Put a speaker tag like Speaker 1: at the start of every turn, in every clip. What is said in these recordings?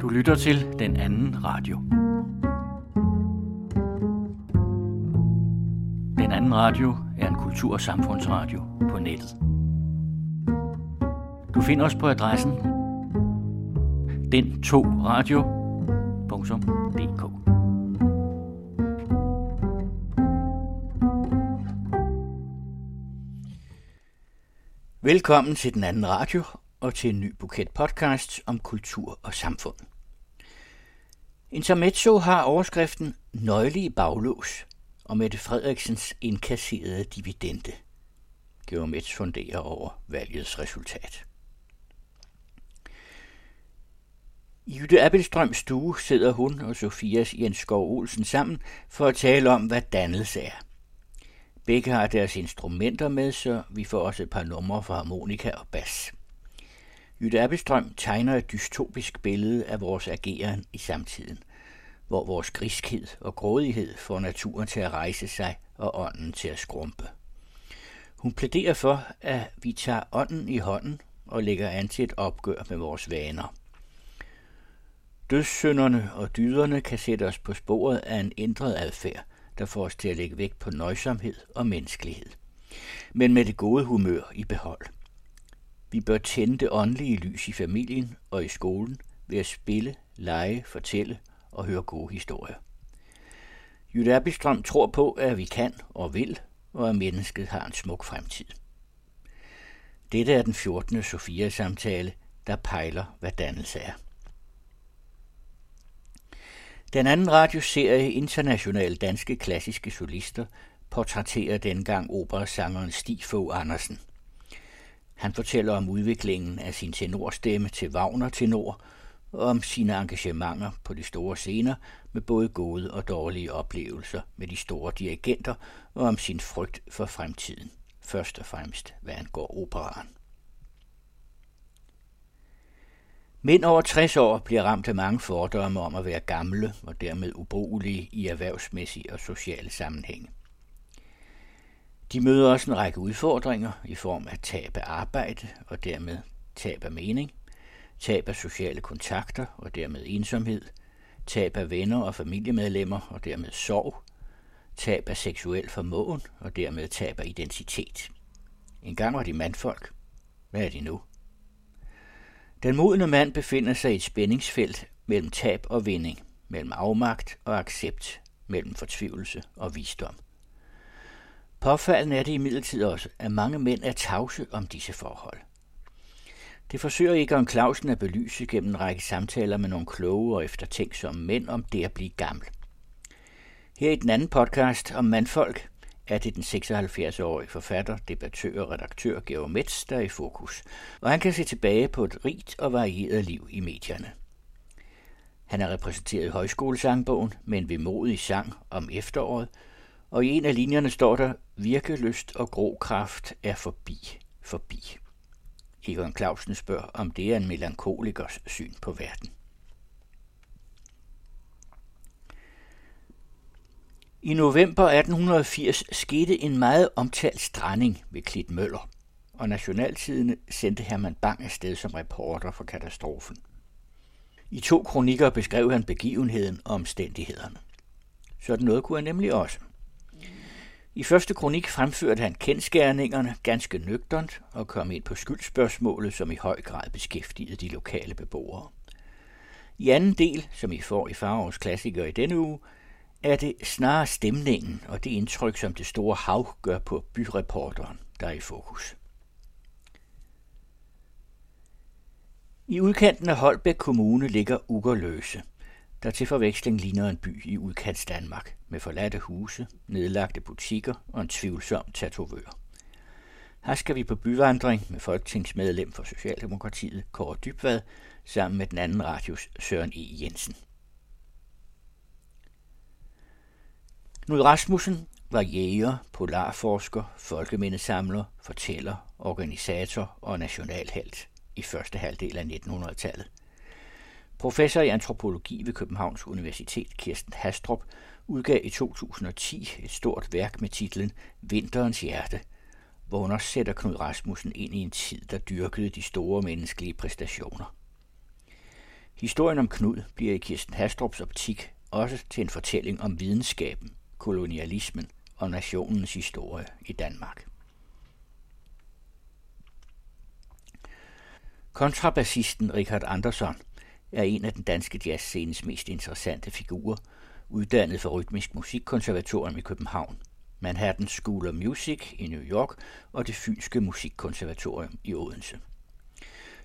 Speaker 1: Du lytter til den anden radio. Den anden radio er en kultur- og samfundsradio på nettet. Du finder os på adressen den 2 radio.dk. Velkommen til den anden radio og til en ny buket podcast om kultur og samfund. Intermezzo har overskriften Nøgle i baglås og Mette Frederiksens indkasserede dividende. Geomets funderer over valgets resultat. I Jytte Appelstrøms stue sidder hun og Sofias Jens Skov Olsen sammen for at tale om, hvad dannelse er. Begge har deres instrumenter med, så vi får også et par numre fra harmonika og bas. Jytte Appelstrøm tegner et dystopisk billede af vores ageren i samtiden, hvor vores griskhed og grådighed får naturen til at rejse sig og ånden til at skrumpe. Hun plæderer for, at vi tager ånden i hånden og lægger an til et opgør med vores vaner. Dødssynderne og dyderne kan sætte os på sporet af en ændret adfærd, der får os til at lægge vægt på nøjsomhed og menneskelighed. Men med det gode humør i behold. Vi bør tænde det åndelige lys i familien og i skolen ved at spille, lege, fortælle og høre gode historier. Jytte Erbistrøm tror på, at vi kan og vil, og at mennesket har en smuk fremtid. Dette er den 14. Sofia-samtale, der pejler, hvad dannelse er. Den anden radioserie Internationale Danske Klassiske Solister portrætterer dengang operasangeren Stig Fogh Andersen. Han fortæller om udviklingen af sin tenorstemme til Wagner tenor og om sine engagementer på de store scener med både gode og dårlige oplevelser med de store dirigenter og om sin frygt for fremtiden, først og fremmest hvad angår operaen. Mænd over 60 år bliver ramt af mange fordomme om at være gamle og dermed ubrugelige i erhvervsmæssige og sociale sammenhænge. De møder også en række udfordringer i form af tab af arbejde og dermed tab af mening, tab af sociale kontakter og dermed ensomhed, tab af venner og familiemedlemmer og dermed sorg, tab af seksuel formåen og dermed tab af identitet. En gang var de mandfolk. Hvad er de nu? Den modne mand befinder sig i et spændingsfelt mellem tab og vinding, mellem afmagt og accept, mellem fortvivlelse og visdom. Påfaldende er det imidlertid også, at mange mænd er tavse om disse forhold. Det forsøger Egon Clausen at belyse gennem en række samtaler med nogle kloge og eftertænksomme mænd om det at blive gammel. Her i den anden podcast om mandfolk er det den 76-årige forfatter, debattør og redaktør Georg Metz, der er i fokus, og han kan se tilbage på et rigt og varieret liv i medierne. Han er repræsenteret i højskolesangbogen med en vemodig sang om efteråret, og i en af linjerne står der, virkelyst og grå kraft er forbi, forbi. Egon Clausen spørger, om det er en melankolikers syn på verden. I november 1880 skete en meget omtalt stranding ved Klit Møller, og Nationaltidene sendte Herman Bang afsted som reporter for katastrofen. I to kronikker beskrev han begivenheden og omstændighederne. Sådan noget kunne han nemlig også. I første kronik fremførte han kendskærningerne ganske nøgternt og kom ind på skyldspørgsmålet, som i høj grad beskæftigede de lokale beboere. I anden del, som I får i Farovs klassiker i denne uge, er det snarere stemningen og det indtryk, som det store hav gør på byreporteren, der er i fokus. I udkanten af Holbæk Kommune ligger Ugerløse, der til forveksling ligner en by i udkants Danmark, med forladte huse, nedlagte butikker og en tvivlsom tatovør. Her skal vi på byvandring med folketingsmedlem for Socialdemokratiet, Kåre Dybvad, sammen med den anden radios Søren E. Jensen. Knud Rasmussen var jæger, polarforsker, folkemindesamler, fortæller, organisator og nationalhelt i første halvdel af 1900-tallet. Professor i antropologi ved Københavns Universitet, Kirsten Hastrup, udgav i 2010 et stort værk med titlen Vinterens hjerte, hvor hun også sætter Knud Rasmussen ind i en tid, der dyrkede de store menneskelige præstationer. Historien om Knud bliver i Kirsten Hastrups optik også til en fortælling om videnskaben, kolonialismen og nationens historie i Danmark. Kontrabassisten Richard Andersson er en af den danske jazzscenes mest interessante figurer, uddannet for Rytmisk Musikkonservatorium i København, Manhattan School of Music i New York og det Fynske Musikkonservatorium i Odense.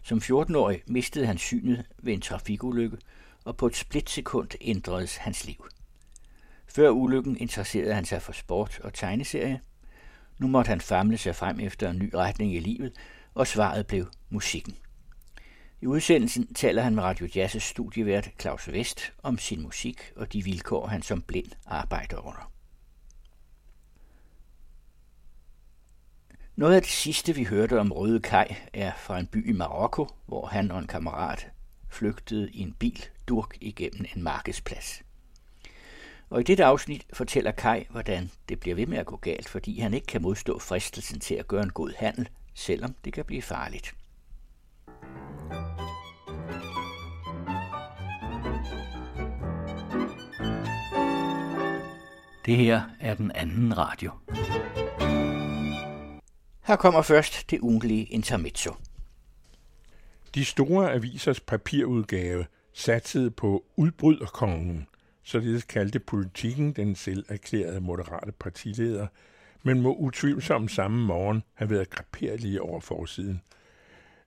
Speaker 1: Som 14-årig mistede han synet ved en trafikulykke, og på et splitsekund ændredes hans liv. Før ulykken interesserede han sig for sport og tegneserie. Nu måtte han famle sig frem efter en ny retning i livet, og svaret blev musikken. I udsendelsen taler han med Radio Jazz's studievært Claus Vest om sin musik og de vilkår, han som blind arbejder under. Noget af det sidste, vi hørte om Røde Kaj, er fra en by i Marokko, hvor han og en kammerat flygtede i en bil durk igennem en markedsplads. Og i dette afsnit fortæller Kai, hvordan det bliver ved med at gå galt, fordi han ikke kan modstå fristelsen til at gøre en god handel, selvom det kan blive farligt. Det her er den anden radio. Her kommer først det ugentlige intermezzo.
Speaker 2: De store avisers papirudgave satsede på udbryderkongen, således kaldte politikken den selv erklærede moderate partileder, men må utvivlsomt samme morgen have været graperlige over forsiden.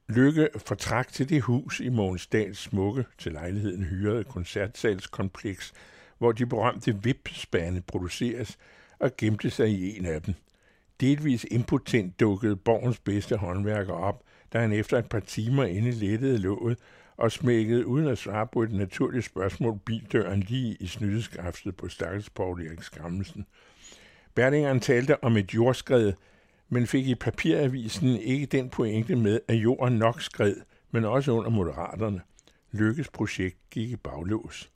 Speaker 2: Lykke fortrak til det hus i Månsdals smukke til lejligheden hyrede koncertsalskompleks, hvor de berømte vipspande produceres, og gemte sig i en af dem. Delvis impotent dukkede borgens bedste håndværker op, da han efter et par timer inde lettede låget og smækkede uden at svare på et naturligt spørgsmål bildøren lige i snydeskaftet på stakkels Paul Erik Skammelsen. Berlingeren talte om et jordskred, men fik i papiravisen ikke den pointe med, at jorden nok skred, men også under moderaterne. Lykkes projekt gik i baglås.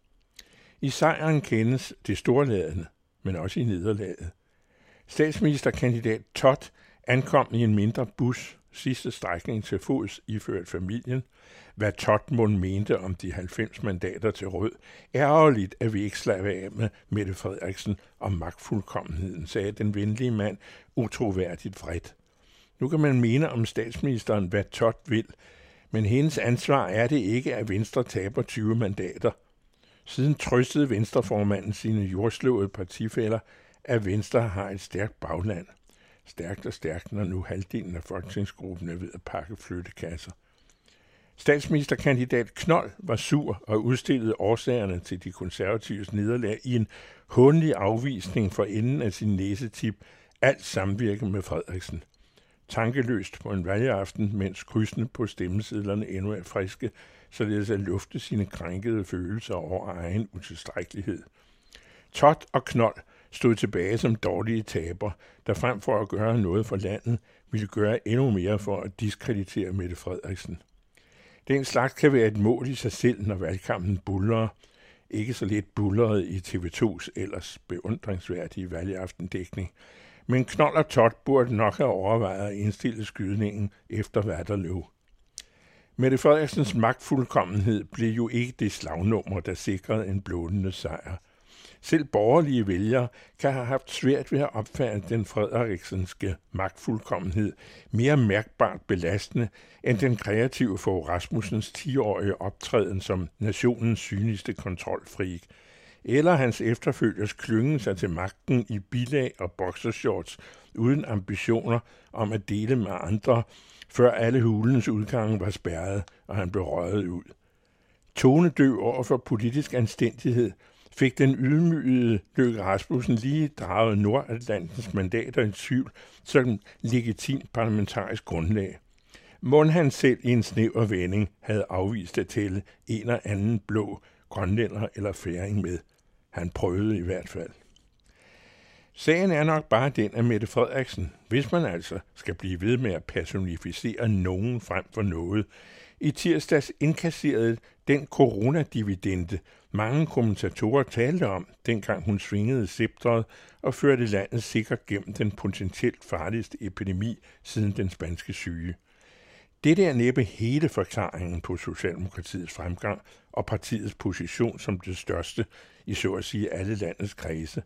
Speaker 2: I sejren kendes det storladende, men også i nederlaget. Statsministerkandidat Todd ankom i en mindre bus sidste strækning til fods iført familien. Hvad Totmund mente om de 90 mandater til rød, ærgerligt, at vi ikke slag af med Mette Frederiksen om magtfuldkommenheden, sagde den venlige mand utroværdigt vredt. Nu kan man mene om statsministeren, hvad Tot vil, men hendes ansvar er det ikke, at Venstre taber 20 mandater. Siden trøstede Venstreformanden sine jordslåede partifælder, at Venstre har et stærkt bagland – stærkt og stærkt, når nu halvdelen af folketingsgruppen er ved at pakke flyttekasser. Statsministerkandidat Knold var sur og udstillede årsagerne til de konservatives nederlag i en hundelig afvisning for enden af sin næsetip, alt samvirke med Frederiksen. Tankeløst på en valgaften, mens krydsene på stemmesedlerne endnu er friske, således at lufte sine krænkede følelser over egen utilstrækkelighed. Tot og Knold stod tilbage som dårlige taber, der frem for at gøre noget for landet, ville gøre endnu mere for at diskreditere Mette Frederiksen. Den slags kan være et mål i sig selv, når valgkampen buller, ikke så lidt bulleret i TV2's ellers beundringsværdige valgaftendækning, men Knold og Tot burde nok have overvejet at indstille skydningen efter Vatterløv. Mette Frederiksens magtfuldkommenhed blev jo ikke det slagnummer, der sikrede en blådende sejr – selv borgerlige vælgere kan have haft svært ved at opfatte den frederiksenske magtfuldkommenhed mere mærkbart belastende end den kreative for Rasmussens 10-årige optræden som nationens synligste kontrolfrik, eller hans efterfølgers klyngen sig til magten i bilag og boxershorts uden ambitioner om at dele med andre, før alle hulens udgange var spærret, og han blev røget ud. Tonedøv over for politisk anstændighed – fik den ydmygede Løkke Rasmussen lige draget Nordatlantens mandater i tvivl som legitimt parlamentarisk grundlag. Mund han selv i en snæver vending havde afvist at tælle en eller anden blå grønlænder eller færing med. Han prøvede i hvert fald. Sagen er nok bare den, at Mette Frederiksen, hvis man altså skal blive ved med at personificere nogen frem for noget, i tirsdags indkasserede den coronadividende, mange kommentatorer talte om, dengang hun svingede sceptret og førte landet sikkert gennem den potentielt farligste epidemi siden den spanske syge. Det er næppe hele forklaringen på Socialdemokratiets fremgang og partiets position som det største i så at sige alle landets kredse.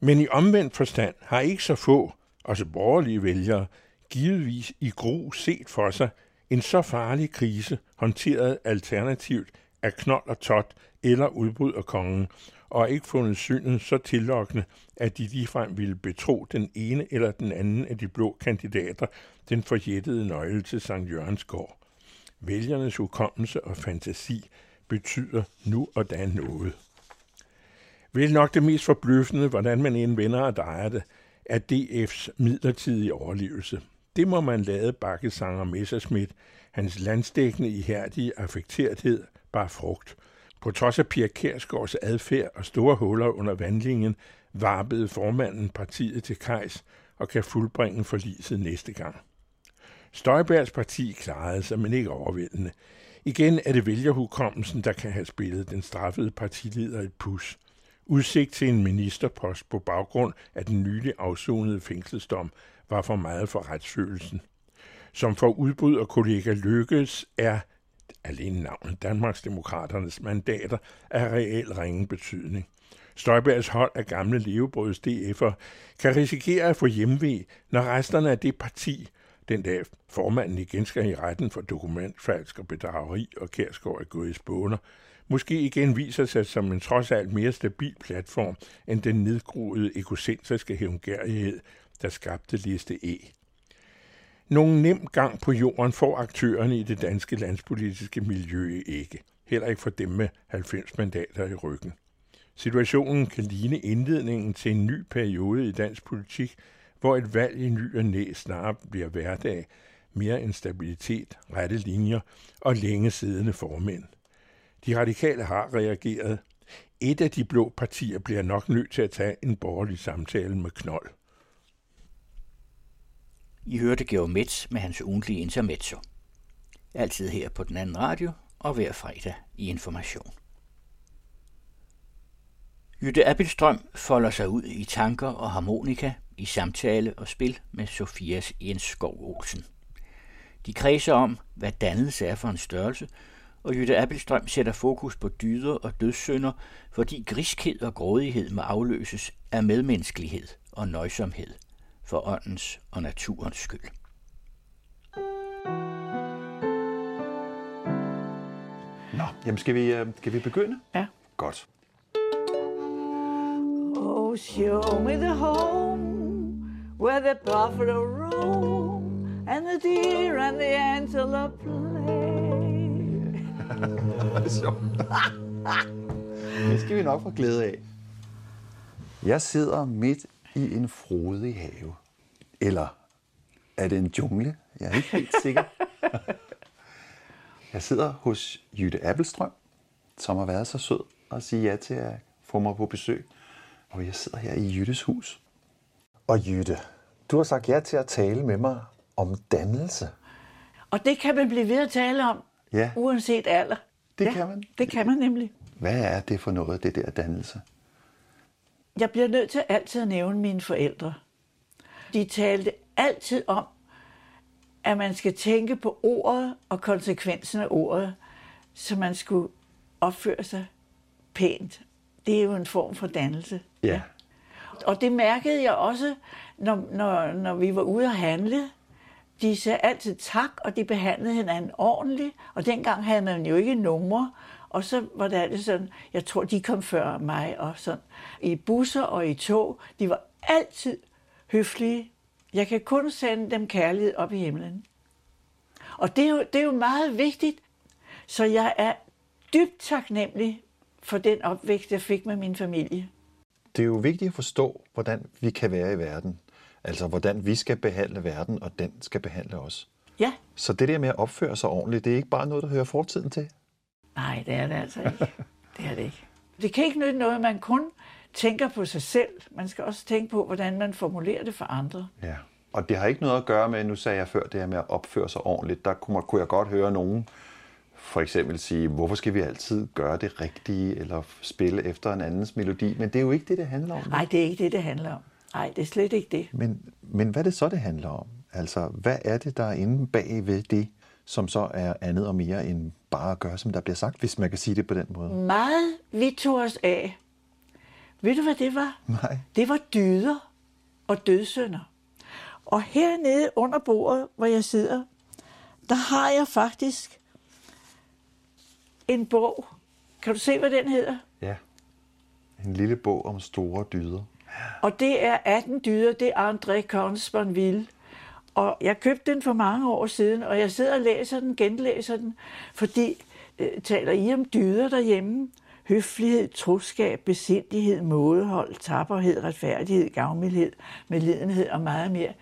Speaker 2: Men i omvendt forstand har ikke så få, også borgerlige vælgere, givetvis i gro set for sig en så farlig krise håndteret alternativt af knold og tot eller udbrud af kongen, og ikke fundet synet så tillokkende, at de ligefrem ville betro den ene eller den anden af de blå kandidater den forjættede nøgle til Sankt Jørgens gård. Vælgernes hukommelse og fantasi betyder nu og da noget. Vel nok det mest forbløffende, hvordan man end vender og drejer det, er DF's midlertidige overlevelse. Det må man lade bakkesanger Messerschmidt, hans landstækkende ihærdige affekterethed, bare frugt. På trods af Pia Kærsgaards adfærd og store huller under vandlingen, varpede formanden partiet til kejs og kan fuldbringe forliset næste gang. Støjbergs parti klarede sig, men ikke overvældende. Igen er det vælgerhukommelsen, der kan have spillet den straffede partileder et pus. Udsigt til en ministerpost på baggrund af den nylig afsonede fængselsdom var for meget for retsfølelsen. Som for udbryder kollega Lykkes er alene navnet Danmarksdemokraternes mandater af reel ringe betydning. Støjbergs hold af gamle levebrøds DF'er kan risikere at få hjemvej, når resterne af det parti, den dag formanden igen skal i retten for dokumentfalsk og bedrageri, og Kærsgaard er gået i spåner, måske igen viser sig som en trods alt mere stabil platform end den nedgroede egocentriske hævngærighed, der skabte liste E. Nogen nem gang på jorden får aktørerne i det danske landspolitiske miljø ikke. Heller ikke for dem med 90 mandater i ryggen. Situationen kan ligne indledningen til en ny periode i dansk politik, hvor et valg i ny og næ snarere bliver hverdag, mere end stabilitet, rette linjer og længe siddende formænd. De radikale har reageret. Et af de blå partier bliver nok nødt til at tage en borgerlig samtale med knold.
Speaker 1: I hørte Georg Metz med hans ugentlige intermezzo. Altid her på den anden radio og hver fredag i Information. Jytte Appelstrøm folder sig ud i tanker og harmonika, i samtale og spil med Sofias Jens Skov Olsen. De kredser om, hvad dannelse er for en størrelse, og Jytte Appelstrøm sætter fokus på dyder og dødssynder, fordi griskhed og grådighed må afløses af medmenneskelighed og nøjsomhed – for åndens og naturens skyld.
Speaker 3: Nå, jamen skal vi, øh, skal vi begynde?
Speaker 4: Ja.
Speaker 3: Godt.
Speaker 4: Oh, show me the home where the buffalo roam and the deer and the antelope play.
Speaker 3: Så. det skal vi nok få glæde af. Jeg sidder midt i en frodig have. Eller er det en jungle? Jeg er ikke helt sikker. Jeg sidder hos Jytte Appelstrøm, som har været så sød at sige ja til at få mig på besøg. Og jeg sidder her i Jyttes hus. Og Jytte, du har sagt ja til at tale med mig om dannelse.
Speaker 4: Og det kan man blive ved at tale om,
Speaker 3: Ja.
Speaker 4: uanset alder.
Speaker 3: Det
Speaker 4: ja,
Speaker 3: kan man.
Speaker 4: Det kan man nemlig.
Speaker 3: Hvad er det for noget, det der dannelse?
Speaker 4: Jeg bliver nødt til altid at nævne mine forældre. De talte altid om, at man skal tænke på ordet og konsekvensen af ordet, så man skulle opføre sig pænt. Det er jo en form for dannelse.
Speaker 3: Ja.
Speaker 4: Og det mærkede jeg også, når, når, når vi var ude at handle. De sagde altid tak, og de behandlede hinanden ordentligt. Og dengang havde man jo ikke numre. Og så var det altid sådan, jeg tror, de kom før mig og sådan. I busser og i tog, de var altid høflige. Jeg kan kun sende dem kærlighed op i himlen. Og det er jo, det er jo meget vigtigt. Så jeg er dybt taknemmelig for den opvækst, jeg fik med min familie.
Speaker 3: Det er jo vigtigt at forstå, hvordan vi kan være i verden. Altså, hvordan vi skal behandle verden, og den skal behandle os.
Speaker 4: Ja,
Speaker 3: Så det der med at opføre sig ordentligt, det er ikke bare noget, der hører fortiden til.
Speaker 4: Nej, det er det altså ikke. Det er det ikke. Det kan ikke nytte noget, man kun tænker på sig selv. Man skal også tænke på, hvordan man formulerer det for andre.
Speaker 3: Ja. Og det har ikke noget at gøre med, nu sagde jeg før, det her med at opføre sig ordentligt. Der kunne, kunne jeg godt høre nogen for eksempel sige, hvorfor skal vi altid gøre det rigtige, eller spille efter en andens melodi. Men det er jo ikke det, det handler om.
Speaker 4: Nej, det er ikke det, det handler om. Nej, det er slet ikke det.
Speaker 3: Men, men hvad er det så, det handler om? Altså, hvad er det, der er inde bag ved det, som så er andet og mere end bare at gøre, som der bliver sagt, hvis man kan sige det på den måde.
Speaker 4: Meget vi tog os af. Ved du, hvad det var?
Speaker 3: Nej.
Speaker 4: Det var dyder og dødsønder. Og hernede under bordet, hvor jeg sidder, der har jeg faktisk en bog. Kan du se, hvad den hedder?
Speaker 3: Ja. En lille bog om store dyder.
Speaker 4: Og det er 18 dyder, det er André vil. Og jeg købte den for mange år siden, og jeg sidder og læser den, genlæser den, fordi øh, taler I om dyder derhjemme? Høflighed, troskab, besindighed, mådehold, tapperhed, retfærdighed, gavmildhed, medlidenhed og meget mere.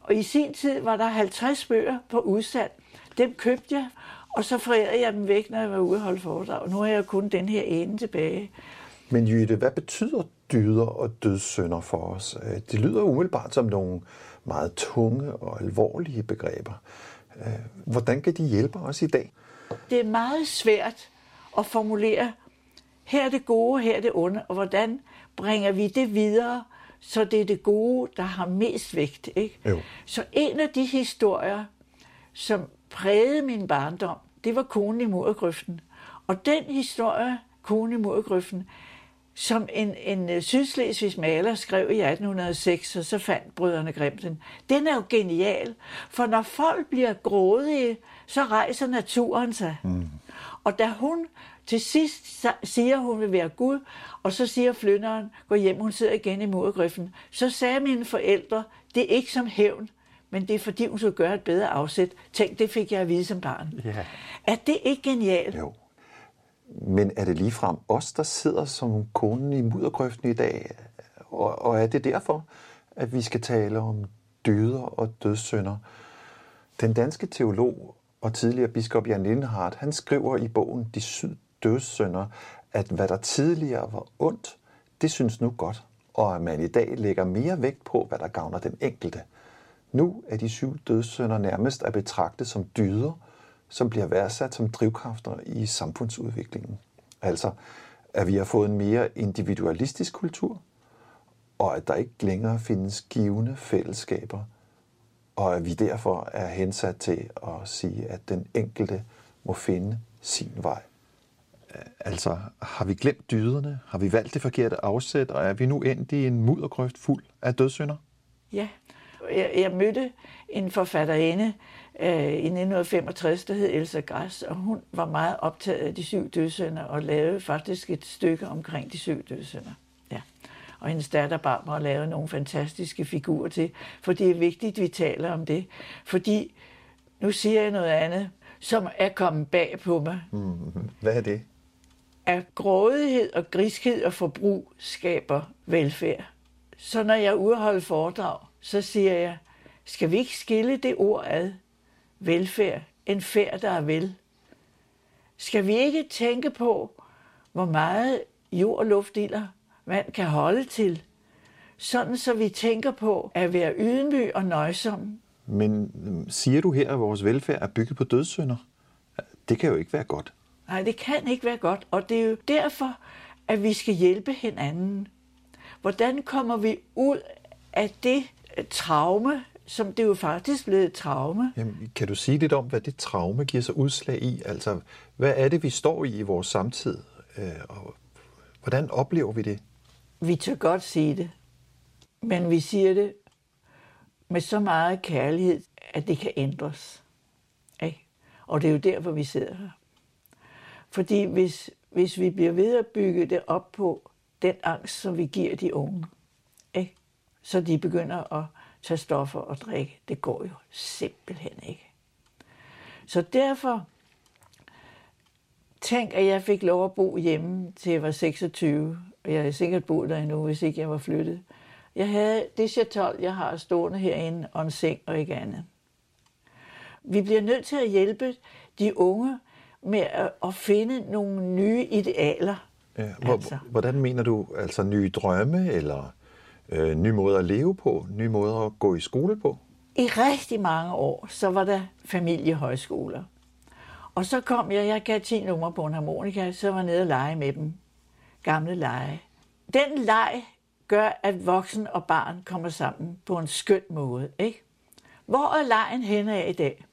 Speaker 4: Og i sin tid var der 50 bøger på udsalg. Dem købte jeg, og så forærede jeg dem væk, når jeg var ude og holde foredrag. Nu har jeg kun den her ene tilbage.
Speaker 3: Men Jytte, hvad betyder dyder og dødssynder for os? Øh, Det lyder umiddelbart som nogle meget tunge og alvorlige begreber. Øh, Hvordan kan de hjælpe os i dag?
Speaker 4: Det er meget svært at formulere, her er det gode, her er det onde, og hvordan bringer vi det videre, så det er det gode, der har mest vægt. Ikke?
Speaker 3: Jo.
Speaker 4: Så en af de historier, som prægede min barndom, det var konen i murgrøften. Og den historie, konen i murgrøften, som en, en øh, sydslesvigsk maler skrev i 1806, og så fandt brødrene Grimm den. Den er jo genial, for når folk bliver grådige, så rejser naturen sig. Mm. Og da hun til sidst siger, hun vil være Gud, og så siger flynderen, gå hjem, hun sidder igen i murgrøften, så sagde mine forældre, det er ikke som hævn, men det er fordi, hun skulle gøre et bedre afsæt. Tænk, det fik jeg at vide som barn.
Speaker 3: Ja.
Speaker 4: Er det ikke genialt?
Speaker 3: Jo. Men er det ligefrem os, der sidder som konen i muddergrøften i dag? Og, og er det derfor, at vi skal tale om dyder og dødssynder? Den danske teolog og tidligere biskop Jan Lindhardt, han skriver i bogen De syv dødssynder, at hvad der tidligere var ondt, det synes nu godt, og at man i dag lægger mere vægt på, hvad der gavner den enkelte. Nu er de syv dødssynder nærmest at betragte som dyder, som bliver værdsat som drivkræfter i samfundsudviklingen. Altså, at vi har fået en mere individualistisk kultur, og at der ikke længere findes givende fællesskaber, og at vi derfor er hensat til at sige, at den enkelte må finde sin vej. Altså, har vi glemt dyderne? Har vi valgt det forkerte afsæt, og er vi nu endt i en muddergrøft fuld af dødssynder?
Speaker 4: Ja. Jeg, jeg mødte en forfatterinde i 1965, der hed Elsa Græs, og hun var meget optaget af de syv dødssynder og lavede faktisk et stykke omkring de syv dødssynder. Ja. Og hendes datter Barbara lavede nogle fantastiske figurer til, for det er vigtigt, at vi taler om det. Fordi, nu siger jeg noget andet, som er kommet bag på mig,
Speaker 3: Hvad er det?
Speaker 4: at grådighed og griskhed og forbrug skaber velfærd. Så når jeg er holde foredrag, så siger jeg, skal vi ikke skille det ord ad? Velfærd. En færd, der er vel. Skal vi ikke tænke på, hvor meget jord og luft ilder vand kan holde til? Sådan så vi tænker på at være ydmyg og nøjsom.
Speaker 3: Men øhm, siger du her, at vores velfærd er bygget på dødssynder? Det kan jo ikke være godt.
Speaker 4: Nej, det kan ikke være godt, og det er jo derfor, at vi skal hjælpe hinanden. Hvordan kommer vi ud af det øh, traume, som det er jo faktisk blevet et traume?
Speaker 3: Jamen, kan du sige lidt om, hvad det traume giver sig udslag i? Altså, hvad er det, vi står i i vores samtid? Øh, og hvordan oplever vi det?
Speaker 4: Vi tør godt sige det, men vi siger det med så meget kærlighed, at det kan ændres. Ikke? Og det er jo derfor, vi sidder her. Fordi hvis, hvis vi bliver ved at bygge det op på den angst, som vi giver de unge, ikke? så de begynder at tage stoffer og drikke, det går jo simpelthen ikke. Så derfor tænk, at jeg fik lov at bo hjemme til jeg var 26, og jeg havde sikkert boet der endnu, hvis ikke jeg var flyttet. Jeg havde det chatol, jeg har stående herinde, og en seng og ikke andet. Vi bliver nødt til at hjælpe de unge med at, finde nogle nye idealer.
Speaker 3: Ja, hvor,
Speaker 4: altså.
Speaker 3: Hvordan mener du? Altså nye drømme, eller øh, nye måder at leve på? Nye måder at gå i skole på?
Speaker 4: I rigtig mange år, så var der familiehøjskoler. Og så kom jeg, jeg gav 10 numre på en harmonika, så var jeg nede og lege med dem. Gamle lege. Den leg gør, at voksen og barn kommer sammen på en skøn måde. Ikke? Hvor er lejen henne af i dag?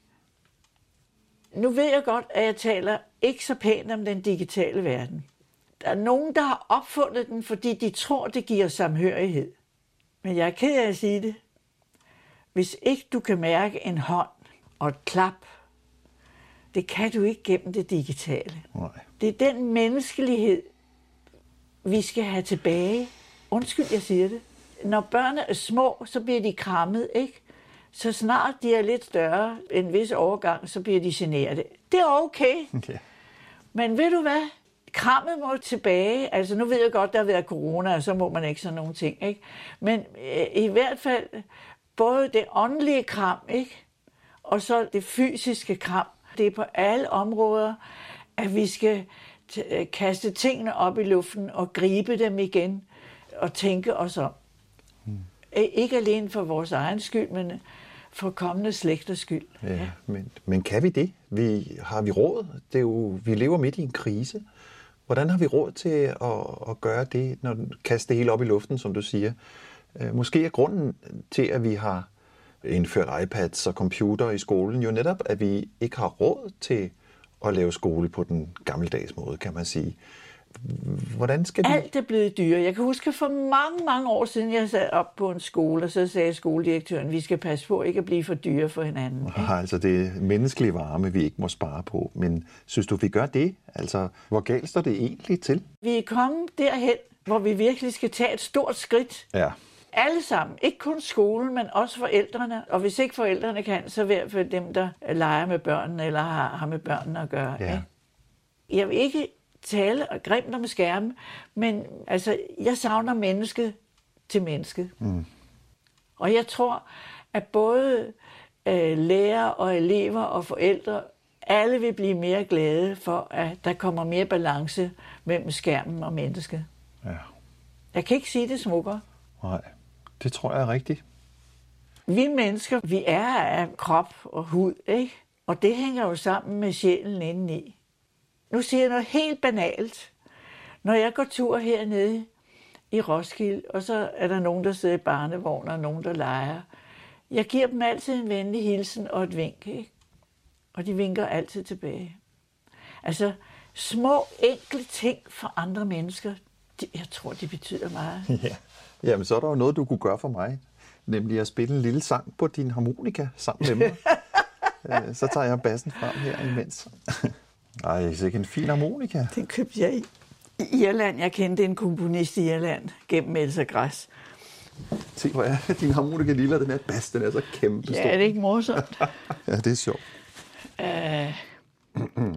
Speaker 4: Nu ved jeg godt, at jeg taler ikke så pænt om den digitale verden. Der er nogen, der har opfundet den, fordi de tror, det giver samhørighed. Men jeg er ked af at sige det. Hvis ikke du kan mærke en hånd og et klap, det kan du ikke gennem det digitale.
Speaker 3: Nej.
Speaker 4: Det er den menneskelighed, vi skal have tilbage. Undskyld, jeg siger det. Når børn er små, så bliver de krammet, ikke? Så snart de er lidt større, en vis overgang, så bliver de generet. Det er okay.
Speaker 3: Ja.
Speaker 4: Men ved du hvad? Krammet må tilbage. Altså nu ved jeg godt, der har været corona, og så må man ikke sådan nogle ting. Ikke? Men øh, i hvert fald både det åndelige kram, ikke? og så det fysiske kram. Det er på alle områder, at vi skal øh, kaste tingene op i luften og gribe dem igen og tænke os om. Mm. Ikke alene for vores egen skyld, men for kommende slægters skyld.
Speaker 3: Ja, men, men kan vi det? Vi, har vi råd? Det er jo, vi lever midt i en krise. Hvordan har vi råd til at, at gøre det, når kaste det hele op i luften, som du siger? Øh, måske er grunden til, at vi har indført iPads og computer i skolen, jo netop, at vi ikke har råd til at lave skole på den gammeldags måde, kan man sige. Hvordan skal vi...
Speaker 4: Alt er blevet dyrere. Jeg kan huske for mange, mange år siden, jeg sad op på en skole, og så sagde skoledirektøren, vi skal passe på ikke at blive for dyre for hinanden. ikke?
Speaker 3: har altså det menneskelige varme, vi ikke må spare på. Men synes du, vi gør det? Altså, hvor galt står det egentlig til?
Speaker 4: Vi er kommet derhen, hvor vi virkelig skal tage et stort skridt.
Speaker 3: Ja.
Speaker 4: Alle sammen. Ikke kun skolen, men også forældrene. Og hvis ikke forældrene kan, så i hvert fald dem, der leger med børnene, eller har, har med børnene at gøre.
Speaker 3: Ja.
Speaker 4: ikke? Jeg vil ikke tale og grimt om skærme, men altså, jeg savner mennesket til mennesket. Mm. Og jeg tror, at både øh, lærere og elever og forældre, alle vil blive mere glade for, at der kommer mere balance mellem skærmen og mennesket.
Speaker 3: Ja.
Speaker 4: Jeg kan ikke sige det smukkere.
Speaker 3: Nej, det tror jeg er rigtigt.
Speaker 4: Vi mennesker, vi er af krop og hud, ikke? Og det hænger jo sammen med sjælen indeni. Nu siger jeg noget helt banalt. Når jeg går tur hernede i Roskilde, og så er der nogen, der sidder i barnevogn, og nogen, der leger. Jeg giver dem altid en venlig hilsen og et vink, ikke? Og de vinker altid tilbage. Altså, små, enkle ting for andre mennesker, de, jeg tror, de betyder meget.
Speaker 3: Ja. Jamen, så er der jo noget, du kunne gøre for mig. Nemlig at spille en lille sang på din harmonika sammen med mig. Øh, så tager jeg bassen frem her imens. Ej, så en fin harmonika.
Speaker 4: Den købte jeg i i Irland. Jeg kendte en komponist i Irland gennem Elsa Græs.
Speaker 3: Se, hvor er din harmonika lille, den her bas, den er så kæmpe stor.
Speaker 4: Ja, er det ikke morsomt?
Speaker 3: ja, det er sjovt.
Speaker 4: uh,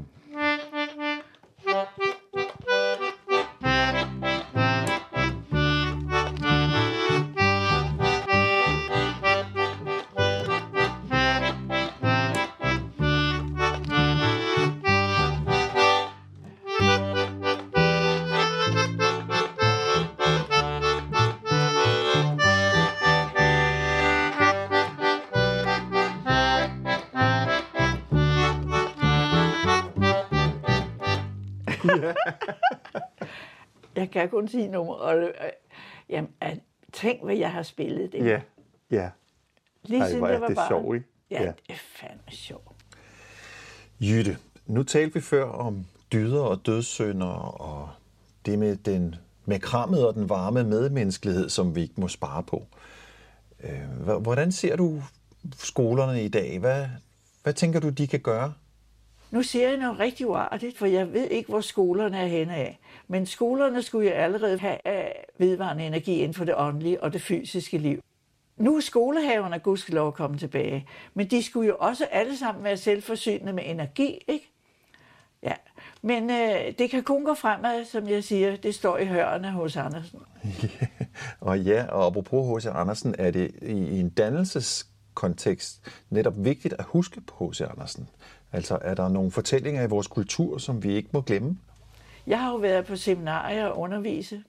Speaker 4: kun sige nummer. Og, øh, jamen, at, tænk, hvad jeg har spillet det.
Speaker 3: Ja, ja.
Speaker 4: Lige
Speaker 3: Ej,
Speaker 4: siden jeg var
Speaker 3: det
Speaker 4: barn.
Speaker 3: sjovt, ikke?
Speaker 4: Ja,
Speaker 3: Ja.
Speaker 4: det er fandme sjovt.
Speaker 3: Jytte, nu talte vi før om dyder og dødssynder og det med, den, med krammet og den varme medmenneskelighed, som vi ikke må spare på. Øh, Hvordan ser du skolerne i dag? Hvad, hvad tænker du, de kan gøre?
Speaker 4: Nu siger jeg noget rigtig uartigt, for jeg ved ikke, hvor skolerne er henne af. Men skolerne skulle jo allerede have øh, vedvarende energi inden for det åndelige og det fysiske liv. Nu er skolehaverne gudskelov kommet tilbage, men de skulle jo også alle sammen være selvforsynende med energi, ikke? Ja, men øh, det kan kun gå fremad, som jeg siger. Det står i hørene hos Andersen.
Speaker 3: Og ja, og apropos H.C. Andersen, er det i en dannelseskontekst netop vigtigt at huske på H.C. Andersen. Altså, er der nogle fortællinger i vores kultur, som vi ikke må glemme?
Speaker 4: Jeg har jo været på seminarier og undervise.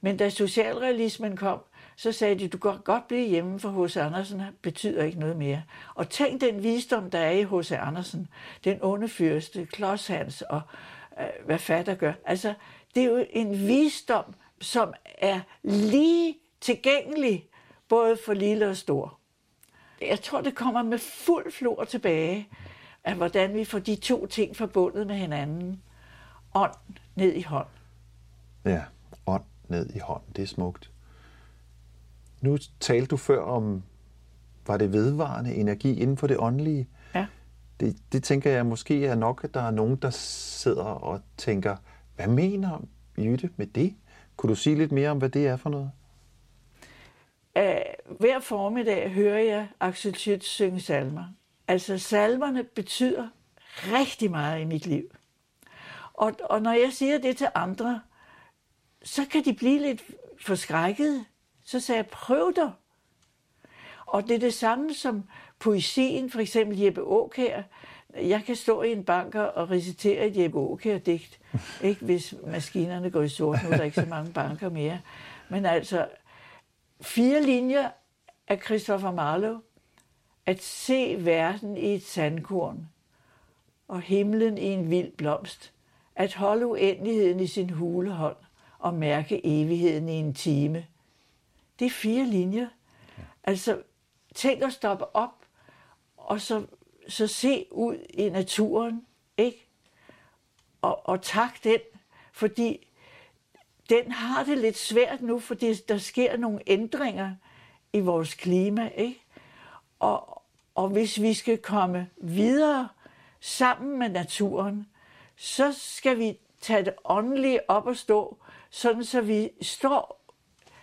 Speaker 4: Men da socialrealismen kom, så sagde de, du kan godt blive hjemme, for H.C. Andersen betyder ikke noget mere. Og tænk den visdom, der er i H.C. Andersen. Den onde fyrste, Klods Hans og øh, hvad fatter gør. Altså, det er jo en visdom, som er lige tilgængelig, både for lille og stor. Jeg tror, det kommer med fuld flor tilbage. af hvordan vi får de to ting forbundet med hinanden. Ånd ned i hånd.
Speaker 3: Ja, ånd ned i hånd. Det er smukt. Nu talte du før om, var det vedvarende energi inden for det åndelige?
Speaker 4: Ja.
Speaker 3: Det, det tænker jeg måske er nok, at der er nogen, der sidder og tænker, hvad mener Jytte med det? Kunne du sige lidt mere om, hvad det er for noget?
Speaker 4: Uh, hver formiddag hører jeg Axel Schütz synge salmer. Altså salmerne betyder rigtig meget i mit liv. Og, og når jeg siger det til andre, så kan de blive lidt forskrækket. Så sagde jeg, prøv dig. Og det er det samme som poesien, for eksempel Jeppe Aukær. Jeg kan stå i en banker og recitere et Jeppe Aukær-digt, ikke? hvis maskinerne går i sort. Nu er der ikke så mange banker mere. Men altså, fire linjer af Christopher Marlowe. At se verden i et sandkorn, og himlen i en vild blomst. At holde uendeligheden i sin hulehånd, og mærke evigheden i en time. Det er fire linjer. Altså, tænk at stoppe op, og så, så se ud i naturen, ikke? Og, og tak den, fordi den har det lidt svært nu, fordi der sker nogle ændringer i vores klima, ikke? Og, og hvis vi skal komme videre sammen med naturen, så skal vi tage det åndelige op og stå, sådan så vi står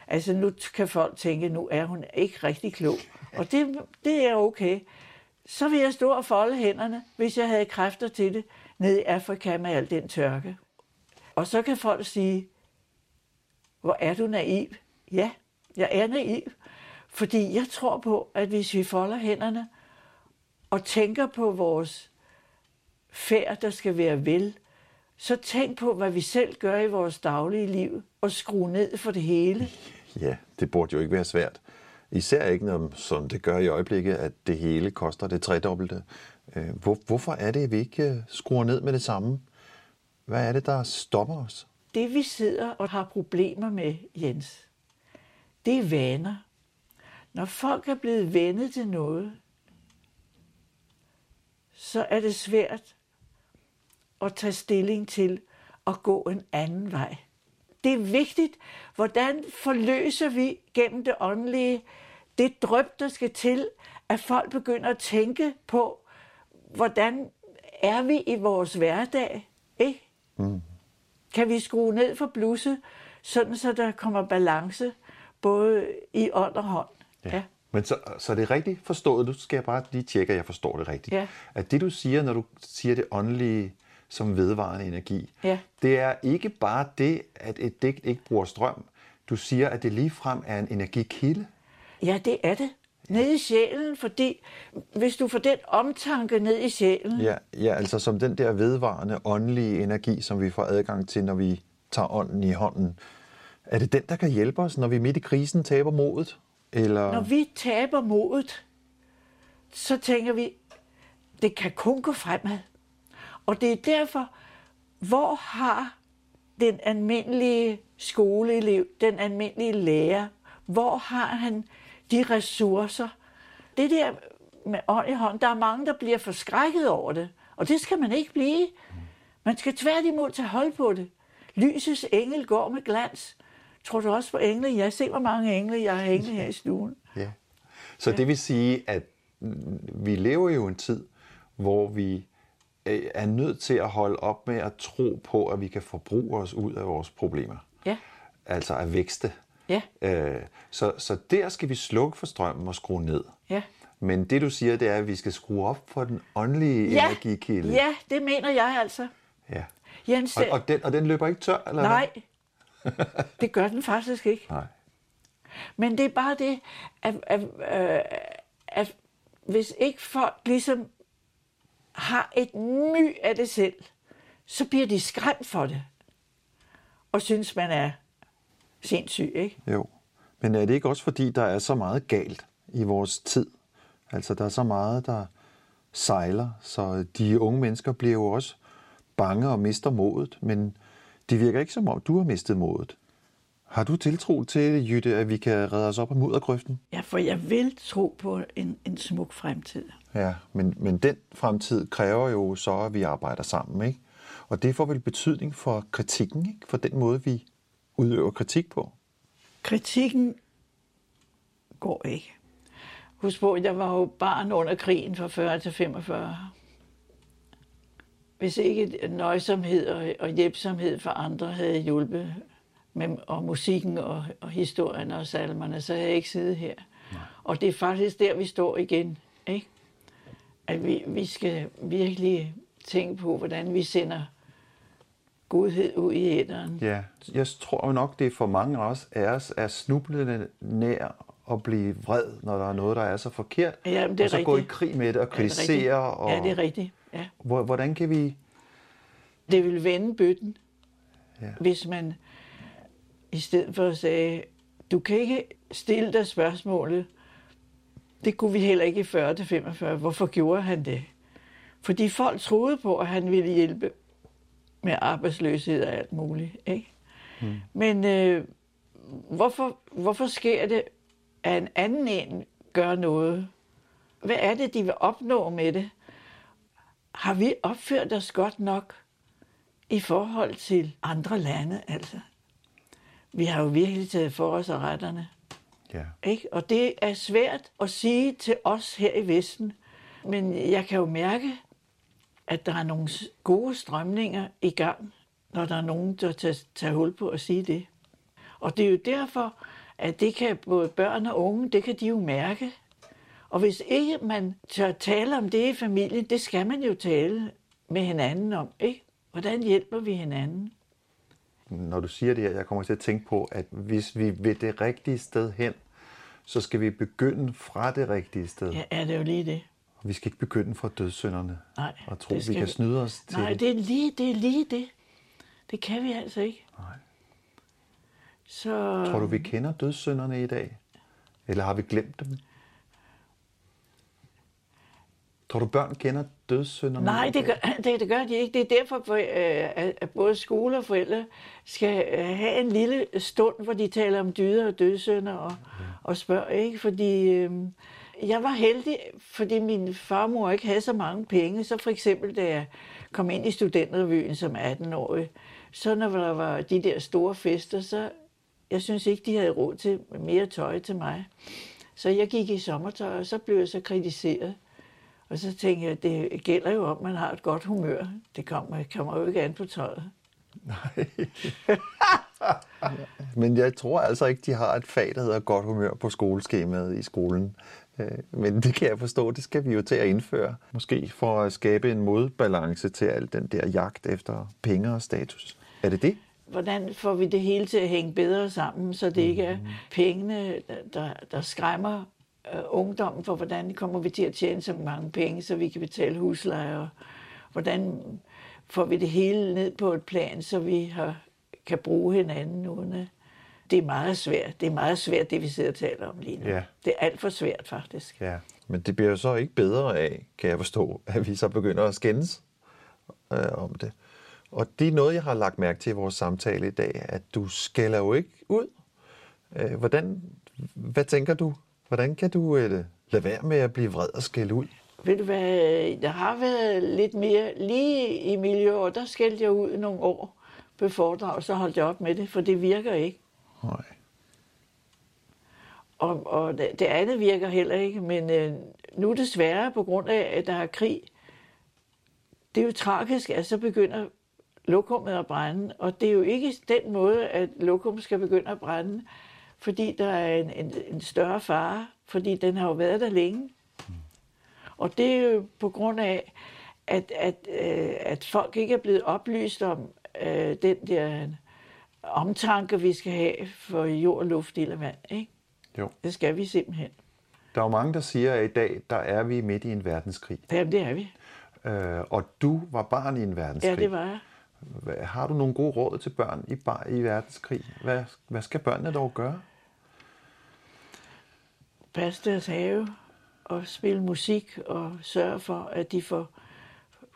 Speaker 4: Altså nu kan folk tænke, nu er hun ikke rigtig klog. Og det, det er okay. Så vil jeg stå og folde hænderne, hvis jeg havde kræfter til det, nede i Afrika med al den tørke. Og så kan folk sige, hvor er du naiv? Ja, jeg er naiv. Fordi jeg tror på, at hvis vi folder hænderne og tænker på vores færd, der skal være vel, så tænk på, hvad vi selv gør i vores daglige liv, og skrue ned for det hele.
Speaker 3: Ja, det burde jo ikke være svært. Især ikke, når, som det gør i øjeblikket, at det hele koster det tredobbelte. Øh, hvor, hvorfor er det, at vi ikke øh, skruer ned med det samme? Hvad er det, der stopper os?
Speaker 4: Det vi sidder og har problemer med, Jens, det er vaner. Når folk er blevet vendet til noget, så er det svært at tage stilling til at gå en anden vej. Det er vigtigt, hvordan forløser vi gennem det åndelige det drøb, der skal til, at folk begynder at tænke på, hvordan er vi i vores hverdag, ikke? Mm. Kan vi skrue ned for blusse, sådan så der kommer balance både i ånd og hånd?
Speaker 3: Ja. ja. Men så, så er det rigtigt forstået, nu skal jeg bare lige tjekke, at jeg forstår det rigtigt.
Speaker 4: Ja.
Speaker 3: At det du siger, når du siger det åndelige som vedvarende energi,
Speaker 4: Ja.
Speaker 3: det er ikke bare det, at et digt ikke bruger strøm. Du siger, at det ligefrem er en energikilde.
Speaker 4: Ja, det er det. Ned i sjælen, fordi hvis du får den omtanke ned i sjælen,
Speaker 3: Ja, ja, altså som den der vedvarende åndelige energi, som vi får adgang til, når vi tager ånden i hånden. Er det den, der kan hjælpe os, når vi midt i krisen taber modet? Eller...
Speaker 4: når vi taber modet, så tænker vi, det kan kun gå fremad. Og det er derfor, hvor har den almindelige skoleelev, den almindelige lærer, hvor har han de ressourcer? Det der med ånd i hånd, der er mange, der bliver forskrækket over det. Og det skal man ikke blive. Man skal tværtimod tage hold på det. Lysets engel går med glans. Tror du også på engle? Jeg ser, hvor mange engle jeg har hængende her i stuen.
Speaker 3: Ja. Så det vil sige, at vi lever jo en tid, hvor vi er nødt til at holde op med at tro på, at vi kan forbruge os ud af vores problemer.
Speaker 4: Ja.
Speaker 3: Altså at vækste.
Speaker 4: Ja.
Speaker 3: Øh, så, så der skal vi slukke for strømmen og skrue ned.
Speaker 4: Ja.
Speaker 3: Men det du siger, det er, at vi skal skrue op for den åndelige
Speaker 4: Ja,
Speaker 3: energikilde.
Speaker 4: ja, det mener jeg altså.
Speaker 3: ja.
Speaker 4: Jens,
Speaker 3: Og, og, den, og den løber ikke tør, eller
Speaker 4: nej, det gør den faktisk ikke.
Speaker 3: hvad? Nej.
Speaker 4: Men det er bare det, at, at, øh, at hvis ikke folk ligesom har et my af det selv, så bliver de skræmt for det. Og synes, man er sindssyg, ikke?
Speaker 3: Jo. Men er det ikke også fordi, der er så meget galt i vores tid? Altså, der er så meget, der sejler, så de unge mennesker bliver jo også bange og mister modet, men det virker ikke som om, du har mistet modet. Har du tiltro til, Jytte, at vi kan redde os op af muddergrøften?
Speaker 4: Ja, for jeg vil tro på en, en smuk fremtid.
Speaker 3: Ja, men, men den fremtid kræver jo så, at vi arbejder sammen, ikke? Og det får vel betydning for kritikken, ikke? For den måde, vi udøver kritik på.
Speaker 4: Kritikken går ikke. Husk på, jeg var jo barn under krigen fra 40 til 45. Hvis ikke nøjsomhed og, og hjælpsomhed for andre havde hjulpet med, og musikken og, og historien og salmerne, så havde jeg ikke siddet her. Nej. Og det er faktisk der, vi står igen. Ikke? At vi, vi skal virkelig tænke på, hvordan vi sender godhed ud i æderen.
Speaker 3: Ja, jeg tror nok, det er for mange af os, af os er snublende nær at blive vred, når der er noget, der er så forkert.
Speaker 4: Ja, det er
Speaker 3: og så
Speaker 4: rigtigt.
Speaker 3: gå i krig med det og kritisere.
Speaker 4: Ja,
Speaker 3: og,
Speaker 4: ja, det er rigtigt. Ja.
Speaker 3: Hvordan kan vi...
Speaker 4: Det vil vende bøtten,
Speaker 3: Ja.
Speaker 4: hvis man i stedet for at sige, du kan ikke stille dig spørgsmålet, det kunne vi heller ikke i 40 til 45. Hvorfor gjorde han det? Fordi folk troede på, at han ville hjælpe med arbejdsløshed og alt muligt. Ikke? Mm. Men øh, hvorfor, hvorfor sker det, at en anden en gør noget? Hvad er det, de vil opnå med det? Har vi opført os godt nok i forhold til andre lande? Altså, vi har jo virkelig taget for os af retterne.
Speaker 3: Ja.
Speaker 4: Ikke? Og det er svært at sige til os her i Vesten, men jeg kan jo mærke, at der er nogle gode strømninger i gang, når der er nogen, der tager, tager hul på at sige det. Og det er jo derfor, at det kan både børn og unge, det kan de jo mærke. Og hvis ikke man tør tale om det i familien, det skal man jo tale med hinanden om, ikke? Hvordan hjælper vi hinanden?
Speaker 3: Når du siger det her, jeg kommer til at tænke på, at hvis vi vil det rigtige sted hen, så skal vi begynde fra det rigtige sted.
Speaker 4: Ja, er det jo lige det.
Speaker 3: Vi skal ikke begynde fra dødssynderne
Speaker 4: Nej,
Speaker 3: og tro, vi kan
Speaker 4: vi-
Speaker 3: snyde os til
Speaker 4: Nej, det er lige det. Er lige det. Det kan vi altså ikke.
Speaker 3: Nej.
Speaker 4: Så...
Speaker 3: Tror du, vi kender dødssynderne i dag? Eller har vi glemt dem? Tror du, børn kender dødssynderne?
Speaker 4: Nej, det gør, det, det gør de ikke. Det er derfor, for, øh, at både skole og forældre skal øh, have en lille stund, hvor de taler om dyder og dødssynder og, og spørger. Ikke? Fordi øh, jeg var heldig, fordi min farmor ikke havde så mange penge. Så for eksempel, da jeg kom ind i studenterrevyen som 18-årig, så når der var de der store fester, så jeg synes ikke, de havde råd til mere tøj til mig. Så jeg gik i sommertøj, og så blev jeg så kritiseret. Og så tænkte jeg, det gælder jo om, at man har et godt humør. Det kommer, kommer jo ikke an på tøjet.
Speaker 3: Men jeg tror altså ikke, de har et fag, der hedder godt humør på skoleskemaet i skolen. Øh, Men det kan jeg forstå, det skal vi jo til at indføre. Måske for at skabe en modbalance til al den der jagt efter penge og status. Er det det?
Speaker 4: Hvordan får vi det hele til at hænge bedre sammen, så det ikke er pengene, der- der, skræmmer ungdommen for, hvordan kommer vi til at tjene så mange penge, så vi kan betale husleje, og hvordan får vi det hele ned på et plan, så vi har, kan bruge hinanden uden at det er meget svært. Det er meget svært, det vi sidder og taler om lige nu.
Speaker 3: Ja.
Speaker 4: Det er alt for svært, faktisk.
Speaker 3: Ja. Men det bliver jo så ikke bedre af, kan jeg forstå, at vi så begynder at skændes øh, om det. Og det er noget, jeg har lagt mærke til i vores samtale i dag, at du skælder jo ikke ud. Øh, hvordan, hvad tænker du? Hvordan kan du øh, lade være med at blive vred og skælde ud?
Speaker 4: Ved du hvad, der har været lidt mere, lige i miljøår, der skældte jeg ud nogle år på foredrag, så holdt jeg op med det, for det virker ikke.
Speaker 3: Nej.
Speaker 4: Og, og det, det andet virker heller ikke, men øh, nu desværre på grund af, at der er krig, det er jo tragisk, at så begynder lokummet at brænde, og det er jo ikke den måde, at lokum skal begynde at brænde, fordi der er en, en, en større fare, fordi den har jo været der længe. Og det er jo på grund af, at, at, øh, at folk ikke er blevet oplyst om øh, den der omtanke, vi skal have for jord, luft, ild og vand. Ikke?
Speaker 3: Jo.
Speaker 4: Det skal vi simpelthen.
Speaker 3: Der er jo mange, der siger, at i dag, der er vi midt i en verdenskrig.
Speaker 4: Jamen, det er vi.
Speaker 3: Øh, og du var barn i en verdenskrig.
Speaker 4: Ja, det var jeg.
Speaker 3: Har du nogle gode råd til børn i, bar, i verdenskrig? Hvad, hvad skal børnene dog gøre?
Speaker 4: Passe deres have og spille musik og sørge for, at de får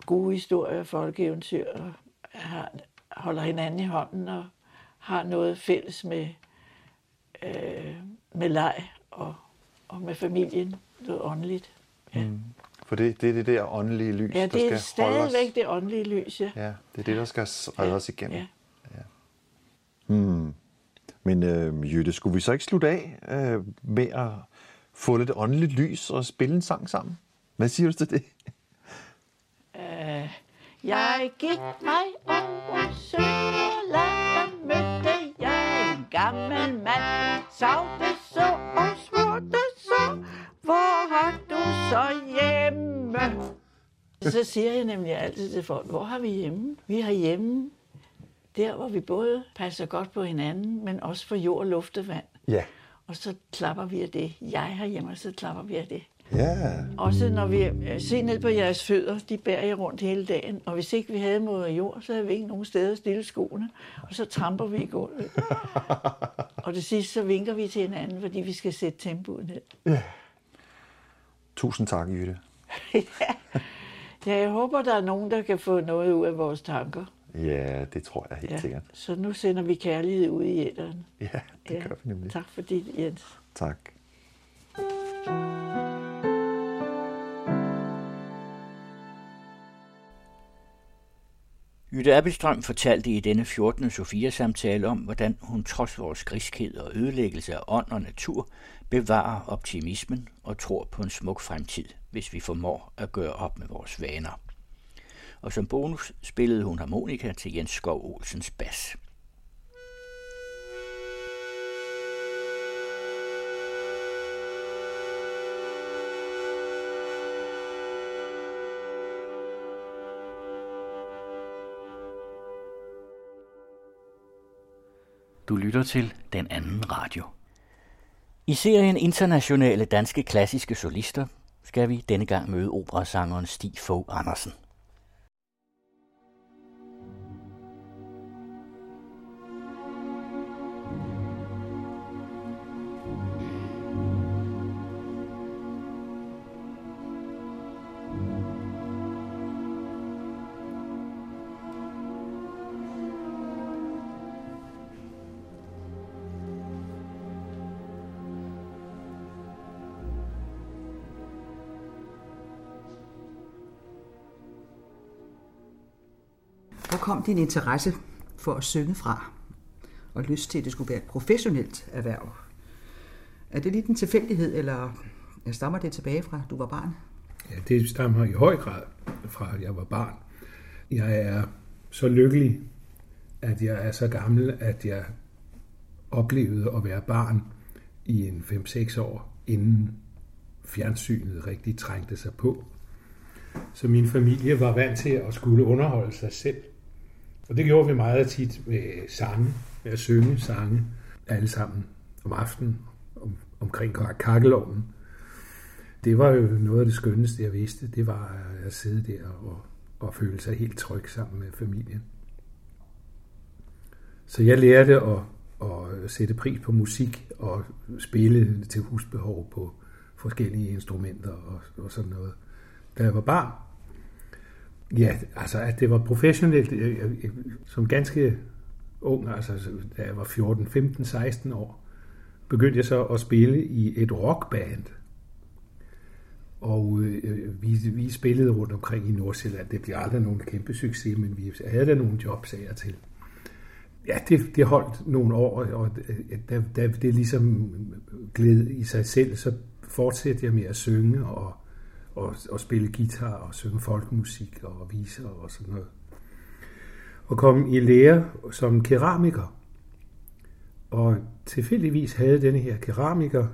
Speaker 4: gode historier, folkeeventyr og har, holder hinanden i hånden og har noget fælles med, øh, med leg og, og med familien, noget åndeligt. Ja. Mm.
Speaker 3: For det, det er det der åndelige lys,
Speaker 4: Ja,
Speaker 3: der
Speaker 4: det er
Speaker 3: skal holde os.
Speaker 4: stadigvæk det åndelige lys, ja.
Speaker 3: Ja, det er det, der skal redde os igennem.
Speaker 4: Ja.
Speaker 3: Men øh, Jytte, skulle vi så ikke slutte af øh, med at få lidt åndeligt lys og spille en sang sammen? Hvad siger du til det?
Speaker 4: Jeg gik mig Sønderland, og mødte jeg en gammel mand. Savte så og spurgte så, hvor har du så hjemme? Så siger jeg nemlig altid til folk, hvor har vi hjemme? Vi har hjemme der, hvor vi både passer godt på hinanden, men også for jord, luft og vand.
Speaker 3: Ja.
Speaker 4: Og så klapper vi af det. Jeg har hjemme, og så klapper vi af det.
Speaker 3: Ja.
Speaker 4: Også når vi øh, ser ned på jeres fødder, de bærer jeg rundt hele dagen. Og hvis ikke vi havde moder jord, så havde vi ikke nogen steder at stille skoene. Og så tramper vi i gulvet. og det sidste, så vinker vi til hinanden, fordi vi skal sætte tempoet ned.
Speaker 3: Tusind tak, Jytte.
Speaker 4: Ja, jeg håber, der er nogen, der kan få noget ud af vores tanker.
Speaker 3: Ja, det tror jeg helt
Speaker 4: Ja.
Speaker 3: sikkert.
Speaker 4: Så nu sender vi kærlighed ud i æderen.
Speaker 3: Ja, det gør vi nemlig.
Speaker 4: Tak for det, Jens.
Speaker 3: Tak.
Speaker 1: Jytte Appelstrøm fortalte i denne 14. Sofia-samtale om, hvordan hun trods vores griskhed og ødelæggelse af ånd og natur bevarer optimismen og tror på en smuk fremtid, hvis vi formår at gøre op med vores vaner. Og som bonus spillede hun harmonika til Jens Skov Olsens bas. Du lytter til Den Anden Radio. I serien Internationale Danske Klassiske Solister skal vi denne gang møde operasangeren Stig Fogh Andersen.
Speaker 5: Kom din interesse for at synge fra? Og lyst til, at det skulle være et professionelt erhverv? Er det lidt en tilfældighed, eller stammer det tilbage fra, at du var barn?
Speaker 6: Ja, det stammer i høj grad fra, at jeg var barn. Jeg er så lykkelig, at jeg er så gammel, at jeg oplevede at være barn i en 5-6 år, inden fjernsynet rigtig trængte sig på. Så min familie var vant til at skulle underholde sig selv. Og det gjorde vi meget tit med sange, med at synge sange, alle sammen om aftenen, om, omkring kakkeloven. Det var jo noget af det skønneste, jeg vidste. Det var at sidde der og, og føle sig helt tryg sammen med familien. Så jeg lærte at, at sætte pris på musik og spille til husbehov på forskellige instrumenter og, og sådan noget, da jeg var barn. Ja, altså at det var professionelt jeg, jeg, jeg, som ganske ung, altså da jeg var 14, 15, 16 år, begyndte jeg så at spille i et rockband. Og øh, vi, vi spillede rundt omkring i Nordsjælland. Det blev aldrig nogen kæmpe succes, men vi havde da nogle jobs af til. Ja, det, det holdt nogle år, og øh, da, da det ligesom gled i sig selv, så fortsatte jeg med at synge og, og, og spille guitar og synge folkemusik og viser og sådan noget. Og kom i lære som keramiker. Og tilfældigvis havde denne her keramiker,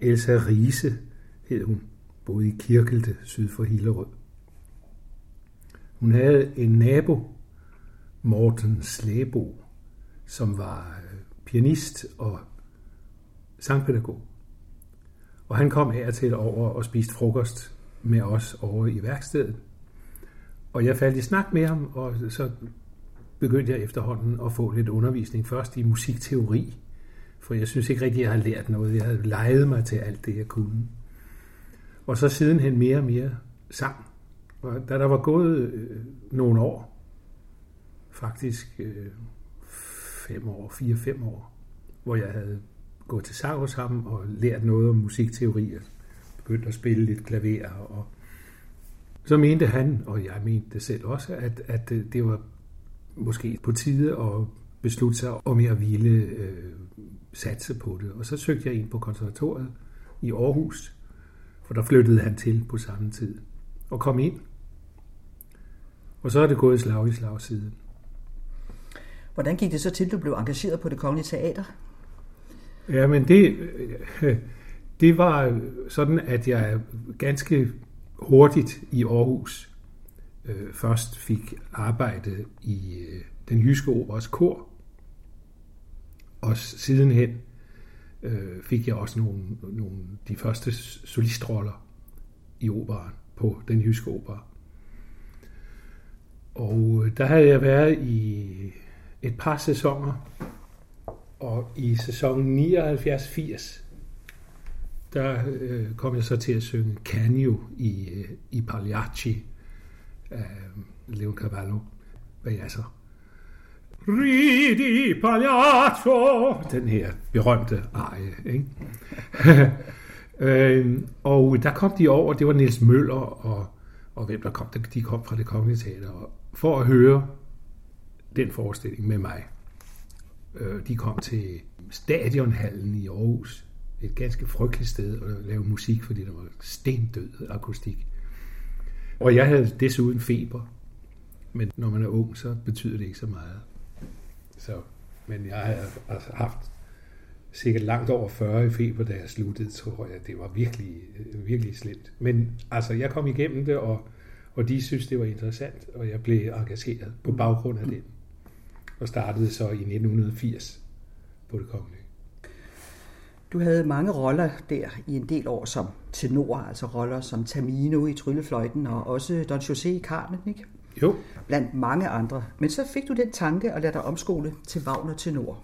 Speaker 6: Elsa Riese hed hun, boede i Kirkelte syd for Hillerød. Hun havde en nabo, Morten Slæbo, som var øh, pianist og sangpædagog. Og han kom her til over og spiste frokost med os over i værkstedet. Og jeg faldt i snak med ham, og så begyndte jeg efterhånden at få lidt undervisning. Først i musikteori, for jeg synes ikke rigtig, jeg har lært noget. Jeg havde leget mig til alt det, jeg kunne. Og så sidenhen mere og mere sang. Og da der var gået øh, nogle år, faktisk øh, fem år, fire-fem år, hvor jeg havde gået til sang hos ham og lært noget om musikteori og begyndt at spille lidt klaver og Så mente han, og jeg mente det selv også, at, at det var måske på tide at beslutte sig, om jeg ville øh, satse på det. Og så søgte jeg ind på konservatoriet i Aarhus, for der flyttede han til på samme tid, og kom ind. Og så er det gået slag i slag siden.
Speaker 5: Hvordan gik det så til, du blev engageret på det kongelige teater?
Speaker 6: Ja, men det, det var sådan, at jeg ganske hurtigt i Aarhus øh, først fik arbejde i øh, den jyske operas kor, og sidenhen øh, fik jeg også nogle, nogle de første solistroller i operaen på den jyske opera. Og øh, der havde jeg været i et par sæsoner, og i sæsonen 79-80, der øh, kom jeg så til at synge Canio i, øh, i Pagliacci af Leon Cavallo. Hvad jeg så? Ridi Pagliaccio! Den her berømte arie, ikke? øh, og der kom de over, det var Niels Møller og, og hvem der kom, de kom fra det kongelige teater, for at høre den forestilling med mig. Øh, de kom til Stadionhallen i Aarhus, et ganske frygteligt sted at lave musik, fordi der var stendød akustik. Og jeg havde desuden feber, men når man er ung, så betyder det ikke så meget. Så, men jeg har altså haft sikkert langt over 40 i feber, da jeg sluttede, tror jeg. Det var virkelig, virkelig slemt. Men altså, jeg kom igennem det, og, og de synes, det var interessant, og jeg blev engageret på baggrund af det. Og startede så i 1980 på det kongelige.
Speaker 5: Du havde mange roller der i en del år som tenor, altså roller som Tamino i Tryllefløjten og også Don José i Carmen, ikke?
Speaker 6: Jo.
Speaker 5: Blandt mange andre. Men så fik du den tanke at lade dig omskole til Wagner tenor.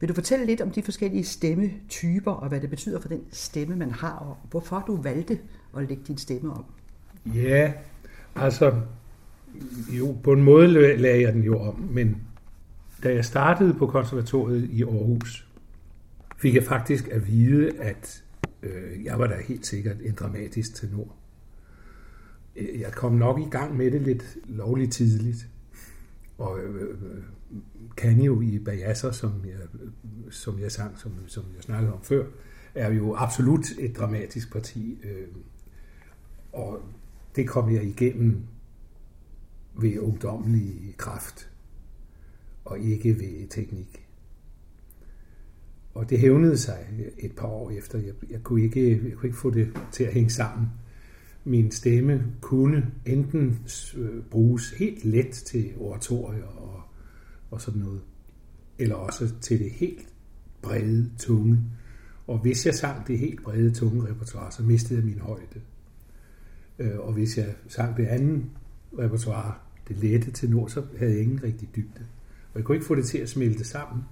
Speaker 5: Vil du fortælle lidt om de forskellige stemmetyper, og hvad det betyder for den stemme, man har, og hvorfor du valgte at lægge din stemme om?
Speaker 6: Ja, altså, jo, på en måde lagde jeg den jo om, men da jeg startede på konservatoriet i Aarhus, fik jeg faktisk at vide, at øh, jeg var da helt sikkert en dramatisk tenor. Øh, jeg kom nok i gang med det lidt lovligt tidligt, og øh, øh kan jo i Bajasser, som jeg, som jeg sang, som, som jeg snakkede om før, er jo absolut et dramatisk parti. Øh, og det kom jeg igennem ved ungdommelig kraft, og ikke ved teknik. Og det hævnede sig et par år efter. Jeg, jeg, kunne ikke, jeg kunne ikke få det til at hænge sammen. Min stemme kunne enten øh, bruges helt let til oratorier og, og sådan noget, eller også til det helt brede tunge. Og hvis jeg sang det helt brede tunge repertoire, så mistede jeg min højde. Øh, og hvis jeg sang det andet repertoire, det lette til nord, så havde jeg ingen rigtig dybde. Og jeg kunne ikke få det til at smelte sammen.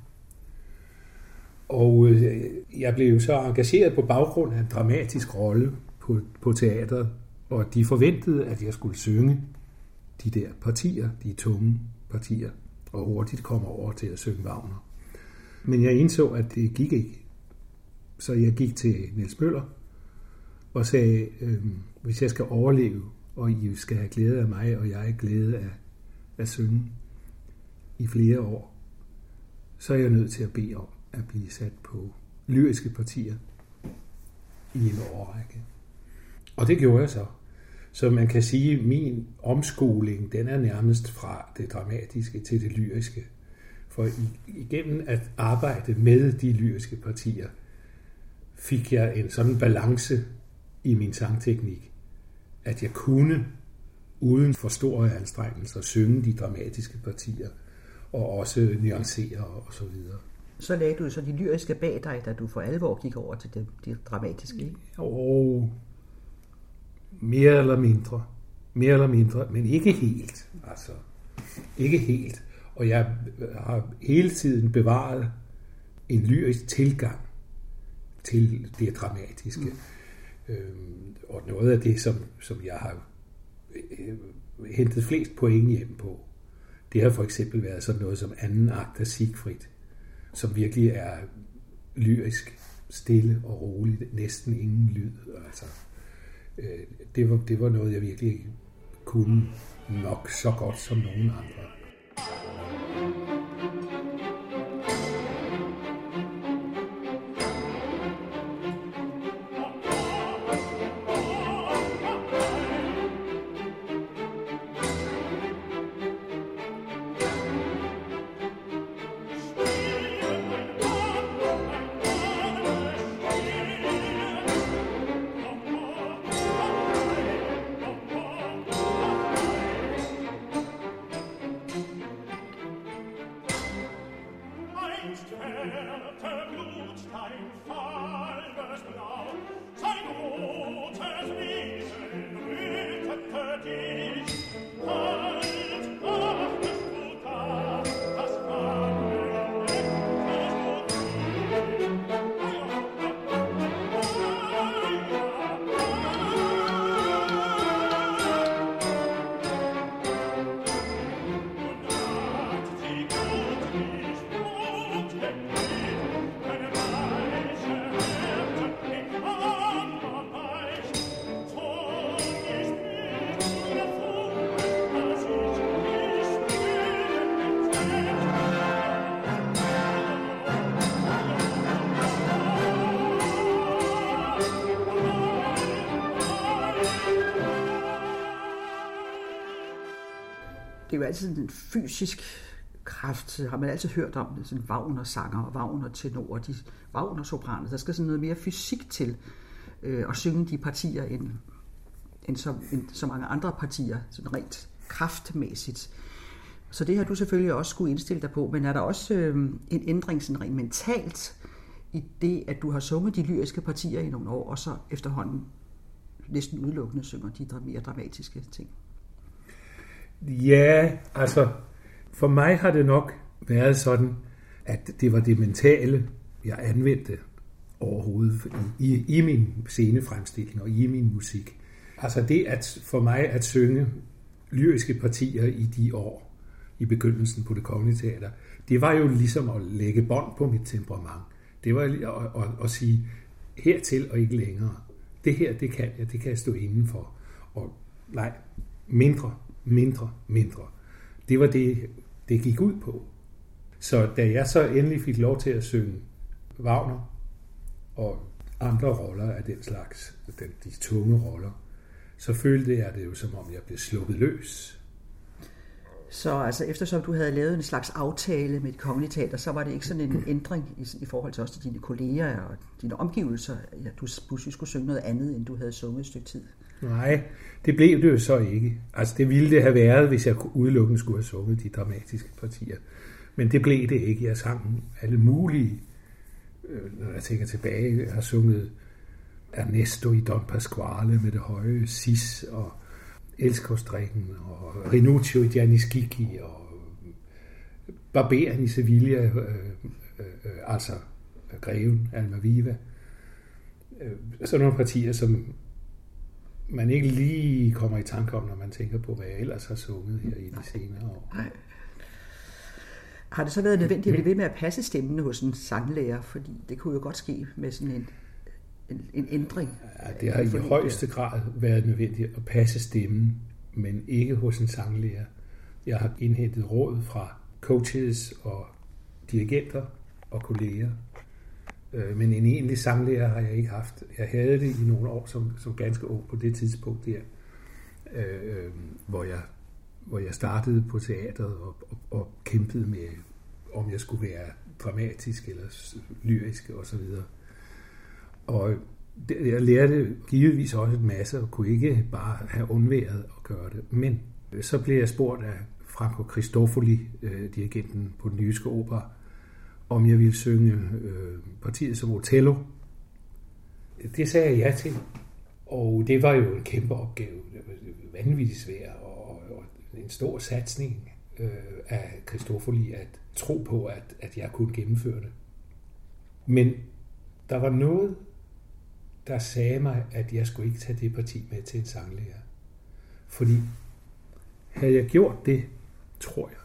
Speaker 6: Og øh, jeg blev så engageret på baggrund af en dramatisk rolle på, på teateret, og de forventede, at jeg skulle synge de der partier, de tunge partier, og hurtigt komme over til at synge Wagner. Men jeg indså, at det gik ikke. Så jeg gik til Niels Møller og sagde, øh, hvis jeg skal overleve, og I skal have glæde af mig, og jeg er glæde af at synge i flere år, så er jeg nødt til at bede om, at blive sat på lyriske partier i en årrække. Og det gjorde jeg så. Så man kan sige, at min omskoling, den er nærmest fra det dramatiske til det lyriske. For igennem at arbejde med de lyriske partier, fik jeg en sådan balance i min sangteknik, at jeg kunne uden for store anstrengelser synge de dramatiske partier, og også nuancere og så videre
Speaker 5: så lagde du så de lyriske bag dig, da du for alvor gik over til det, det dramatiske, ikke?
Speaker 6: Jo, mere eller mindre. Mere eller mindre, men ikke helt. Altså, ikke helt. Og jeg har hele tiden bevaret en lyrisk tilgang til det dramatiske. Mm. Øhm, og noget af det, som, som jeg har øh, hentet flest point hjem på, det har for eksempel været sådan noget som anden akt af Siegfried som virkelig er lyrisk, stille og roligt, næsten ingen lyd. Altså, øh, det, var, det var noget, jeg virkelig kunne nok så godt som nogen andre.
Speaker 5: Altid en fysisk kraft, har man altid hørt om det, sådan Wagner-sanger og Wagner-tenorer, de Wagner-sopraner, der skal sådan noget mere fysik til øh, at synge de partier, end, end, så, end så mange andre partier, sådan rent kraftmæssigt. Så det har du selvfølgelig også skulle indstille dig på, men er der også øh, en ændring sådan rent mentalt i det, at du har sunget de lyriske partier i nogle år, og så efterhånden næsten udelukkende synger de mere dramatiske ting?
Speaker 6: Ja, altså for mig har det nok været sådan, at det var det mentale, jeg anvendte overhovedet i, i, i min scenefremstilling og i min musik. Altså det at for mig at synge lyriske partier i de år, i begyndelsen på det kongelige teater, det var jo ligesom at lægge bånd på mit temperament. Det var at, at, at sige, hertil og ikke længere. Det her, det kan jeg, det kan jeg stå indenfor. Og nej, mindre, mindre, mindre. Det var det, det gik ud på. Så da jeg så endelig fik lov til at synge Wagner og andre roller af den slags, den, de tunge roller, så følte jeg det jo som om jeg blev sluppet løs.
Speaker 5: Så altså, eftersom du havde lavet en slags aftale med et kongeligt teater, så var det ikke sådan en ændring i, i forhold til også til dine kolleger og dine omgivelser, at du pludselig skulle synge noget andet, end du havde sunget et stykke tid?
Speaker 6: Nej, det blev det jo så ikke. Altså det ville det have været, hvis jeg udelukkende skulle have sunget de dramatiske partier. Men det blev det ikke. Jeg sang alle mulige, øh, når jeg tænker tilbage, jeg har sunget Ernesto i Don Pasquale med det høje sis og Elskovsdrikken og Rinuccio i Giannis Gigi og Barberen i Sevilla, øh, øh, øh, altså Greven, Almaviva. Øh, sådan nogle partier, som man ikke lige kommer i tanke om, når man tænker på, hvad jeg ellers har sunget her i de senere år. Nej.
Speaker 5: Har det så været nødvendigt at blive ved med at passe stemmen hos en sanglærer? Fordi det kunne jo godt ske med sådan en, en, en ændring.
Speaker 6: Ja, det har i højeste grad været nødvendigt at passe stemmen, men ikke hos en sanglærer. Jeg har indhentet råd fra coaches og dirigenter og kolleger, Øh, men en egentlig samlærer har jeg ikke haft. Jeg havde det i nogle år som, som ganske ung på det tidspunkt der, øh, hvor, jeg, hvor jeg startede på teatret og, og, og kæmpede med, om jeg skulle være dramatisk eller lyrisk og så videre. Og det, jeg lærte givetvis også en masse og kunne ikke bare have undværet at gøre det. Men så blev jeg spurgt af Franco Cristofoli, øh, dirigenten på den jyske opera, om jeg ville synge øh, partiet som Otello. Det sagde jeg ja til, og det var jo en kæmpe opgave, Det vanvittigt svært, og, og en stor satsning øh, af Kristofoli at tro på, at, at jeg kunne gennemføre det. Men der var noget, der sagde mig, at jeg skulle ikke tage det parti med til en sanglærer. Fordi havde jeg gjort det, tror jeg,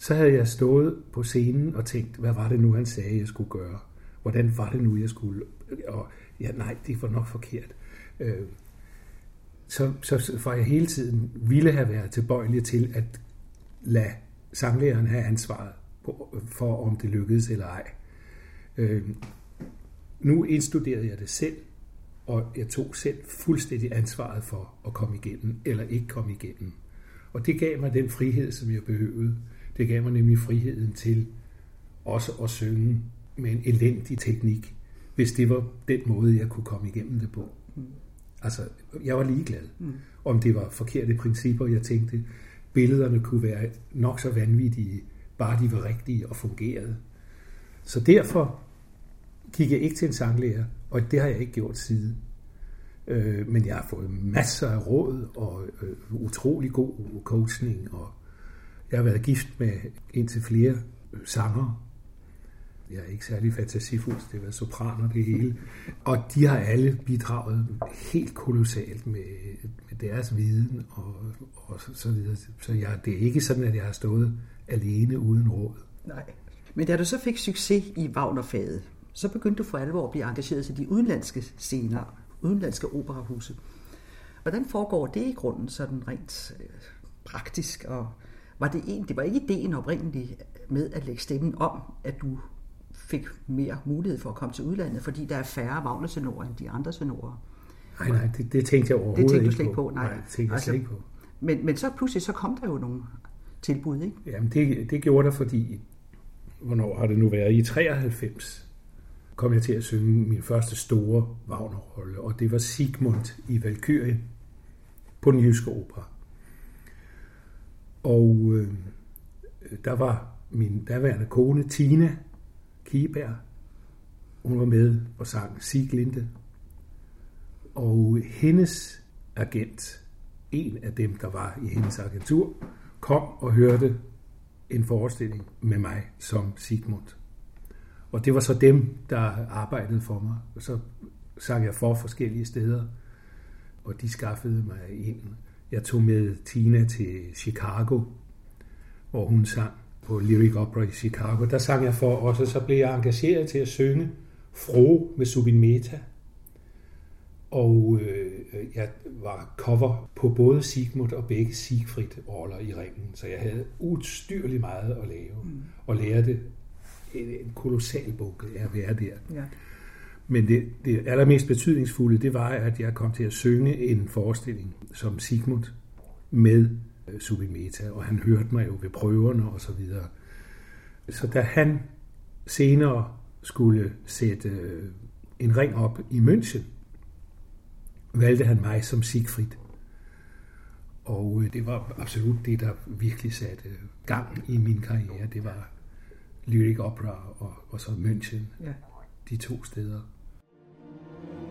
Speaker 6: så havde jeg stået på scenen og tænkt, hvad var det nu, han sagde, jeg skulle gøre? Hvordan var det nu, jeg skulle? Og ja, nej, det var nok forkert. Øh, så, så for jeg hele tiden ville have været tilbøjelig til at lade sanglæreren have ansvaret for, om det lykkedes eller ej. Øh, nu indstuderede jeg det selv, og jeg tog selv fuldstændig ansvaret for at komme igennem, eller ikke komme igennem. Og det gav mig den frihed, som jeg behøvede. Det gav mig nemlig friheden til også at synge med en elendig teknik, hvis det var den måde, jeg kunne komme igennem det på. Mm. Altså, jeg var ligeglad. Mm. Om det var forkerte principper, jeg tænkte, billederne kunne være nok så vanvittige, bare de var rigtige og fungerede. Så derfor gik jeg ikke til en sanglærer, og det har jeg ikke gjort siden. Øh, men jeg har fået masser af råd og øh, utrolig god coaching, og jeg har været gift med indtil flere sanger. Jeg er ikke særlig fantasifuld, det har været sopraner det hele. Og de har alle bidraget helt kolossalt med, med deres viden og, og så, så videre. Så jeg, det er ikke sådan, at jeg har stået alene uden råd.
Speaker 5: Nej. Men da du så fik succes i Wagnerfaget, så begyndte du for alvor at blive engageret til de udenlandske scener, udenlandske operahuse. Hvordan foregår det i grunden sådan rent øh, praktisk? Og var det, en, det var ikke ideen oprindeligt med at lægge stemmen om, at du fik mere mulighed for at komme til udlandet, fordi der er færre Wagner-tenorer end de andre tenorer.
Speaker 6: Nej, nej, det, det tænkte jeg overhovedet
Speaker 5: det tænkte
Speaker 6: du
Speaker 5: slet ikke på. Nej,
Speaker 6: nej det tænkte jeg altså, slet ikke på.
Speaker 5: Men, men så pludselig så kom der jo nogle tilbud, ikke?
Speaker 6: Jamen det, det gjorde der, fordi, hvornår har det nu været, i 93 kom jeg til at synge min første store Wagner-rolle, og det var Sigmund i Valkyrien på den jyske opera. Og øh, der var min daværende kone, Tina Kieberg. Hun var med og sang Siglinde. Og hendes agent, en af dem, der var i hendes agentur, kom og hørte en forestilling med mig som Sigmund. Og det var så dem, der arbejdede for mig. Og så sang jeg for forskellige steder, og de skaffede mig ind. Jeg tog med Tina til Chicago, hvor hun sang på Lyric Opera i Chicago. Der sang jeg for, og så blev jeg engageret til at synge Fro med Subin Meta. Og øh, jeg var cover på både Sigmund og begge Siegfried-roller i ringen, så jeg havde udstyrligt meget at lave, mm. og lærte en, en kolossal bunke af at være der. Ja. Men det, det allermest betydningsfulde, det var, at jeg kom til at synge en forestilling som Sigmund med øh, Subimeta, og han hørte mig jo ved prøverne og så videre. Så da han senere skulle sætte øh, en ring op i München, valgte han mig som Siegfried. Og øh, det var absolut det, der virkelig satte gang i min karriere. Det var Lyric Opera og, og så München. Ja. De to steder.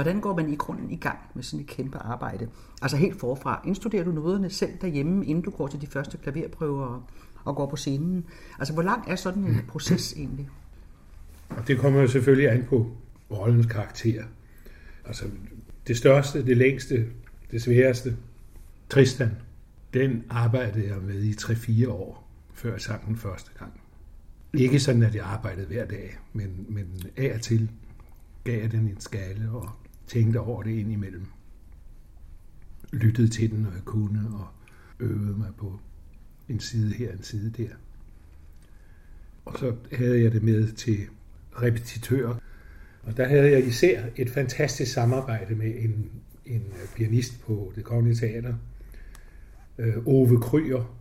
Speaker 5: Hvordan går man i grunden i gang med sådan et kæmpe arbejde? Altså helt forfra. Indstuderer du noderne selv derhjemme, inden du går til de første klaverprøver og, går på scenen? Altså hvor lang er sådan en proces egentlig?
Speaker 6: Og det kommer jo selvfølgelig an på rollens karakter. Altså det største, det længste, det sværeste, Tristan, den arbejdede jeg med i 3-4 år, før jeg sang den første gang. Ikke sådan, at jeg arbejdede hver dag, men, men af og til gav jeg den en skalle og tænkte over det indimellem. Lyttede til den, når jeg kunne, og øvede mig på en side her, en side der. Og så havde jeg det med til repetitører. Og der havde jeg især et fantastisk samarbejde med en, en pianist på det kongelige teater, øh, Ove Kryer.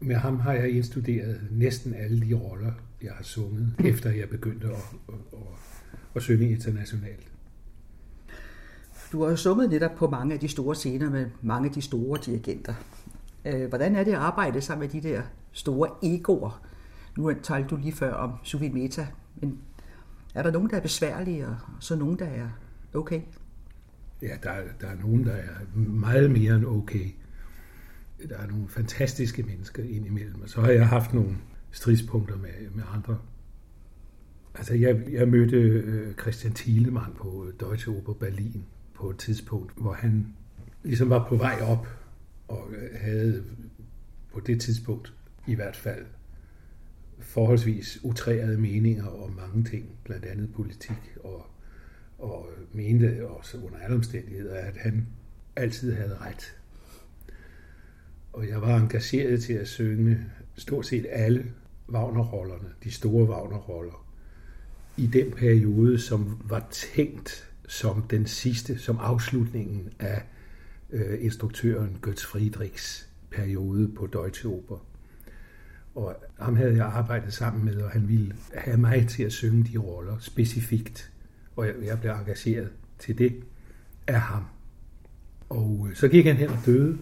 Speaker 6: Med ham har jeg indstuderet næsten alle de roller, jeg har sunget, efter jeg begyndte at, at, at, at synge internationalt.
Speaker 5: Du har jo sunget netop på mange af de store scener med mange af de store dirigenter. Øh, hvordan er det at arbejde sammen med de der store egoer? Nu talte du lige før om Suvin Meta, men er der nogen, der er besværlige, og så nogen, der er okay?
Speaker 6: Ja, der, der er nogen, der er meget mere end okay. Der er nogle fantastiske mennesker indimellem, og så har jeg haft nogle stridspunkter med, med andre. Altså, jeg, jeg mødte øh, Christian Thielemann på Deutsche Oper Berlin på et tidspunkt, hvor han ligesom var på vej op, og øh, havde på det tidspunkt i hvert fald forholdsvis utrærede meninger om mange ting, blandt andet politik, og, og mente også under alle omstændigheder, at han altid havde ret. Og jeg var engageret til at synge stort set alle Wagner-rollerne, de store Wagner-roller, i den periode, som var tænkt som den sidste, som afslutningen af øh, instruktøren Götz Friedrichs periode på Deutsche Oper. Og ham havde jeg arbejdet sammen med, og han ville have mig til at synge de roller specifikt. Og jeg, jeg blev engageret til det af ham. Og øh, så gik han hen og døde.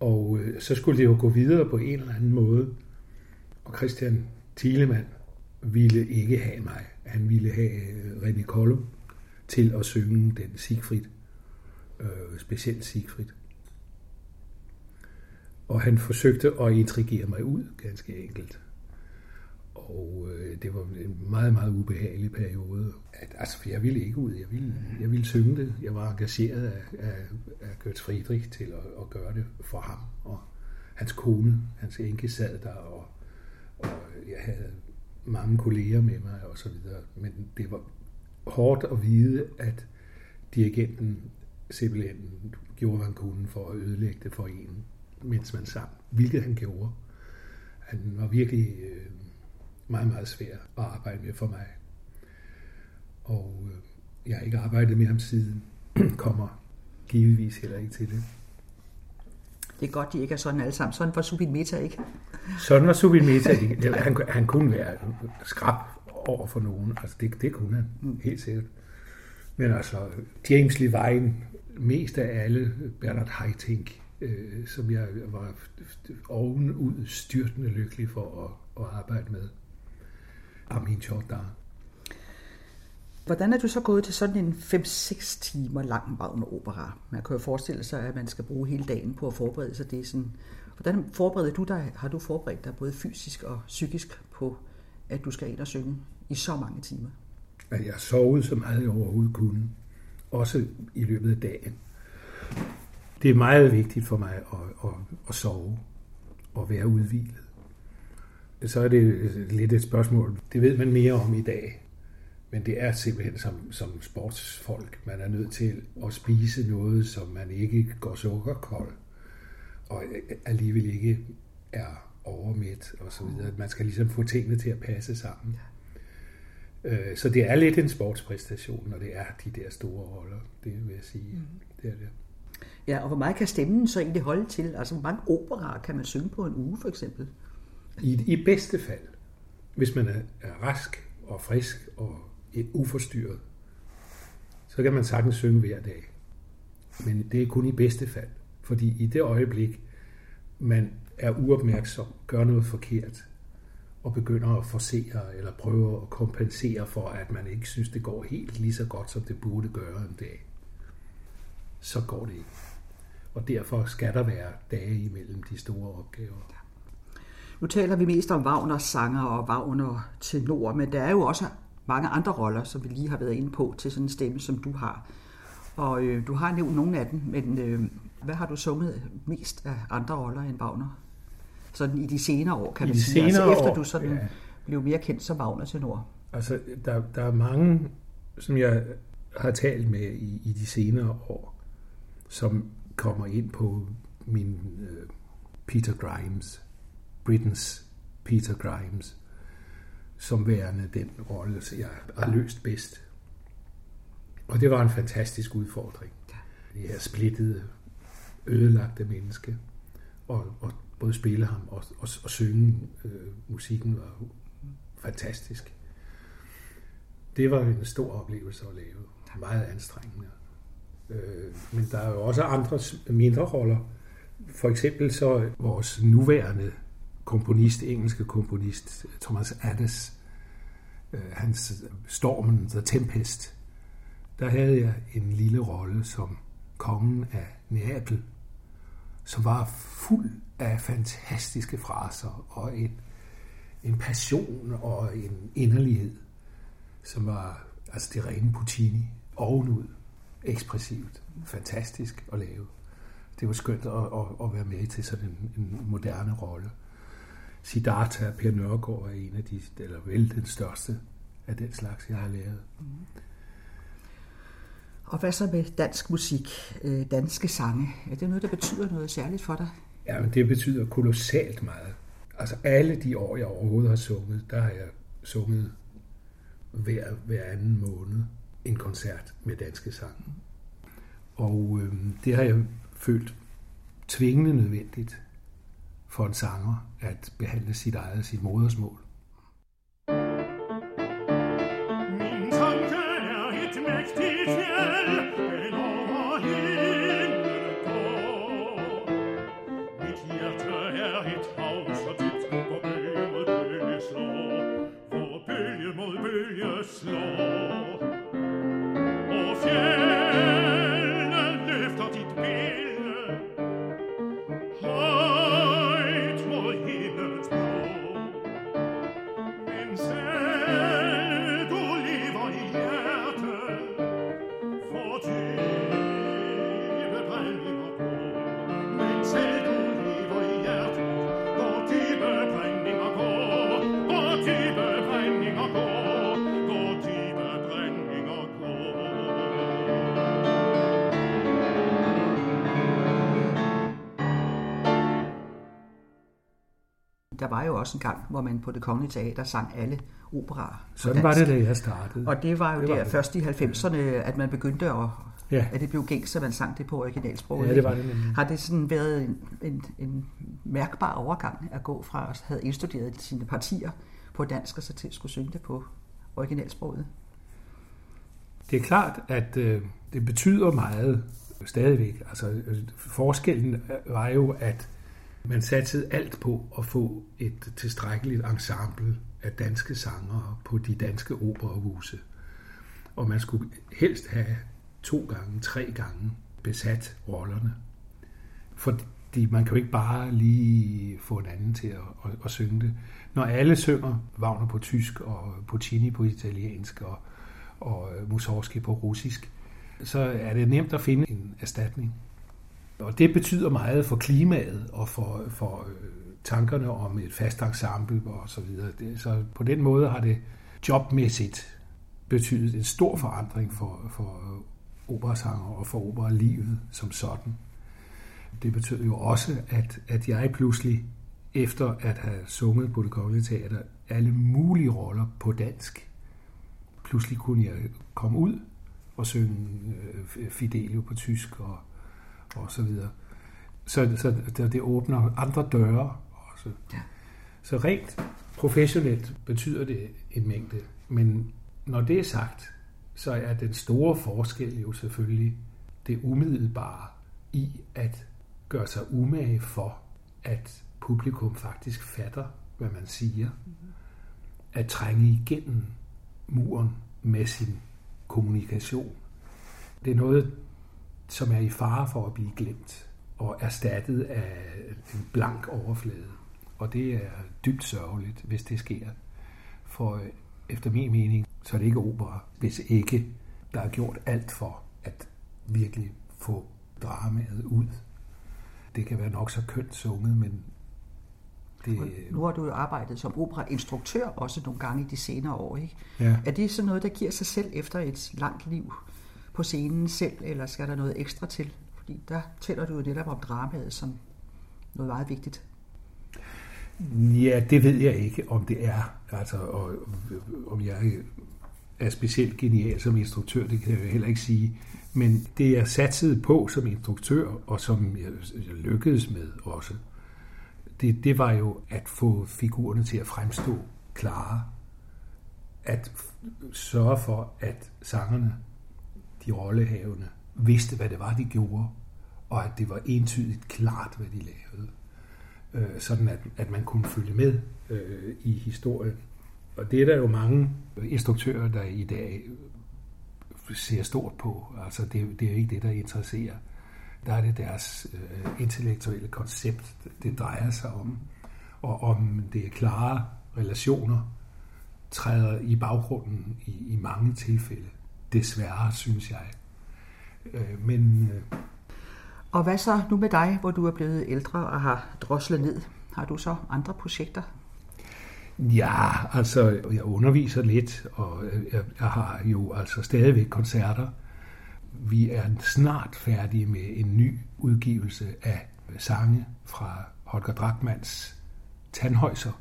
Speaker 6: Og øh, så skulle det jo gå videre på en eller anden måde. Og Christian Thielemann ville ikke have mig. Han ville have øh, René Kollum til at synge den Siegfried. Øh, specielt Siegfried. Og han forsøgte at intrigere mig ud, ganske enkelt. Og øh, det var en meget, meget ubehagelig periode. At, altså, for jeg ville ikke ud, jeg ville, jeg ville synge det. Jeg var engageret af, af, af Götz Friedrich til at, at gøre det for ham. Og hans kone, hans enke sad der, og, og jeg havde mange kolleger med mig og så videre. Men det var hårdt at vide, at dirigenten simpelthen gjorde, hvad han kunne for at ødelægge det for en mens man sang, hvilket han gjorde. Han var virkelig øh, meget, meget svær at arbejde med for mig. Og øh, jeg har ikke arbejdet med ham siden, kommer givetvis heller ikke til det.
Speaker 5: Det er godt, de ikke er sådan alle sammen. Sådan var Subin Meta ikke.
Speaker 6: Sådan var Subin Meta ikke. Han, han kunne være skrab over for nogen. Altså det, det kunne han, mm. helt sikkert. Men altså, James Levine, mest af alle, Bernard Haitink, øh, som jeg var ovenud styrtende lykkelig for at, at arbejde med. Armin Jordan.
Speaker 5: Hvordan er du så gået til sådan en 5-6 timer lang Wagner-opera? Man kan jo forestille sig, at man skal bruge hele dagen på at forberede sig. Det er sådan, hvordan forbereder du dig? Har du forberedt dig både fysisk og psykisk på, at du skal ind og synge i så mange timer?
Speaker 6: At jeg sovet så meget jeg overhovedet kunne. Også i løbet af dagen det er meget vigtigt for mig at, at, at sove og være udvilet. Så er det lidt et spørgsmål. Det ved man mere om i dag. Men det er simpelthen som, som sportsfolk, man er nødt til at spise noget, som man ikke går sukkerkold, og alligevel ikke er overmæt og så videre. Man skal ligesom få tingene til at passe sammen. Øh, så det er lidt en sportspræstation, når det er de der store roller, det vil jeg sige. Mm. Det er det.
Speaker 5: Ja, og hvor meget kan stemmen så egentlig holde til? Altså, hvor mange operaer kan man synge på en uge, for eksempel?
Speaker 6: I, i bedste fald, hvis man er, er rask og frisk og uforstyrret, så kan man sagtens synge hver dag. Men det er kun i bedste fald. Fordi i det øjeblik, man er uopmærksom, gør noget forkert, og begynder at forsere eller prøve at kompensere for, at man ikke synes, det går helt lige så godt, som det burde gøre en dag, så går det ikke. Og derfor skal der være dage imellem de store opgaver.
Speaker 5: Nu taler vi mest om Wagner sanger og Wagner tenor, men der er jo også mange andre roller, som vi lige har været inde på til sådan en stemme, som du har. Og øh, du har nævnt nogle af dem, men øh, hvad har du sunget mest af andre roller end Wagner? Sådan i de senere år, kan
Speaker 6: I
Speaker 5: man sige. Altså efter
Speaker 6: år,
Speaker 5: du sådan
Speaker 6: ja.
Speaker 5: blev mere kendt som Wagner tenor.
Speaker 6: Altså, der, der er mange, som jeg har talt med i, i de senere år, som kommer ind på min øh, Peter Grimes, Britains Peter Grimes, som værende den rolle, som jeg har løst bedst. Og det var en fantastisk udfordring. Det her splittede, ødelagte menneske. Og, og både spille ham og, og, og synge øh, musikken var fantastisk. Det var en stor oplevelse at lave. Meget anstrengende. Øh, men der er jo også andre mindre roller. For eksempel så vores nuværende komponist, engelske komponist, øh, Thomas Addis, øh, hans Stormen, The Tempest, der havde jeg en lille rolle som kongen af Neapel, som var fuld af fantastiske fraser og en, en passion og en inderlighed, som var altså det rene Puccini ovenud, ekspressivt, fantastisk at lave. Det var skønt at, at, at være med til sådan en, en moderne rolle. Siddhartha Per Nørgaard er en af de, eller vel den største af den slags, jeg har lavet.
Speaker 5: Og hvad så med dansk musik, øh, danske sange? Er det noget, der betyder noget særligt for dig?
Speaker 6: Ja, men det betyder kolossalt meget. Altså alle de år, jeg overhovedet har sunget, der har jeg sunget hver, hver anden måned en koncert med danske sange. Og øh, det har jeg følt tvingende nødvendigt for en sanger at behandle sit eget, sit modersmål.
Speaker 5: Også en gang, hvor man på det kongelige teater sang alle operaer.
Speaker 6: Sådan var det, da jeg startede.
Speaker 5: Og det var jo
Speaker 6: Det
Speaker 5: det
Speaker 6: var
Speaker 5: der
Speaker 6: det.
Speaker 5: først i 90'erne, at man begyndte at,
Speaker 6: Ja.
Speaker 5: at det blev gængs, at man sang det på originalsproget.
Speaker 6: Ja, det var det nemlig.
Speaker 5: Har det sådan været en, en, en mærkbar overgang at gå fra at have indstuderet sine partier på dansk, og så til at skulle synge det på originalsproget?
Speaker 6: Det er klart, at øh, det betyder meget stadigvæk. Altså, øh, forskellen var jo, at man satte alt på at få et tilstrækkeligt ensemble af danske sangere på de danske operahuse. Og man skulle helst have to gange, tre gange besat rollerne. Fordi man kan jo ikke bare lige få en anden til at, at, at synge det. Når alle synger Wagner på tysk og Puccini på italiensk og, og Mussorgsky på russisk, så er det nemt at finde en erstatning. Og det betyder meget for klimaet og for, for øh, tankerne om et fast ensemble og så videre. Det, så på den måde har det jobmæssigt betydet en stor forandring for, for operasanger og for operalivet som sådan. Det betød jo også, at, at jeg pludselig, efter at have sunget på det kongelige teater, alle mulige roller på dansk, pludselig kunne jeg komme ud og synge øh, Fidelio på tysk og, og så videre. Så, så det, det åbner andre døre også.
Speaker 5: Ja.
Speaker 6: Så rent professionelt betyder det en mængde. Men når det er sagt, så er den store forskel jo selvfølgelig det umiddelbare i at gøre sig umage for, at publikum faktisk fatter hvad man siger, at trænge igennem muren med sin kommunikation. Det er noget, som er i fare for at blive glemt og erstattet af en blank overflade. Og det er dybt sørgeligt, hvis det sker. For øh, efter min mening, så er det ikke opera, hvis ikke der er gjort alt for at virkelig få dramaet ud. Det kan være nok så kønt sunget, men det...
Speaker 5: Nu har du jo arbejdet som operainstruktør også nogle gange i de senere år, ikke?
Speaker 6: Ja.
Speaker 5: Er det sådan noget, der giver sig selv efter et langt liv på scenen selv, eller skal der noget ekstra til? Fordi der tæller du jo netop om dramaet som noget meget vigtigt.
Speaker 6: Ja, det ved jeg ikke, om det er. Altså, og, om jeg er specielt genial som instruktør, det kan jeg heller ikke sige. Men det jeg satsede på som instruktør, og som jeg, lykkedes med også, det, det var jo at få figurerne til at fremstå klare. At sørge for, at sangerne, de rollehavende, vidste, hvad det var, de gjorde, og at det var entydigt klart, hvad de lavede. Øh, sådan at, at man kunne følge med øh, i historien. Og det er der jo mange instruktører, der i dag ser stort på. Altså, det, det er jo ikke det, der interesserer. Der er det deres øh, intellektuelle koncept, det drejer sig om. Og om det er klare relationer, træder i baggrunden i, i mange tilfælde. Desværre, synes jeg. Øh, men øh,
Speaker 5: Og hvad så nu med dig, hvor du er blevet ældre og har droslet ned? Har du så andre projekter?
Speaker 6: Ja, altså jeg underviser lidt, og jeg, jeg har jo altså stadigvæk koncerter. Vi er snart færdige med en ny udgivelse af sange fra Holger Drachmanns Tandhøjser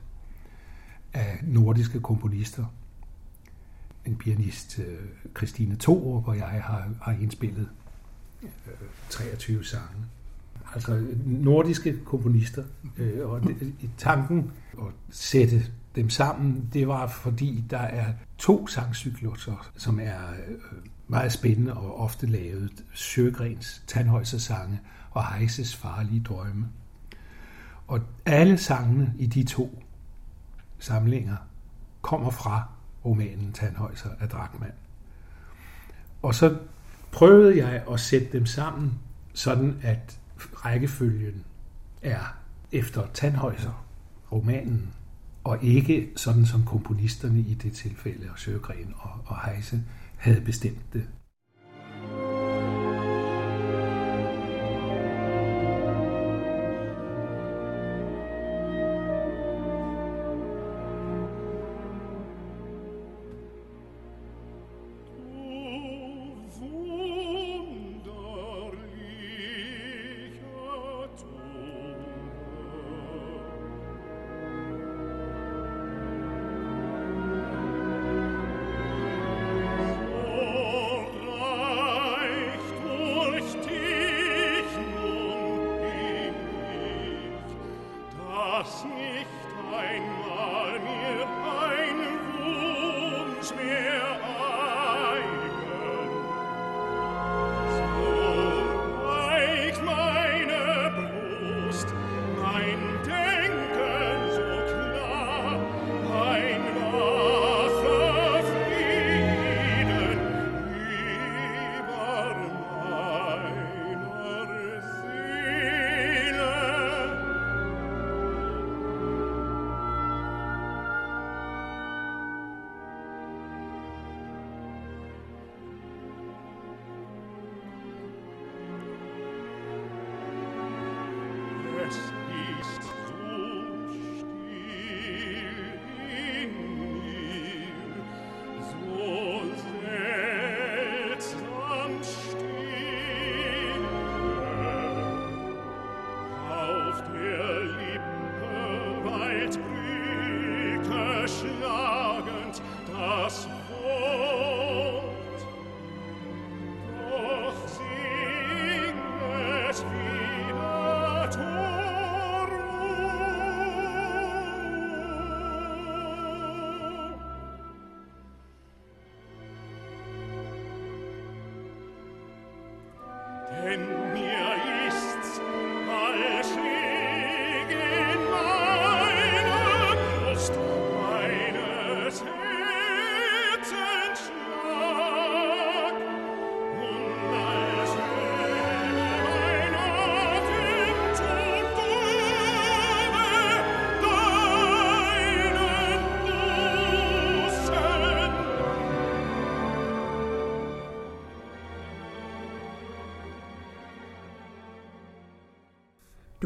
Speaker 6: af nordiske komponister. En pianist, øh, Christine Thorup, og jeg har, har indspillet øh, 23 sange. Altså nordiske komponister. Øh, og tanken at sætte dem sammen, det var fordi, der er to sangcykluser, som er meget spændende og ofte lavet. Sjøgrens Tandhøjser-sange og Heises Farlige Drømme. Og alle sangene i de to samlinger kommer fra romanen Tandhøjser af Drachmann. Og så prøvede jeg at sætte dem sammen, sådan at rækkefølgen er efter Tandhøjser, romanen, og ikke sådan som komponisterne i det tilfælde, og Sjøgren og, og Heise, havde bestemt det.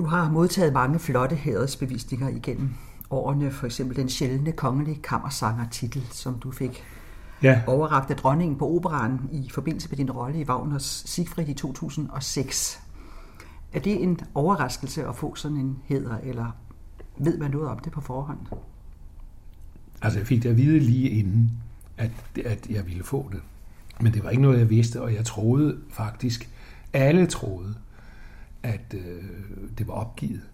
Speaker 5: Har modtaget mange flotte hædersbevisninger igennem årene, for eksempel den sjældne kongelige kammersanger-titel, som du fik
Speaker 6: Ja,
Speaker 5: overragt af dronningen på operan i forbindelse med din rolle i Wagners Siegfried i 2006. Er det en overraskelse at få sådan en heder, eller ved man noget om det på forhånd?
Speaker 6: altså jeg fik det at vide lige inden, at, at jeg ville få det. Men det var ikke noget, jeg vidste, og jeg troede faktisk, alle troede, at øh, det var opgivet.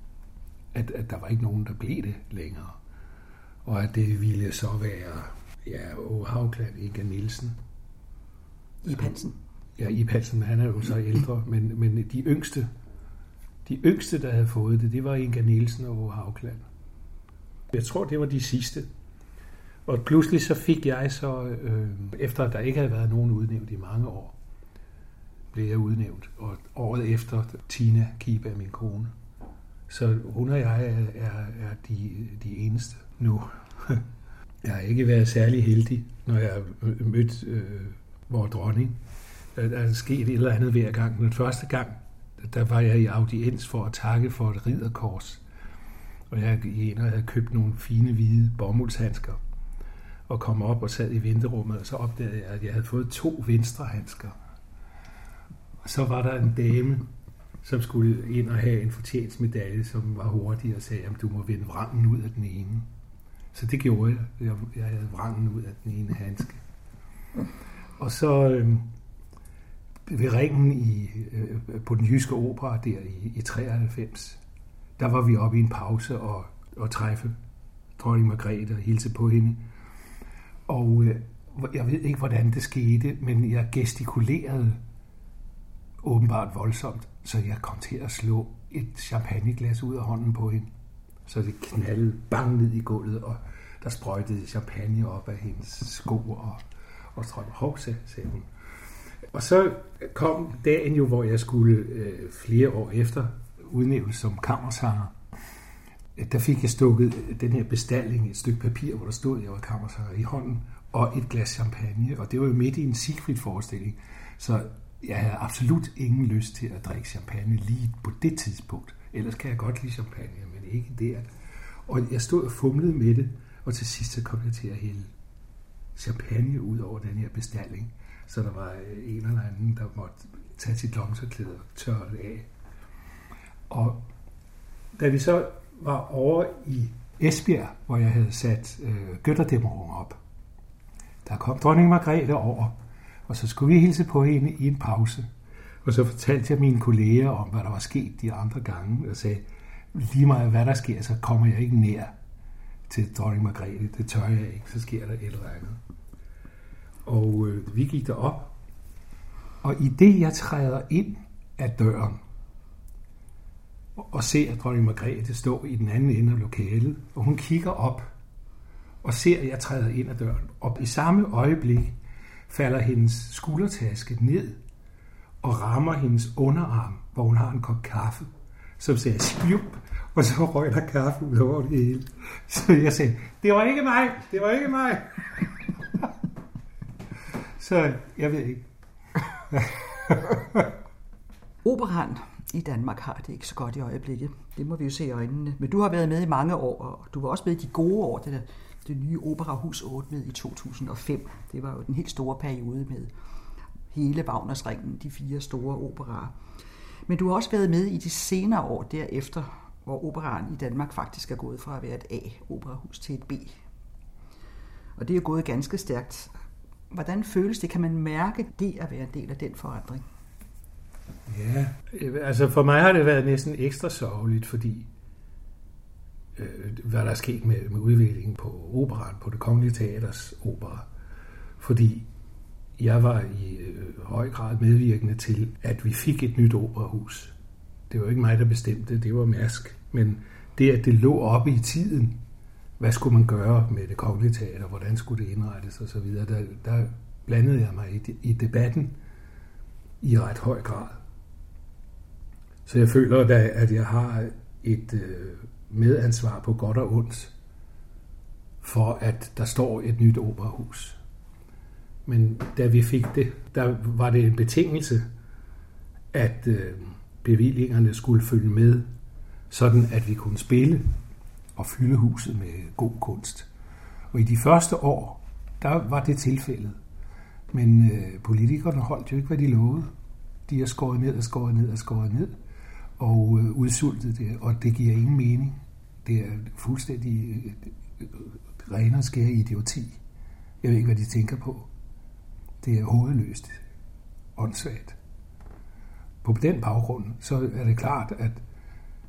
Speaker 6: At, at der var ikke nogen, der blev det længere. Og at det ville så være, ja, Åge Havkland, Inga Nielsen,
Speaker 5: I Hansen.
Speaker 6: Ja, Ib Hansen, han er jo så ældre, men, men de yngste, de yngste, der havde fået det, det var Inga Nielsen og Åge Havkland. Jeg tror, det var de sidste. Og pludselig så fik jeg så, øh, efter at der ikke havde været nogen udnævnt i mange år, blev jeg udnævnt. Og året efter, Tina Kiba, min kone. Så hun og jeg er, er, er de, de eneste nu. Jeg har ikke været særlig heldig, når jeg har mødt øh, vores dronning. Der der er sket et eller andet hver gang. Den første gang, der var jeg i audiens for at takke for et ridderkors. Og jeg gik ind og havde købt nogle fine hvide bomuldshandsker. Og kom op og sad i venterummet, og så opdagede jeg, at jeg havde fået to venstre handsker. Så var der en dame, som skulle ind og have en fortjensmedalje, som var hurtig og sagde, at du må vende vrangen ud af den ene. Så det gjorde jeg. Jeg, jeg havde vrangen ud af den ene handske. Og så øh, ved ringen i, øh, på den jyske opera der i, i 93, der var vi oppe i en pause og, og træffe dronning Margrethe og hilse på hende. Og øh, jeg ved ikke, hvordan det skete, men jeg gestikulerede åbenbart voldsomt, så jeg kom til at slå et champagneglas ud af hånden på hende. Så det knaldede bang ned i gulvet, og der sprøjtede champagne op af hendes sko og, og strøm. Hov, sagde, hun. Og så kom dagen jo, hvor jeg skulle øh, flere år efter udnævnes som kammersanger. Der fik jeg stukket øh, den her bestilling, et stykke papir, hvor der stod, at jeg var kammersanger i hånden, og et glas champagne. Og det var jo midt i en Siegfried-forestilling, så jeg havde absolut ingen lyst til at drikke champagne lige på det tidspunkt. Ellers kan jeg godt lide champagne, men ikke der. Og jeg stod og fumlede med det, og til sidst så kom jeg til at hælde champagne ud over den her bestilling. Så der var øh, en eller anden, der måtte tage sit lomserklæde og tørre det af. Og da vi så var over i Esbjerg, hvor jeg havde sat øh, Gøtterdæmmerung op, der kom dronning Margrethe over, og så skulle vi hilse på hende i en pause. Og så fortalte jeg mine kolleger om, hvad der var sket de andre gange, og sagde, lige meget hvad der sker, så kommer jeg ikke nær til dronning Margrethe. Det tør jeg ikke, så sker der et eller andet. Og øh, vi gik derop, og i det jeg træder ind af døren, og ser dronning Margrethe stå i den anden ende af lokalet, og hun kigger op og ser, at jeg træder ind ad døren. Og i samme øjeblik falder hendes skuldertaske ned og rammer hendes underarm, hvor hun har en kop kaffe, som siger spjup, og så røg der kaffe ud over det hele. Så jeg sagde, det var ikke mig, det var ikke mig. så jeg ved ikke.
Speaker 5: Operan i Danmark har det ikke så godt i øjeblikket. Det må vi jo se i øjnene. Men du har været med i mange år, og du var også med i de gode år, det, der, det nye operahus åbnede i 2005. Det var jo den helt store periode med hele Wagnersringen, de fire store operaer. Men du har også været med i de senere år derefter, hvor operaren i Danmark faktisk er gået fra at være et A-operahus til et B. Og det er gået ganske stærkt. Hvordan føles det? Kan man mærke det at være en del af den forandring?
Speaker 6: Ja, altså for mig har det været næsten ekstra sørgeligt, fordi Øh, hvad der er sket med, med udviklingen på operan, på det kongelige teaters opera. Fordi jeg var i øh, høj grad medvirkende til, at vi fik et nyt operahus. Det var ikke mig, der bestemte, det var Mærsk. Men det, at det lå oppe i tiden, hvad skulle man gøre med det kongelige teater, hvordan skulle det indrettes osv., der, der blandede jeg mig i, i debatten i ret høj grad. Så jeg føler, da, at jeg har et øh, medansvar på godt og ondt for, at der står et nyt operahus. Men da vi fik det, der var det en betingelse, at øh, bevillingerne skulle følge med sådan at vi kunne spille og fylde huset med god kunst. Og i de første år, der var det tilfældet. Men øh, politikerne holdt jo ikke, hvad de lovede. De har skåret ned og skåret ned og skåret ned og øh, udsultet det, og det giver ingen mening. Det er fuldstændig øh, øh, ren og skær idioti. Jeg ved ikke, hvad de tænker på. Det er hovedløst. Åndssvagt. På den baggrund, så er det klart, at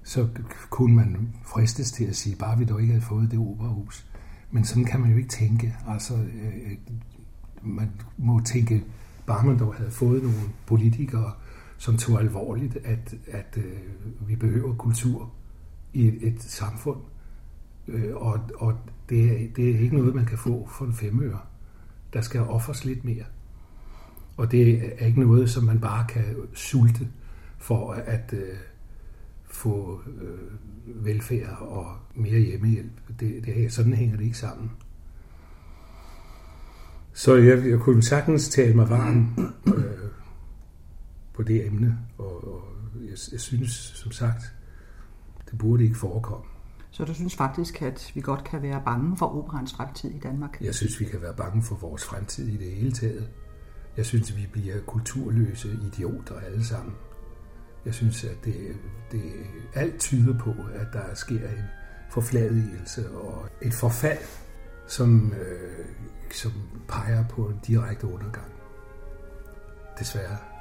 Speaker 6: så kunne man fristes til at sige, bare vi dog ikke havde fået det operahus. Men sådan kan man jo ikke tænke. Altså, øh, øh man må tænke, bare man dog havde fået nogle politikere, som tog alvorligt, at, at øh, vi behøver kultur i et, et samfund. Øh, og og det, er, det er ikke noget, man kan få for en femøre. Der skal offres lidt mere. Og det er ikke noget, som man bare kan sulte for at øh, få øh, velfærd og mere hjemmehjælp. Det, det, sådan hænger det ikke sammen. Så jeg, jeg kunne sagtens tale mig varm øh, på det emne, og, og jeg, jeg synes, som sagt, burde ikke forekomme.
Speaker 5: Så du synes faktisk, at vi godt kan være bange for operans fremtid i Danmark?
Speaker 6: Jeg synes, vi kan være bange for vores fremtid i det hele taget. Jeg synes, vi bliver kulturløse idioter alle sammen. Jeg synes, at det, det alt tyder på, at der sker en forfladigelse og et forfald, som, øh, som peger på en direkte undergang. Desværre.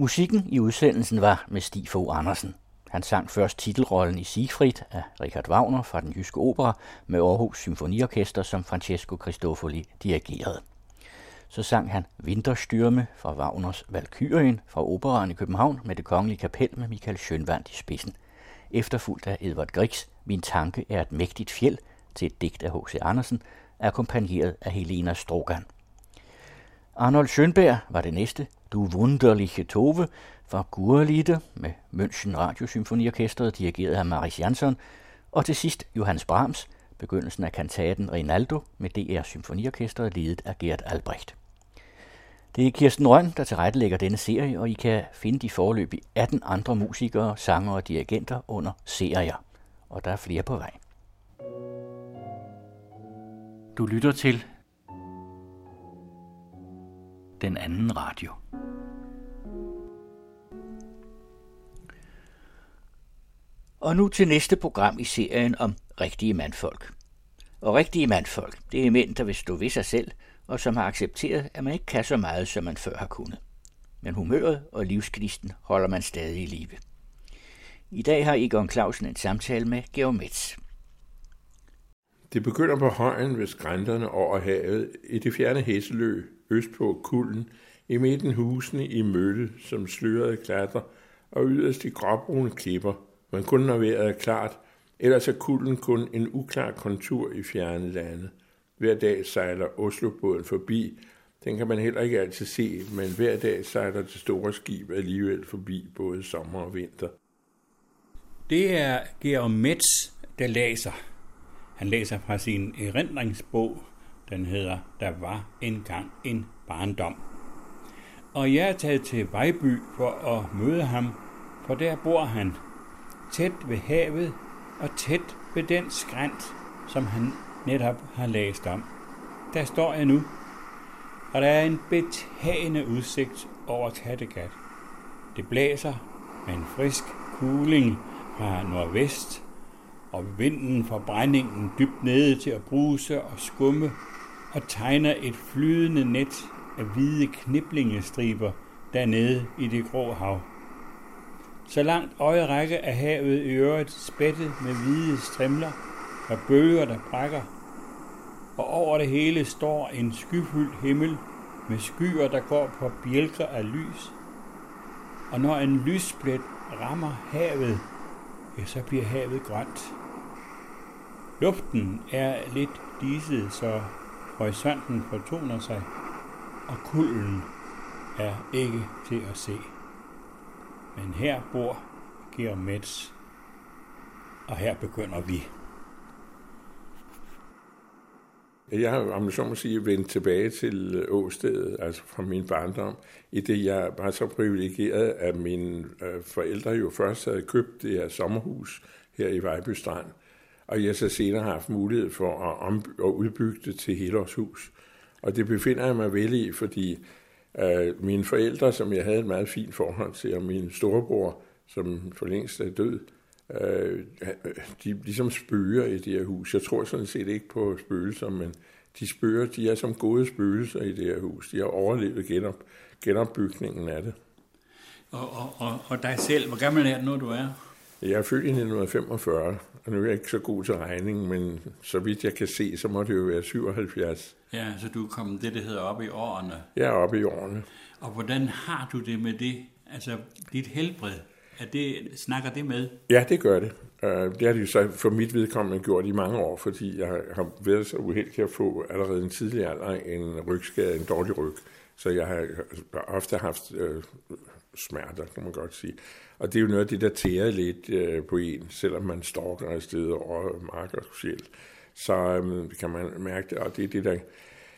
Speaker 1: Musikken i udsendelsen var med Stig Fogh Andersen. Han sang først titelrollen i Siegfried af Richard Wagner fra den jyske opera med Aarhus Symfoniorkester, som Francesco Cristofoli dirigerede. Så sang han Vinterstyrme fra Wagners Valkyrien fra Operaen i København med det kongelige kapel med Michael Schönwand i spidsen. Efterfulgt af Edvard Griegs Min tanke er et mægtigt fjeld til et digt af H.C. Andersen, akkompagneret af Helena Strogan. Arnold Schönberg var det næste. Du wunderliche Tove fra Gurlieder med München Radiosymfoniorkestret, dirigeret af Maris Jansson. Og til sidst Johannes Brahms, begyndelsen af kantaten Rinaldo med DR Symfoniorkestret, ledet af Gert Albrecht. Det er Kirsten Røn, der tilrettelægger denne serie, og I kan finde de forløbig 18 andre musikere, sanger og dirigenter under serier. Og der er flere på vej. Du lytter til den anden radio. Og nu til næste program i serien om rigtige mandfolk. Og rigtige mandfolk, det er mænd, der vil stå ved sig selv, og som har accepteret, at man ikke kan så meget, som man før har kunnet. Men humøret og livsknisten holder man stadig i live. I dag har Egon Clausen en samtale med Georg Metz.
Speaker 2: Det begynder på højen ved skrænterne over havet i det fjerne Hæselø, øst på Kulden, I midten husene i mølle, som slørede klatter, og yderst de gråbrune klipper, men kun når vejret er klart, ellers er kulden kun en uklar kontur i fjerne lande. Hver dag sejler Oslobåden forbi, den kan man heller ikke altid se, men hver dag sejler det store skib alligevel forbi både sommer og vinter.
Speaker 7: Det er Georg Metz, der læser. Han læser fra sin erindringsbog, den hedder Der var engang en barndom. Og jeg er taget til Vejby for at møde ham, for der bor han, tæt ved havet og tæt ved den skrænt, som han netop har læst om. Der står jeg nu, og der er en betagende udsigt over Kattegat. Det blæser med en frisk kuling fra nordvest, og vinden får brændingen dybt nede til at bruse og skumme og tegner et flydende net af hvide kniblingestriber dernede i det grå hav. Så langt øjerække er havet i øvrigt spættet med hvide strimler og bølger, der brækker. Og over det hele står en skyfyldt himmel med skyer, der går på bjælker af lys. Og når en lysplet rammer havet, ja, så bliver havet grønt. Luften er lidt diset, så horisonten fortoner sig, og kulden er ikke til at se. Men her bor Georg Metz, og her begynder vi.
Speaker 2: Jeg har, om så må sige, vendt tilbage til Åstedet, altså fra min barndom, i det jeg var så privilegeret, at mine øh, forældre jo først havde købt det her sommerhus her i Vejby Strand, og jeg så senere har haft mulighed for at, om, at udbygge det til helårshus. Og det befinder jeg mig vel i, fordi øh, mine forældre, som jeg havde et meget fint forhold til, og min storebror, som for længst er død, øh, de ligesom spøger i det her hus. Jeg tror sådan set ikke på spøgelser, men de spøger, de er som gode spøgelser i det her hus. De har overlevet genop, genopbygningen af det.
Speaker 7: Og, og, og, og dig selv, hvor gammel er du nu, du er?
Speaker 2: Jeg er født i 1945, og nu er jeg ikke så god til regning, men så vidt jeg kan se, så må det jo være 77.
Speaker 7: Ja, så du er kommet det, der hedder op i årene.
Speaker 2: Jeg er oppe i årene.
Speaker 7: Og hvordan har du det med det? Altså, dit helbred, er det, snakker det med?
Speaker 2: Ja, det gør det. Øh, Det har de jo så for mit vedkommende gjort i mange år, fordi jeg har været så uheldig at få allerede en tidlig alder en rygskade, en dårlig ryg. Så jeg har ofte haft øh, smerter, kan man godt sige. Og det er jo noget af det, der tærer lidt øh, på en, selvom man stalker afsted over mark og sjæl. Så øh, kan man mærke det, og det er det, der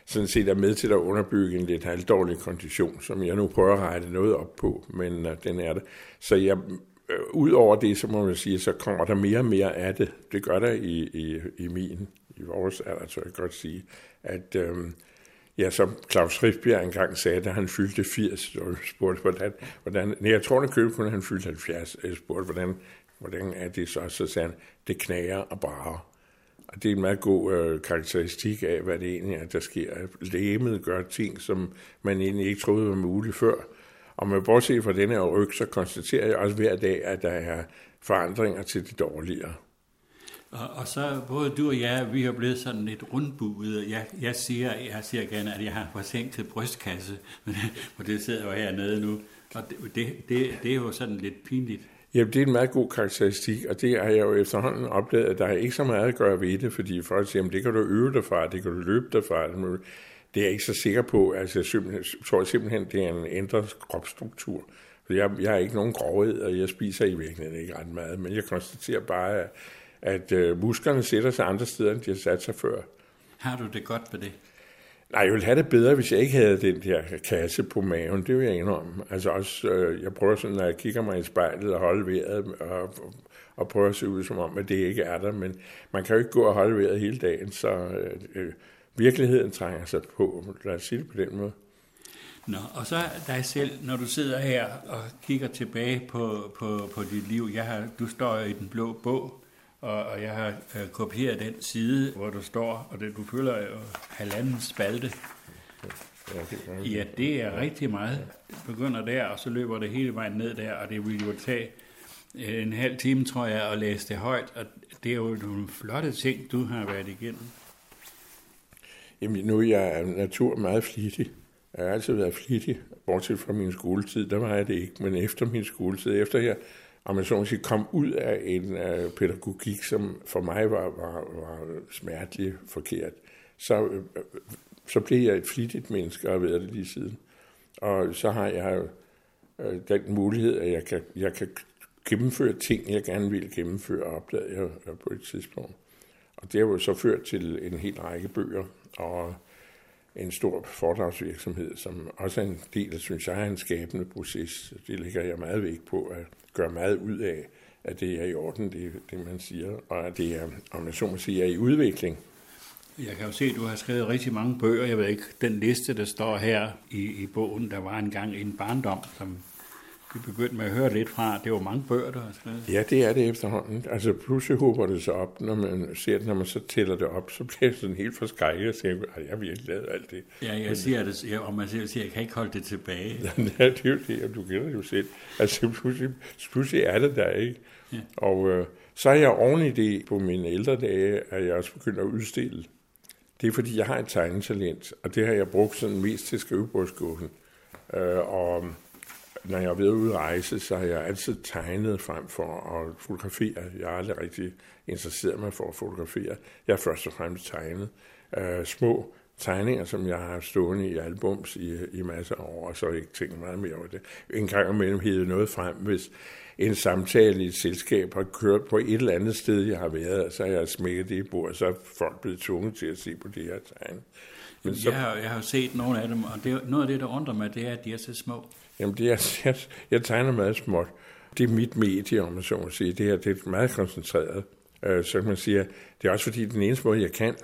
Speaker 2: sådan set er med til at underbygge en lidt halvdårlig kondition, som jeg nu prøver at rette noget op på, men øh, den er det. Så jeg, øh, ud over det, så må man sige, så kommer der mere og mere af det. Det gør der i, i, i min, i vores alder, så jeg kan godt sige, at øh, ja, som Claus Riffbjerg engang sagde, da han fyldte 80, og spurgte, hvordan, hvordan nej, jeg tror, at købe kun, han fyldte 70, jeg spurgte, hvordan, hvordan er det så, så sagde han, det knager og brager. Og det er en meget god øh, karakteristik af, hvad det egentlig er, der sker. Lægemet gør ting, som man egentlig ikke troede var muligt før. Og med bortset fra denne ryg, så konstaterer jeg også hver dag, at der er forandringer til det dårligere.
Speaker 7: Og, og så både du og jeg, vi er blevet sådan lidt rundbuet. Jeg, jeg, siger, jeg siger gerne, at jeg har forsinket brystkasse, men for det sidder jo hernede nu. Og det, det, det, det er jo sådan lidt pinligt.
Speaker 2: Jamen, det er en meget god karakteristik, og det har jeg jo efterhånden oplevet, at der er ikke så meget at gøre ved det, fordi folk siger, at det kan du øve dig fra, det kan du løbe dig fra. Det er jeg ikke så sikker på. Altså, jeg simpelthen, tror simpelthen, det er en ændret kropsstruktur. For jeg, jeg har ikke nogen grovhed, og jeg spiser i virkeligheden ikke ret meget, men jeg konstaterer bare, at, at øh, musklerne sætter sig andre steder, end de har sat sig før.
Speaker 7: Har du det godt med det?
Speaker 2: Nej, jeg ville have det bedre, hvis jeg ikke havde den der kasse på maven. Det vil jeg indrømme. Altså også, øh, jeg prøver sådan, når jeg kigger mig i spejlet og holde vejret, og, og, prøver at se ud som om, at det ikke er der. Men man kan jo ikke gå og holde vejret hele dagen, så øh, øh, virkeligheden trænger sig på. Lad os sige det på den måde.
Speaker 7: Nå, og så dig selv, når du sidder her og kigger tilbage på, på, på dit liv. Jeg har, du står i den blå bog, og, og jeg har øh, kopieret den side, hvor du står, og det, du føler jo halvanden spalte.
Speaker 2: Det.
Speaker 7: Ja, det er rigtig meget. Det begynder der, og så løber det hele vejen ned der, og det vil jo tage øh, en halv time, tror jeg, at læse det højt. Og det er jo nogle flotte ting, du har været igennem.
Speaker 2: Jamen, nu er jeg af natur meget flittig, Jeg har altid været flittig, bortset fra min skoletid, der var jeg det ikke, men efter min skoletid, efter jeg om man så må sige, kom ud af en øh, pædagogik, som for mig var, var, var smertelig forkert, så, øh, så blev jeg et flittigt menneske og har været det lige siden. Og så har jeg øh, den mulighed, at jeg kan, jeg kan gennemføre ting, jeg gerne vil gennemføre, opdagede jeg øh, på et tidspunkt. Og det har jo så ført til en hel række bøger og en stor foredragsvirksomhed, som også er en del af, synes jeg, er en skabende proces. Det ligger jeg meget vægt på, at gør meget ud af, at det er i orden, det, det man siger, og at det er, om jeg så må sige, er i udvikling.
Speaker 7: Jeg kan jo se, at du har skrevet rigtig mange bøger. Jeg ved ikke, den liste, der står her i, i bogen, der var engang en barndom, som vi begyndte med at høre lidt fra. Det var mange bøger, skrevet.
Speaker 2: Ja, det er det efterhånden. Altså pludselig håber det sig op, når man ser det, når man så tæller det op, så bliver det sådan helt forskrækket og siger, at jeg har virkelig lavet alt det.
Speaker 7: Ja, jeg siger det, ja, og man siger, at jeg kan ikke holde det tilbage.
Speaker 2: ja, det er jo det, og du kender det jo selv. Altså pludselig, pludselig er det der, ikke? Ja. Og øh, så er jeg oven i det på mine ældre dage, at jeg også begyndt at udstille. Det er fordi, jeg har et tegnetalent, og det har jeg brugt sådan mest til skrivebordskuffen. Øh, og når jeg er ved at udrejse, så har jeg altid tegnet frem for at fotografere. Jeg har aldrig rigtig interesseret mig for at fotografere. Jeg har først og fremmest tegnet øh, små tegninger, som jeg har stående i albums i, i masser af år, og så ikke tænkt meget mere over det. En gang imellem hedder noget frem, hvis en samtale i et selskab har kørt på et eller andet sted, jeg har været, så har jeg smækket det i bordet, så er folk blevet tvunget til at se på det her tegn.
Speaker 7: Men så... jeg, har, jeg har set nogle af dem, og det, noget af det, der undrer mig, det er, at de er så små.
Speaker 2: Jamen, det er, jeg, jeg tegner meget småt. Det er mit medie, om man så må sige. Det her det er meget koncentreret. Øh, så kan man sige, det er også fordi, den eneste måde, jeg kan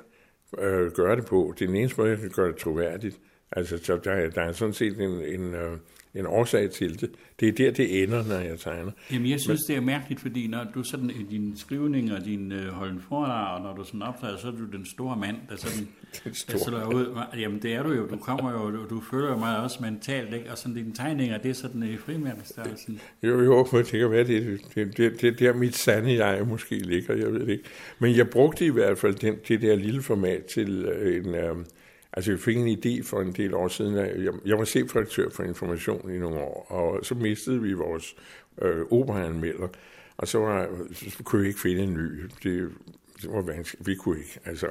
Speaker 2: øh, gøre det på, det er den eneste måde, jeg kan gøre det troværdigt. Altså, så der, der er sådan set en, en, øh, en årsag til det. Det er der, det ender, når jeg tegner.
Speaker 7: Jamen, jeg synes, Men, det er mærkeligt, fordi når du sådan i din skrivning og din øh, holden foredrag, og når du sådan optræder, så er du den store mand, der sådan, den store. der ud. Jamen, det er du jo. Du kommer jo, du, du føler jo meget også mentalt, ikke? Og sådan dine tegninger, det er sådan i frimærkestørrelsen.
Speaker 2: Jo, jo, men det kan være, det, det, det, det der mit sande jeg måske ligger, jeg ved det ikke. Men jeg brugte i hvert fald den, det der lille format til øh, en... Øh, Altså, jeg fik en idé for en del år siden. Jeg, jeg var chefredaktør for Information i nogle år, og så mistede vi vores øh, operaanmelder, og så, var, så kunne vi ikke finde en ny. Det, det var vanskeligt. Vi kunne ikke. Altså,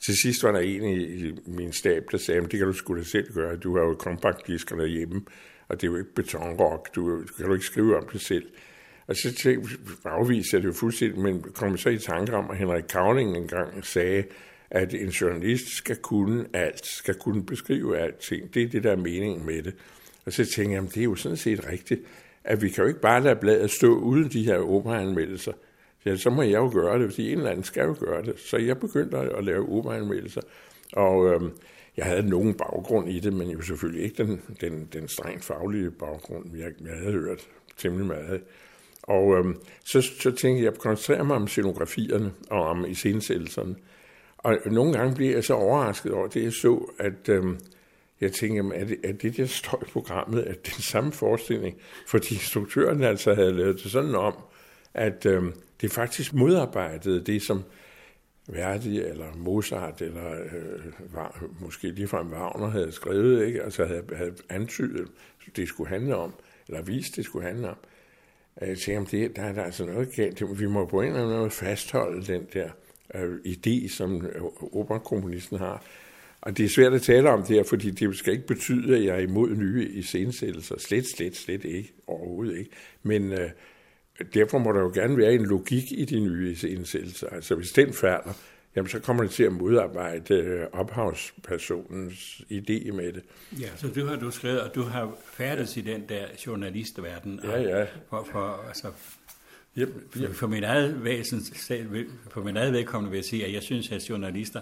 Speaker 2: til sidst var der en i, i min stab, der sagde, det kan du sgu da selv gøre. Du har jo kompaktdisker derhjemme, og det er jo ikke betonrock. Du, du kan du ikke skrive om det selv. Og så tænkte jeg det jo fuldstændig, men kom så i tanke om, at Henrik Kavling engang sagde, at en journalist skal kunne alt, skal kunne beskrive alting. Det er det, der er meningen med det. Og så tænker jeg, det er jo sådan set rigtigt, at vi kan jo ikke bare lade bladet stå uden de her operaanmeldelser. Ja, så må jeg jo gøre det, fordi en eller anden skal jo gøre det. Så jeg begyndte at lave operaanmeldelser. Og øhm, jeg havde nogen baggrund i det, men jo selvfølgelig ikke den, den, den strengt faglige baggrund. Jeg, jeg havde hørt temmelig meget. Og øhm, så, så tænkte jeg, at jeg koncentrerer mig om scenografierne og om iscenesættelserne. Og nogle gange bliver jeg så overrasket over det, jeg så, at øhm, jeg tænker, er det, er det der står i programmet, at den samme forestilling? Fordi instruktøren altså havde lavet det sådan om, at øhm, det faktisk modarbejdede det, som Verdi eller Mozart eller øh, var, måske ligefrem Wagner havde skrevet, ikke? altså havde, havde antydet, det skulle handle om, eller vist, det skulle handle om. Jeg tænkte, det, der er der altså noget galt. Vi må på en eller anden måde fastholde den der øh, idé, som operakomponisten har. Og det er svært at tale om det her, fordi det skal ikke betyde, at jeg er imod nye iscenesættelser. Slet, slet, slet ikke. Overhovedet ikke. Men øh, derfor må der jo gerne være en logik i de nye iscenesættelser. Altså hvis den falder, jamen så kommer det til at modarbejde øh, ophavspersonens idé med det.
Speaker 7: Ja, så du har du skrevet, og du har færdes i den der journalistverden.
Speaker 2: Ja, ja.
Speaker 7: For, for, altså, Yep, yep. For, min eget væsen, for min eget vedkommende vil jeg sige, at jeg synes, at journalister,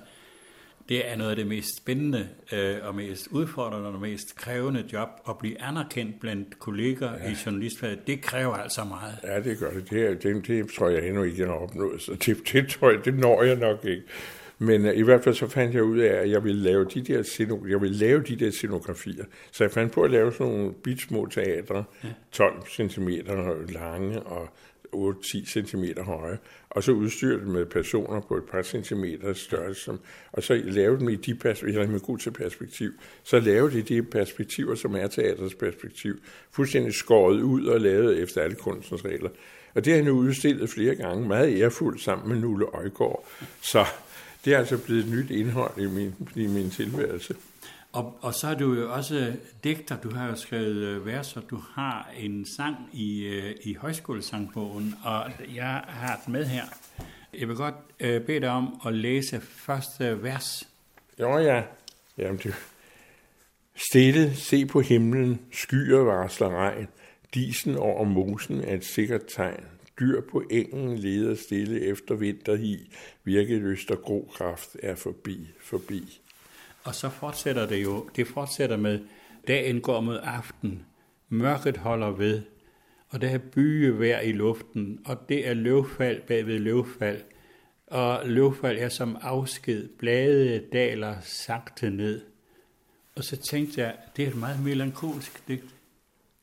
Speaker 7: det er noget af det mest spændende øh, og mest udfordrende og mest krævende job at blive anerkendt blandt kolleger ja. i journalistfaget. Det kræver altså meget.
Speaker 2: Ja, det gør det. Det, det, det tror jeg endnu ikke, jeg har opnået. Så det, det tror jeg, det når jeg nok ikke. Men uh, i hvert fald så fandt jeg ud af, at jeg ville lave de der, jeg ville lave de der scenografier. Så jeg fandt på at lave sådan nogle bitsmå teatre, ja. 12 cm lange og 8-10 cm høje, og så udstyre dem med personer på et par centimeter størrelse, som, og så lave dem i de perspektiver, med god til perspektiv, så lave de de perspektiver, som er teatrets perspektiv, fuldstændig skåret ud og lavet efter alle kunstens regler. Og det har han udstillet flere gange, meget ærefuldt sammen med Nulle Øjgaard. Så det er altså blevet et nyt indhold i min, i min tilværelse.
Speaker 7: Og, og så er du jo også digter, du har jo skrevet øh, vers, og du har en sang i, øh, i højskolesangbogen, og jeg har den med her. Jeg vil godt øh, bede dig om at læse første vers.
Speaker 2: Jo ja, jamen du. Stille, se på himlen, skyer varsler regn, disen over mosen er et sikkert tegn. Dyr på engen leder stille efter vinterhi, virkeløst og grokraft er forbi, forbi.
Speaker 7: Og så fortsætter det jo, det fortsætter med, dagen går mod aften, mørket holder ved, og der er byevejr i luften, og det er løvfald bagved løvfald, og løvfald er som afsked, blade daler sagte ned. Og så tænkte jeg, det er et meget melankolsk digt.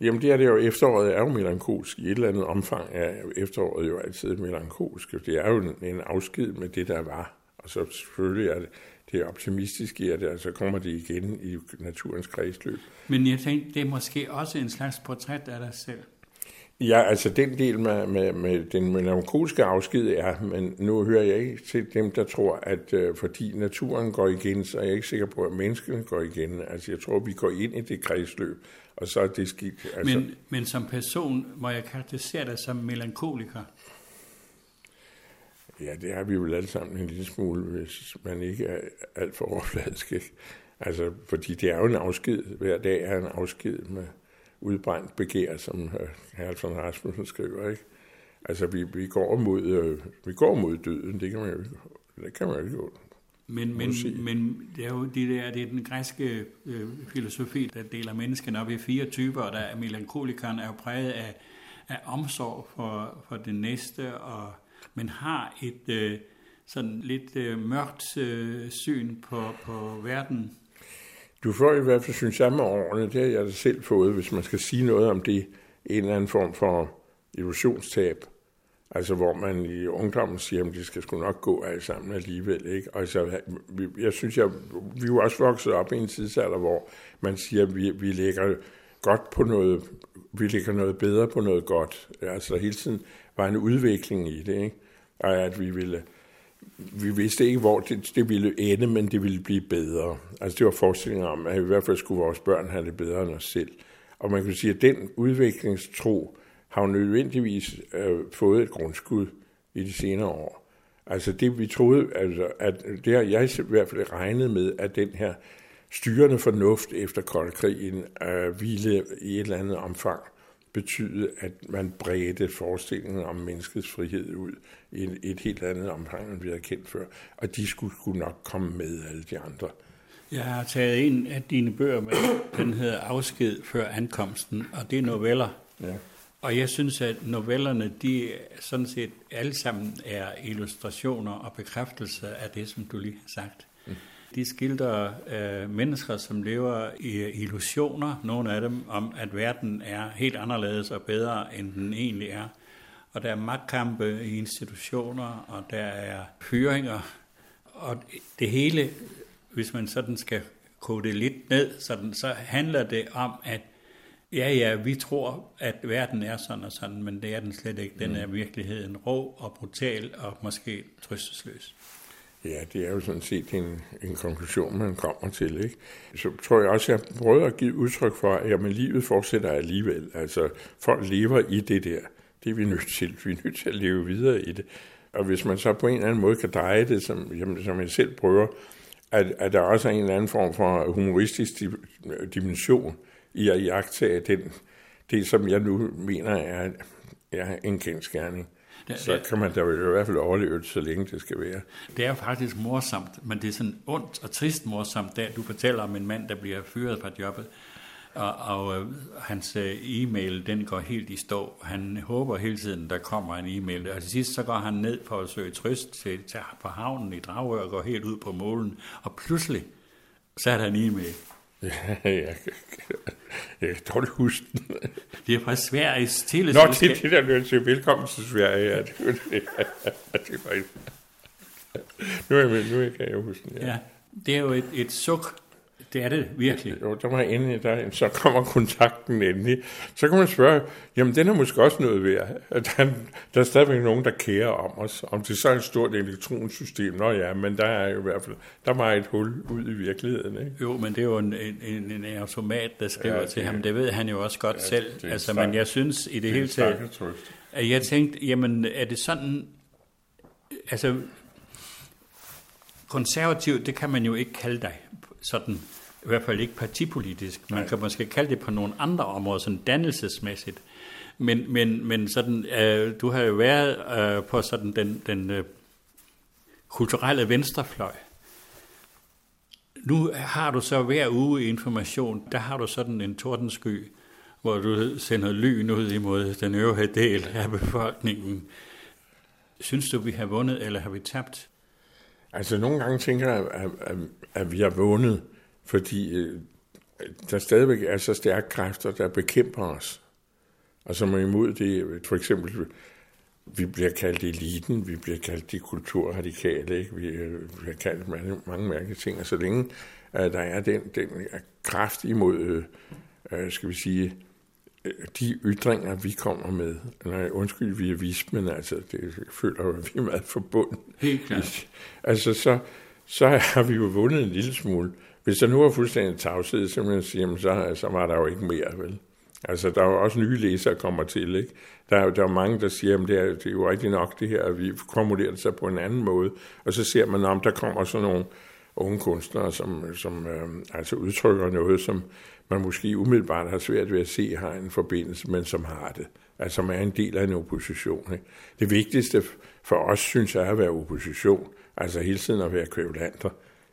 Speaker 2: Jamen det er det jo, efteråret er jo melankolsk. I et eller andet omfang er efteråret jo altid melankolsk. Det er jo en afsked med det, der var. Og så selvfølgelig er det, det er optimistisk i, det, så kommer det igen i naturens kredsløb.
Speaker 7: Men jeg tænkte, det er måske også en slags portræt af dig selv.
Speaker 2: Ja, altså den del med, med, med den melankolske afsked er, men nu hører jeg ikke til dem, der tror, at øh, fordi naturen går igen, så er jeg ikke sikker på, at menneskene går igen. Altså jeg tror, vi går ind i det kredsløb, og så er det skidt. Altså,
Speaker 7: Men, men som person må jeg karakterisere dig som melankoliker.
Speaker 2: Ja, det har vi jo alle sammen en lille smule, hvis man ikke er alt for overfladisk. Ikke? Altså, fordi det er jo en afsked. Hver dag er en afsked med udbrændt begær, som Herre von Rasmussen skriver. Ikke? Altså, vi, vi, går mod, øh, vi går mod døden. Det kan man jo, det kan man jo ikke
Speaker 7: Men, men, men det er jo de der, det er den græske øh, filosofi, der deler menneskene op i fire typer, og der er melankolikeren er jo præget af, af omsorg for, for det næste, og men har et øh, sådan lidt øh, mørkt øh, syn på, på verden.
Speaker 2: Du får i hvert fald, synes jeg, med årene, det har jeg da selv fået, hvis man skal sige noget om det, en eller anden form for illusionstab. Altså hvor man i ungdommen siger, at det skal sgu nok gå alle sammen alligevel. Ikke? Og så, jeg synes, jeg, vi er jo også vokset op i en tidsalder, hvor man siger, at vi, vi lægger godt på noget, vi lægger noget bedre på noget godt. Altså hele tiden var en udvikling i det, ikke? Og at vi ville, vi vidste ikke, hvor det, det ville ende, men det ville blive bedre. Altså det var forestillingen om, at i hvert fald skulle vores børn have det bedre end os selv. Og man kan sige, at den udviklingstro har jo nødvendigvis øh, fået et grundskud i de senere år. Altså det vi troede, altså, at det har jeg i hvert fald regnet med, at den her styrende fornuft efter koldkrigen øh, ville i et eller andet omfang betyde, at man bredte forestillingen om menneskets frihed ud i et, et helt andet omfang, end vi havde kendt før. Og de skulle, skulle nok komme med alle de andre.
Speaker 7: Jeg har taget en af dine bøger med, den hedder Afsked før ankomsten, og det er noveller.
Speaker 2: Ja.
Speaker 7: Og jeg synes, at novellerne, de sådan set alle sammen er illustrationer og bekræftelser af det, som du lige har sagt. Mm. De skildrer øh, mennesker, som lever i illusioner, nogle af dem, om at verden er helt anderledes og bedre, end den egentlig er. Og der er magtkampe i institutioner, og der er fyringer. Og det hele, hvis man sådan skal kode det lidt ned, sådan, så handler det om, at Ja, ja, vi tror, at verden er sådan og sådan, men det er den slet ikke. Den er i virkeligheden rå og brutal og måske trøstesløs.
Speaker 2: Ja, det er jo sådan set en, en konklusion, man kommer til. Ikke? Så tror jeg også, at jeg prøvede at give udtryk for, at jamen, livet fortsætter alligevel. Altså, folk lever i det der. Det er vi nødt til. Vi er nødt til at leve videre i det. Og hvis man så på en eller anden måde kan dreje det, som, jamen, som jeg selv prøver, at, at der også er en eller anden form for humoristisk dimension i at jagtage den, det, som jeg nu mener er, er en kendskærning.
Speaker 7: Det-
Speaker 2: Så kan man da i hvert fald overleve det, så længe det skal være.
Speaker 7: Det er faktisk morsomt, men det er sådan ondt og trist morsomt, da du fortæller om en mand, der bliver fyret fra jobbet, og, og øh, hans øh, e-mail, den går helt i stå. Han håber hele tiden, der kommer en e-mail, og til sidst så går han ned for at søge trøst til, til, på havnen i Dragør og går helt ud på målen, og pludselig så er der en e-mail.
Speaker 2: ja, Jeg kan dårligt huske den.
Speaker 7: Det er fra Sveriges
Speaker 2: Nå,
Speaker 7: teleselskab.
Speaker 2: det er det, der til velkommen til Sverige. Ja, det, var det. det var ikke. Nu, er jeg, nu kan jeg huske den. Ja.
Speaker 7: Ja, det er jo et, et suk. Det er det virkelig.
Speaker 2: Jo, der var endelig, der, så kommer kontakten endelig. Så kan man spørge, jamen den er måske også noget værd. At der, der er stadigvæk nogen, der kærer om os. Om det så er et stort elektronsystem, nå ja, men der er jo i hvert fald, der var et hul ud i virkeligheden. Ikke?
Speaker 7: Jo, men det er jo en, en, en, automat, der skriver
Speaker 2: Ja, det
Speaker 7: til ham. Det ved han jo også godt
Speaker 2: Ja,
Speaker 7: selv.
Speaker 2: det
Speaker 7: Altså, men jeg synes i det,
Speaker 2: er
Speaker 7: hele taget, at jeg tænkte, jamen er det sådan, altså konservativ, det kan man jo ikke kalde dig sådan, i hvert fald ikke partipolitisk. Man kan måske kalde det på nogle andre områder, sådan dannelsesmæssigt. Men, men, men sådan, øh, du har jo været øh, på sådan den, den øh, kulturelle venstrefløj. Nu har du så hver uge information, der har du sådan en tordensky, hvor du sender lyn ud imod den øvrige del af befolkningen. Synes du, vi har vundet, eller har vi tabt?
Speaker 2: Altså nogle gange tænker jeg, at, at, at vi har vundet, fordi øh, der stadigvæk er så stærke kræfter, der bekæmper os. Og som er imod det, for eksempel, vi bliver kaldt eliten, vi bliver kaldt de kulturradikale, ikke? Vi, øh, bliver kaldt mange, mange mærkelige ting, og så længe uh, der er den, den kraft imod, øh, øh, skal vi sige, øh, de ytringer, vi kommer med, nej, undskyld, vi er vismen, altså, det føler at vi er meget forbundet.
Speaker 7: Helt klart.
Speaker 2: Altså, så, så har vi jo vundet en lille smule. Hvis der nu var fuldstændig tavshed, så, man sige, jamen, så, så var der jo ikke mere, vel? Altså, der er jo også nye læsere, der kommer til, ikke? Der er, der er mange, der siger, at det er, det er jo rigtigt nok det her, at vi formulerer det sig på en anden måde. Og så ser man, om der kommer sådan nogle unge kunstnere, som, som øh, altså udtrykker noget, som man måske umiddelbart har svært ved at se har en forbindelse, men som har det. Altså, som er en del af en opposition. Ikke? Det vigtigste for os, synes jeg, er at være opposition. Altså hele tiden at være kvævlanter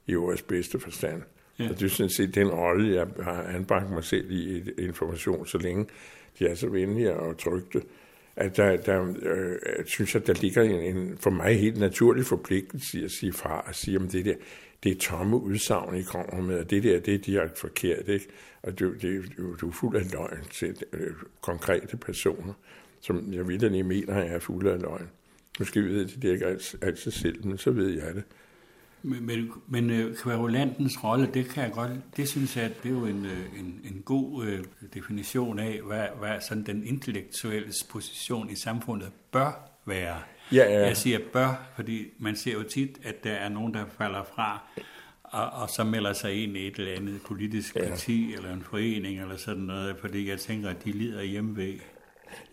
Speaker 2: i ordets bedste forstand. Ja. Og det er sådan set den rolle, jeg har anbragt mig selv i et information, så længe de er så venlige og trygte. At der, der øh, synes jeg, der ligger en, en for mig helt naturlig forpligtelse i at sige fra og sige, om det der, det er tomme udsagn, I kommer med, og det der, det er direkte forkert, ikke? Og du, det, du, du er fuld af løgn til øh, konkrete personer, som jeg virkelig mener, jeg er fuld af løgn. Måske ved jeg det ikke altid selv, men så ved jeg det.
Speaker 7: Men, men, men øh, kvarulantens rolle, det kan jeg godt, det synes jeg, at det er jo en, øh, en, en god øh, definition af, hvad, hvad sådan den intellektuelle position i samfundet bør være.
Speaker 2: Ja, ja.
Speaker 7: Jeg siger bør, fordi man ser jo tit, at der er nogen, der falder fra, og, og så melder sig ind i et eller andet politisk
Speaker 2: Ja.
Speaker 7: parti, eller en forening, eller sådan noget, fordi jeg tænker, at de lider hjemme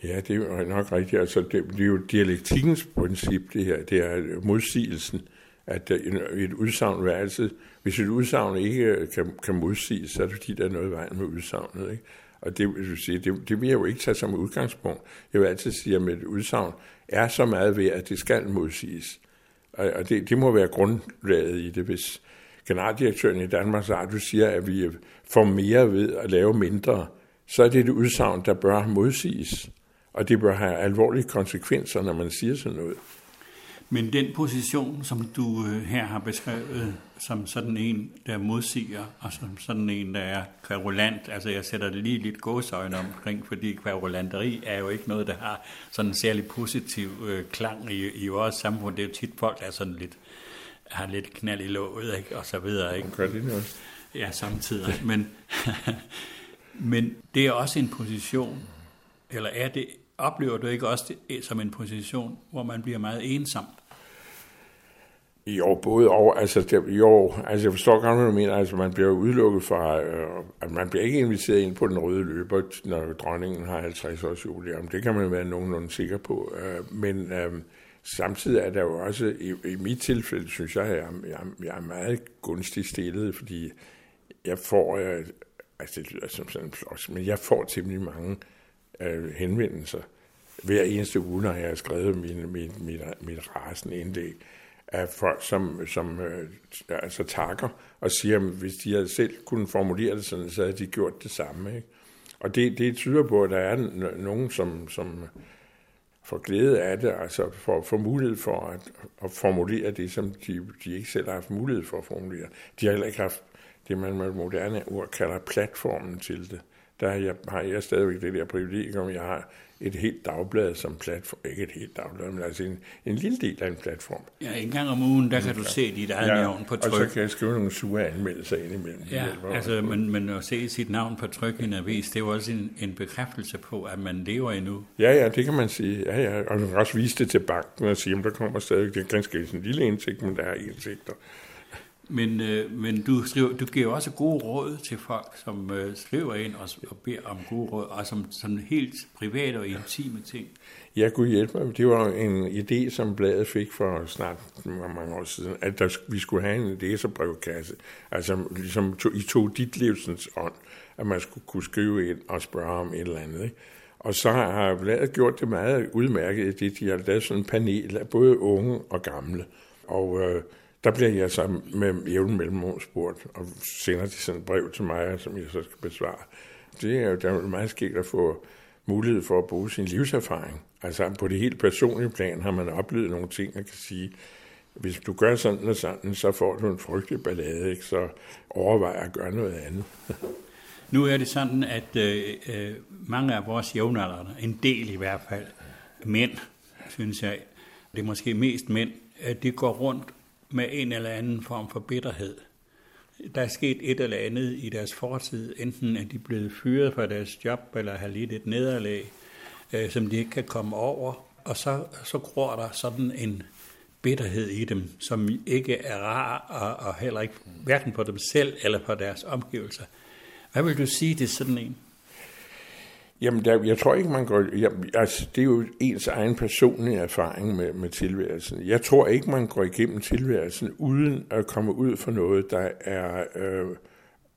Speaker 2: Ja, det er jo nok rigtigt. Altså, det, det er jo dialektikkens princip, det her. Det er modsigelsen. Øh, Øh, en- et udsagn vil altid... Hvis et udsagn ikke øh, kan, kan modsiges, så er det fordi, der er noget i vejen med udsagnet. Ikke? Og det, vil sige, det, det vil jeg jo ikke tage som udgangspunkt. Jeg vil altid sige, at et udsagn er så meget ved, at det skal modsiges. Og, og det, det må være grundlaget i det, hvis generaldirektøren i Danmarks Radio siger, at vi øh, får mere ved at lave mindre, så er det et udsagn, der bør modsiges. Og det bør have alvorlige konsekvenser, når man siger sådan noget.
Speaker 7: Men den position, som du øh, her har beskrevet, som sådan en, der modsiger, og som sådan en, der er kvarulant, altså jeg sætter det lige lidt gåsøjne omkring, fordi kvarulanteri er jo ikke noget, der har sådan en særlig positiv øh, klang i, i vores samfund. Det er jo tit folk, der er sådan lidt, har lidt knald i låget, ikke? og så videre. Ikke?
Speaker 2: Gør det noget?
Speaker 7: Ja, samtidig. Men, men det er også en position, eller er det, oplever du ikke også det som en position, hvor man bliver meget ensom?
Speaker 2: Jo, både og. Altså, det, jo, altså jeg forstår godt, hvad du mener. Altså, man bliver udelukket fra, øh, at man bliver ikke inviteret ind på den røde løber, når dronningen har 50 års jubilæum. Det kan man være nogenlunde sikker på. Øh, men øh, samtidig er der jo også, i, i mit tilfælde, synes jeg, at jeg, jeg, jeg er meget gunstigt stillet, fordi jeg får, øh, altså det lyder som sådan en floks, men jeg får temmelig mange øh, henvendelser hver eneste uge, når jeg har skrevet min, mit, mit, mit rasende indlæg af folk, som, som øh, altså takker og siger, at hvis de havde selv kunne formulere det sådan, så havde de gjort det samme. Ikke? Og det, det tyder på, at der er nogen, som, som får glæde af det, altså får, får mulighed for at, at formulere det, som de, de ikke selv har haft mulighed for at formulere. De har heller ikke haft det, man med moderne ord kalder platformen til det. der jeg, har jeg stadigvæk det der privilegium, jeg har et helt dagblad som platform, ikke et helt dagblad, men altså en, en lille del af en platform.
Speaker 7: Ja, en gang om ugen, der kan du se dit eget navn på
Speaker 2: og så
Speaker 7: tryk.
Speaker 2: kan jeg skrive nogle sure anmeldelser ind imellem.
Speaker 7: Ja, altså, men, men at se sit navn på tryk i en avis, det er jo også en, en bekræftelse på, at man lever endnu.
Speaker 2: Ja, ja, det kan man sige. Ja, ja. Og du kan også vise det til banken og sige, at der kommer stadig, det er ganske en lille indsigt, men der er indsigter.
Speaker 7: Men, øh, men du, skriver, du giver også gode råd til folk, som øh, skriver ind og, og beder om gode råd, og som som helt private og intime ting.
Speaker 2: Jeg kunne hjælpe mig. Det var en idé, som bladet fik for snart mange år siden, at der, vi skulle have en læserbrevkasse. Altså ligesom to, i to dit livsens ånd, at man skulle kunne skrive ind og spørge om et eller andet. Ikke? Og så har bladet gjort det meget udmærket, det de har lavet sådan en panel af både unge og gamle. Og øh, der bliver jeg så med jævn mellemrum spurgt, og sender de sådan et brev til mig, som jeg så skal besvare. Det er jo der er meget skægt at få mulighed for at bruge sin livserfaring. Altså på det helt personlige plan har man oplevet nogle ting, og kan sige, hvis du gør sådan og sådan, så får du en frygtelig ballade, ikke? så overvej at gøre noget andet.
Speaker 7: Nu er det sådan, at øh, øh, mange af vores jævnaldrende, en del i hvert fald, mænd, synes jeg, det er måske mest mænd, at de går rundt med en eller anden form for bitterhed. Der er sket et eller andet i deres fortid, enten at de blevet fyret fra deres job, eller har lidt et nederlag, øh, som de ikke kan komme over, og så, så gror der sådan en bitterhed i dem, som ikke er rar, og, og heller ikke hverken på dem selv eller på deres omgivelser. Hvad vil du sige til sådan en?
Speaker 2: Jamen, der, jeg tror ikke, man går... Jeg, altså, det er jo ens egen personlige erfaring med, med tilværelsen. Jeg tror ikke, man går igennem tilværelsen uden at komme ud for noget, der er øh,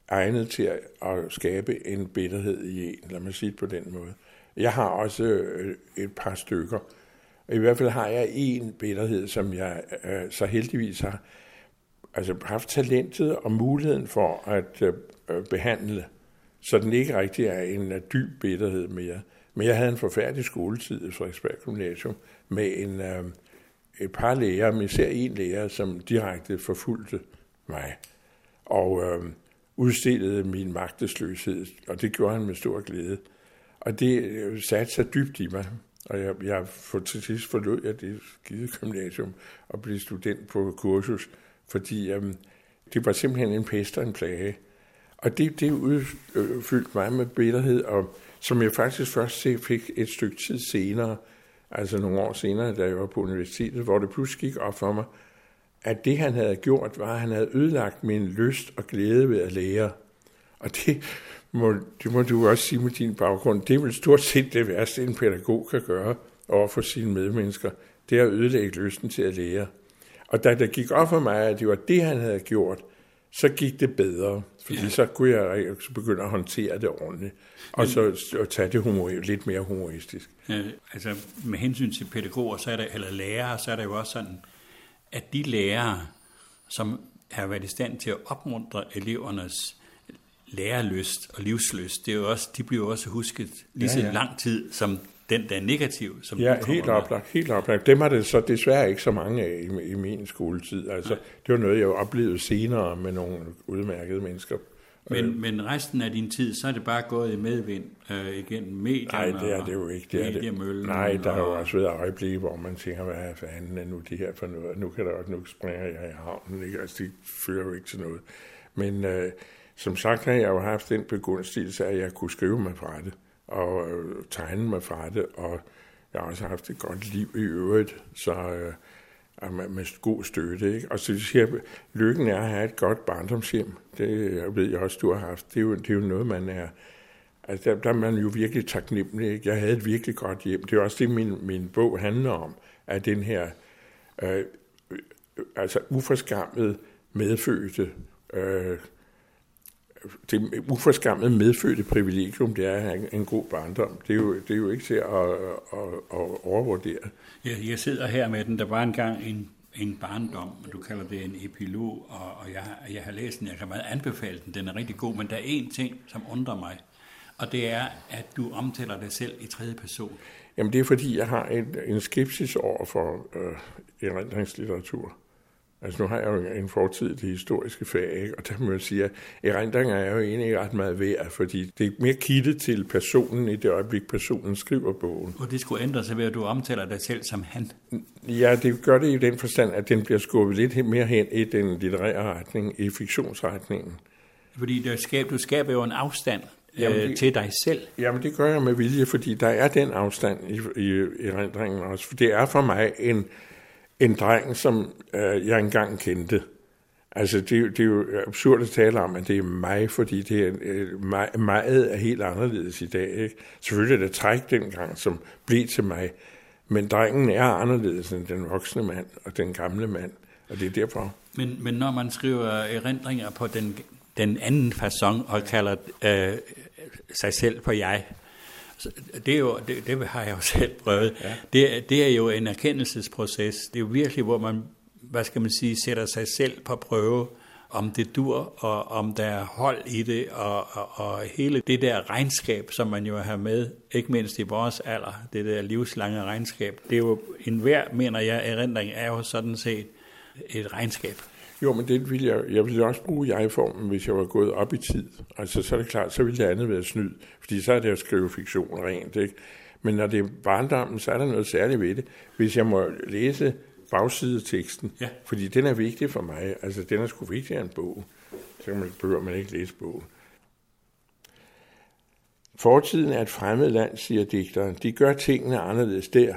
Speaker 2: egnet til at, at skabe en bitterhed i en. Lad mig sige det på den måde. Jeg har også øh, et par stykker. I hvert fald har jeg en bitterhed, som jeg øh, så heldigvis har altså, haft talentet og muligheden for at øh, øh, behandle så den ikke rigtig er en øh, dyb bitterhed mere. Men jeg havde en forfærdelig skoletid i Frederiksberg Gymnasium med en, øh, et par læger, men især en lærer, som direkte forfulgte mig og øh, udstillede min magtesløshed, og det gjorde han med stor glæde. Og det øh, satte sig dybt i mig, og jeg, jeg for, til sidst forlod jeg det skide gymnasium og blev student på kursus, fordi øh, det var simpelthen en pest og en plage. Og det, det udfyldte mig med bitterhed, og som jeg faktisk først fik et stykke tid senere, altså nogle år senere, da jeg var på universitetet, hvor det pludselig gik op for mig, at det han havde gjort, var, at han havde ødelagt min lyst og glæde ved at lære. Og det må, det må du også sige med din baggrund. Det er vel stort set det værste, en pædagog kan gøre over for sine medmennesker. Det er at ødelægge lysten til at lære. Og da det gik op for mig, at det var det, han havde gjort, så gik det bedre, fordi ja. så kunne jeg så begynde at håndtere det ordentligt, og så og tage det humor, lidt mere humoristisk.
Speaker 7: Ja, altså med hensyn til pædagoger, så er der, eller lærere, så er det jo også sådan, at de lærere, som har været i stand til at opmuntre elevernes lærerlyst og livslyst, det er jo også, de bliver også husket lige så
Speaker 2: ja.
Speaker 7: ja. lang tid som den, der er negativ. Som
Speaker 2: Ja, helt
Speaker 7: med.
Speaker 2: oplagt, helt oplagt. Dem er det så desværre ikke så mange af i, i min skoletid. Altså, det var noget, jeg oplevede senere med nogle udmærkede mennesker.
Speaker 7: Men, men resten af din tid, så er det bare gået i medvind øh, igennem medierne.
Speaker 2: Nej, det er det jo ikke. Det er det. Nej, der har jo
Speaker 7: og-
Speaker 2: også været øjeblikke, hvor man tænker, hvad fanden er nu det her for noget? Nu kan der også, nu springer jeg i havnen. Ikke? Altså, det fører jo ikke til noget. Men øh, som sagt har jeg jo haft den begunstigelse, at jeg kunne skrive mig fra det, og øh, tegne mig fra det, og jeg har også haft et godt liv i øvrigt, så øh, med, med god støtte. Ikke? Og så siger jeg, lykken er at have et godt barndomshjem. Det jeg ved jeg også, du har haft. Det er jo, det er jo noget, man er... Altså, der, der er man jo virkelig taknemmelig. Ikke? Jeg havde et virkelig godt hjem. Det er også det, min, min bog handler om, at den her øh, øh, altså uforskammet medfødte øh, det uforskammet medfødte privilegium, det er at have en, god barndom. Det er jo, det er jo ikke til at, at, at, overvurdere.
Speaker 7: Jeg, jeg sidder her med den. Der var engang en, en barndom, og du kalder det en epilog, og, og jeg, jeg har læst den. Jeg kan meget anbefale den. Den er rigtig god, men der er én ting, som undrer mig. Og det er, at du omtaler dig selv i tredje person.
Speaker 2: Jamen det er fordi, jeg har en, en skepsis over for øh, erindringslitteratur. Altså nu har jeg jo en fortid i det historiske fag, ikke? og der må man sige, at erindringer er jo egentlig ret meget værd, fordi det er mere kittet til personen i det øjeblik, personen skriver bogen.
Speaker 7: Og det skulle ændre sig ved, at du omtaler dig selv som han.
Speaker 2: Ja, det gør det i den forstand, at den bliver skubbet lidt mere hen i den litterære retning, i fiktionsretningen.
Speaker 7: Fordi det skab, du skaber jo en afstand
Speaker 2: Jamen,
Speaker 7: øh,
Speaker 2: det-
Speaker 7: til dig selv.
Speaker 2: Jamen det gør jeg med vilje, fordi der er den afstand i, i, i erindringen også. For det er for mig en, en dreng, som øh, jeg engang kendte. Altså det, det er jo absurd at tale om, at det er mig, fordi det er, øh, mig, meget er helt anderledes i dag. Ikke? Selvfølgelig er det træk dengang, som blev til mig. Men drengen er anderledes end den voksne mand og den gamle mand. Og det er derfor.
Speaker 7: Men, men når man skriver erindringer på den, den anden façon og kalder øh, sig selv på jeg, så det, er jo, det, det har jeg jo selv prøvet. Ja. Det, er- det er jo en erkendelsesproces. Det er jo virkelig, hvor man, hvad skal man sige, sætter sig selv på prøve, om det dur, og om der er hold i det, og, og, og hele det der regnskab, som man jo har med, ikke mindst i vores alder, det der livslange regnskab, det er jo en hver, mener jeg, erindring er jo sådan set et regnskab.
Speaker 2: Jo, men det ville jeg, jeg ville også bruge jeg-formen, hvis jeg var gået op i tid. Altså, så er det klart, så ville det andet være snyd, fordi så er det at skrive fiktion rent, ikke? Men når det er barndommen, så er der noget særligt ved det. Hvis jeg må læse bagsideteksten,
Speaker 7: Ja.
Speaker 2: fordi den er vigtig for mig, altså den er sgu vigtigere end bogen, så man, behøver man ikke læse bogen. Fortiden er et fremmed land, siger digteren. De gør tingene anderledes der.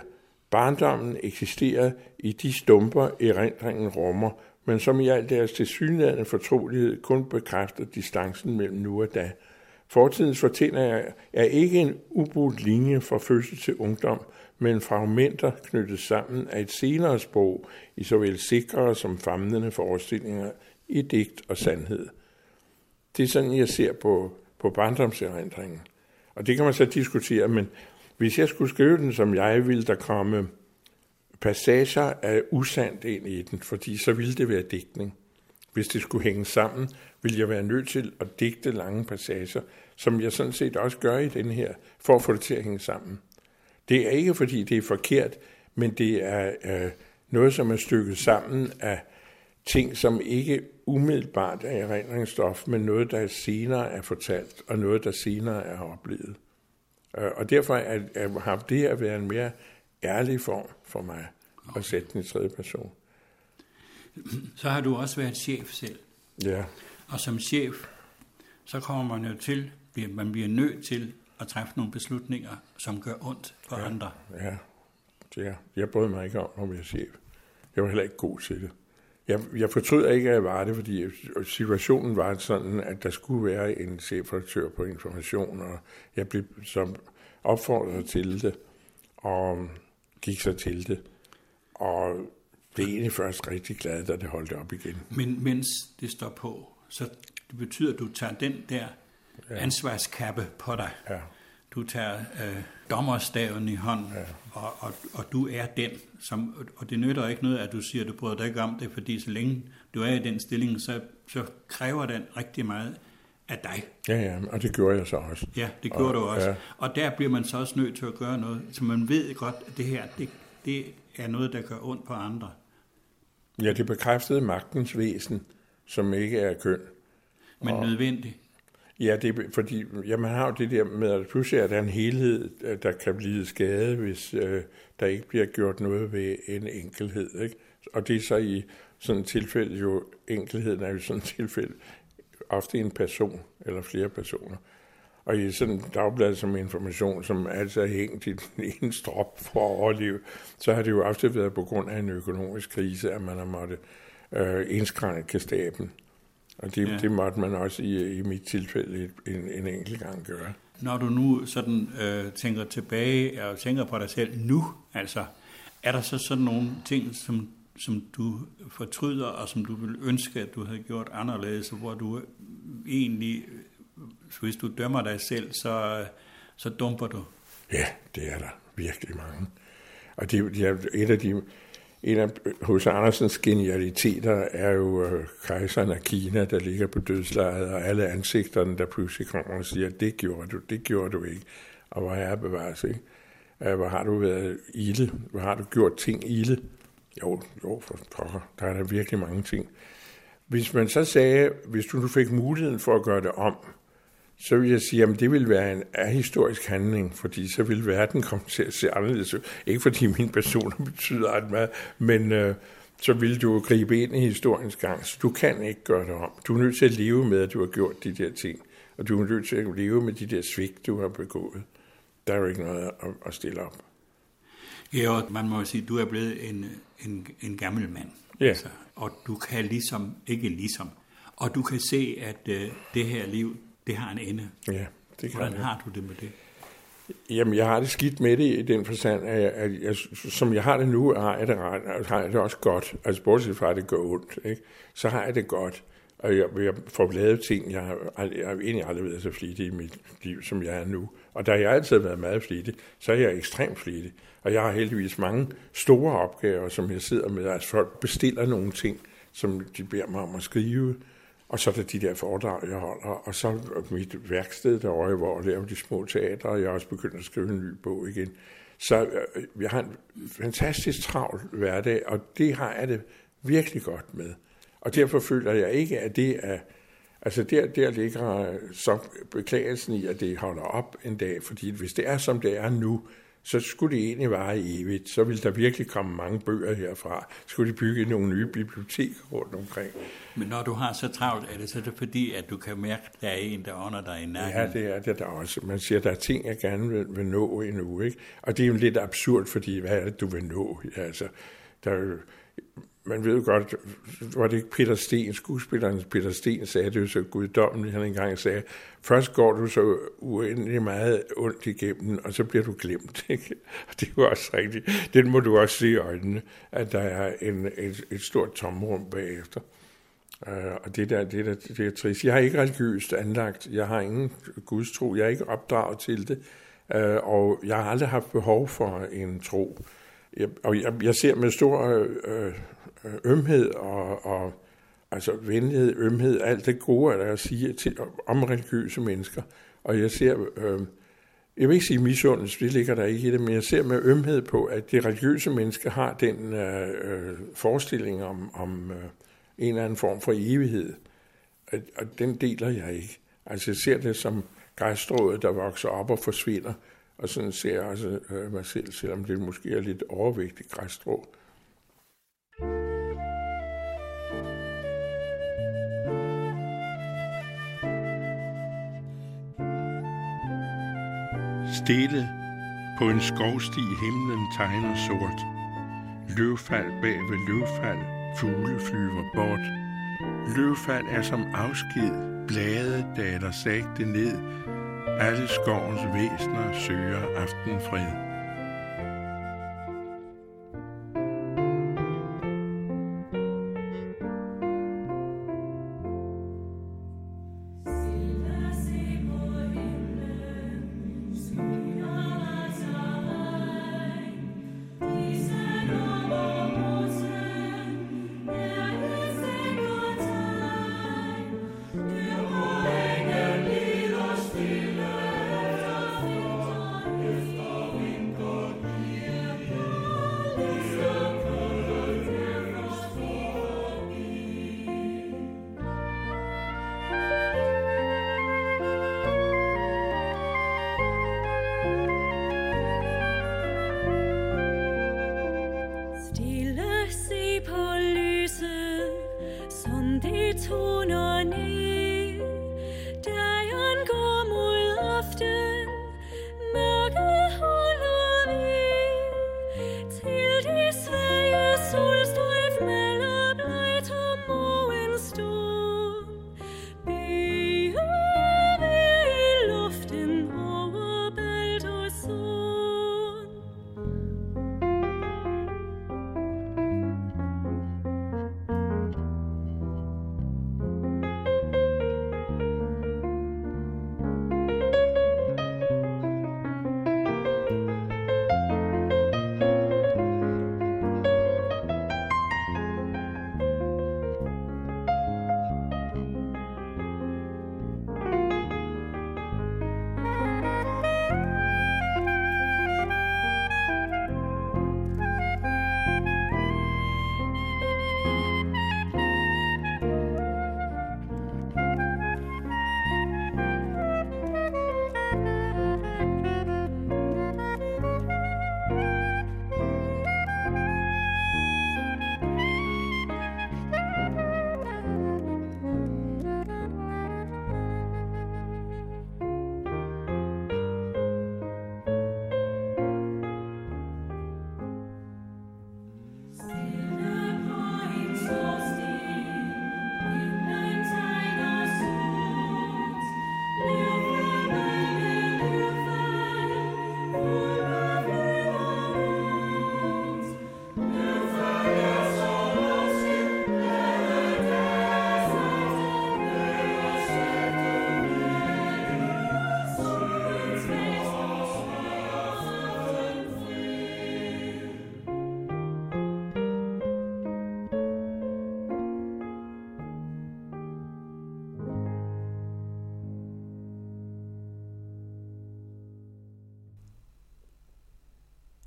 Speaker 2: Barndommen eksisterer i de stumper, erindringen rummer, men som i al deres tilsyneladende fortrolighed kun bekræfter distancen mellem nu og da. Fortidens fortællinger er ikke en ubrudt linje fra fødsel til ungdom, men fragmenter knyttet sammen af et senere sprog i såvel sikre som famlende forestillinger i digt og sandhed. Det er sådan, jeg ser på, på barndomserindringen. Og det kan man så diskutere, men hvis jeg skulle skrive den, som jeg ville, der komme passager af usandt ind i den, fordi så ville det være digtning. Hvis det skulle hænge sammen, ville jeg være nødt til at digte lange passager, som jeg sådan set også gør i den her, for at få det til at hænge sammen. Det er ikke, fordi det er forkert, men det er øh, noget, som er stykket sammen af ting, som ikke umiddelbart er erindringsstof, men noget, der senere er fortalt, og noget, der senere er oplevet. Øh, og derfor er, er, har det at være en mere ærlig form for mig at sætte den i tredje person.
Speaker 7: Så har du også været chef selv.
Speaker 2: Ja,
Speaker 7: Og som chef, så kommer man jo til, man bliver nødt til at træffe nogle beslutninger, som gør ondt for ja. andre.
Speaker 2: ja. ja. Jeg brød mig ikke om at være chef. Jeg var heller ikke god til det. Jeg, jeg fortryder ikke, at jeg var det, fordi situationen var sådan, at der skulle være en chefredaktør på information, og jeg blev som opfordret til det, og gik så til det. Og blev egentlig først rigtig glad, da det holdt op igen.
Speaker 7: Men mens det står på, så det betyder, at du tager den der ja. ansvarskappe på dig.
Speaker 2: Ja.
Speaker 7: Du tager øh, dommerstaven i hånden, ja. og, og, og du er den. Som, og det nytter ikke noget, at du siger, at du bryder dig ikke om det, fordi så længe du er i den stilling, så, så kræver den rigtig meget af dig.
Speaker 2: Ja, ja, og det gjorde jeg så også.
Speaker 7: Ja, det gjorde
Speaker 2: Og-
Speaker 7: du også.
Speaker 2: ja.
Speaker 7: Og der bliver man så også nødt til at gøre noget, så man ved godt, at det her, det, det er noget, der gør ondt på andre.
Speaker 2: Ja, det bekræftede magtens væsen, som ikke er køn.
Speaker 7: Men nødvendigt.
Speaker 2: Ja, det er, fordi ja, man har jo det der med, at pludselig er der en helhed, øh, der kan blive skade, hvis øh, der ikke bliver gjort noget ved en enkelhed. Ikke? Og det er så i sådan et tilfælde jo, enkelheden er jo sådan et tilfælde ofte en person eller flere personer. Og i sådan et dagblad som information, som altid er hængt i den ene strop for at overleve, så har det jo ofte været på grund af en økonomisk krise, at man har måttet øh, indskrænke staben. Og det, ja. Det måtte man også i, i mit tilfælde en, en enkelt gang gøre.
Speaker 7: Når du nu sådan øh, tænker tilbage og tænker på dig selv nu, altså, er der så sådan nogle ting, som, som du fortryder, og som du vil ønske, at du havde gjort anderledes, hvor du egentlig, hvis du dømmer dig selv, så, så dumper du?
Speaker 2: Ja, det er der virkelig mange. Og det, er et af de, en af hos Andersens genialiteter er jo øh, kejseren af Kina, der ligger på dødslejet, og alle ansigterne, der pludselig kommer og siger, det gjorde du, det gjorde du ikke. Og hvor er bevares, ikke? Øh, hvor har du været ilde? Hvor har du gjort ting ilde? Jo, jo, for pokker. Der er der virkelig mange ting. Hvis man så sagde, hvis du nu fik muligheden for at gøre det om, så vil jeg sige, at det vil være en ahistorisk handling, fordi så vil verden komme til at se anderledes ud. Ikke fordi min person betyder ret meget, men øh, så vil du gribe ind i historiens gang, så du kan ikke gøre det om. Du er nødt til at leve med, at du har gjort de der ting, og du er nødt til at leve med de der svigt, du har begået. Der er jo ikke noget at, at stille op.
Speaker 7: Georg, man må jo sige, at du er blevet en, en, en gammel mand.
Speaker 2: Ja.
Speaker 7: Altså, og du kan ligesom, ikke ligesom, og du kan se, at øh, det her liv, det har en ende.
Speaker 2: Ja, det kan
Speaker 7: Hvordan
Speaker 2: jeg.
Speaker 7: har du det med det?
Speaker 2: Jamen, jeg har det skidt med det i den forstand, at, jeg, at jeg, som jeg har det nu, har jeg det, ret, har jeg det også godt. Altså, bortset fra, at det går ondt, ikke? så har jeg det godt. Og jeg, jeg får lavet ting, jeg har, jeg har egentlig aldrig været så flittig i mit liv, som jeg er nu. Og da jeg altid har været meget flittig, så er jeg ekstremt flittig. Og jeg har heldigvis mange store opgaver, som jeg sidder med. Altså folk bestiller nogle ting, som de beder mig om at skrive. Og så er der de der foredrag, jeg holder. Og så mit værksted derovre, hvor jeg laver de små teatre, og jeg er også begyndt at skrive en ny bog igen. Så øh, jeg har en fantastisk travl hverdag, og det har jeg det virkelig godt med. Og derfor føler jeg ikke, at det er... Altså der, der ligger så beklagelsen i, at det holder op en dag, fordi hvis det er, som det er nu, så skulle det egentlig vare evigt. Så ville der virkelig komme mange bøger herfra. Skulle de bygge nogle nye biblioteker rundt omkring.
Speaker 7: Men når du har så travlt, er det så det fordi, at du kan mærke, at der er en, der ånder dig i nakken?
Speaker 2: Ja, det er det der også. Man siger, at der er ting, jeg gerne vil, vil nå endnu. Ikke? Og det er jo lidt absurd, fordi hvad er det, du vil nå? Altså, der er jo, man ved jo godt, var det ikke Peter Sten, skuespilleren Peter Sten sagde det jo så guddommeligt, han engang sagde, først går du så uendelig meget ondt igennem, og så bliver du glemt. Ikke? Og det er jo også rigtigt. Den må du også se i øjnene, at der er en, et, et stort tomrum bagefter. Øh, og det der, det, der, det er trist. Jeg har ikke religiøst anlagt. Jeg har ingen gudstro. Jeg er ikke opdraget til det. Øh, og jeg har aldrig haft behov for en tro. Jeg, og jeg, jeg ser med stor øh, øh Øh, ømhed og, og altså venlighed, ømhed, alt det gode, er at sige til, om religiøse mennesker. Og jeg ser, øh, jeg vil ikke sige misundelse, det ligger der ikke i det, men jeg ser med ømhed på, at de religiøse mennesker har den øh, øh, forestilling om, om øh, en eller anden form for evighed. Og, og den deler jeg ikke. Altså jeg ser det som græsstrået, der vokser op og forsvinder. Og sådan ser jeg også øh, mig selv, selvom det måske er lidt overvægtigt græsstrå. Stille på en skovsti himlen tegner sort. Løvfald bag ved løvfald, fugle flyver bort. Løvfald er som afsked, blade daler sagte ned. Alle skovens væsner søger aftenfred.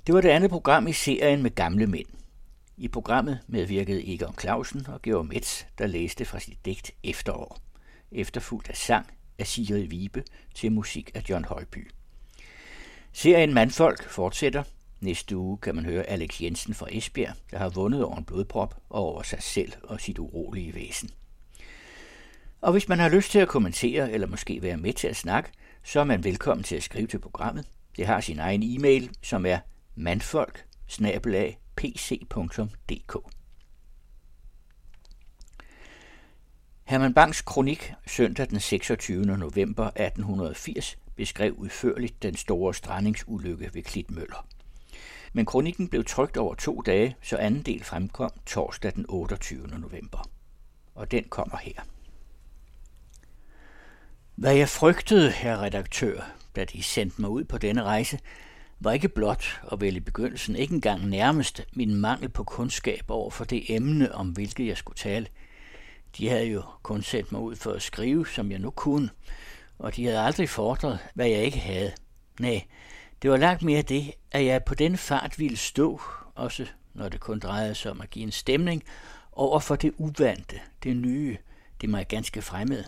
Speaker 1: Det var det andet program i serien med gamle mænd. I programmet medvirkede Egon Clausen og Georg Metz, der læste fra sit digt Efterår, efterfulgt af sang af Sigrid Vibe til musik af John Højby. Serien Mandfolk fortsætter. Næste uge kan man høre Alex Jensen fra Esbjerg, der har vundet over en blodprop og over sig selv og sit urolige væsen. Og hvis man har lyst til at kommentere eller måske være med til at snakke, så er man velkommen til at skrive til programmet. Det har sin egen e-mail, som er mandfolk pc.dk. Herman Bangs kronik søndag den 26. november 1880 beskrev udførligt den store strandingsulykke ved Klitmøller. Men kronikken blev trykt over to dage, så anden del fremkom torsdag den 28. november. Og den kommer her. Hvad jeg frygtede, herre redaktør, da de sendte mig ud på denne rejse, var ikke blot, og vel i begyndelsen ikke engang nærmest, min mangel på kundskab over for det emne, om hvilket jeg skulle tale. De havde jo kun sendt mig ud for at skrive, som jeg nu kunne, og de havde aldrig fordret, hvad jeg ikke havde. Nej, det var langt mere det, at jeg på den fart ville stå, også når det kun drejede sig om at give en stemning, over for det uvante, det nye, det mig ganske fremmede.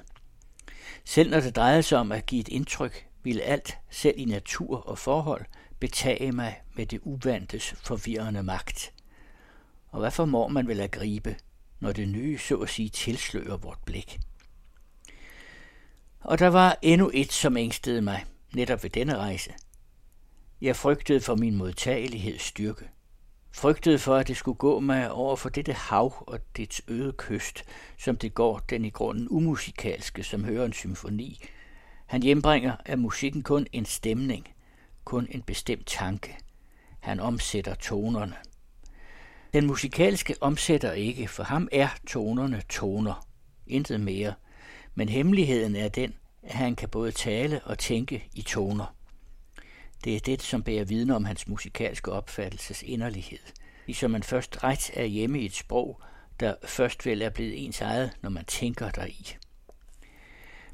Speaker 1: Selv når det drejede sig om at give et indtryk, ville alt, selv i natur og forhold, betage mig med det uvantes forvirrende magt. Og hvad formår man vel at gribe, når det nye så at sige tilslører vort blik? Og der var endnu et, som ængstede mig, netop ved denne rejse. Jeg frygtede for min modtageligheds styrke. Frygtede for, at det skulle gå mig over for dette hav og dets øde kyst, som det går den i grunden umusikalske, som hører en symfoni. Han hjembringer af musikken kun en stemning, kun en bestemt tanke. Han omsætter tonerne. Den musikalske omsætter ikke, for ham er tonerne toner. Intet mere. Men hemmeligheden er den, at han kan både tale og tænke i toner. Det er det, som bærer viden om hans musikalske opfattelses inderlighed. Ligesom man først ret er hjemme i et sprog, der først vel er blevet ens eget, når man tænker deri.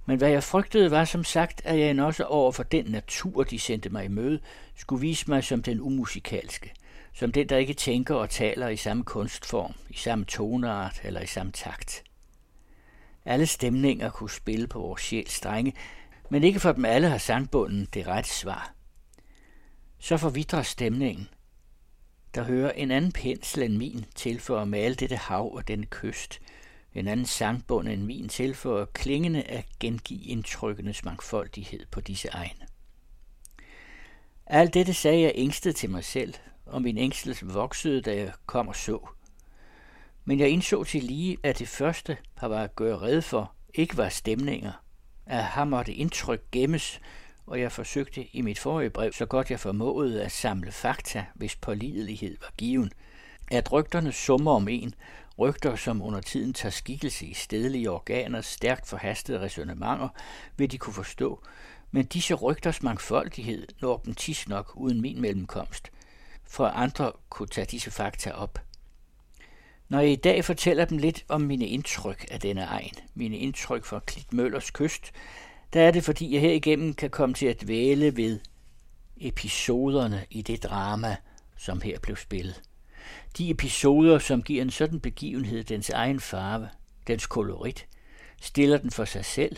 Speaker 1: Men hvad jeg frygtede var som sagt, at jeg også over for den natur, de sendte mig i møde, skulle vise mig som den umusikalske, som den, der ikke tænker og taler i samme kunstform, i samme toneart eller i samme takt. Alle stemninger kunne spille på vores sjæls strenge, men ikke for dem alle har sandbunden det rette svar. Så forvidrer stemningen. Der hører en anden pensel end min til for at male dette hav og denne kyst. En anden sangbund end min tilføjer klingende at gengive indtrykkenes mangfoldighed på disse egne. Alt dette sagde jeg ængstet til mig selv, og min ængstelse voksede, da jeg kom og så. Men jeg indså til lige, at det første, der var at gøre red for, ikke var stemninger. At her måtte indtryk gemmes, og jeg forsøgte i mit forrige brev, så godt jeg formåede at samle fakta, hvis pålidelighed var given. At rygterne summer om en, rygter som under tiden tager skikkelse i stedlige organer, stærkt forhastede resonemanger, vil de kunne forstå, men disse rygters mangfoldighed når dem tis nok uden min mellemkomst, for andre kunne tage disse fakta op. Når jeg i dag fortæller dem lidt om mine indtryk af denne egen, mine indtryk fra Klitmøllers kyst, der er det fordi jeg herigennem kan komme til at dvæle ved episoderne i det drama, som her blev spillet. De episoder, som giver en sådan begivenhed dens egen farve, dens kolorit, stiller den for sig selv.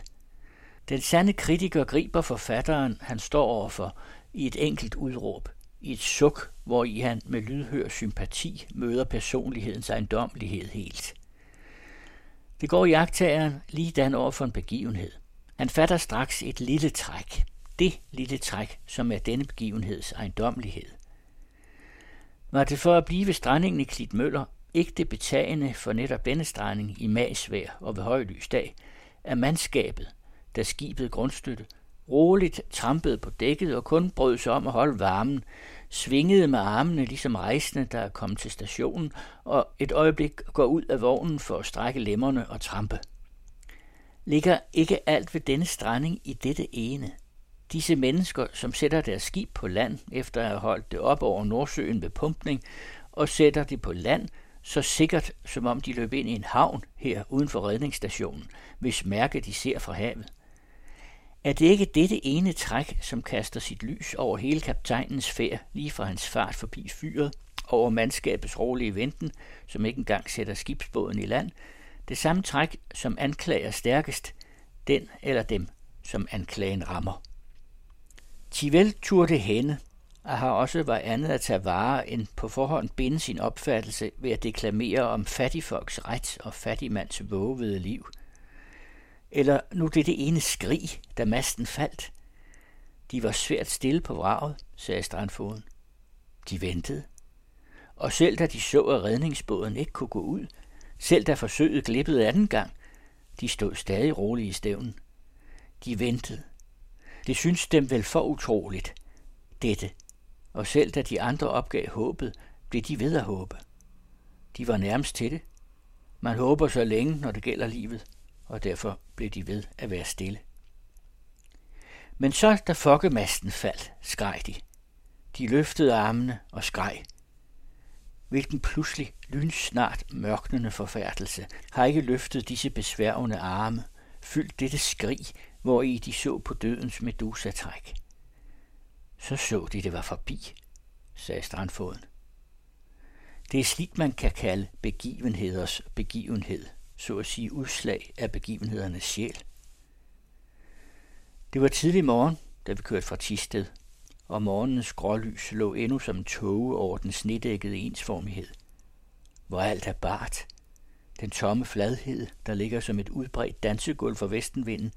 Speaker 1: Den sande kritiker griber forfatteren, han står overfor, i et enkelt udråb, i et suk, hvor i han med lydhør sympati møder personlighedens ejendommelighed helt. Det går jagttageren lige dan over for en begivenhed. Han fatter straks et lille træk. Det lille træk, som er denne begivenheds ejendommelighed. Var det for at blive strandingen i Klitmøller ikke det betagende for netop denne stranding i magsvær og ved højlys dag, at mandskabet, da skibet grundstøtte, roligt trampede på dækket og kun brød sig om at holde varmen, svingede med armene ligesom rejsende, der er kommet til stationen, og et øjeblik går ud af vognen for at strække lemmerne og trampe. Ligger ikke alt ved denne stranding i dette ene? Disse mennesker, som sætter deres skib på land, efter at have holdt det op over Nordsøen ved pumpning, og sætter det på land, så sikkert som om de løb ind i en havn her uden for redningsstationen, hvis mærke de ser fra havet. Er det ikke dette ene træk, som kaster sit lys over hele kaptajnens færd, lige fra hans fart forbi fyret, over mandskabets rolige venten, som ikke engang sætter skibsbåden i land, det samme træk, som anklager stærkest, den eller dem, som anklagen rammer. Tivel turde hende, og har også var andet at tage vare end på forhånd binde sin opfattelse ved at deklamere om fattigfolks ret og fattigmands vågede liv. Eller nu det det ene skrig, da masten faldt. De var svært stille på vraget, sagde strandfoden. De ventede. Og selv da de så, at redningsbåden ikke kunne gå ud, selv da forsøget glippede anden gang, de stod stadig rolige i stævnen. De ventede. Det syntes dem vel for utroligt, dette. Og selv da de andre opgav håbet, blev de ved at håbe. De var nærmest til det. Man håber så længe, når det gælder livet, og derfor blev de ved at være stille. Men så, da fokkemasten faldt, skreg de. De løftede armene og skreg. Hvilken pludselig, lynsnart mørknende forfærdelse har ikke løftet disse besværgende arme, fyldt dette skrig, hvor i de så på dødens medusatræk. Så så de, det var forbi, sagde strandfoden. Det er slik, man kan kalde begivenheders begivenhed, så at sige udslag af begivenhedernes sjæl. Det var tidlig morgen, da vi kørte fra Tisted, og morgenens grålys lå endnu som en tåge over den snedækkede ensformighed. Hvor alt er bart. Den tomme fladhed, der ligger som et udbredt dansegulv for vestenvinden,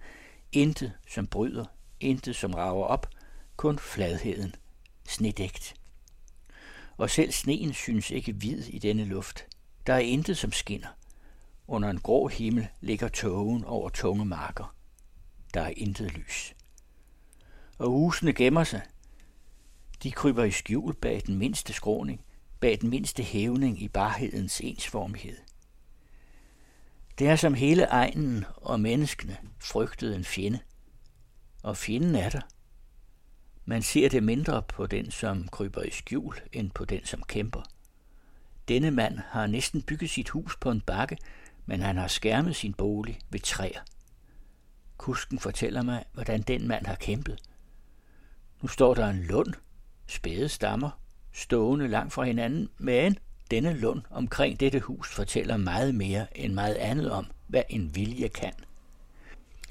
Speaker 1: intet som bryder, intet som rager op, kun fladheden, snedægt. Og selv sneen synes ikke hvid i denne luft. Der er intet som skinner. Under en grå himmel ligger tågen over tunge marker. Der er intet lys. Og husene gemmer sig, de kryber i skjul bag den mindste skråning, bag den mindste hævning i barhedens ensformighed. Det er som hele egnen og menneskene frygtede en fjende. Og fjenden er der. Man ser det mindre på den, som kryber i skjul, end på den, som kæmper. Denne mand har næsten bygget sit hus på en bakke, men han har skærmet sin bolig ved træer. Kusken fortæller mig, hvordan den mand har kæmpet. Nu står der en lund, spæde stammer, stående langt fra hinanden, men denne lund omkring dette hus fortæller meget mere end meget andet om, hvad en vilje kan.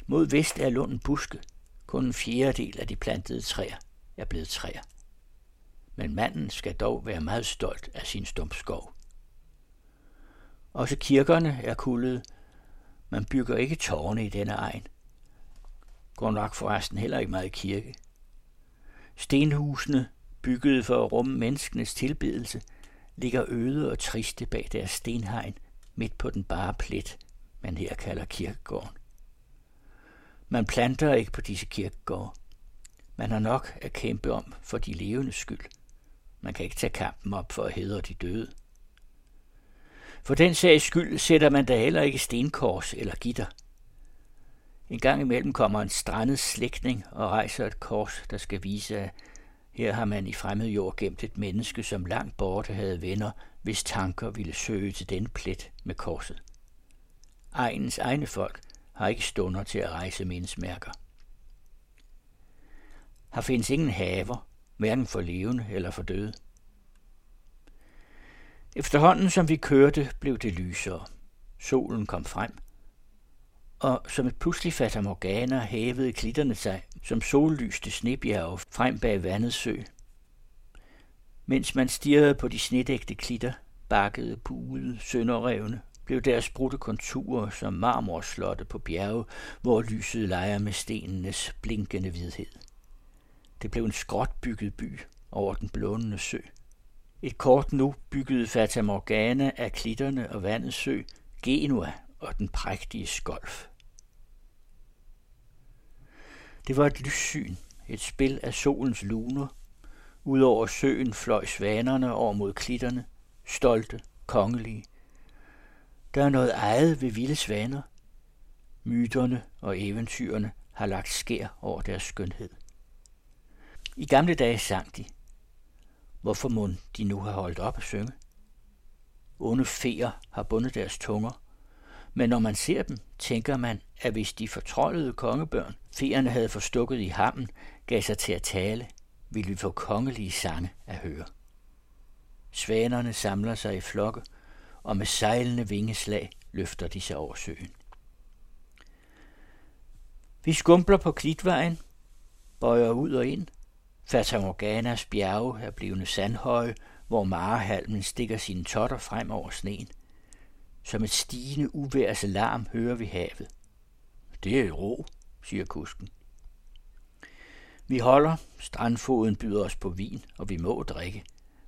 Speaker 1: Mod vest er lunden buske. Kun en fjerdedel af de plantede træer er blevet træer. Men manden skal dog være meget stolt af sin stumpskov. Også kirkerne er kullede. Man bygger ikke tårne i denne egen. Går nok forresten heller ikke meget kirke. Stenhusene byggede for at rumme menneskenes tilbedelse, ligger øde og triste bag deres stenhegn midt på den bare plet, man her kalder kirkegården. Man planter ikke på disse kirkegårde. Man har nok at kæmpe om for de levende skyld. Man kan ikke tage kampen op for at hedre de døde. For den sags skyld sætter man da heller ikke stenkors eller gitter. En gang imellem kommer en strandet slægtning og rejser et kors, der skal vise, at her har man i fremmed jord gemt et menneske, som langt borte havde venner, hvis tanker ville søge til den plet med korset. Egens egne folk har ikke stunder til at rejse mindesmærker. Her findes ingen haver, hverken for levende eller for døde. Efterhånden som vi kørte, blev det lysere. Solen kom frem, og som et pludselig fatter Morgana hævede klitterne sig som sollyste snebjerge frem bag vandet sø. Mens man stirrede på de snedægte klitter, bakkede, pulede, sønderrevne, blev deres brudte konturer som marmorslotte på bjerge, hvor lyset leger med stenenes blinkende hvidhed. Det blev en skråtbygget by over den blånende sø. Et kort nu byggede Fata Morgana af klitterne og vandets sø, Genua og den prægtige skolf. Det var et lyssyn, et spil af solens luner. Udover søen fløj svanerne over mod klitterne, stolte, kongelige. Der er noget ejet ved vilde svaner. Myterne og eventyrene har lagt skær over deres skønhed. I gamle dage sang de. Hvorfor må de nu har holdt op at synge? Onde feer har bundet deres tunger. Men når man ser dem, tænker man, at hvis de fortrollede kongebørn, feerne havde forstukket i hammen, gav sig til at tale, ville vi få kongelige sange at høre. Svanerne samler sig i flokke, og med sejlende vingeslag løfter de sig over søen. Vi skumpler på klitvejen, bøjer ud og ind. Fata Morganas bjerge er blivende sandhøje, hvor marehalmen stikker sine totter frem over sneen. Som et stigende uværs larm hører vi havet. Det er i ro, siger kusken. Vi holder, strandfoden byder os på vin, og vi må drikke.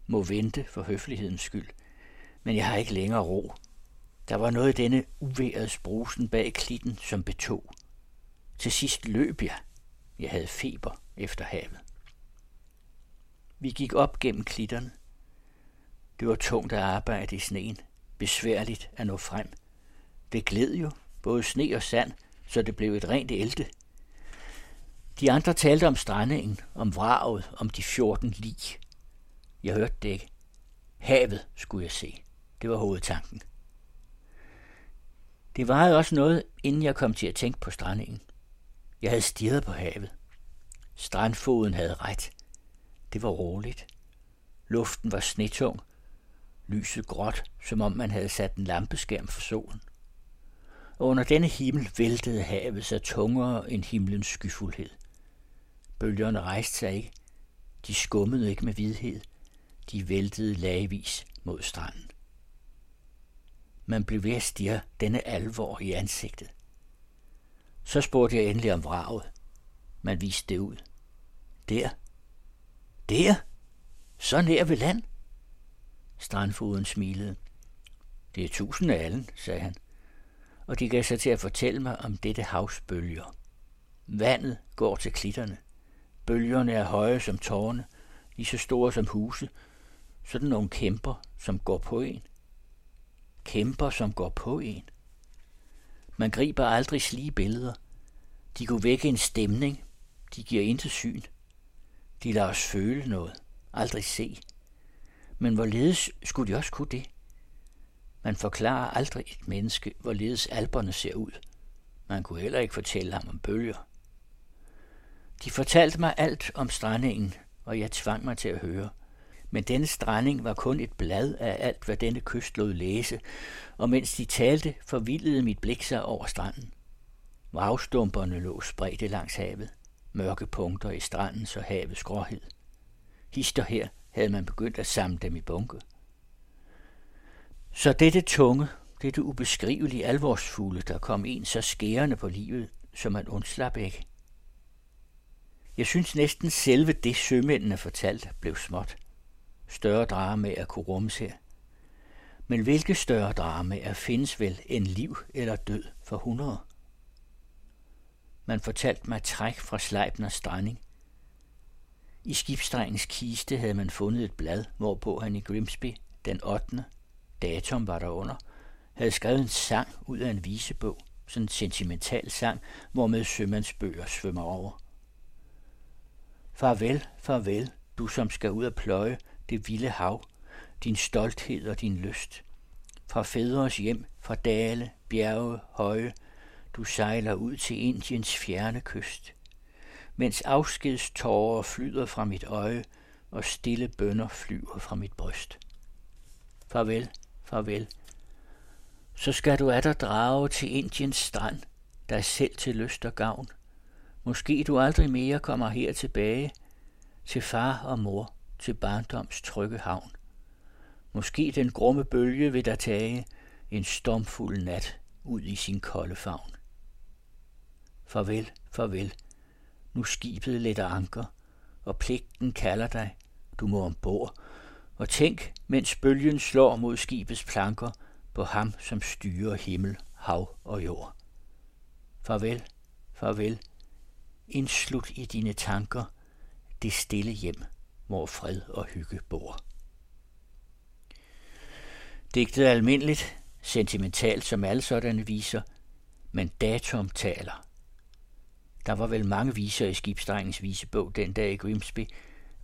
Speaker 1: Må vente for høflighedens skyld. Men jeg har ikke længere ro. Der var noget i denne uværets brusen bag klitten, som betog. Til sidst løb jeg. Jeg havde feber efter havet. Vi gik op gennem klitterne. Det var tungt at arbejde i sneen. Besværligt at nå frem. Det gled jo, både sne og sand, så det blev et rent elte. De andre talte om strandingen, om vraget, om de 14 lig. Jeg hørte det ikke. Havet skulle jeg se. Det var hovedtanken. Det varede også noget, inden jeg kom til at tænke på strandingen. Jeg havde stirret på havet. Strandfoden havde ret. Det var roligt. Luften var snetung. Lyset gråt, som om man havde sat en lampeskærm for solen. Og under denne himmel væltede havet sig tungere end himlens skyfuldhed. Bølgerne rejste sig ikke. De skummede ikke med vidhed. De væltede lagvis mod stranden. Man blev ved at stirre denne alvor i ansigtet. Så spurgte jeg endelig om vraget. Man viste det ud. Der. Der? Så nær ved land? Strandfoden smilede. Det er tusind af allen, sagde han, og de gav sig til at fortælle mig om dette havs bølger. Vandet går til klitterne. Bølgerne er høje som tårne, lige så store som huse, sådan nogle kæmper, som går på en. Kæmper, som går på en. Man griber aldrig slige billeder. De kunne vække en stemning. De giver ind til syn. De lader os føle noget. Aldrig se. Men hvorledes skulle de også kunne det? Man forklarer aldrig et menneske, hvorledes alberne ser ud. Man kunne heller ikke fortælle ham om bølger. De fortalte mig alt om strandingen, og jeg tvang mig til at høre. Men denne stranding var kun et blad af alt, hvad denne kyst lod læse, og mens de talte, forvildede mit blik sig over stranden. Vragstumperne lå spredte langs havet, mørke punkter i stranden, så havets gråhed. Hister her havde man begyndt at samle dem i bunke. Så dette tunge, dette ubeskrivelige alvorsfulde, der kom en så skærende på livet, som man undslap ikke. Jeg synes næsten selve det sømændene fortalte blev småt. Større dramaer kunne rummes her. Men hvilke større dramaer findes vel end liv eller død for hundrede? Man fortalte mig træk fra Sleipners stranding. I skibsdrengens kiste havde man fundet et blad, hvorpå han i Grimsby den 8 datum var der under, havde skrevet en sang ud af en visebog, sådan en sentimental sang, hvormed sømandsbøger svømmer over. Farvel, farvel, du som skal ud og pløje det vilde hav, din stolthed og din lyst. Fra fædres hjem, fra dale, bjerge, høje, du sejler ud til Indiens fjerne kyst. Mens afskedstårer flyder fra mit øje, og stille bønder flyver fra mit bryst. Farvel, farvel. Så skal du atter drage til Indiens strand, dig selv til lyst og gavn. Måske du aldrig mere kommer her tilbage, til far og mor, til barndoms trygge havn. Måske den grumme bølge vil der tage en stormfuld nat ud i sin kolde favn. Farvel, farvel. Nu skibet letter anker, og pligten kalder dig. Du må ombord. Og tænk, mens bølgen slår mod skibets planker, på ham, som styrer himmel, hav og jord. Farvel, farvel. Indslut i dine tanker det stille hjem, hvor fred og hygge bor. Digtet er almindeligt, sentimentalt som alle sådanne viser, men datum taler. Der var vel mange viser i skibsdrengens visebog den dag i Grimsby,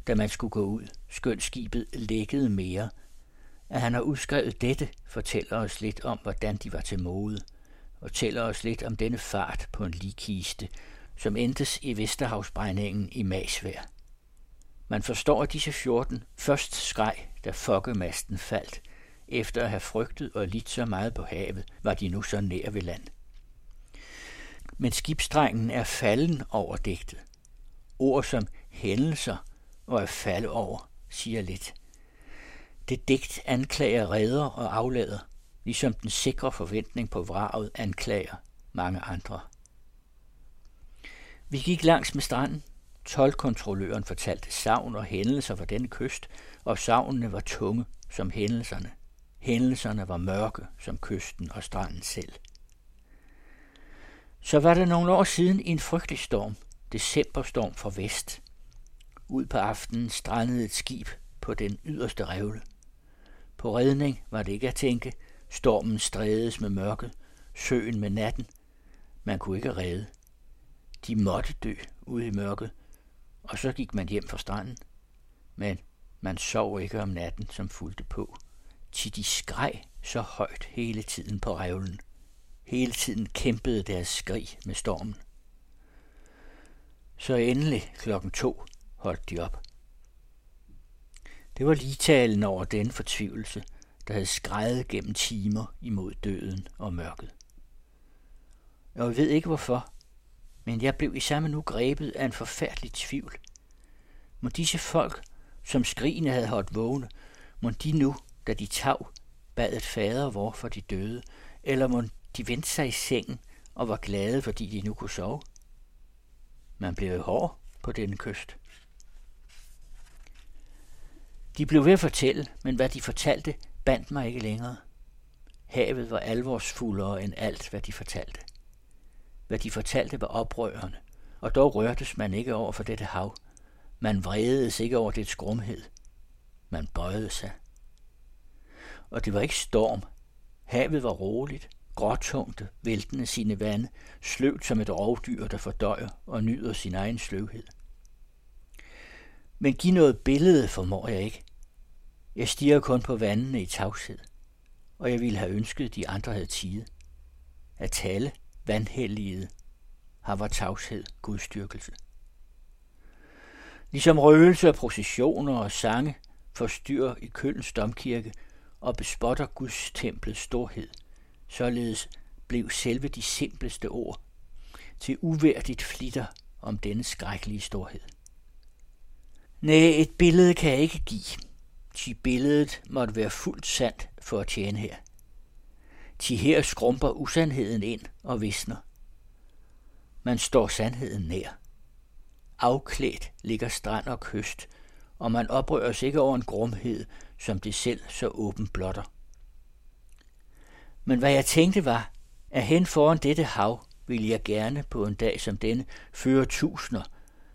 Speaker 1: da man skulle gå ud, skønt skibet lækkede mere. At han har udskrevet dette, fortæller os lidt om, hvordan de var til mode. og tæller os lidt om denne fart på en likiste, som endtes i Vesterhavsbrændingen i Masvær. Man forstår, at disse 14 først skreg, da fokkemasten faldt. Efter at have frygtet og lidt så meget på havet, var de nu så nær ved land. Men skibstrengen er falden over digtet. Ord som hændelser og at falde over siger lidt. Det digt anklager redder og aflader, ligesom den sikre forventning på vraget anklager mange andre. Vi gik langs med stranden. Tolkontrolløren fortalte savn og hændelser fra denne kyst, og savnene var tunge som hændelserne. Hændelserne var mørke som kysten og stranden selv. Så var der nogle år siden en frygtelig storm, decemberstorm fra vest. Ud på aftenen strandede et skib på den yderste revle. På redning var det ikke at tænke. Stormen strædes med mørket, søen med natten. Man kunne ikke redde. De måtte dø ude i mørket, og så gik man hjem fra stranden. Men man sov ikke om natten, som fulgte på. Til de skreg så højt hele tiden på revlen. Hele tiden kæmpede deres skrig med stormen. Så endelig klokken to holdt de op. Det var talen over den fortvivlelse, der havde skrejet gennem timer imod døden og mørket. Jeg ved ikke hvorfor, men jeg blev i samme nu grebet af en forfærdelig tvivl. Må disse folk, som skrigene havde holdt vågne, må de nu, da de tav, bad et fader vor for de døde, eller må de vendte sig i sengen og var glade, fordi de nu kunne sove? Man blev hård på denne kyst. De blev ved at fortælle, men hvad de fortalte, bandt mig ikke længere. Havet var alvorsfuldere end alt, hvad de fortalte. Hvad de fortalte var oprørende, og dog rørtes man ikke over for dette hav. Man vrededes ikke over dets grumhed. Man bøjede sig. Og det var ikke storm. Havet var roligt, gråtungt, væltende sine vande, sløvt som et rovdyr, der fordøjer og nyder sin egen sløvhed. Men giv noget billede formår jeg ikke. Jeg stiger kun på vandene i tavshed, og jeg ville have ønsket, de andre havde tide. At tale vandhelligede har var tavshed gudstyrkelse. Ligesom røgelse og processioner og sange forstyrrer i Kølens domkirke og bespotter Guds templets storhed, således blev selve de simpleste ord til uværdigt flitter om denne skrækkelige storhed. Nej, et billede kan jeg ikke give. Thi billedet måtte være fuldt sandt for at tjene her. Thi her skrumper usandheden ind og visner. Man står sandheden nær. Afklædt ligger strand og kyst, og man oprøres ikke over en grumhed, som det selv så åbent blotter. Men hvad jeg tænkte var, at hen foran dette hav ville jeg gerne på en dag som denne føre tusinder,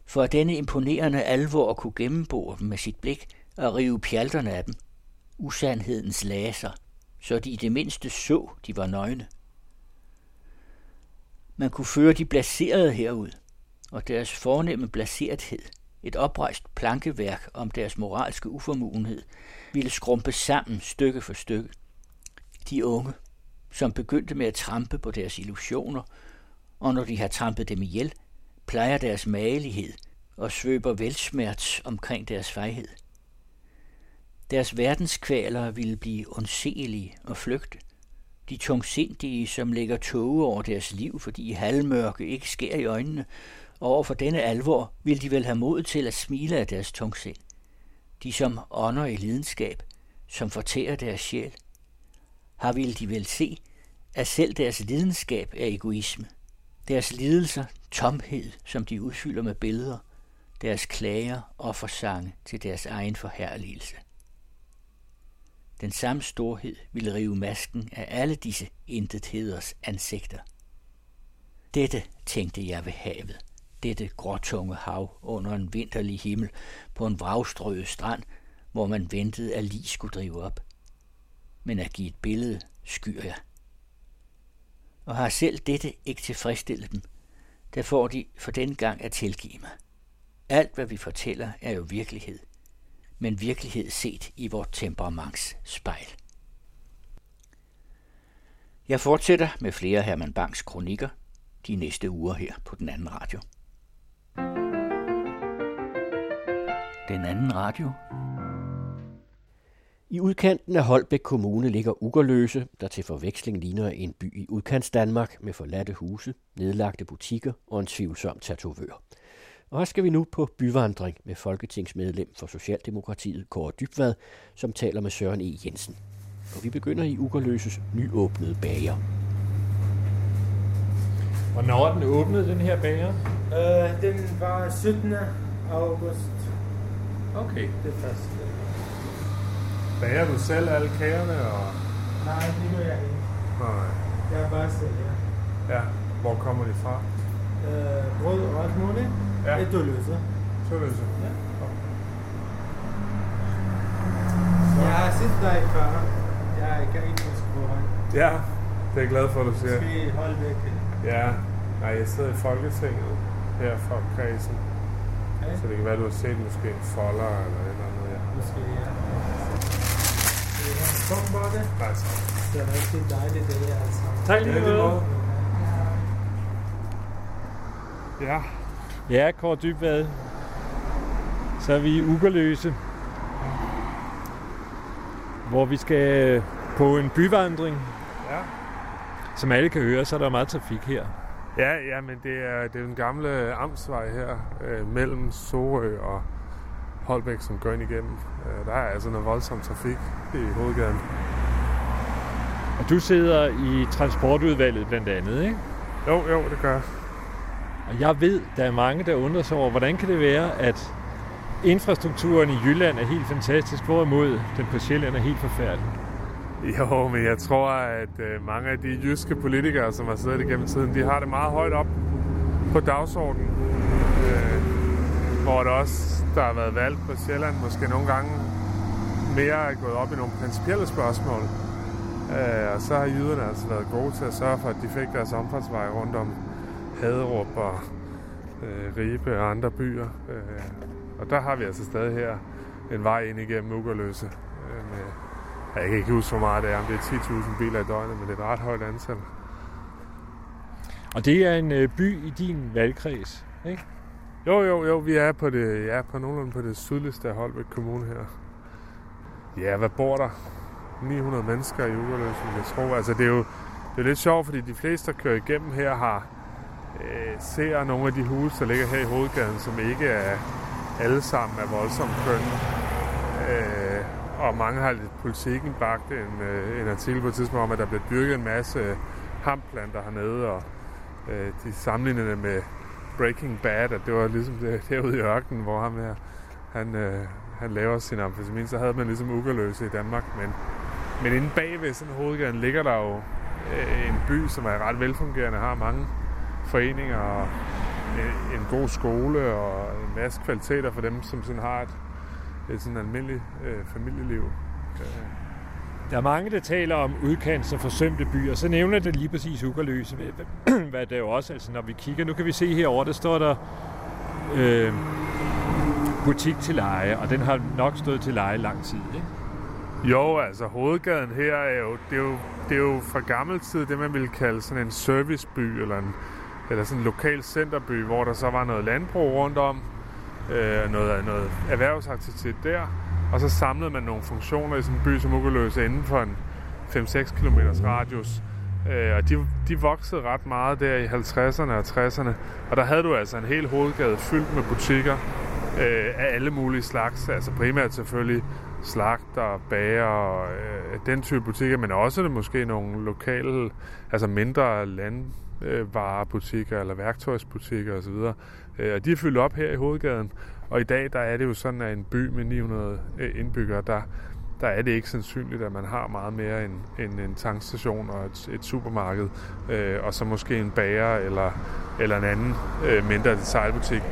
Speaker 1: for at denne imponerende alvor kunne gennembore dem med sit blik og rive pjalterne af dem, usandhedens laser, så de i det mindste så, de var nøgne. Man kunne føre de blaserede herud, og deres fornemme blaserethed, et oprejst plankeværk om deres moralske uformuenhed, ville skrumpe sammen stykke for stykke. De unge, som begyndte med at trampe på deres illusioner, og når de har trampet dem ihjel, plejer deres magelighed og svøber velsmerts omkring deres fejhed. Deres verdenskvaler ville blive ondselige og flygte. De tungsindige, som lægger tåge over deres liv, fordi halvmørke ikke sker i øjnene, og over for denne alvor vil de vel have mod til at smile af deres tungsind. De, som ånder i lidenskab, som fortærer deres sjæl, har vil de vel se, at selv deres lidenskab er egoisme. Deres lidelser, tomhed, som de udfylder med billeder, deres klager og forsange til deres egen forherligelse. Den samme storhed ville rive masken af alle disse intetheders ansigter. Dette tænkte jeg ved havet, dette gråtunge hav under en vinterlig himmel på en vragstrøget strand, hvor man ventede, at lige skulle drive op. Men at give et billede skyr jeg. Og har selv dette ikke tilfredsstillet dem, der får de for den gang at tilgive mig. Alt, hvad vi fortæller, er jo virkelighed – men virkelighed set i vort temperaments spejl. Jeg fortsætter med flere Herman Bangs kronikker de næste uger her på den anden radio. Den anden radio.
Speaker 8: I udkanten af Holbæk Kommune ligger Ugerløse, der til forveksling ligner en by i udkants Danmark med forladte huse, nedlagte butikker og en tvivlsom tatovør. Og her skal vi nu på byvandring med folketingsmedlem for Socialdemokratiet, Kåre Dybvad, som taler med Søren E. Jensen. Og vi begynder i Ugerløses nyåbnede bager.
Speaker 9: Hvornår er den åbnet, den her bager?
Speaker 10: Øh, den var 17. august.
Speaker 9: Okay.
Speaker 10: Det første.
Speaker 9: Bager du selv alle kagerne? Og...
Speaker 10: Nej, det gør jeg ikke.
Speaker 9: Nej.
Speaker 10: Jeg er bare selv, ja.
Speaker 9: Ja, hvor kommer de fra?
Speaker 10: Øh, brød og alt muligt.
Speaker 9: Ja.
Speaker 10: Et døløse.
Speaker 9: Tølløse.
Speaker 10: Ja. Jeg har set dig før. Jeg kan ikke huske, hvor.
Speaker 9: Ja, det er jeg glad for, at du siger.
Speaker 10: Måske holde væk.
Speaker 9: Ja, nej, jeg sidder i Folketinget her fra kredsen.
Speaker 10: Okay.
Speaker 9: Så det kan være, du har set måske en folder eller et eller andet. Ja.
Speaker 10: Måske, ja. Kom bare det.
Speaker 9: Nej, tak.
Speaker 10: Det er rigtig dejligt, det her. Altså.
Speaker 9: Tak lige måde. Ja. Ja, Kåre Dybvad. Så er vi Ugerløse, hvor vi skal på en byvandring. Ja. Som alle kan høre, så er der meget trafik her.
Speaker 11: Ja, ja, men det er, det er den gamle amtsvej her øh, mellem Sorø og Holbæk, som går ind igennem. Øh, der er altså noget voldsom trafik i hovedgaden.
Speaker 9: Og du sidder i transportudvalget blandt andet, ikke?
Speaker 11: Jo, jo, det gør jeg.
Speaker 9: Og jeg ved, der er mange, der undrer sig over, hvordan kan det være, at infrastrukturen i Jylland er helt fantastisk, hvorimod den på Sjælland er helt forfærdelig.
Speaker 11: Jo, men jeg tror, at øh, mange af de jyske politikere, som har siddet igennem tiden, de har det meget højt op på dagsordenen. Hvor der også, der har været valgt på Sjælland, måske nogle gange mere er gået op i nogle principielle spørgsmål. Øh, og så har jyderne altså været gode til at sørge for, at de fik deres omfartsvej rundt om Haderup og øh, Ribe og andre byer. Øh, og der har vi altså stadig her en vej ind igennem Ugerløse. Øh, med, jeg kan ikke huske, hvor meget det er, om det er 10.000 biler i døgnet, men det er et ret højt antal.
Speaker 9: Og det er en øh, by i din valgkreds, ikke?
Speaker 11: Jo, jo, jo, vi er på det, ja, på nogenlunde på det sydligste af Holbæk Kommune her. Ja, hvad bor der? 900 mennesker i Ugerløsen, jeg tror. Altså, det er jo det er lidt sjovt, fordi de fleste, der kører igennem her, har øh, ser nogle af de huse, der ligger her i hovedgaden, som ikke er alle sammen er voldsomt kønne. Øh, og mange har lidt politikken bragt en, øh, en artikel på et tidspunkt om, at der bliver dyrket en masse hamplanter hernede, og øh, de sammenligner det med Breaking Bad, at det var ligesom det, derude i ørkenen, hvor ham her, han, øh, han laver sin amfetamin, så havde man ligesom ugerløse i Danmark, men, men inde bagved sådan hovedgaden ligger der jo øh, en by, som er ret velfungerende, har mange foreninger og en, en god skole og en masse kvaliteter for dem, som sådan har et, et sådan almindeligt øh, familieliv. Øh.
Speaker 9: Der er mange, der taler om udkants- og forsømte byer. Så nævner det lige præcis Ugerløse, hvad det er jo også, altså når vi kigger. Nu kan vi se herover der står der øh, butik til leje, og den har nok stået til leje lang tid, ikke?
Speaker 11: Jo, altså hovedgaden her er jo, det er jo, det er jo fra gammel tid det, man ville kalde sådan en serviceby, eller, en, eller sådan en lokal centerby, hvor der så var noget landbrug rundt om, øh, noget, noget erhvervsaktivitet der, og så samlede man nogle funktioner i sådan en by som Ugeløse inden for en 5-6 km radius. Øh, og de, de voksede ret meget der i 50'erne og 60'erne, og der havde du altså en hel hovedgade fyldt med butikker øh, af alle mulige slags, altså primært selvfølgelig slagter, bager og øh, den type butikker, men også det måske nogle lokale, altså mindre landvarebutikker eller værktøjsbutikker osv. Øh, og de er fyldt op her i hovedgaden, og i dag der er det jo sådan, at en by med 900 øh, indbyggere, der, der er det ikke sandsynligt, at man har meget mere end, end en tankstation og et, et supermarked, øh, og så måske en bager eller, eller en anden øh, mindre detailbutik.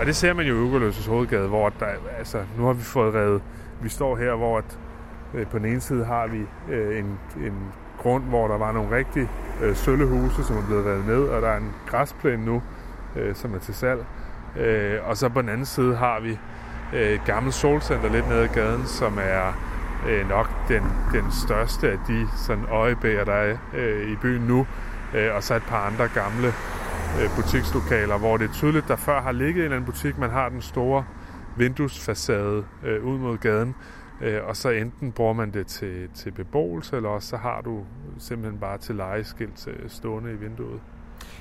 Speaker 11: Og det ser man jo i Ugerløses hovedgade, hvor der, altså, nu har vi fået revet vi står her, hvor at, øh, på den ene side har vi øh, en, en grund, hvor der var nogle rigtig øh, søllehuse, som er blevet revet ned, og der er en græsplæne nu, øh, som er til salg. Øh, og så på den anden side har vi øh, et gammelt solcenter lidt nede ad gaden, som er øh, nok den, den største af de sådan øjebæger, der er øh, i byen nu, øh, og så et par andre gamle øh, butikslokaler, hvor det er tydeligt, der før har ligget en eller anden butik, man har den store vinduesfacade øh, ud mod gaden, øh, og så enten bruger man det til, til beboelse, eller også så har du simpelthen bare til lejeskilt øh, stående i vinduet.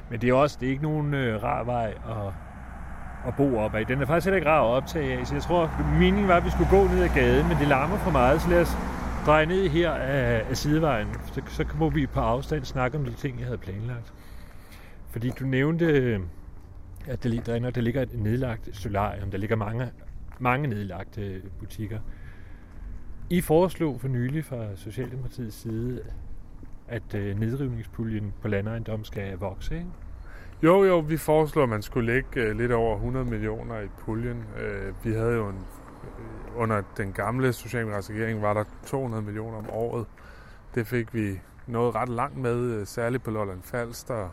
Speaker 9: Men det er også det er ikke nogen øh, rar vej at, at bo op af. Den er faktisk heller ikke rar at optage af, så jeg tror, meningen var, at vi skulle gå ned ad gaden, men det larmer for meget, så lad os dreje ned her af, af sidevejen. Så, så må vi på afstand snakke om de ting, jeg havde planlagt. Fordi du nævnte, øh, at der, derinde, der ligger et nedlagt solarium. Der ligger mange, mange nedlagte butikker. I foreslog for nylig fra Socialdemokratiets side, at øh, nedrivningspuljen på landejendom skal vokse, ikke?
Speaker 11: Jo, jo, vi foreslår, at man skulle lægge øh, lidt over 100 millioner i puljen. Øh, vi havde jo en, øh, under den gamle socialdemokratiske regering, var der 200 millioner om året. Det fik vi noget ret langt med, særligt på Lolland Falster,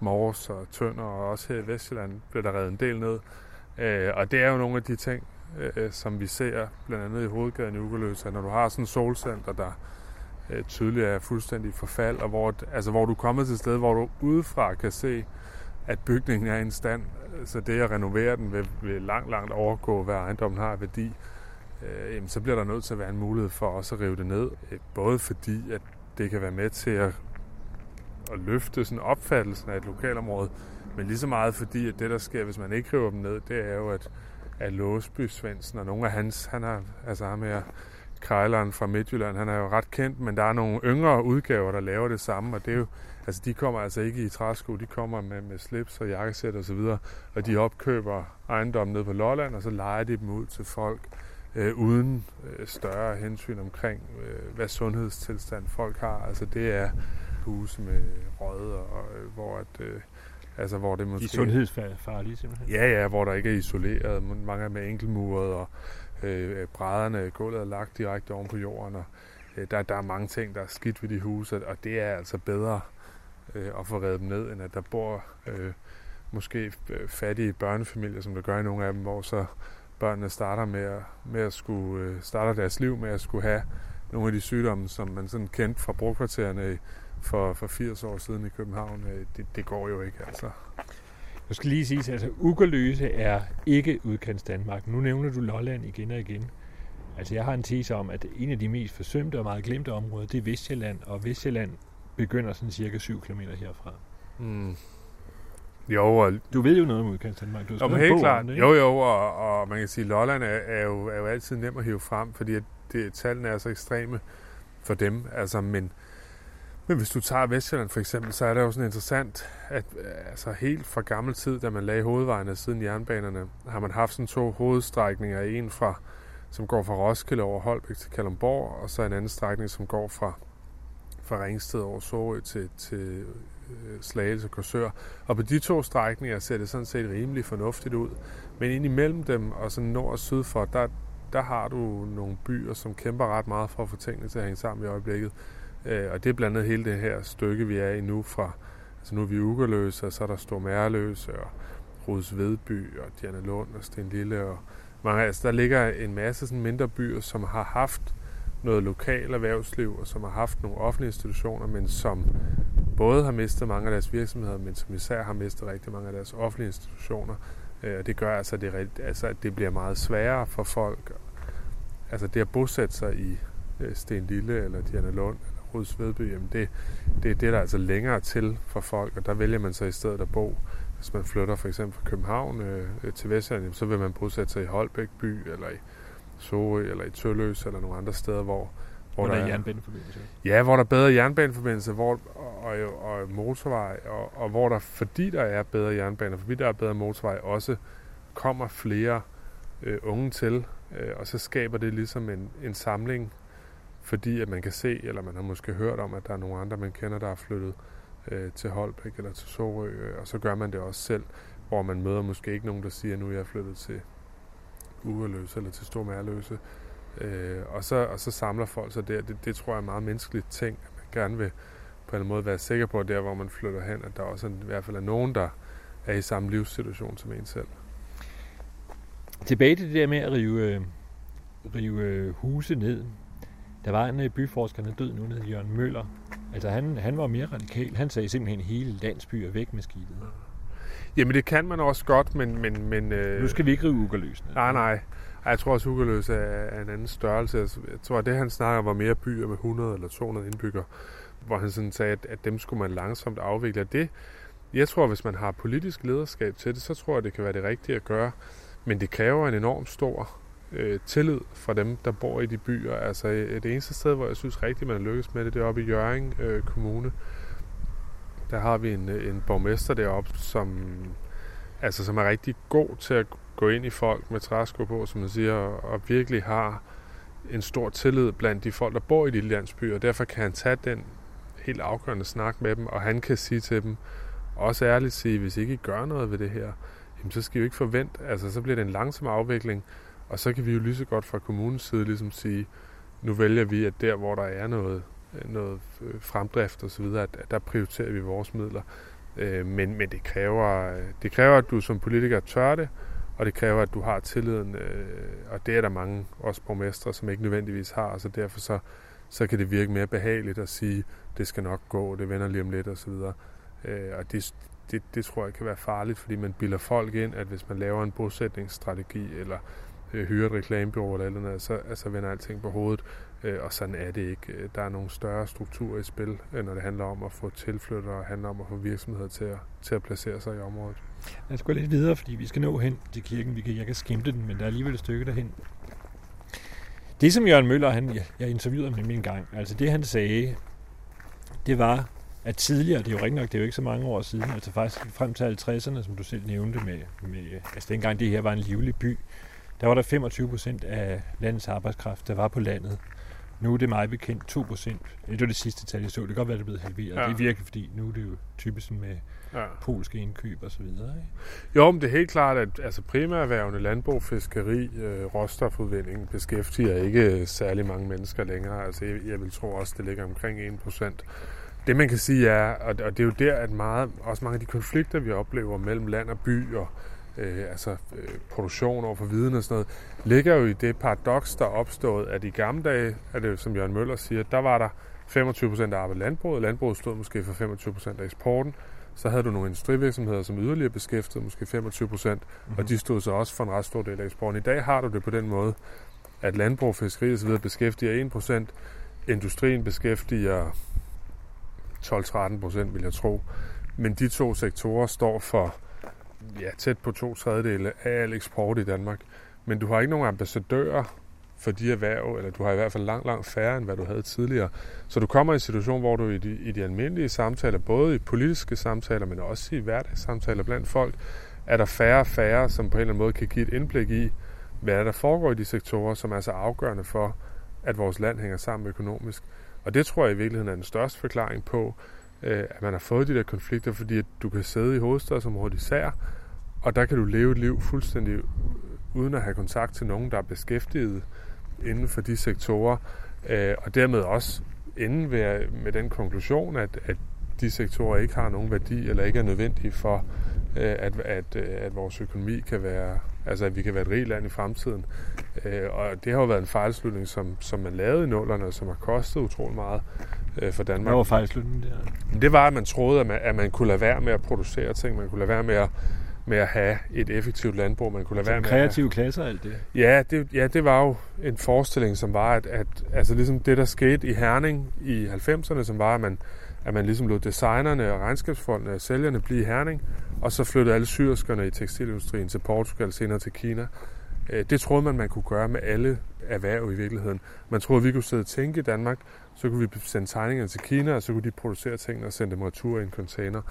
Speaker 11: Mors og Tønder, og også her i Vestjylland blev der reddet en del ned. Og det er jo nogle af de ting, som vi ser blandt andet i hovedgaden i Ugerløse, at når du har sådan en solcenter, der tydeligt er fuldstændig forfald, og hvor, altså, hvor du er kommet til et sted, hvor du udefra kan se, at bygningen er i en stand, så det at renovere den vil, vil langt, langt overgå, hvad ejendommen har værdi, øh, jamen, så bliver der nødt til at være en mulighed for også at rive det ned. Øh, både fordi, at det kan være med til at, at løfte sådan opfattelsen af et lokalområde, men lige så meget fordi, at det, der sker, hvis man ikke river dem ned, det er jo, at, at Låsby Svendsen og nogle af hans, han har, altså ham her, Krejleren fra Midtjylland, han er jo ret kendt, men der er nogle yngre udgaver, der laver det samme, og det er jo, altså de kommer altså ikke i træsko, de kommer med, med slips og jakkesæt og så videre, og de opkøber ejendommen ned på Lolland, og så leger de dem ud til folk, øh, uden øh, større hensyn omkring, øh, hvad sundhedstilstand folk har. Altså det er huse med rød, og, øh, hvor at, øh, altså hvor det måske...
Speaker 9: De sundhedsfarlige simpelthen?
Speaker 11: Ja, ja, hvor der ikke er isoleret. Mange er med enkeltmuret, og øh, brædderne, gulvet er lagt direkte oven på jorden, og øh, der, der er mange ting, der er skidt ved de huse, og det er altså bedre øh, og få reddet dem ned, end at der bor øh, måske øh, fattige børnefamilier, som der gør i nogle af dem, hvor så børnene starter med at, med at skulle, øh, starter deres liv med at skulle have nogle af de sygdomme, som man sådan kendte fra brugkvartererne for, for 80 år siden i København. Øh, det, det går jo ikke, altså.
Speaker 9: Jeg skal lige sige, at altså, Ugerløse er ikke udkants Danmark. Nu nævner du Lolland igen og igen. Altså, jeg har en tese om, at en af de mest forsømte og meget glemte områder, det er Vestjylland, og Vestjylland begynder sådan cirka 7 km herfra.
Speaker 11: Mm. Jo, og...
Speaker 9: Du ved jo noget om udkants Danmark. Du
Speaker 11: har jo, helt klart. Det, jo, jo, og, og, man kan sige, at Lolland er, er, jo, er jo altid nem at hive frem, fordi at det, tallene er så ekstreme for dem. Altså, men, men hvis du tager Vestjylland for eksempel, så er det jo sådan interessant, at altså helt fra gammel tid, da man lagde hovedvejene siden jernbanerne, har man haft sådan to hovedstrækninger. En fra, som går fra Roskilde over Holbæk til Kalundborg, og så en anden strækning, som går fra, fra Ringsted over Sorø til, til øh, Slagelse og Korsør. Og på de to strækninger ser det sådan set rimelig fornuftigt ud. Men ind imellem dem og sådan nord og syd for, der, der har du nogle byer, som kæmper ret meget for at få tingene til at hænge sammen i øjeblikket. Øh, og det er blandt andet hele det her stykke, vi er i nu fra, altså nu er vi Ugerløse, og så er der Stormærløse, og Ruds Vedby, og Diana Lund, og Sten Lille, og mange, altså der ligger en masse sådan mindre byer, som har haft noget lokal erhvervsliv, og som har haft nogle offentlige institutioner, men som både har mistet mange af deres virksomheder, men som især har mistet rigtig mange af deres offentlige institutioner. Øh, og det gør altså, at det, altså, at det bliver meget sværere for folk, altså det at bosætte sig i øh, Sten Lille, eller Diana Lund, Ruds Vedby, jamen det, det, det er altså længere til for folk, og der vælger man så i stedet at bo. Hvis man flytter for eksempel fra København øh, til Vestjylland, så vil man bosætte sig i Holbæk by, eller i Sorø, eller i Tølløs, eller nogle andre steder, hvor,
Speaker 9: hvor, hvor der, der er jernbaneforbindelse.
Speaker 11: Ja, hvor der er bedre jernbaneforbindelse hvor, og, og, og motorvej, og, og hvor der, fordi der er bedre jernbaner, fordi der er bedre motorvej, også kommer flere øh, unge til, øh, og så skaber det ligesom en, en samling fordi at man kan se, eller man har måske hørt om, at der er nogle andre, man kender, der er flyttet øh, til Holbæk eller til Sorø, øh, og så gør man det også selv, hvor man møder måske ikke nogen, der siger, at nu er jeg flyttet til Ugerløse eller til Stormærløse, øh, og, så, og så samler folk sig der. Det, det tror jeg er en meget menneskeligt ting, at man gerne vil på en måde være sikker på, der, hvor man flytter hen, at der også er, i hvert fald er nogen, der er i samme livssituation som en selv.
Speaker 9: Tilbage til det der med at rive, øh, rive huse ned. Der var en øh, byforsker, der er død nu, hed Jørgen Møller. Altså han, han var mere radikal. Han sagde simpelthen, hele landsbyer væk med skidtet.
Speaker 11: Jamen det kan man også godt, men... men, men øh...
Speaker 9: Nu skal vi ikke rive Ugerløs.
Speaker 11: Nej, nej. Ej, Jeg tror også, Ugerløs er, er en anden størrelse. Jeg tror, at det han snakker var mere byer med 100 eller 200 indbyggere, hvor han sådan sagde, at, at dem skulle man langsomt afvikle. Det, jeg tror, hvis man har politisk lederskab til det, så tror jeg, det kan være det rigtige at gøre. Men det kræver en enorm stor øh, tillid fra dem, der bor i de byer. Altså det eneste sted, hvor jeg synes rigtigt, man er lykkes med det, det er oppe i Jørgen øh, Kommune. Der har vi en, øh, en borgmester deroppe, som, altså, som er rigtig god til at gå ind i folk med træsko på, som man siger, og, og virkelig har en stor tillid blandt de folk, der bor i de landsbyer. Og derfor kan han tage den helt afgørende snak med dem, og han kan sige til dem, også ærligt sige, hvis ikke gør noget ved det her, jamen, så skal I jo ikke forvente, altså så bliver det en langsom afvikling, og så kan vi jo lige så godt fra kommunens side ligesom sige, nu vælger vi, at der, hvor der er noget, Øh, noget øh, fremdrift osv., at, at der prioriterer vi vores midler. Øh, men, men det kræver, det kræver, at du som politiker tør det, og det kræver, at du har tilliden, og det er der mange, også borgmestre, som ikke nødvendigvis har, så derfor så, så kan det virke mere behageligt at sige, det skal nok gå, det vender lige om lidt osv. Øh, og det, det, det tror jeg kan være farligt, fordi man bilder folk ind, at hvis man laver en bosætningsstrategi, eller øh, hyrer et reklamebyrå eller andet, så altså, vender alting på hovedet, øh, og sådan er det ikke. Øh, der er nogle større strukturer i spil, øh, når det handler om at få tilflyttere, og handler om at få virksomheder til at, til at placere sig i området.
Speaker 9: Lad os gå lidt videre, fordi vi skal nå hen til kirken. Vi kan, jeg kan skimte den, men der er alligevel et stykke derhen. Det som Jørgen Møller, han, jeg, jeg interviewede ham en gang, altså det han sagde, det var, at tidligere, det er jo rigtig nok, det er jo ikke så mange år siden, altså faktisk frem til 50'erne, som du selv nævnte med, med altså dengang det her var en livlig by, der var der 25 procent af landets arbejdskraft, der var på landet. Nu er det meget bekendt 2 procent. Det var det sidste tal, jeg så. Det kan godt være, det er blevet halveret.
Speaker 11: Ja.
Speaker 9: Det er virkelig, fordi nu er det jo typisk med
Speaker 11: Ja.
Speaker 9: polske indkøb og så videre. Ikke?
Speaker 11: Jo, men det er helt klart, at altså, primærerhvervene, landbrug, fiskeri, øh, råstofudvinding, beskæftiger ikke særlig mange mennesker længere. Altså, jeg, jeg vil tro også, det ligger omkring 1 procent. Det man kan sige er, og, og det er jo der, at meget, også mange af de konflikter, vi oplever mellem land og by, og øh, altså øh, produktion over for viden og sådan noget, ligger jo i det paradoks, der er opstået, at i gamle dage, er det som Jørgen Møller siger, der var der 25 procent af arbejde i landbruget. Landbruget stod måske for 25 procent af eksporten. Så havde du nogle industrivirksomheder, som yderligere beskæftigede måske 25 procent, mm-hmm. og de stod så også for en ret stor del af eksporten. I dag har du det på den måde, at landbrug, fiskeri osv. beskæftiger 1 procent, industrien beskæftiger 12-13 procent, vil jeg tro. Men de to sektorer står for ja, tæt på to tredjedele af al eksport i Danmark. Men du har ikke nogen ambassadører for de erhverv, eller du har i hvert fald langt, langt færre, end hvad du havde tidligere. Så du kommer i en situation, hvor du i de, i de almindelige samtaler, både i politiske samtaler, men også i hverdagssamtaler blandt folk, er der færre og færre, som på en eller anden måde kan give et indblik i, hvad der foregår i de sektorer, som er så afgørende for, at vores land hænger sammen økonomisk. Og det tror jeg i virkeligheden er den største forklaring på, øh, at man har fået de der konflikter, fordi at du kan sidde i hovedstadsområdet især, og der kan du leve et liv fuldstændig øh, uden at have kontakt til nogen, der er beskæftiget inden for de sektorer, øh, og dermed også ende ved, med den konklusion, at, at de sektorer ikke har nogen værdi, eller ikke er nødvendige for, øh, at, at, øh, at vores økonomi kan være, altså at vi kan være et rigt land i fremtiden. Øh, og det har jo været en fejlslutning, som, som man lavede i nullerne, og som har kostet utrolig meget øh, for Danmark.
Speaker 9: Hvad var fejlslutningen der?
Speaker 11: Det var, at man troede, at man, at man kunne lade være med at producere ting, man kunne lade være med at, med at have et effektivt landbrug, man kunne lade
Speaker 9: Så
Speaker 11: være med at have,
Speaker 9: kreative klasser og alt det.
Speaker 11: Ja det, ja, det var jo en forestilling, som var, at, at altså ligesom det, der skete i Herning i 90'erne, som var, at man, at man ligesom lod designerne og regnskabsfolkene og sælgerne blive i Herning, og så flyttede alle syrskerne i tekstilindustrien til Portugal, senere til Kina. Øh, Det troede man, man kunne gøre med alle erhverv i virkeligheden. Man troede, vi kunne sidde og tænke i Danmark, så kunne vi sende tegningerne til Kina, og så kunne de producere tingene og sende dem retur i en container.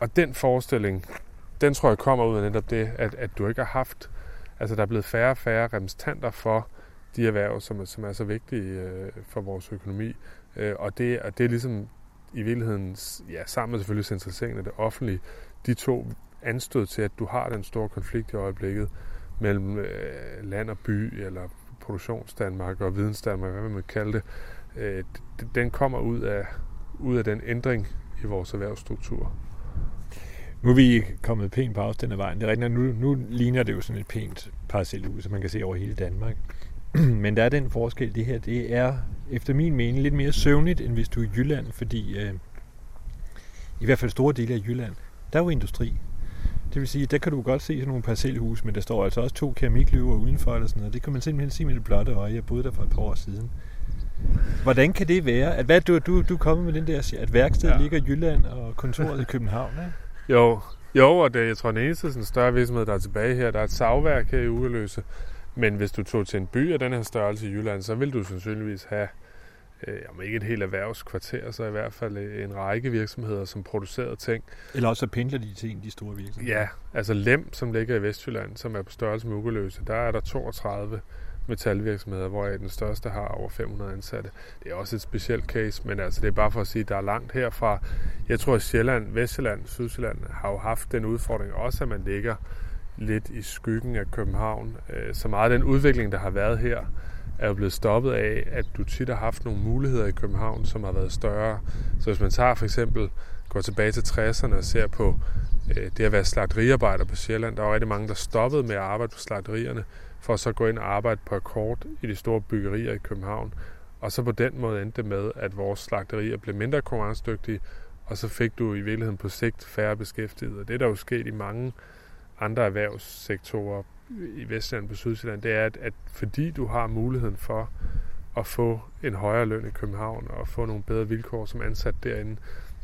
Speaker 11: Og den forestilling, den tror jeg kommer ud af netop det, at, at du ikke har haft, altså der er blevet færre og færre repræsentanter for de erhverv, som som er så vigtige øh, for vores økonomi. Øh, og, det, og det er ligesom i virkeligheden, ja, sammen med selvfølgelig centraliseringen af det offentlige, de to anstød til, at du har den store konflikt i øjeblikket mellem øh, land og by, eller produktionsdanmark og vidensdanmark, hvad man vil kalde det, øh, den kommer ud af, ud af den ændring i vores erhvervsstruktur.
Speaker 9: Nu er vi kommet pænt på afstand af vejen. Det er rigtigt, nu, nu ligner det jo sådan et pænt parcelhus, som man kan se over hele Danmark. Men der er den forskel, det her, det er efter min mening lidt mere søvnigt, end hvis du er i Jylland, fordi øh, i hvert fald store dele af Jylland, der er jo industri. Det vil sige, der kan du godt se sådan nogle parcelhus, men der står altså også to keramikløver udenfor eller sådan noget. Det kan man simpelthen se med det blotte øje. Jeg boede der for et par år siden. Hvordan kan det være? At hvad, du, du, du er kommet med den der, at værkstedet ja. ligger i Jylland og kontoret i København, ikke?
Speaker 11: Jo, jo, og det, jeg tror, den eneste sådan, større virksomhed, der er tilbage her, der er et savværk her i Ugeløse. Men hvis du tog til en by af den her størrelse i Jylland, så vil du sandsynligvis have, øh, om ikke et helt erhvervskvarter, så i hvert fald øh, en række virksomheder, som producerer ting.
Speaker 9: Eller også så pendler de til en af de store virksomheder.
Speaker 11: Ja, altså Lem, som ligger i Vestjylland, som er på størrelse med Ugeløse, der er der 32 metalvirksomheder, hvor den største har over 500 ansatte. Det er også et specielt case, men altså det er bare for at sige, at der er langt herfra. Jeg tror, at Sjælland, Vestjylland, Sydsjælland har jo haft den udfordring også, at man ligger lidt i skyggen af København. Øh, så meget af den udvikling, der har været her, er jo blevet stoppet af, at du tit har haft nogle muligheder i København, som har været større. Så hvis man tager for eksempel, går tilbage til 60'erne og ser på øh, det at være slagteriarbejder på Sjælland, der var rigtig mange, der stoppede med at arbejde på slagterierne, for at så gå ind og arbejde på akkord i de store byggerier i København. Og så på den måde endte det med, at vores slagterier blev mindre konkurrencedygtige, og så fik du i virkeligheden på sigt færre beskæftigede. Og det der jo sket i mange andre erhvervssektorer i Vestland på Sydsjælland, det er, at, at fordi du har muligheden for at få en højere løn i København og få nogle bedre vilkår som ansat derinde,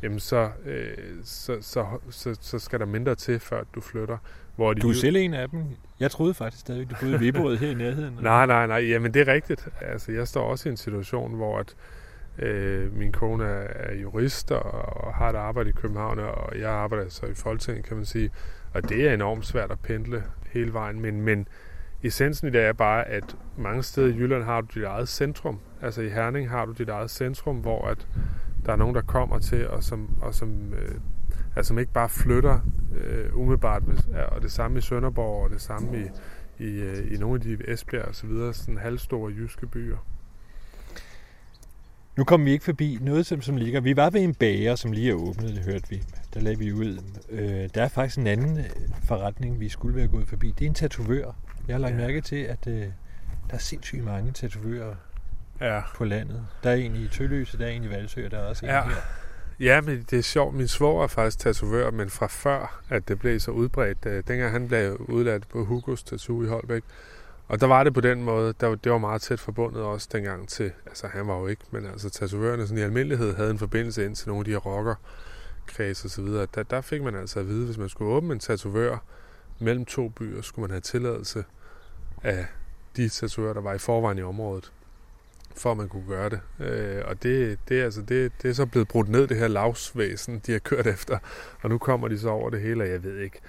Speaker 11: jamen så, øh, så, så, så, så skal der mindre til, før du flytter. Hvor de
Speaker 9: Du er selv en af dem. Jeg troede faktisk stadig, du boede i Viborg her i nærheden.
Speaker 11: Nej, nej, nej. Jamen, det er rigtigt. Altså, jeg står også i en situation, hvor at, øh, min kone er, er jurist og, og har et arbejde i København, og jeg arbejder så i Folketinget, kan man sige. Og det er enormt svært at pendle hele vejen. Men, men essensen i det er bare, at mange steder i Jylland har du dit eget centrum. Altså i Herning har du dit eget centrum, hvor at der er nogen, der kommer til, og som, og som, øh, altså, som ikke bare flytter øh, umiddelbart. Og det samme i Sønderborg, og det samme i, i, øh, i nogle af de Esbjerg og så videre, sådan halvstore jyske byer.
Speaker 9: Nu kom vi ikke forbi noget, som, som ligger. Vi var ved en bager, som lige er åbnet, det hørte vi. Der lagde vi ud. Øh, der er faktisk en anden øh, forretning, vi skulle være gået forbi. Det er en tatovør. Jeg har lagt
Speaker 11: Ja.
Speaker 9: mærke til, at øh, der er sindssygt mange tatovører
Speaker 11: Ja.
Speaker 9: på landet. Der er en i Tølløse, der er en i Valsø, og der er også en
Speaker 11: Ja.
Speaker 9: her.
Speaker 11: Ja, men det er sjovt. Min svoger er faktisk tatovør, men fra før, at det blev så udbredt. øh, Dengang han blev udladt på Hugos Tattoo i Holbæk. Og der var det på den måde, der, var- det var meget tæt forbundet også dengang til, altså han var jo ikke, men altså tatovørerne sådan i almindelighed havde en forbindelse ind til nogle af de her rocker kreds og så videre. Der, der fik man altså at vide, hvis man skulle åbne en tatovør mellem to byer, skulle man have tilladelse af de tatovører, der var i forvejen i området for at man kunne gøre det. Øh, og det, det, altså, det, det er så blevet brudt ned, det her lavsvæsen, de har kørt efter. Og nu kommer de så over det hele, og jeg ved ikke.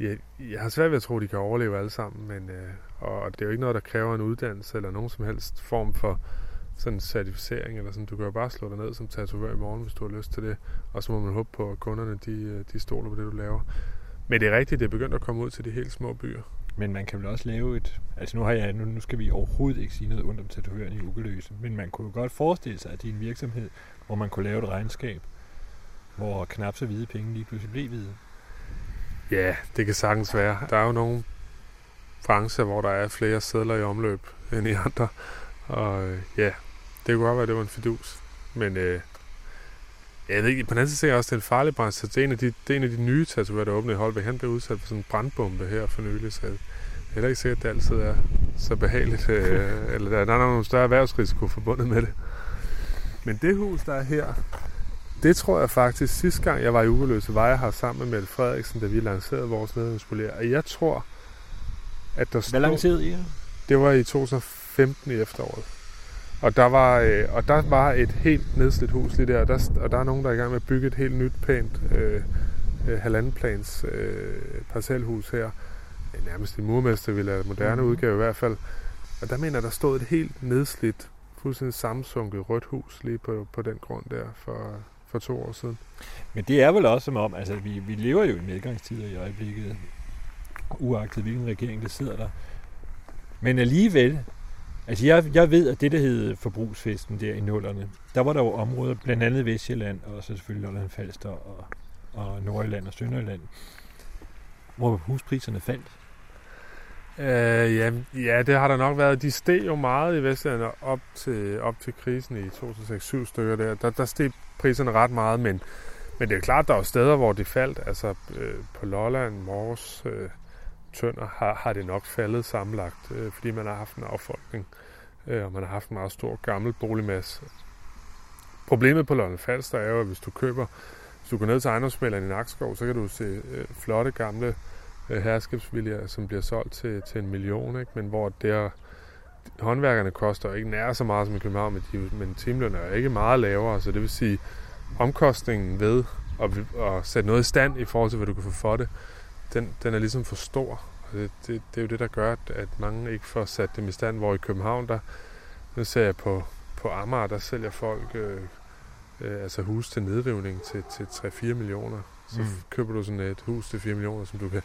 Speaker 11: Jeg, jeg har svært ved at tro, at de kan overleve alle sammen, men, øh, og det er jo ikke noget, der kræver en uddannelse eller nogen som helst form for sådan en certificering. Eller sådan. Du kan jo bare slå dig ned som tatovør i morgen, hvis du har lyst til det. Og så må man håbe på, at kunderne de, øh, de stoler på det, du laver. Men det er rigtigt, det er begyndt at komme ud til de helt små byer.
Speaker 9: Men man kan vel også lave et... Altså nu, har jeg, nu, nu skal vi overhovedet ikke sige noget ondt om tatovøren i Ugeløse, men man kunne jo godt forestille sig, at det er en virksomhed, hvor man kunne lave et regnskab, hvor knap så hvide penge lige pludselig blev hvide.
Speaker 11: Ja, det kan sagtens være. Der er jo nogle brancher, hvor der er flere sædler i omløb end i andre. Og øh, ja, det kunne godt være, at det var en fidus. Men øh, jeg ved ikke, på den anden side ser jeg også, at det er en farlig branche. Det er en af de, det er en af de nye tatovører, der åbnede i Holbæk. Han blev udsat for sådan en brandbombe her for nylig, så det er heller ikke sikkert, at det altid er så behageligt. Øh, eller der, der er nogle større erhvervsrisiko forbundet med det. Men det hus, der er her, det tror jeg faktisk, sidste gang jeg var i Ugeløse, var jeg her sammen med Mette Frederiksen, da vi lancerede vores nedrivningsbolig. Og jeg tror, at der
Speaker 9: Hvad lancerede I her?
Speaker 11: Det var i 2015 i efteråret. Og der var, øh, og der var et helt nedslidt hus lige der, og der, og der er nogen, der er i gang med at bygge et helt nyt, pænt øh, øh, halvandenplans øh, parcelhus her. Nærmest en murmestervilla, moderne
Speaker 9: Mhm.
Speaker 11: udgave i hvert fald. Og der mener der stod et helt nedslidt, fuldstændig sammensunket rødt hus lige på, på den grund der for, for to år siden.
Speaker 9: Men det er vel også som om, altså vi, vi lever jo i medgangstider i øjeblikket, uagtet hvilken regering der sidder der. Men alligevel, altså jeg, jeg ved, at det der hed forbrugsfesten der i nullerne, der var der jo områder, blandt andet Vestjylland, og så selvfølgelig Lolland Falster og, og Nordjylland og Sønderjylland, hvor huspriserne faldt.
Speaker 11: Øh, ja, ja, det har der nok været. De steg jo meget i Vestjylland op til, op til krisen i 2006-7 stykker der. Der, der steg priserne ret meget, men, men det er klart, der er steder, hvor det faldt. Altså øh, på Lolland, Mors, øh, Tønder har, har det nok faldet sammenlagt, øh, fordi man har haft en affolkning, øh, og man har haft en meget stor gammel boligmasse. Problemet på Lolland Falster er jo, at hvis du køber, hvis du går ned til ejendomsmælderen i Nakskov, så kan du se øh, flotte gamle øh, herskabsviljer, som bliver solgt til, til en million, ikke? men hvor der håndværkerne koster ikke nær så meget som i København, men, de, men timelønnen er ikke meget lavere, så det vil sige, omkostningen ved at, at sætte noget i stand i forhold til, hvad du kan få for det, den, den er ligesom for stor. Det, det, det er jo det, der gør, at, at mange ikke får sat dem i stand, hvor i København, der nu ser jeg på, på Amager, der sælger folk øh, øh, altså hus til nedrivning til, til 3-4 millioner. Så mm. køber du sådan et hus til 4 millioner, som du kan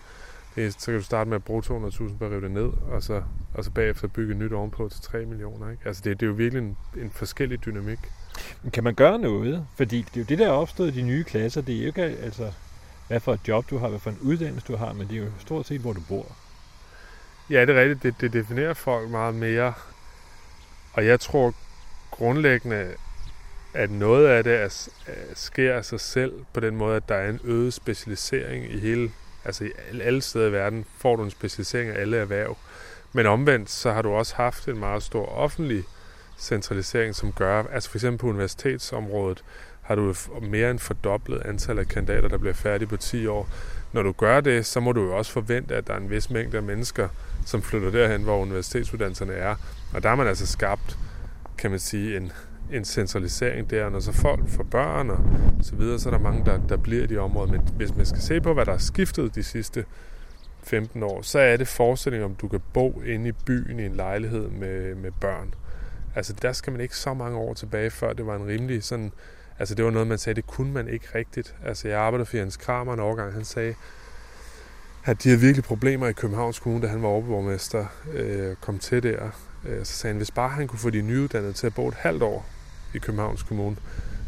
Speaker 11: det, så kan du starte med at bruge 200.000 på at rive det ned, og så, og så bagefter bygge nyt ovenpå til 3 millioner. Ikke? Altså det, det er jo virkelig en, en forskellig dynamik.
Speaker 9: Men kan man gøre noget? Fordi det er jo det, der er opstået i de nye klasser. Det er jo ikke, altså, hvad for et job du har, hvad for en uddannelse du har, men det er jo stort set, hvor du bor.
Speaker 11: Ja, det er rigtigt. Det, det definerer folk meget mere. Og jeg tror grundlæggende, at noget af det er, øh, sker af sig selv på den måde, at der er en øget specialisering i hele Altså i alle steder i verden får du en specialisering af alle erhverv. Men omvendt, så har du også haft en meget stor offentlig centralisering, som gør, altså for eksempel på universitetsområdet, har du mere end fordoblet antal af kandidater, der bliver færdige på 10 år. Når du gør det, så må du jo også forvente, at der er en vis mængde af mennesker, som flytter derhen, hvor universitetsuddannelserne er. Og der har man altså skabt, kan man sige, en, en centralisering der, når så folk får børn og så videre, så er der mange, der, der bliver i de områder. Men hvis man skal se på, hvad der er skiftet de sidste 15 år, så er det forestilling om, du kan bo inde i byen i en lejlighed med, med børn. Altså der skal man ikke så mange år tilbage, før det var en rimelig sådan... Altså det var noget, man sagde, det kunne man ikke rigtigt. Altså jeg arbejdede for Jens Kramer en overgang, han sagde, at de havde virkelig problemer i Københavns Kommune, da han var overborgmester, øh, kom til der. Øh, så sagde han, hvis bare han kunne få de nyuddannede til at bo et halvt år i Københavns Kommune,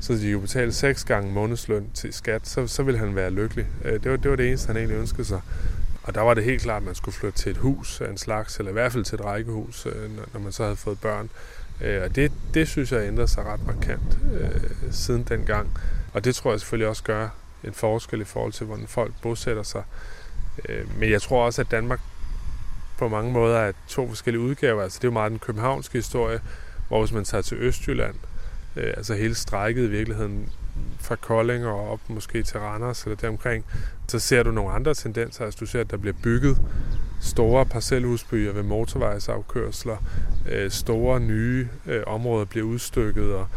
Speaker 11: så de jo betale seks gange månedsløn til skat, så, så ville han være lykkelig. Øh, det var, det var det eneste, han egentlig ønskede sig. Og der var det helt klart, at man skulle flytte til et hus af en slags, eller i hvert fald til et rækkehus, øh, når man så havde fået børn. Øh, og det, det synes jeg ændrer sig ret markant øh, siden dengang. Og det tror jeg selvfølgelig også gør en forskel i forhold til, hvordan folk bosætter sig. Øh, men jeg tror også, at Danmark på mange måder er to forskellige udgaver. Altså det er jo meget den københavnske historie, hvor hvis man tager til Østjylland, øh, altså hele strækket i virkeligheden fra Kolding og op måske til Randers eller deromkring, så ser du nogle andre tendenser. Altså du ser, at der bliver bygget store parcelhusbyer ved motorvejsafkørsler, øh, store nye øh, områder bliver udstykket og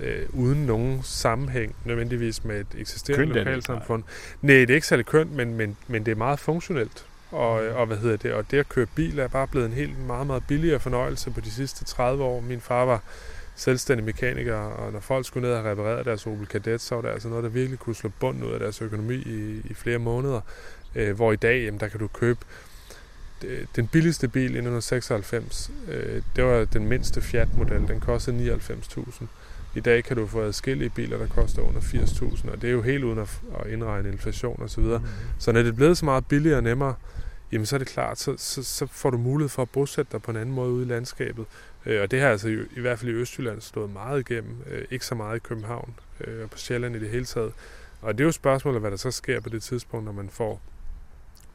Speaker 11: øh, uden nogen sammenhæng nødvendigvis med et eksisterende kønt lokalsamfund. Nej, det er ikke særlig kønt, men, men, men det er meget funktionelt. Og, og hvad hedder det? Og det at køre bil er bare blevet en helt meget, meget billigere fornøjelse på de sidste 30 år. Min far var selvstændig mekaniker, og når folk skulle ned og reparere deres Opel Kadett, så var det altså noget, der virkelig kunne slå bunden ud af deres økonomi i, i flere måneder. Øh, hvor i dag, jamen, der kan du købe den billigste bil i 1996, øh, det var den mindste Fiat-model. Den kostede 99.000. I dag kan du få adskillige biler, der koster under 80.000, og det er jo helt uden at, at indregne inflation osv. Mm. Så når det er blevet så meget billigere og nemmere, jamen så er det klart, så, så, så får du mulighed for at bosætte dig på en anden måde ude i landskabet. Øh, og det har altså i, i hvert fald i Østjylland stået meget igennem. Øh, ikke så meget i København øh, og på Sjælland i det hele taget. Og det er jo spørgsmålet, hvad der så sker på det tidspunkt, når man får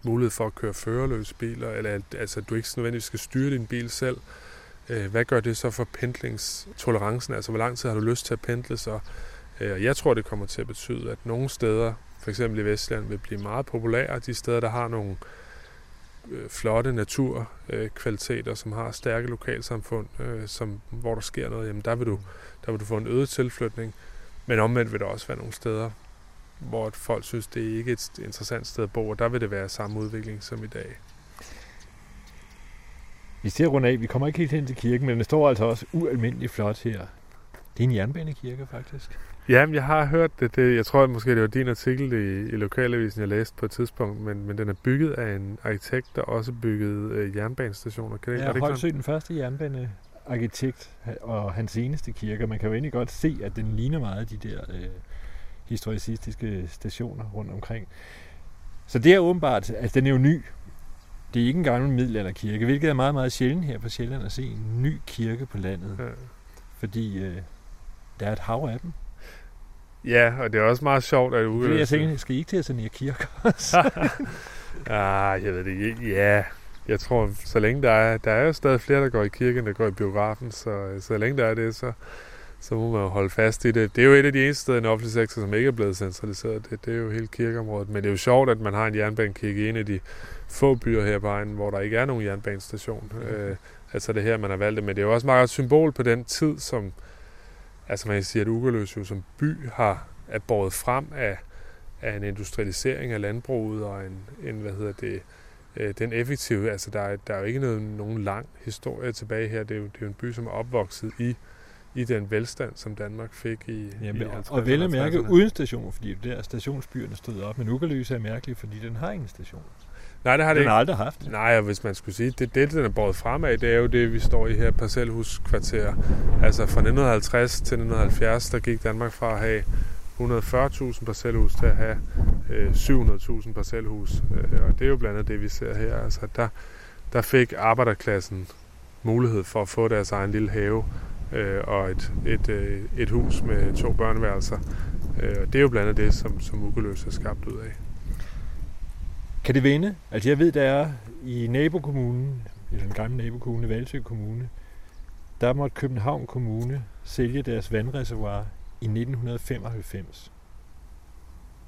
Speaker 11: mulighed for at køre førerløse biler, eller altså, du ikke nødvendigvis skal styre din bil selv. Øh, hvad gør det så for pendlingstolerancen? Altså, hvor lang tid har du lyst til at pendle så? Øh, og jeg tror, det kommer til at betyde, at nogle steder, for eksempel i Vestland, vil blive meget populære. De steder, der har nogle øh, flotte naturkvaliteter, som har stærke lokalsamfund, som, hvor der sker noget, jamen der vil, du, der vil du få en øget tilflytning. Men omvendt vil der også være nogle steder, hvor folk synes, det er ikke et interessant sted at bo, og der vil det være samme udvikling som i dag.
Speaker 9: Vi ser rundt af, vi kommer ikke helt hen til kirken, men det står altså også ualmindeligt flot her. Det er en jernbanekirke, faktisk.
Speaker 11: Ja, jeg har hørt det. det jeg tror måske, det var din artikel i, i Lokalavisen, jeg læste på et tidspunkt, men, men den er bygget af en arkitekt, der også byggede øh, jernbanestationer. Kan det,
Speaker 9: ja,
Speaker 11: er
Speaker 9: det den første jernbanearkitekt og hans eneste kirke. Man kan jo egentlig godt se, at den ligner meget de der øh, historicistiske stationer rundt omkring. Så det er åbenbart, altså den er jo ny, Det er ikke en gammel middelalderkirke, hvilket er meget, meget sjældent her på Sjælland at se en ny kirke på landet.
Speaker 11: Ja.
Speaker 9: Fordi øh, der er et hav af dem.
Speaker 11: Ja, og det er også meget sjovt, at
Speaker 9: Det er, jeg tænker, skal I ikke til at sanere kirker?
Speaker 11: ah, jeg ved det ikke. Ja, jeg tror, så længe der er... Der er jo stadig flere, der går i kirken, der går i biografen, så, så længe der er det, så, så må man jo holde fast i det. Det er jo et af de eneste steder i den offentlige sektor, som ikke er blevet centraliseret. Det, det er jo hele kirkeområdet. Men det er jo sjovt, at man har en jernbanekirke i en af de få byer her på egnen, hvor der ikke er nogen jernbanestation. Øh, altså det er her, man har valgt det. Men det er jo også meget et symbol på den tid, som altså man kan sige, at Ugerløs jo som by har er båret frem af, af en industrialisering af landbruget og en, en hvad hedder det, øh, den effektive, altså der er, der er jo ikke noget, nogen lang historie tilbage her. Det er jo, det er jo en by, som er opvokset i, i den velstand, som Danmark fik i,
Speaker 9: Jamen,
Speaker 11: i
Speaker 9: og,
Speaker 11: 50'erne
Speaker 9: og vel at mærke
Speaker 11: 60'erne.
Speaker 9: uden station, fordi der stationsbyerne stod op. Men Ugerløse er mærkelig, fordi den har ingen station.
Speaker 11: Nej, det har det
Speaker 9: Den
Speaker 11: ikke.
Speaker 9: har aldrig haft det.
Speaker 11: Nej, og hvis man skulle sige, det, det den er båret frem af, det er jo det, vi står i her parcelhuskvarter. Altså fra 1950 til 1970, der gik Danmark fra at have 140.000 parcelhus til at have øh, 700.000 parcelhus. Øh, og det er jo blandt andet det, vi ser her. Altså, der, der fik arbejderklassen mulighed for at få deres egen lille have øh, og et, et, øh, et hus med to børneværelser. Øh, og det er jo blandt andet det, som, som Ugeløs er skabt ud af.
Speaker 9: Kan det vende? Altså jeg ved, der er i nabokommunen, i den gamle nabokommune, Valsø Kommune, der måtte København Kommune sælge deres vandreservoir i 1995.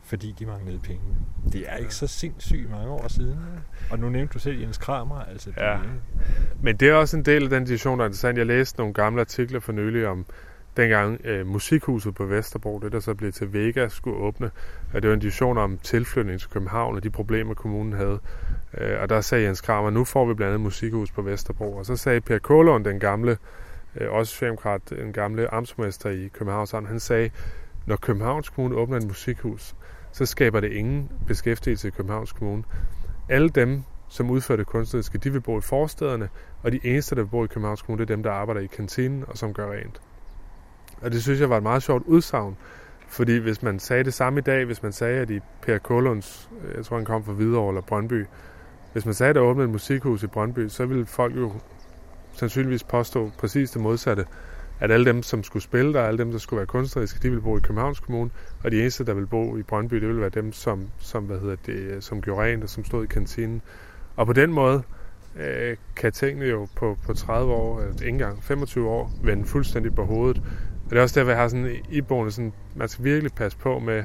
Speaker 9: Fordi de manglede penge. Det er ikke så sindssygt mange år siden. Og nu nævnte du selv Jens Kramer. Altså, det,
Speaker 11: Ja. Men det er også en del af den diskussion, der er interessant. Jeg læste nogle gamle artikler for nylig om dengang øh, musikhuset på Vesterbro, det der så blev til Vega, skulle åbne. Og det var en diskussion om tilflytning til København og de problemer, kommunen havde. Øh, og der sagde Jens Kramer, nu får vi blandt andet musikhus på Vesterbro. Og så sagde Per Kålund, den gamle, øh, også socialdemokrat, den gamle amtsmester i Københavns Amt, han sagde, når Københavns Kommune åbner et musikhus, så skaber det ingen beskæftigelse i Københavns Kommune. Alle dem, som udfører det kunstneriske, de vil bo i forstederne, og de eneste, der vil bo i Københavns Kommune, det er dem, der arbejder i kantinen og som gør rent. Og det synes jeg var et meget sjovt udsagn, fordi hvis man sagde det samme i dag, hvis man sagde, at i Per Kålunds, øh, jeg tror han kom fra Hvidovre eller Brøndby, hvis man sagde, at der åbnede et musikhus i Brøndby, så ville folk jo sandsynligvis påstå præcis det modsatte, at alle dem, som skulle spille der, alle dem, der skulle være kunstneriske, de ville bo i Københavns Kommune, og de eneste, der ville bo i Brøndby, det ville være dem, som, som, hvad hedder det, øh, som gjorde rent og som stod i kantinen. Og på den måde øh, kan tingene jo på, på 30 år, eller ikke engang 25 år, vende fuldstændig på hovedet. Og det er også derfor, jeg har sådan iboende sådan, man skal virkelig passe på med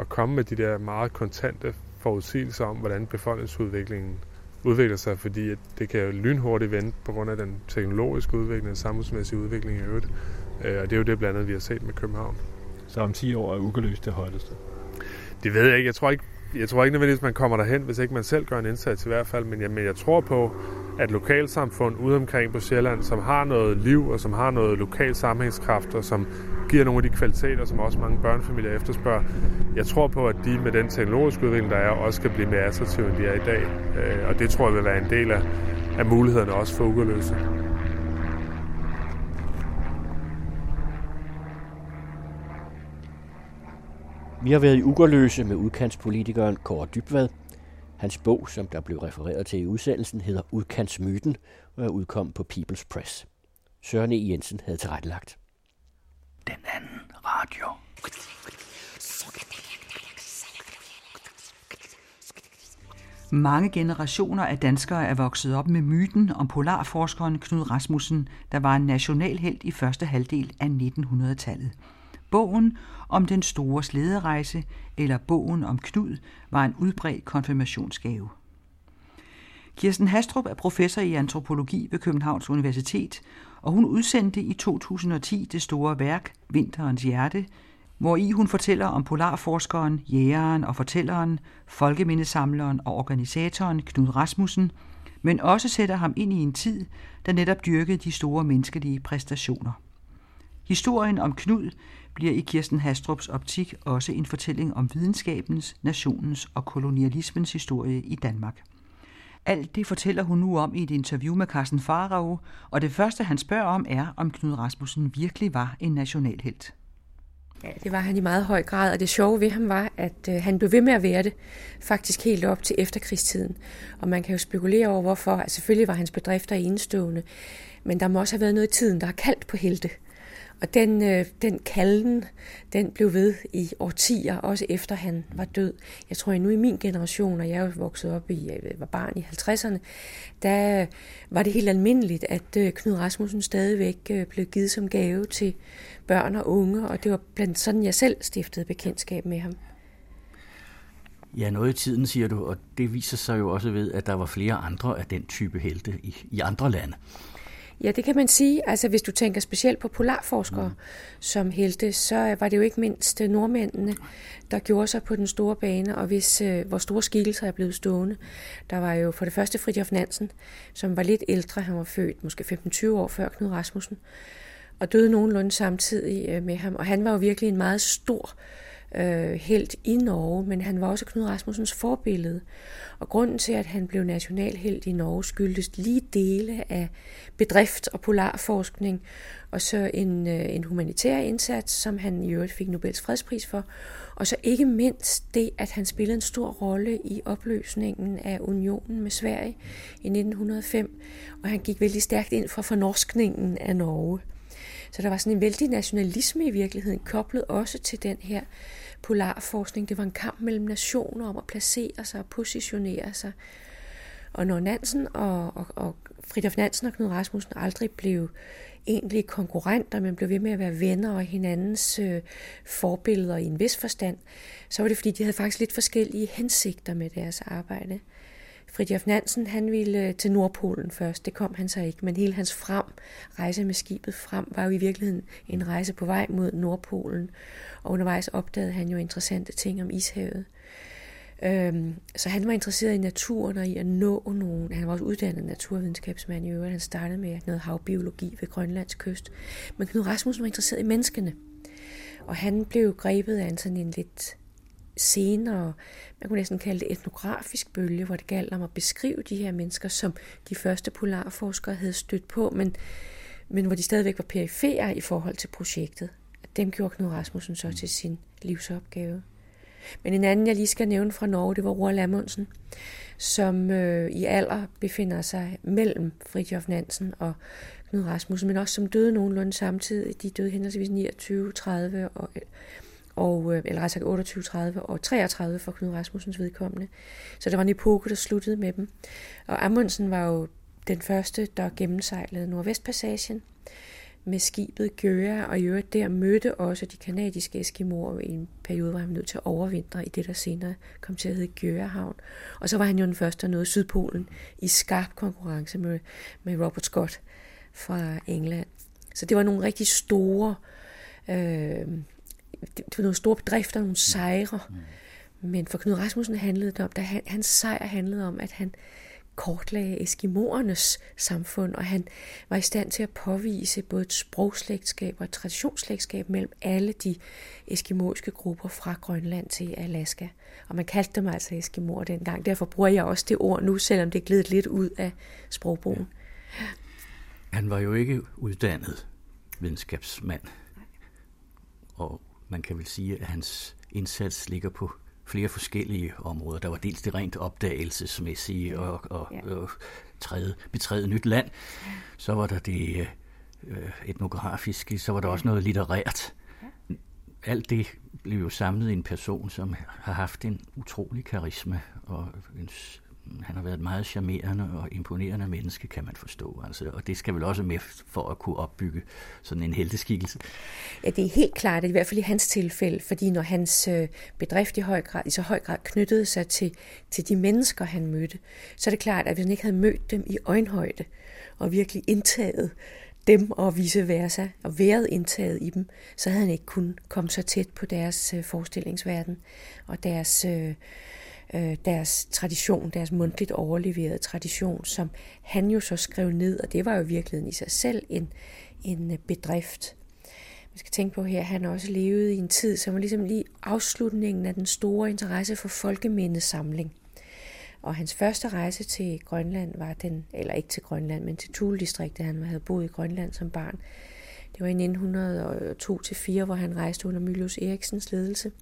Speaker 11: at komme med de der meget kontante forudsigelser om, hvordan befolkningsudviklingen udvikler sig, fordi at det kan jo lynhurtigt vende på grund af den teknologiske udvikling, den samfundsmæssige udvikling i øvrigt. Øh, og det er jo det blandt andet, vi har set med København.
Speaker 9: Så om 10 år er Ugerløs det hotteste.
Speaker 11: Det ved jeg ikke. Jeg tror ikke, jeg tror ikke nødvendigvis, man kommer derhen, hvis ikke man selv gør en indsats i hvert fald. Men jeg, men jeg tror på, at lokalsamfund ude omkring på Sjælland, som har noget liv og som har noget lokal sammenhængskraft og som giver nogle af de kvaliteter, som også mange børnefamilier efterspørger. Jeg tror på, at de med den teknologiske udvikling, der er, også skal blive mere attraktive, end de er i dag. Øh, og det tror jeg vil være en del af, af mulighederne også for ugerløse.
Speaker 8: Vi har været i Ugerløse med udkantspolitikeren Kåre Dybvad. Hans bog, som der blev refereret til i udsendelsen, hedder Udkantsmyten og er udkommet på People's Press. Søren E. Jensen havde tilrettelagt.
Speaker 1: Den anden radio.
Speaker 5: Mange generationer af danskere er vokset op med myten om polarforskeren Knud Rasmussen, der var en nationalhelt i første halvdel af 1900-tallet. Bogen om den store slæderejse, eller bogen om Knud, var en udbredt konfirmationsgave. Kirsten Hastrup er professor i antropologi ved Københavns Universitet, og hun udsendte i 2010 det store værk Vinterens Hjerte, hvor i hun fortæller om polarforskeren, jægeren og fortælleren, folkemindesamleren og organisatoren Knud Rasmussen, men også sætter ham ind i en tid, der netop dyrkede de store menneskelige præstationer. Historien om Knud bliver i Kirsten Hastrups optik også en fortælling om videnskabens, nationens og kolonialismens historie i Danmark. Alt det fortæller hun nu om i et interview med Carsten Farao, og det første han spørger om er, om Knud Rasmussen virkelig var en nationalhelt.
Speaker 12: Ja, det var han i meget høj grad, og det sjove ved ham var, at øh, han blev ved med at være det, faktisk helt op til efterkrigstiden. Og man kan jo spekulere over, hvorfor. Altså, selvfølgelig var hans bedrifter enestående, men der må også have været noget i tiden, der har kaldt på helte. Og den, øh, den kalden, den blev ved i årtier, også efter han var død. Jeg tror, at nu i min generation, og jeg er vokset op i, øh, jeg var barn i 50'erne, der øh, var det helt almindeligt, at øh, Knud Rasmussen stadigvæk øh, blev givet som gave til børn og unge, og det var blandt sådan, jeg selv stiftede bekendtskab med ham.
Speaker 1: Ja, noget i tiden, siger du, og det viser sig jo også ved, at der var flere andre af den type helte i, i andre lande.
Speaker 12: Ja, det kan man sige. Altså, hvis du tænker specielt på polarforskere mm. som helte, så var det jo ikke mindst øh, nordmændene, der gjorde sig på den store bane, og hvis øh, hvor store skikkelser er blevet stående. Der var jo for det første Fridtjof Nansen, som var lidt ældre. Han var født måske 15-20 år før Knud Rasmussen, og døde nogenlunde samtidig øh, med ham. Og han var jo virkelig en meget stor øh, Øh, helt i Norge, men han var også Knud Rasmussens forbillede. Og grunden til, at han blev nationalhelt i Norge, skyldes lige dele af bedrift og polarforskning, og så en, øh, en humanitær indsats, som han i øvrigt fik Nobels fredspris for, og så ikke mindst det, at han spillede en stor rolle i opløsningen af unionen med Sverige i 1905, og han gik vældig stærkt ind for fornorskningen af Norge. Så der var sådan en vældig nationalisme i virkeligheden, koblet også til den her polarforskning. Det var en kamp mellem nationer om at placere sig og positionere sig. Og når Nansen og, og, og Fridtjof Nansen og Knud Rasmussen aldrig blev egentlige konkurrenter, men blev ved med at være venner og hinandens øh, forbilleder i en vis forstand, så var det fordi, de havde faktisk lidt forskellige hensigter med deres arbejde. Fridtjof Nansen, han ville øh, til Nordpolen først. Det kom han så ikke, men hele hans frem, rejse med skibet frem, var jo i virkeligheden en rejse på vej mod Nordpolen. Og undervejs opdagede han jo interessante ting om ishavet. Øhm, så han var interesseret i naturen og i at nå nogen. Han var også uddannet naturvidenskabsmand i øvrigt. Han startede med noget havbiologi ved Grønlands kyst. Men Knud Rasmussen var interesseret i menneskene. Og han blev grebet af en sådan en lidt senere, man kunne næsten kalde det etnografisk bølge, hvor det galt om at beskrive de her mennesker, som de første polarforskere havde stødt på, men, men hvor de stadigvæk var perifere i forhold til projektet. Dem gjorde Knud Rasmussen så til sin livsopgave. Men en anden, jeg lige skal nævne fra Norge, det var Roald Amundsen, som øh, i alder befinder sig mellem Fridtjof Nansen og Knud Rasmussen, men også som døde nogenlunde samtidig. De døde henholdsvis 29, 30 og og, øh, eller rettere 28, 30 og 33 for Knud Rasmussens vedkommende. Så det var en epoke, der sluttede med dem. Og Amundsen var jo den første, der gennemsejlede Nordvestpassagen med skibet Gøa, og i øvrigt der mødte også de kanadiske eskimoer i en periode, hvor han var nødt til at overvintre i det, der senere kom til at hedde Gøahavn. Og så var han jo den første, der nåede Sydpolen i skarp konkurrence med, med Robert Scott fra England. Så det var nogle rigtig store øh, det var nogle store bedrifter, nogle sejre. Mm. Men for Knud Rasmussen handlede det om, at han, hans sejr handlede om, at han kortlagde eskimoernes samfund, og han var i stand til at påvise både et sprogslægtskab og et traditionsslægtskab mellem alle de eskimoiske grupper fra Grønland til Alaska. Og man kaldte dem altså eskimoer dengang. Derfor bruger jeg også det ord nu, selvom det er glidet lidt ud af sprogbrugen. Ja.
Speaker 1: Han var jo ikke uddannet videnskabsmand, og man kan vel sige, at hans indsats ligger på flere forskellige områder. Der var dels det rent opdagelsesmæssige og, og, ja. og træde, betræde nyt land. Så var der det øh, etnografiske, så var der også noget litterært. Alt det blev jo samlet i en person, som har haft en utrolig karisma og en han har været et meget charmerende og imponerende menneske, kan man forstå. Altså, og det skal vel også med for at kunne opbygge sådan en helteskikkelse.
Speaker 12: Ja, det er helt klart, at i hvert fald i hans tilfælde, fordi når hans øh, bedrift i, høj grad, i så høj grad knyttede sig til, til de mennesker, han mødte, så er det klart, at hvis han ikke havde mødt dem i øjenhøjde og virkelig indtaget dem og vice versa, og været indtaget i dem, så havde han ikke kunnet komme så tæt på deres øh, forestillingsverden og deres øh, øh, deres tradition, deres mundtligt overleverede tradition, som han jo så skrev ned, og det var jo virkelig i sig selv en, en øh, bedrift. Man skal tænke på her, at han også levede i en tid, som var ligesom lige afslutningen af den store interesse for folkemindesamling. Og hans første rejse til Grønland var den, eller ikke til Grønland, men til Thule-distriktet. Han havde boet i Grønland som barn. Det var i 1902-4, hvor han rejste under Mylius Eriksens ledelse.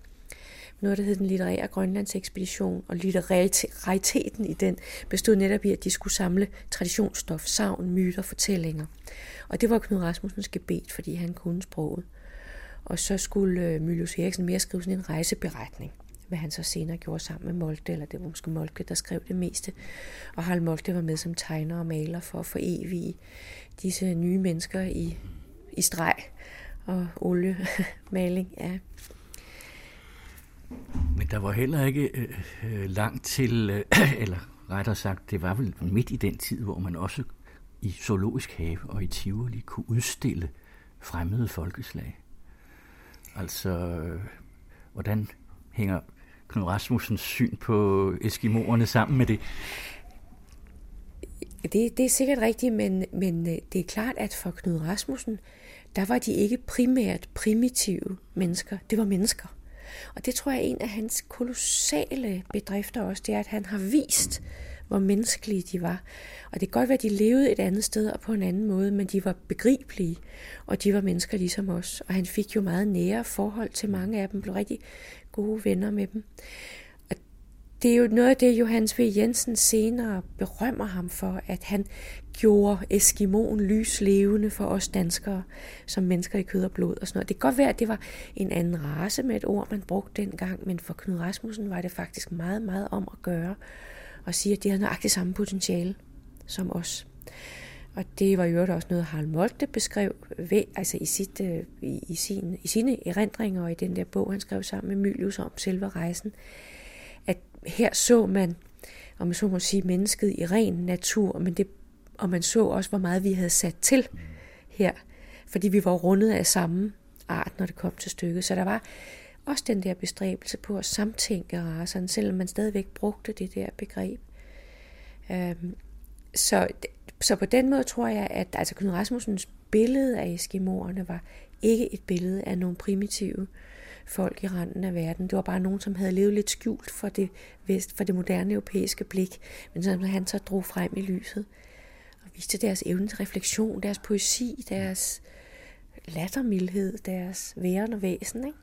Speaker 12: Noget, der hed den litterære Grønlandsekspedition, og litterariteten i den bestod netop i, at de skulle samle traditionsstof, savn, myter, fortællinger. Og det var Knud Rasmussens gebet, fordi han kunne sproget. Og så skulle øh, Mylius Eriksen mere skrive sådan en rejseberetning hvad han så senere gjorde sammen med Moltke, eller det var måske Moltke, der skrev det meste. Og Harald Moltke var med som tegner og maler for at forevige disse nye mennesker i, i streg og oliemaling. Ja.
Speaker 1: Men der var heller ikke øh, øh langt til, øh, eller rettere sagt, det var vel midt i den tid, hvor man også i Zoologisk Have og i Tivoli kunne udstille fremmede folkeslag. Altså, øh, hvordan hænger Knud Rasmussens syn på Eskimoerne sammen med det?
Speaker 12: Det, det er sikkert rigtigt, men, men øh, det er klart, at for Knud Rasmussen, der var de ikke primært primitive mennesker. Det var mennesker. Og det tror jeg er en af hans kolossale bedrifter også, det er, at han har vist, hvor menneskelige de var. Og det kan godt være, at de levede et andet sted og på en anden måde, men de var begribelige, og de var mennesker ligesom os. Og han fik jo meget nære forhold til mange af dem, blev rigtig gode venner med dem. Og det er jo noget af det, Johannes V. Jensen senere berømmer ham for, at han gjorde Eskimoen lyslevende for os danskere, som mennesker i kød og blod og sådan noget. Det kan godt være, at det var en anden race med et ord, man brugte dengang, men for Knud Rasmussen var det faktisk meget, meget om at gøre og sige, at de havde nøjagtigt samme potentiale som os. Og det var jo også noget, Harald Moltke beskrev ved, altså i, sit, øh, i, i, sin, i sine erindringer og i den der bog, han skrev sammen med Mylius om selve rejsen, her så man, om man så må sige, mennesket i ren natur, men det, og man så også, hvor meget vi havde sat til her, fordi vi var rundet af samme art, når det kom til stykket. Så der var også den der bestræbelse på at samtænke racerne, selvom man stadigvæk brugte det der begreb. Øhm, så så på den måde tror jeg, at altså Knud Rasmussens billede af Eskimoerne var ikke et billede af nogle primitive folk i randen af verden. Det var bare nogen, som havde levet lidt skjult for det, vest, for det moderne europæiske blik, men som han så drog frem i lyset og viste deres evne til refleksion, deres poesi, deres lattermildhed, deres væren og væsen. Ikke?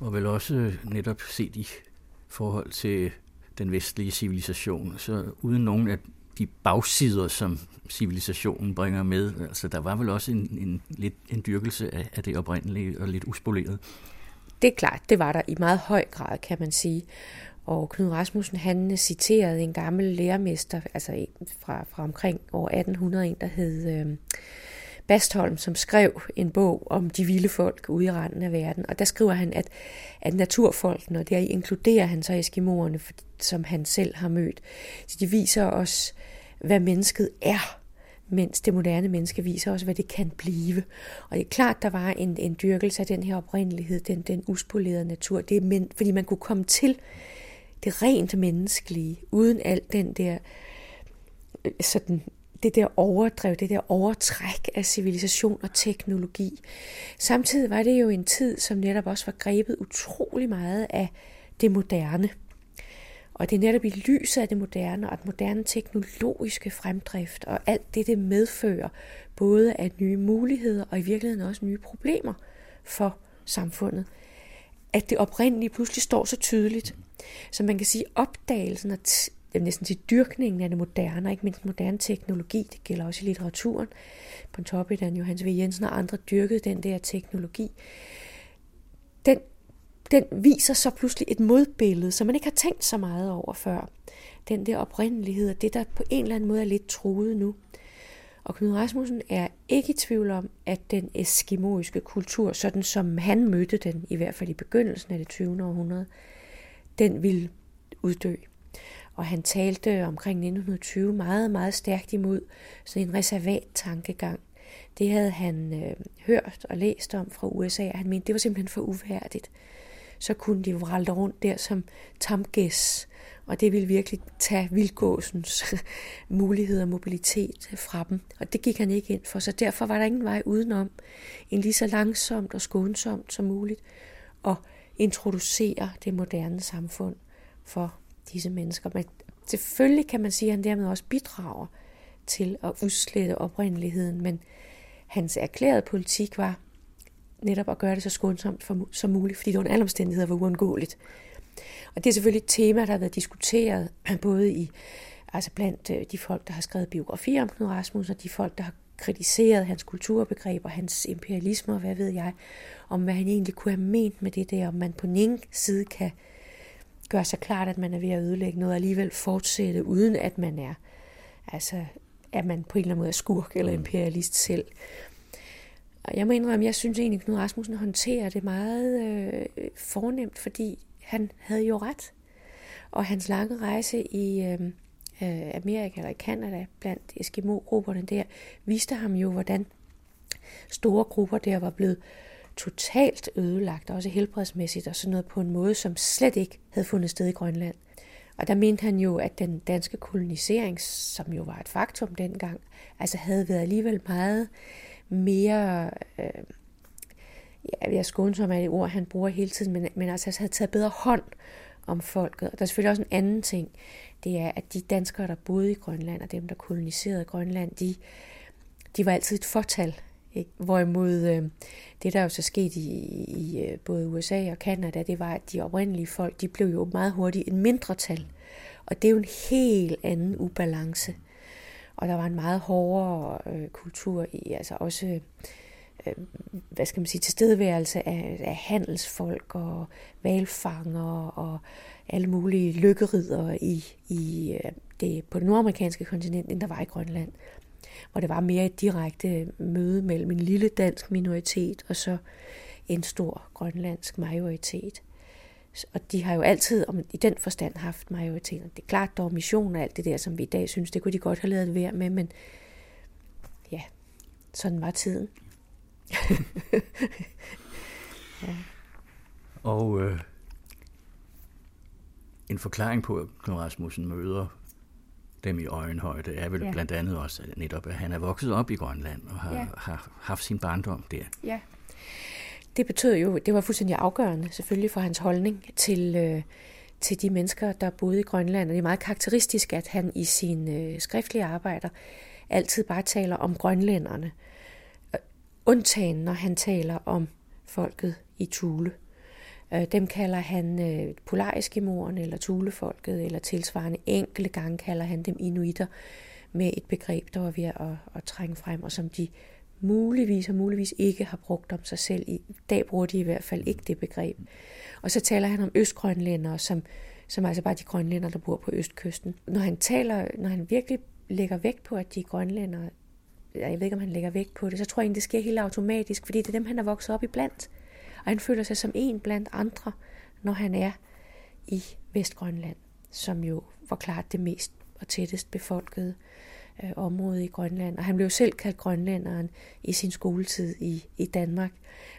Speaker 1: Og vel også øh, netop set i forhold til den vestlige civilisation, så uden nogen af de bagsider, som civilisationen bringer med. Altså, der var vel også en, en, lidt en dyrkelse af, af det oprindelige og lidt uspoleret.
Speaker 12: Det er klart, det var der i meget høj grad, kan man sige. Og Knud Rasmussen, han citerede en gammel lærermester, altså fra, fra omkring år 1800, en der hed øh, Bastholm, som skrev en bog om de vilde folk ude i randen af verden. Og der skriver han, at, at naturfolkene, og der inkluderer han så eskimoerne, som han selv har mødt, så de viser os hvad mennesket er, mens det moderne menneske viser os, hvad det kan blive. Og det er klart, der var en, en dyrkelse af den her oprindelighed, den, den uspolerede natur, det er men, fordi man kunne komme til det rent menneskelige, uden alt den der øh, sådan det der overdrev, det der overtræk af civilisation og teknologi. Samtidig var det jo en tid, som netop også var grebet utrolig meget af det moderne. Og det er netop i lyset af det moderne og den moderne teknologiske fremdrift og alt det, det medfører, både af nye muligheder og i virkeligheden også nye problemer for samfundet, at det oprindelige pludselig står så tydeligt. Så man kan sige, opdagelsen og t- næsten til dyrkningen af det moderne, og ikke mindst moderne teknologi, det gælder også i litteraturen. På Pontoppidan, Johannes V. Jensen og andre dyrkede den der teknologi. Den den viser så pludselig et modbillede, som man ikke har tænkt så meget over før. Den der oprindelighed, og det der på en eller anden måde er lidt truet nu. Og Knud Rasmussen er ikke i tvivl om, at den eskimoiske kultur, sådan som han mødte den, i hvert fald i begyndelsen af det 20. århundrede, den vil uddø. Og han talte omkring 1920 meget, meget stærkt imod sådan en reservat tankegang. Det havde han øh, hørt og læst om fra USA, og han mente, det var simpelthen for uværdigt så kunne de vralde rundt der som tamgæs, og det ville virkelig tage vildgåsens muligheder og mobilitet fra dem. Og det gik han ikke ind for, så derfor var der ingen vej udenom en lige så langsomt og skånsomt som muligt at introducere det moderne samfund for disse mennesker. Men selvfølgelig kan man sige, at han dermed også bidrager til at udslette oprindeligheden, men hans erklærede politik var netop at gøre det så skånsomt for, som muligt, fordi det under alle omstændigheder var uundgåeligt. Og det er selvfølgelig et tema, der har været diskuteret både i, altså blandt øh, de folk, der har skrevet biografier om Knud Rasmus, og de folk, der har kritiseret hans kulturbegreb og hans imperialisme, og hvad ved jeg, om hvad han egentlig kunne have ment med det der, om man på den ene side kan gøre sig klart, at man er ved at ødelægge noget, og alligevel fortsætte, uden at man er, altså, at man på en eller anden måde er skurk eller imperialist selv. Og jeg må indrømme, jeg synes egentlig, at Knud Rasmussen håndterer det meget øh, fornemt, fordi han havde jo ret. Og hans lange rejse i øh, øh Amerika eller i Kanada blandt Eskimo-grupperne der, viste ham jo, hvordan store grupper der var blevet totalt ødelagt, også helbredsmæssigt og sådan noget på en måde, som slet ikke havde fundet sted i Grønland. Og der mente han jo, at den danske kolonisering, som jo var et faktum dengang, altså havde været alligevel meget mere, øh, ja, jeg skånsom af det ord, han bruger hele tiden, men, men altså havde taget bedre hånd om folket. Og der er selvfølgelig også en anden ting, det er, at de danskere, der boede i Grønland, og dem, der koloniserede Grønland, de, de var altid et fortal. Ikke? Hvorimod øh, det, der jo så skete i, i øh, både USA og Kanada, det var, at de oprindelige folk, de blev jo meget hurtigt en mindretal. Og det er jo en helt anden ubalance. Og der var en meget hårdere øh, kultur i, altså også, øh, hvad skal man sige, tilstedeværelse af, af handelsfolk og valfanger og alle mulige lykkerider i, i øh, det, på det nordamerikanske kontinent, end der var i Grønland. Hvor det var mere et direkte møde mellem en lille dansk minoritet og så en stor grønlandsk majoritet. Og de har jo altid om, i den forstand haft majoriteten. Det er klart, der var mission og alt det der, som vi i dag synes, det kunne de godt have lavet være med, men ja, sådan var tiden.
Speaker 1: ja. Og øh, en forklaring på, at Knud Rasmussen møder dem i øjenhøjde, er vel ja. blandt andet også at netop, at han er vokset op i Grønland og har, ja. har haft sin barndom der.
Speaker 12: Ja, det betød jo, det var fuldstændig afgørende selvfølgelig for hans holdning til, øh, til de mennesker, der boede i Grønland. Og det er meget karakteristisk, at han i sine øh, skriftlige arbejder altid bare taler om grønlænderne. Undtagen, når han taler om folket i Tule. Øh, dem kalder han øh, polariskimoerne eller Tulefolket, eller tilsvarende enkelte gange kalder han dem inuitter med et begreb, der var ved at, at, at trænge frem, og som de muligvis og muligvis ikke har brugt om sig selv. I dag bruger de i hvert fald ikke det begreb. Og så taler han om østgrønlændere, som, som altså bare de grønlændere, der bor på østkysten. Når han taler, når han virkelig lægger vægt på, at de er grønlændere, jeg ved ikke, om han lægger vægt på det, så tror jeg egentlig, det sker helt automatisk, fordi det er dem, han er vokset op i blandt. Og han føler sig som en blandt andre, når han er i Vestgrønland, som jo var klart det mest og tættest befolkede øh, område i Grønland. Og han blev selv kaldt grønlænderen i sin skoletid i, i Danmark,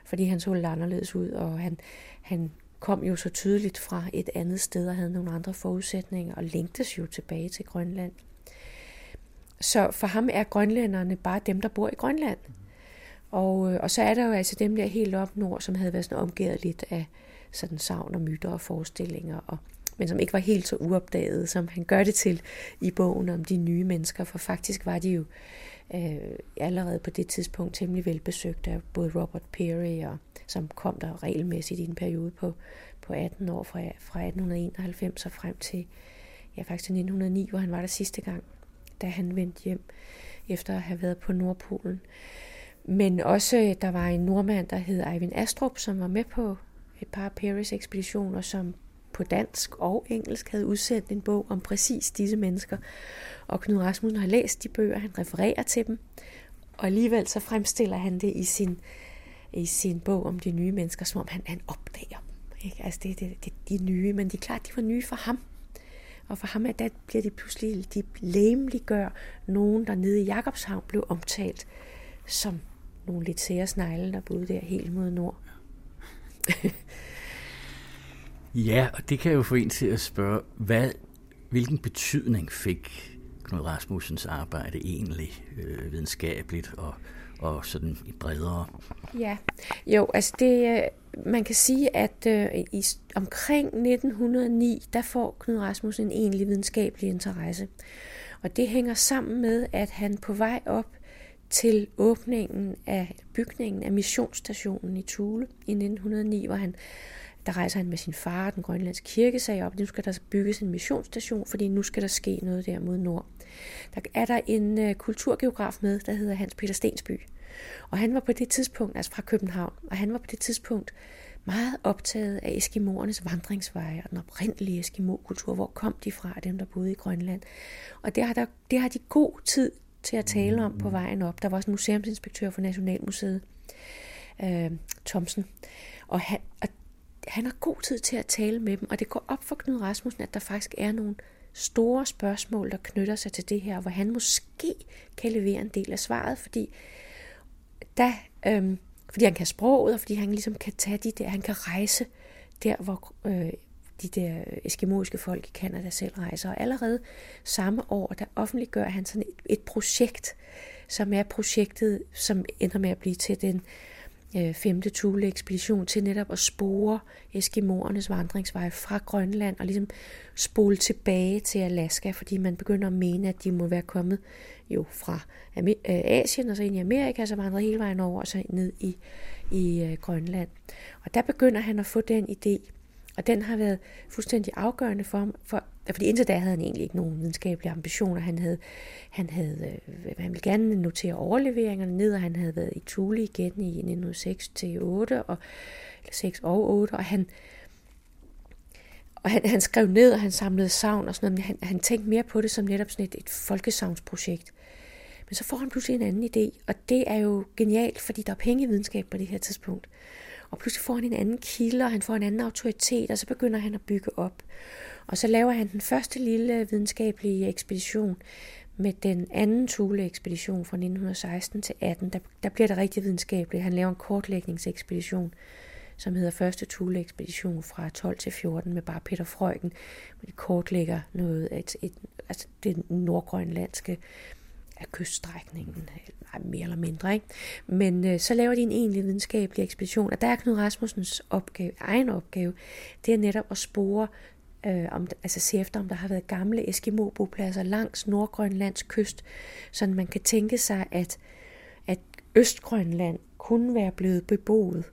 Speaker 12: fordi han så lidt anderledes ud, og han, han kom jo så tydeligt fra et andet sted og havde nogle andre forudsætninger, og længtes jo tilbage til Grønland. Så for ham er grønlænderne bare dem, der bor i Grønland. Og, øh, og så er der jo altså dem der helt op nord, som havde været sådan omgivet lidt af sådan savn og myter og forestillinger, og, men som ikke var helt så uopdaget, som han gør det til i bogen om de nye mennesker, for faktisk var de jo øh, allerede på det tidspunkt temmelig velbesøgt af både Robert Peary, og, som kom der regelmæssigt i en periode på, på 18 år fra, fra 1891 og frem til ja, faktisk til 1909, hvor han var der sidste gang, da han vendte hjem efter at have været på Nordpolen. Men også, øh, der var en nordmand, der hed Eivind Astrup, som var med på et par Paris ekspeditioner, som på dansk og engelsk havde udsendt en bog om præcis disse mennesker. Og Knud Rasmussen har læst de bøger, han refererer til dem, og alligevel så fremstiller han det i sin, i sin bog om de nye mennesker, som om han, han opdager dem. Ikke? Altså det, det, det, de nye, men det er klart, de var nye for ham. Og for ham, at der bliver de pludselig, de læmeliggør nogen, der nede i Jakobshavn blev omtalt som nogle lidt sære snegle, der boede der helt mod nord.
Speaker 1: ja, og det kan jo få en til at spørge, hvad, hvilken betydning fik Knud Rasmussens arbejde egentlig øh, videnskabeligt og, og sådan bredere?
Speaker 12: Ja, jo, altså det, øh, man kan sige, at øh, i, omkring 1909, der får Knud Rasmussen en egentlig videnskabelig interesse. Og det hænger sammen med, at han på vej op til åbningen af bygningen af missionsstationen i Thule i 1909, hvor han der rejser han med sin far den grønlandske kirkesag op. Nu skal der bygges en missionsstation, fordi nu skal der ske noget der mod nord. Der er der en øh, kulturgeograf med, der hedder Hans Peter Stensby. Og han var på det tidspunkt, altså fra København, og han var på det tidspunkt meget optaget af eskimoernes vandringsveje og den oprindelige eskimo-kultur. Hvor kom de fra, dem der boede i Grønland? Og det har, der, det har de god tid til at tale om på vejen op. Der var også en museumsinspektør for Nationalmuseet, øh, Thomsen. Og han, og han har god tid til at tale med dem, og det går op for Knud Rasmussen, at der faktisk er nogle store spørgsmål, der knytter sig til det her, hvor han måske kan levere en del af svaret, fordi, da, øhm, fordi han kan sproget, og fordi han ligesom kan tage de der, han kan rejse der, hvor øh, de der eskimoiske folk i Kanada selv rejser. Og allerede samme år, der offentliggør han sådan et, et projekt, som er projektet, som ender med at blive til den øh, Øh, femte Thule-ekspedition til netop at spore eskimoernes vandringsvej fra Grønland og ligesom spole tilbage til Alaska, fordi man begynder at mene, at de må være kommet jo fra øh, Asien og så ind i Amerika, så vandret hele vejen over og så ned i, i øh, Grønland. Og der begynder han at få den idé, og den har været fuldstændig afgørende for ham, for, fordi indtil da havde han egentlig ikke nogen videnskabelige ambitioner. Han havde, han havde øh, han ville gerne notere overleveringerne ned, og han havde været i Thule igen i 1906 til 8, og, eller 6 og 8, og han, og han, han skrev ned, og han samlede savn og sådan noget, men han, han tænkte mere på det som netop sådan et, et folkesavnsprojekt. Men så får han pludselig en anden idé, og det er jo genialt, fordi der er penge i videnskab på det her tidspunkt. Og pludselig får han en anden kilde, og han får en anden autoritet, og så begynder han at bygge op. Og så laver han den første lille videnskabelige ekspedition med den anden Thule-ekspedition fra 1916 til 18. Der, der bliver det rigtig videnskabeligt. Han laver en kortlægningsekspedition, som hedder første Thule-ekspedition fra 12 til 14 med bare Peter Frøken. hvor de kortlægger noget af et, et, altså det nordgrønlandske af kyststrækningen, mere eller mindre. Ikke? Men øh, så laver de en egentlig videnskabelig ekspedition, og der er Knud Rasmussens opgave, egen opgave, det er netop at spore, øh, om, altså se efter, om der har været gamle Eskimo-bopladser langs Nordgrønlands kyst, så man kan tænke sig, at, at Østgrønland kunne være blevet beboet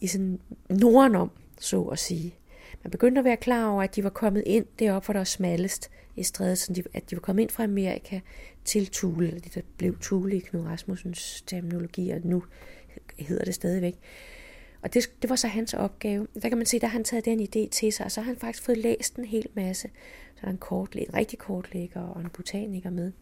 Speaker 12: i sådan nordenom, så at sige. Man begyndte at være klar over, at de var kommet ind deroppe, hvor der var smallest i strædet, så de, at de var kommet ind fra Amerika til Thule, eller det der blev Thule i Knud Rasmussens terminologi, og nu hedder det stadigvæk. Og det, det var så hans opgave. Der kan man se, der har han taget den idé til sig, og så har han faktisk fået læst en hel masse. Så er der en, kortlæg, en rigtig kortlægger og en botaniker med.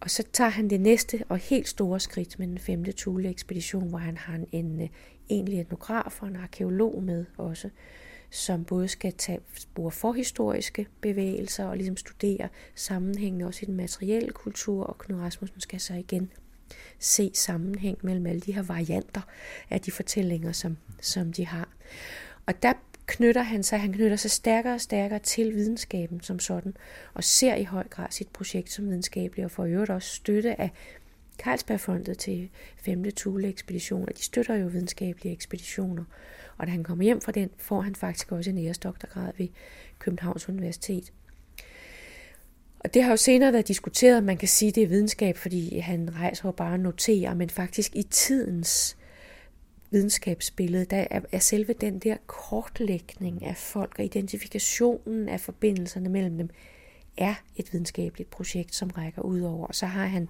Speaker 12: Og så tager han det næste og helt store skridt med den femte Thule-ekspedition, hvor han har en, en egentlig etnograf og en arkeolog med også, som både skal tage spor forhistoriske bevægelser og ligesom studere sammenhængen også i den materielle kultur, og Knud Rasmussen skal så igen se sammenhæng mellem alle de her varianter af de fortællinger, som, som de har. Og der knytter han sig, han knytter sig stærkere og stærkere til videnskaben som sådan, og ser i høj grad sit projekt som videnskabeligt, og får i øvrigt også støtte af Carlsbergfondet til 5. Thule-ekspedition, og de støtter jo videnskabelige ekspeditioner. Og da han kommer hjem fra den, får han faktisk også en æresdoktorgrad ved Københavns Universitet. Og det har jo senere været diskuteret, man kan sige, det er videnskab, fordi han rejser jo bare og noterer, men faktisk i tidens videnskabsbillede, der er, er selve den der kortlægning af folk og identifikationen af forbindelserne mellem dem, er et videnskabeligt projekt, som rækker ud over. Og så har han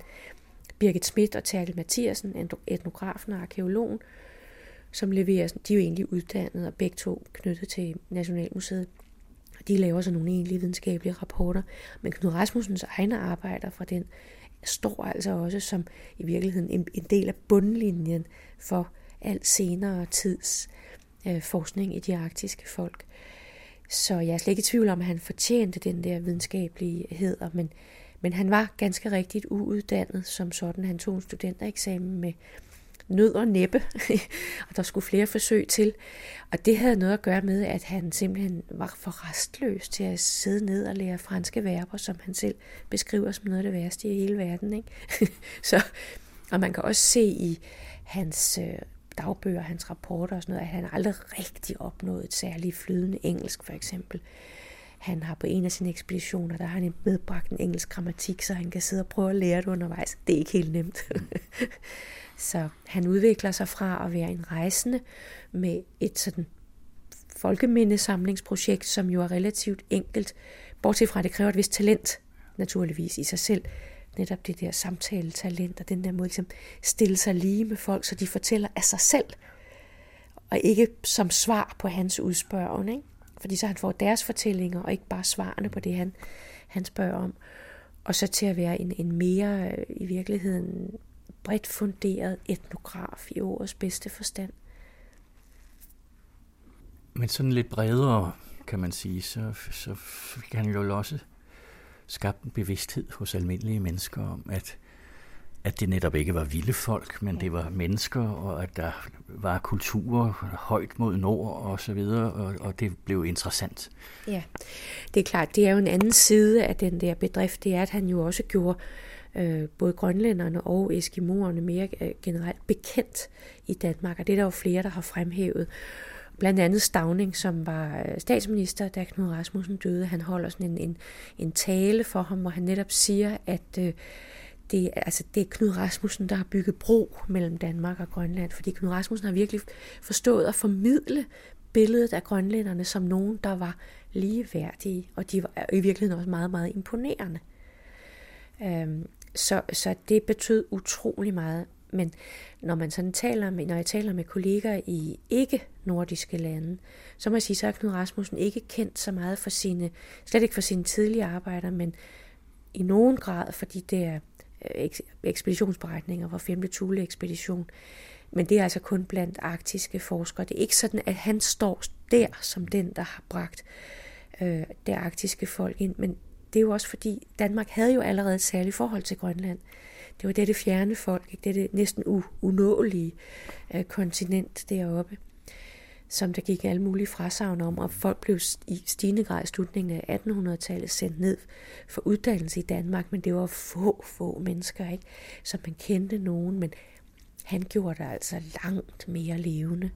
Speaker 12: Birgit Schmidt og Terkel Mathiasen, etnografen og arkeologen, som leverer, de er jo egentlig uddannet og begge to knyttet til Nationalmuseet. De laver så nogle egentlige videnskabelige rapporter, men Knud Rasmussens egne arbejder fra den står altså også som i virkeligheden en, en del af bundlinjen for alt senere tids øh, forskning i de arktiske folk. Så jeg er slet ikke i tvivl om, at han fortjente den der videnskabelige men, men han var ganske rigtigt uuddannet som sådan. Han tog en studentereksamen med nød og næppe, og der skulle flere forsøg til. Og det havde noget at gøre med, at han simpelthen var for restløs til at sidde ned og lære franske verber, som han selv beskriver som noget af det værste i hele verden. Ikke? Så, og man kan også se i hans øh, dagbøger, hans rapporter og sådan noget, at han aldrig rigtig opnået et særligt flydende engelsk, for eksempel. han har på en af sine ekspeditioner, der har han medbragt en engelsk grammatik, så han kan sidde og prøve at lære det undervejs. Det er ikke helt nemt. så han udvikler sig fra at være en rejsende med et sådan folkemindesamlingsprojekt, som jo er relativt enkelt, bortset fra at det kræver et vist talent, naturligvis i sig selv. Netop det der samtaletalent og den der måde ligesom stille sig lige med folk, så de fortæller af sig selv, og ikke som svar på hans udspørgen. Ikke? Fordi så han får deres fortællinger, og ikke bare svarene på det, han, han spørger om. Og så til at være en, en mere øh, i virkeligheden bredt funderet etnograf i ordets bedste forstand.
Speaker 1: Men sådan lidt bredere, kan man sige, så, så fik han jo også skabt en bevidsthed hos almindelige mennesker om, at, at det netop ikke var vilde folk, men det var mennesker, og at der var kulturer højt mod nord og så videre, og, og det blev interessant.
Speaker 12: Ja, det er klart, det er jo en anden side af den der bedrift, det er, at han jo også gjorde øh, øh, både grønlænderne og eskimoerne mere øh, generelt bekendt i Danmark, og det er der jo flere, der har fremhævet. Blandt andet Stavning, som var øh, statsminister, da Knud Rasmussen døde. Han holder sådan en, en, en tale for ham, hvor han netop siger, at øh, det, altså, det er Knud Rasmussen, der har bygget bro mellem Danmark og Grønland. Fordi Knud Rasmussen har virkelig forstået at formidle billedet af grønlænderne som nogen, der var ligeværdige, og de var i virkeligheden også meget, meget imponerende. Øhm, så, så det betød utrolig meget. Men når man sådan taler med, når jeg taler med kolleger i ikke-nordiske lande, så må jeg sige, så er Knud Rasmussen ikke kendt så meget for sine, slet ikke for sine tidlige arbejder, men i nogen grad, fordi de der øh, ekspeditionsberetninger fra 5. Thule ekspedition. Men det er altså kun blandt arktiske forskere. Det er ikke sådan, at han står der som den, der har bragt øh, det arktiske folk ind. Men det er jo også fordi, Danmark havde jo allerede et særligt forhold til Grønland. Det var det fjerne folk, ikke? det næsten u- unåelige øh, kontinent deroppe, som der gik alle mulige frasavn om, og folk blev i stigende grad i slutningen af 1800-tallet sendt ned for uddannelse i Danmark, men det var få, få mennesker, ikke? som man kendte nogen, men han gjorde det altså langt mere levende.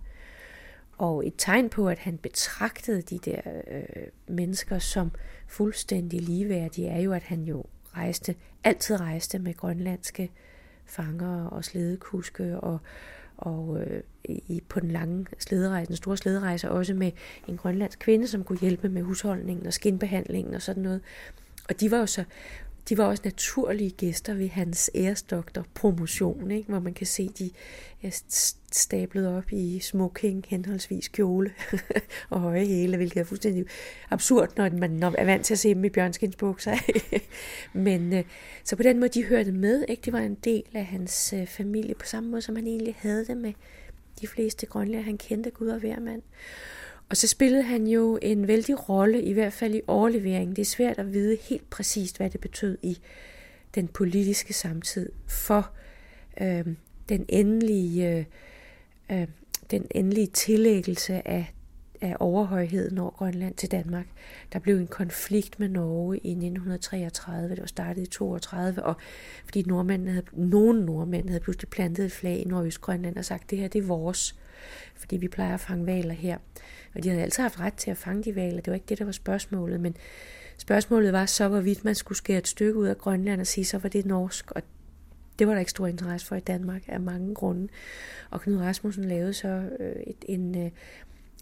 Speaker 12: Og et tegn på, at han betragtede de der øh, mennesker som fuldstændig ligeværdige, er jo, at han jo rejste, altid rejste med grønlandske fanger og slædekuske og, og øh, i, på den lange slæderejse, den store slæderejse, også med en grønlandsk kvinde, som kunne hjælpe med husholdningen og skinbehandlingen og sådan noget. Og de var jo så de var også naturlige gæster ved hans æresdoktor promotion, ikke? hvor man kan se, de stablet op i smoking, henholdsvis kjole og høje hæle, hvilket er fuldstændig absurd, når man er vant til at se dem i bjørnskinsbukser. Men øh, så på den måde, de hørte med. Ikke? Det var en del af hans øh, familie, på samme måde, som han egentlig havde det med de fleste grønlæger. han kendte Gud og hver mand. Og så spillede han jo en vældig rolle, i hvert fald i overleveringen. Det er svært at vide helt præcist, hvad det betød i den politiske samtid for øh, den endelige, øh, øh, den endelige tillæggelse af, af overhøjheden over Grønland til Danmark. Der blev en konflikt med Norge i 1933, det var startet i 32, og fordi nordmændene havde, nogle nordmænd havde pludselig plantet et flag i Nordøst Grønland og sagt, det her det er vores, fordi vi plejer at fange valer her. Og de havde altid haft ret til at fange de valer. Det var ikke det, der var spørgsmålet. Men spørgsmålet var så, hvorvidt man skulle skære et stykke ud af Grønland og sige, så var det norsk. Og det var der ikke stor interesse for i Danmark af mange grunde. Og Knud Rasmussen lavede så øh, et, en, øh,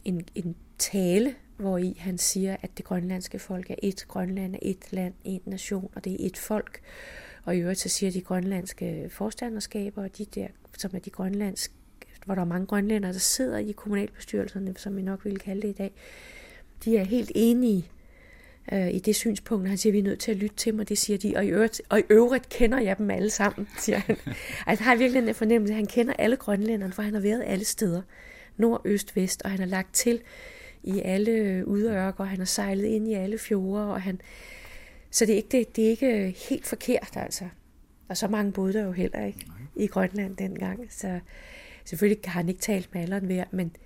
Speaker 12: en, en tale, hvor i han siger, at det grønlandske folk er et. Grønland er et land, en nation, og det er et folk. Og i øvrigt så siger de grønlandske forstanderskaber, og de der, som er de grønlandske hvor der er mange grønlændere, der sidder i kommunalbestyrelserne, som vi nok ville kalde det i dag, de er helt enige øh, i det synspunkt. Han siger, vi er nødt til at lytte til dem, og det siger de. Og i øvrigt, og i øvrigt kender jeg dem alle sammen, siger han. altså, har virkelig en fornemmelse, at han kender alle grønlænderne, for han har været alle steder. Nord, øst, vest, og han har lagt til i alle udørker, og han har sejlet ind i alle fjorde, og han... Så det er ikke, det, det er ikke helt forkert, altså. Og så mange boede der jo heller ikke i Grønland dengang. Så Selvfølgelig har han ikke talt med alle hver, men,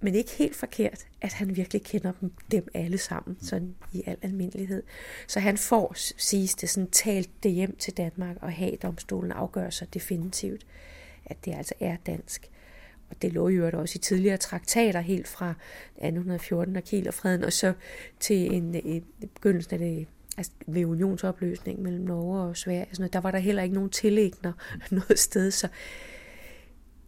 Speaker 12: men ikke helt forkert, at han virkelig kender dem, dem alle sammen, mm. sådan i al almindelighed. Så han får, siges det, sådan talt det hjem til Danmark, og have domstolen afgør sig definitivt, at det altså er dansk. og det lå jo også i tidligere traktater, helt fra 1814 og Kielerfreden, og så til en, en begyndelsen af det altså ved unionsopløsningen mellem Norge og Sverige, sådan noget, der var der heller ikke nogen tillægner noget sted, så,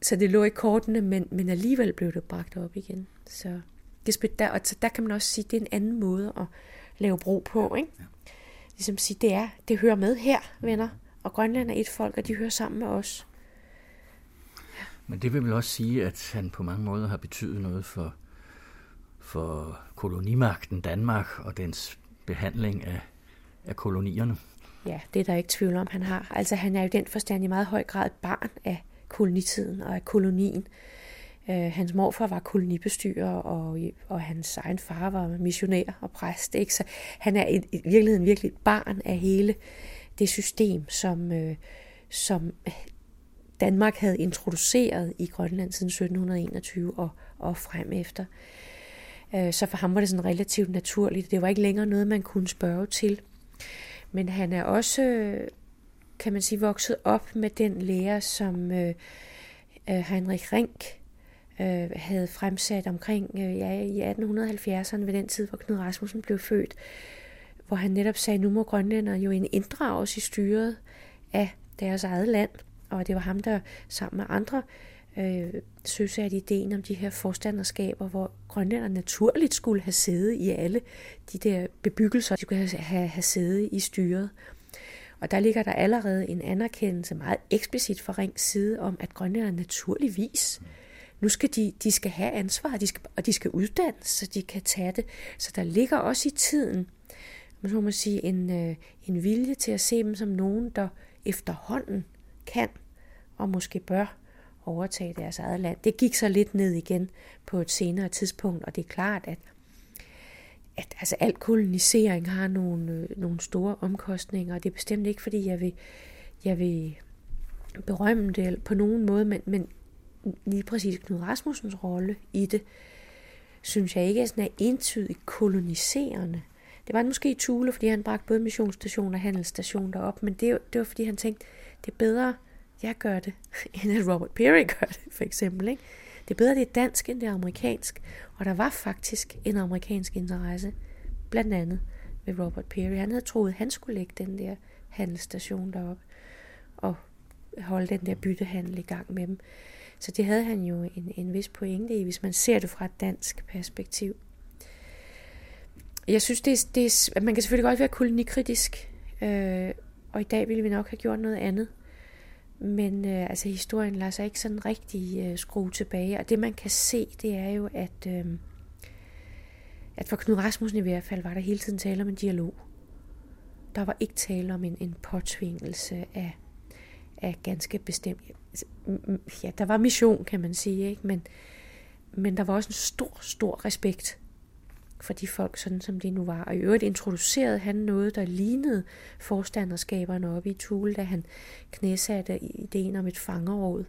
Speaker 12: så det lå i kortene, men, men alligevel blev det bragt op igen. Så det, der, og så der kan man også sige, at det er en anden måde at lave bro på. Ikke? Ligesom sige, det er, det hører med her, venner, og Grønland er et folk, og de hører sammen med os.
Speaker 1: Men det vil vel også sige, at han på mange måder har betydet noget for, for kolonimagten Danmark og dens behandling af, af kolonierne.
Speaker 12: Ja, det er der ikke tvivl om, han har. Altså han er jo den forstand i meget høj grad et barn af kolonitiden og af kolonien. Øh, hans morfar var kolonibestyrer, og, og hans egen far var missionær og præst. Ikke? Så han er i, virkeligheden virkelig et barn af hele det system, som, øh, som Danmark havde introduceret i Grønland siden 1721 og, og frem efter. Øh, så for ham var det sådan relativt naturligt. Det var ikke længere noget, man kunne spørge til. Men han er også, kan man sige, vokset op med den lærer, som øh, øh Heinrich Rink øh, havde fremsat omkring øh, ja, i 1870'erne, ved den tid, hvor Knud Rasmussen blev født, hvor han netop sagde, nu må grønlænder jo inddrages i styret af deres eget land. Og det var ham, der sammen med andre øh, søsatte ideen om de her forstanderskaber, hvor grønlænder naturligt skulle have sæde i alle de der bebyggelser, de skulle have, have, have sæde i styret. Og der ligger der allerede en anerkendelse meget eksplicit fra Rings side om, at grønlænderne naturligvis nu skal de, de skal have ansvar, de skal, og de skal uddannes, så de kan tage det. Så der ligger også i tiden, man må man sige, en, øh, en vilje til at se dem som nogen, der efterhånden kan og måske bør overtage deres eget land. Det gik så lidt ned igen på et senere tidspunkt, og det er klart, at, at altså, al kolonisering har nogle, øh, nogle store omkostninger, og det er bestemt ikke, fordi jeg vil, jeg vil berømme det på nogen måde, men, men lige præcis Knud Rasmussens rolle i det, synes jeg ikke er sådan er entydigt koloniserende. Det var måske Tule, fordi han bragte både missionsstation og handelsstation derop, men det, det var fordi han tænkte, det er bedre, jeg gør det, end at Robert Peary gør det, for eksempel. Ikke? Det er bedre, det er dansk, end det er amerikansk. Og der var faktisk en amerikansk interesse, blandt andet ved Robert Peary. Han havde troet, at han skulle lægge den der handelsstation derop og holde den der byttehandel i gang med dem. Så det havde han jo en, en vis pointe i, hvis man ser det fra et dansk perspektiv. Jeg synes, det er, det er, man kan selvfølgelig godt være kolonikritisk, øh, og i dag ville vi nok have gjort noget andet. Men øh, altså, historien lader sig ikke sådan rigtig øh, skrue tilbage, og det man kan se, det er jo, at, øh, at for Knud Rasmussen i hvert fald var der hele tiden tale om en dialog. Der var ikke tale om en, en påtvingelse af, af ganske bestemt altså, ja, der var mission, kan man sige, ikke? Men, men der var også en stor, stor respekt for de folk, sådan som de nu var. Og i øvrigt introducerede han noget, der lignede forstanderskaberne oppe i Tule, da han knæsatte ideen om et fangeråd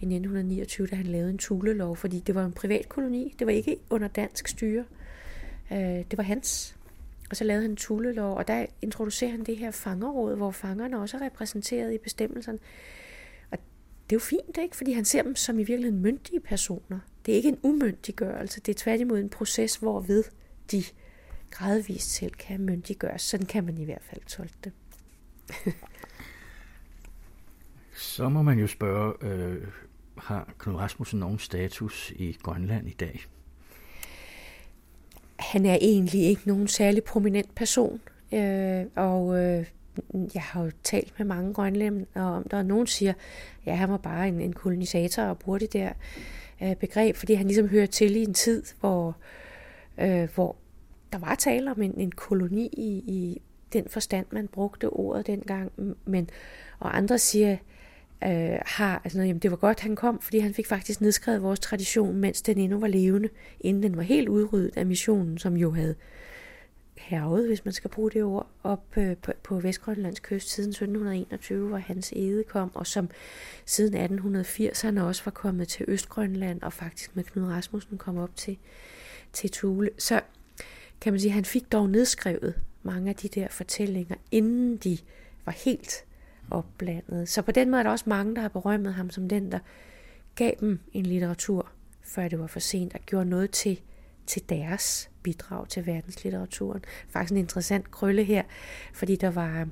Speaker 12: i 1929, da han lavede en tulelov, fordi det var en privat koloni. Det var ikke under dansk styre. Øh, det var hans. Og så lavede han en Thule-lov, og der introducerer han det her fangeråd, hvor fangerne også er repræsenteret i bestemmelserne det er jo fint, ikke? fordi han ser dem som i virkeligheden myndige personer. Det er ikke en umyndiggørelse, det er tværtimod en proces, hvorved de gradvist selv kan myndiggøres. Sådan kan man i hvert fald tolke det.
Speaker 1: Så må man jo spørge, øh, har Knud Rasmussen nogen status i Grønland i dag?
Speaker 12: Han er egentlig ikke nogen særlig prominent person, øh, og øh, jeg har jo talt med mange grønlænder om det, og nogen siger, ja, han var bare en, en kolonisator og bruger det der øh, begreb, fordi han ligesom hører til i en tid, hvor, øh, hvor der var tale om en, en koloni i, i den forstand, man brugte ordet dengang, men, og andre siger, øh, har, altså, jamen, det var godt, han kom, fordi han fik faktisk nedskrevet vores tradition, mens den endnu var levende, inden den var helt udryddet af missionen, som jo havde hervet, hvis man skal bruge det ord, op øh, på, på Vestgrønlands kyst siden 1721, hvor hans ede kom, og som siden 1880'erne også var kommet til Østgrønland, og faktisk med Knud Rasmussen kom op til, til Tule. Så kan man sige, at han fik dog nedskrevet mange af de der fortællinger, inden de var helt opblandet. Så på den måde er der også mange, der har berømmet ham som den, der gav dem en litteratur, før det var for sent, og gjorde noget til, til deres bidrag til verdenslitteraturen. Faktisk en interessant krølle her, fordi der var,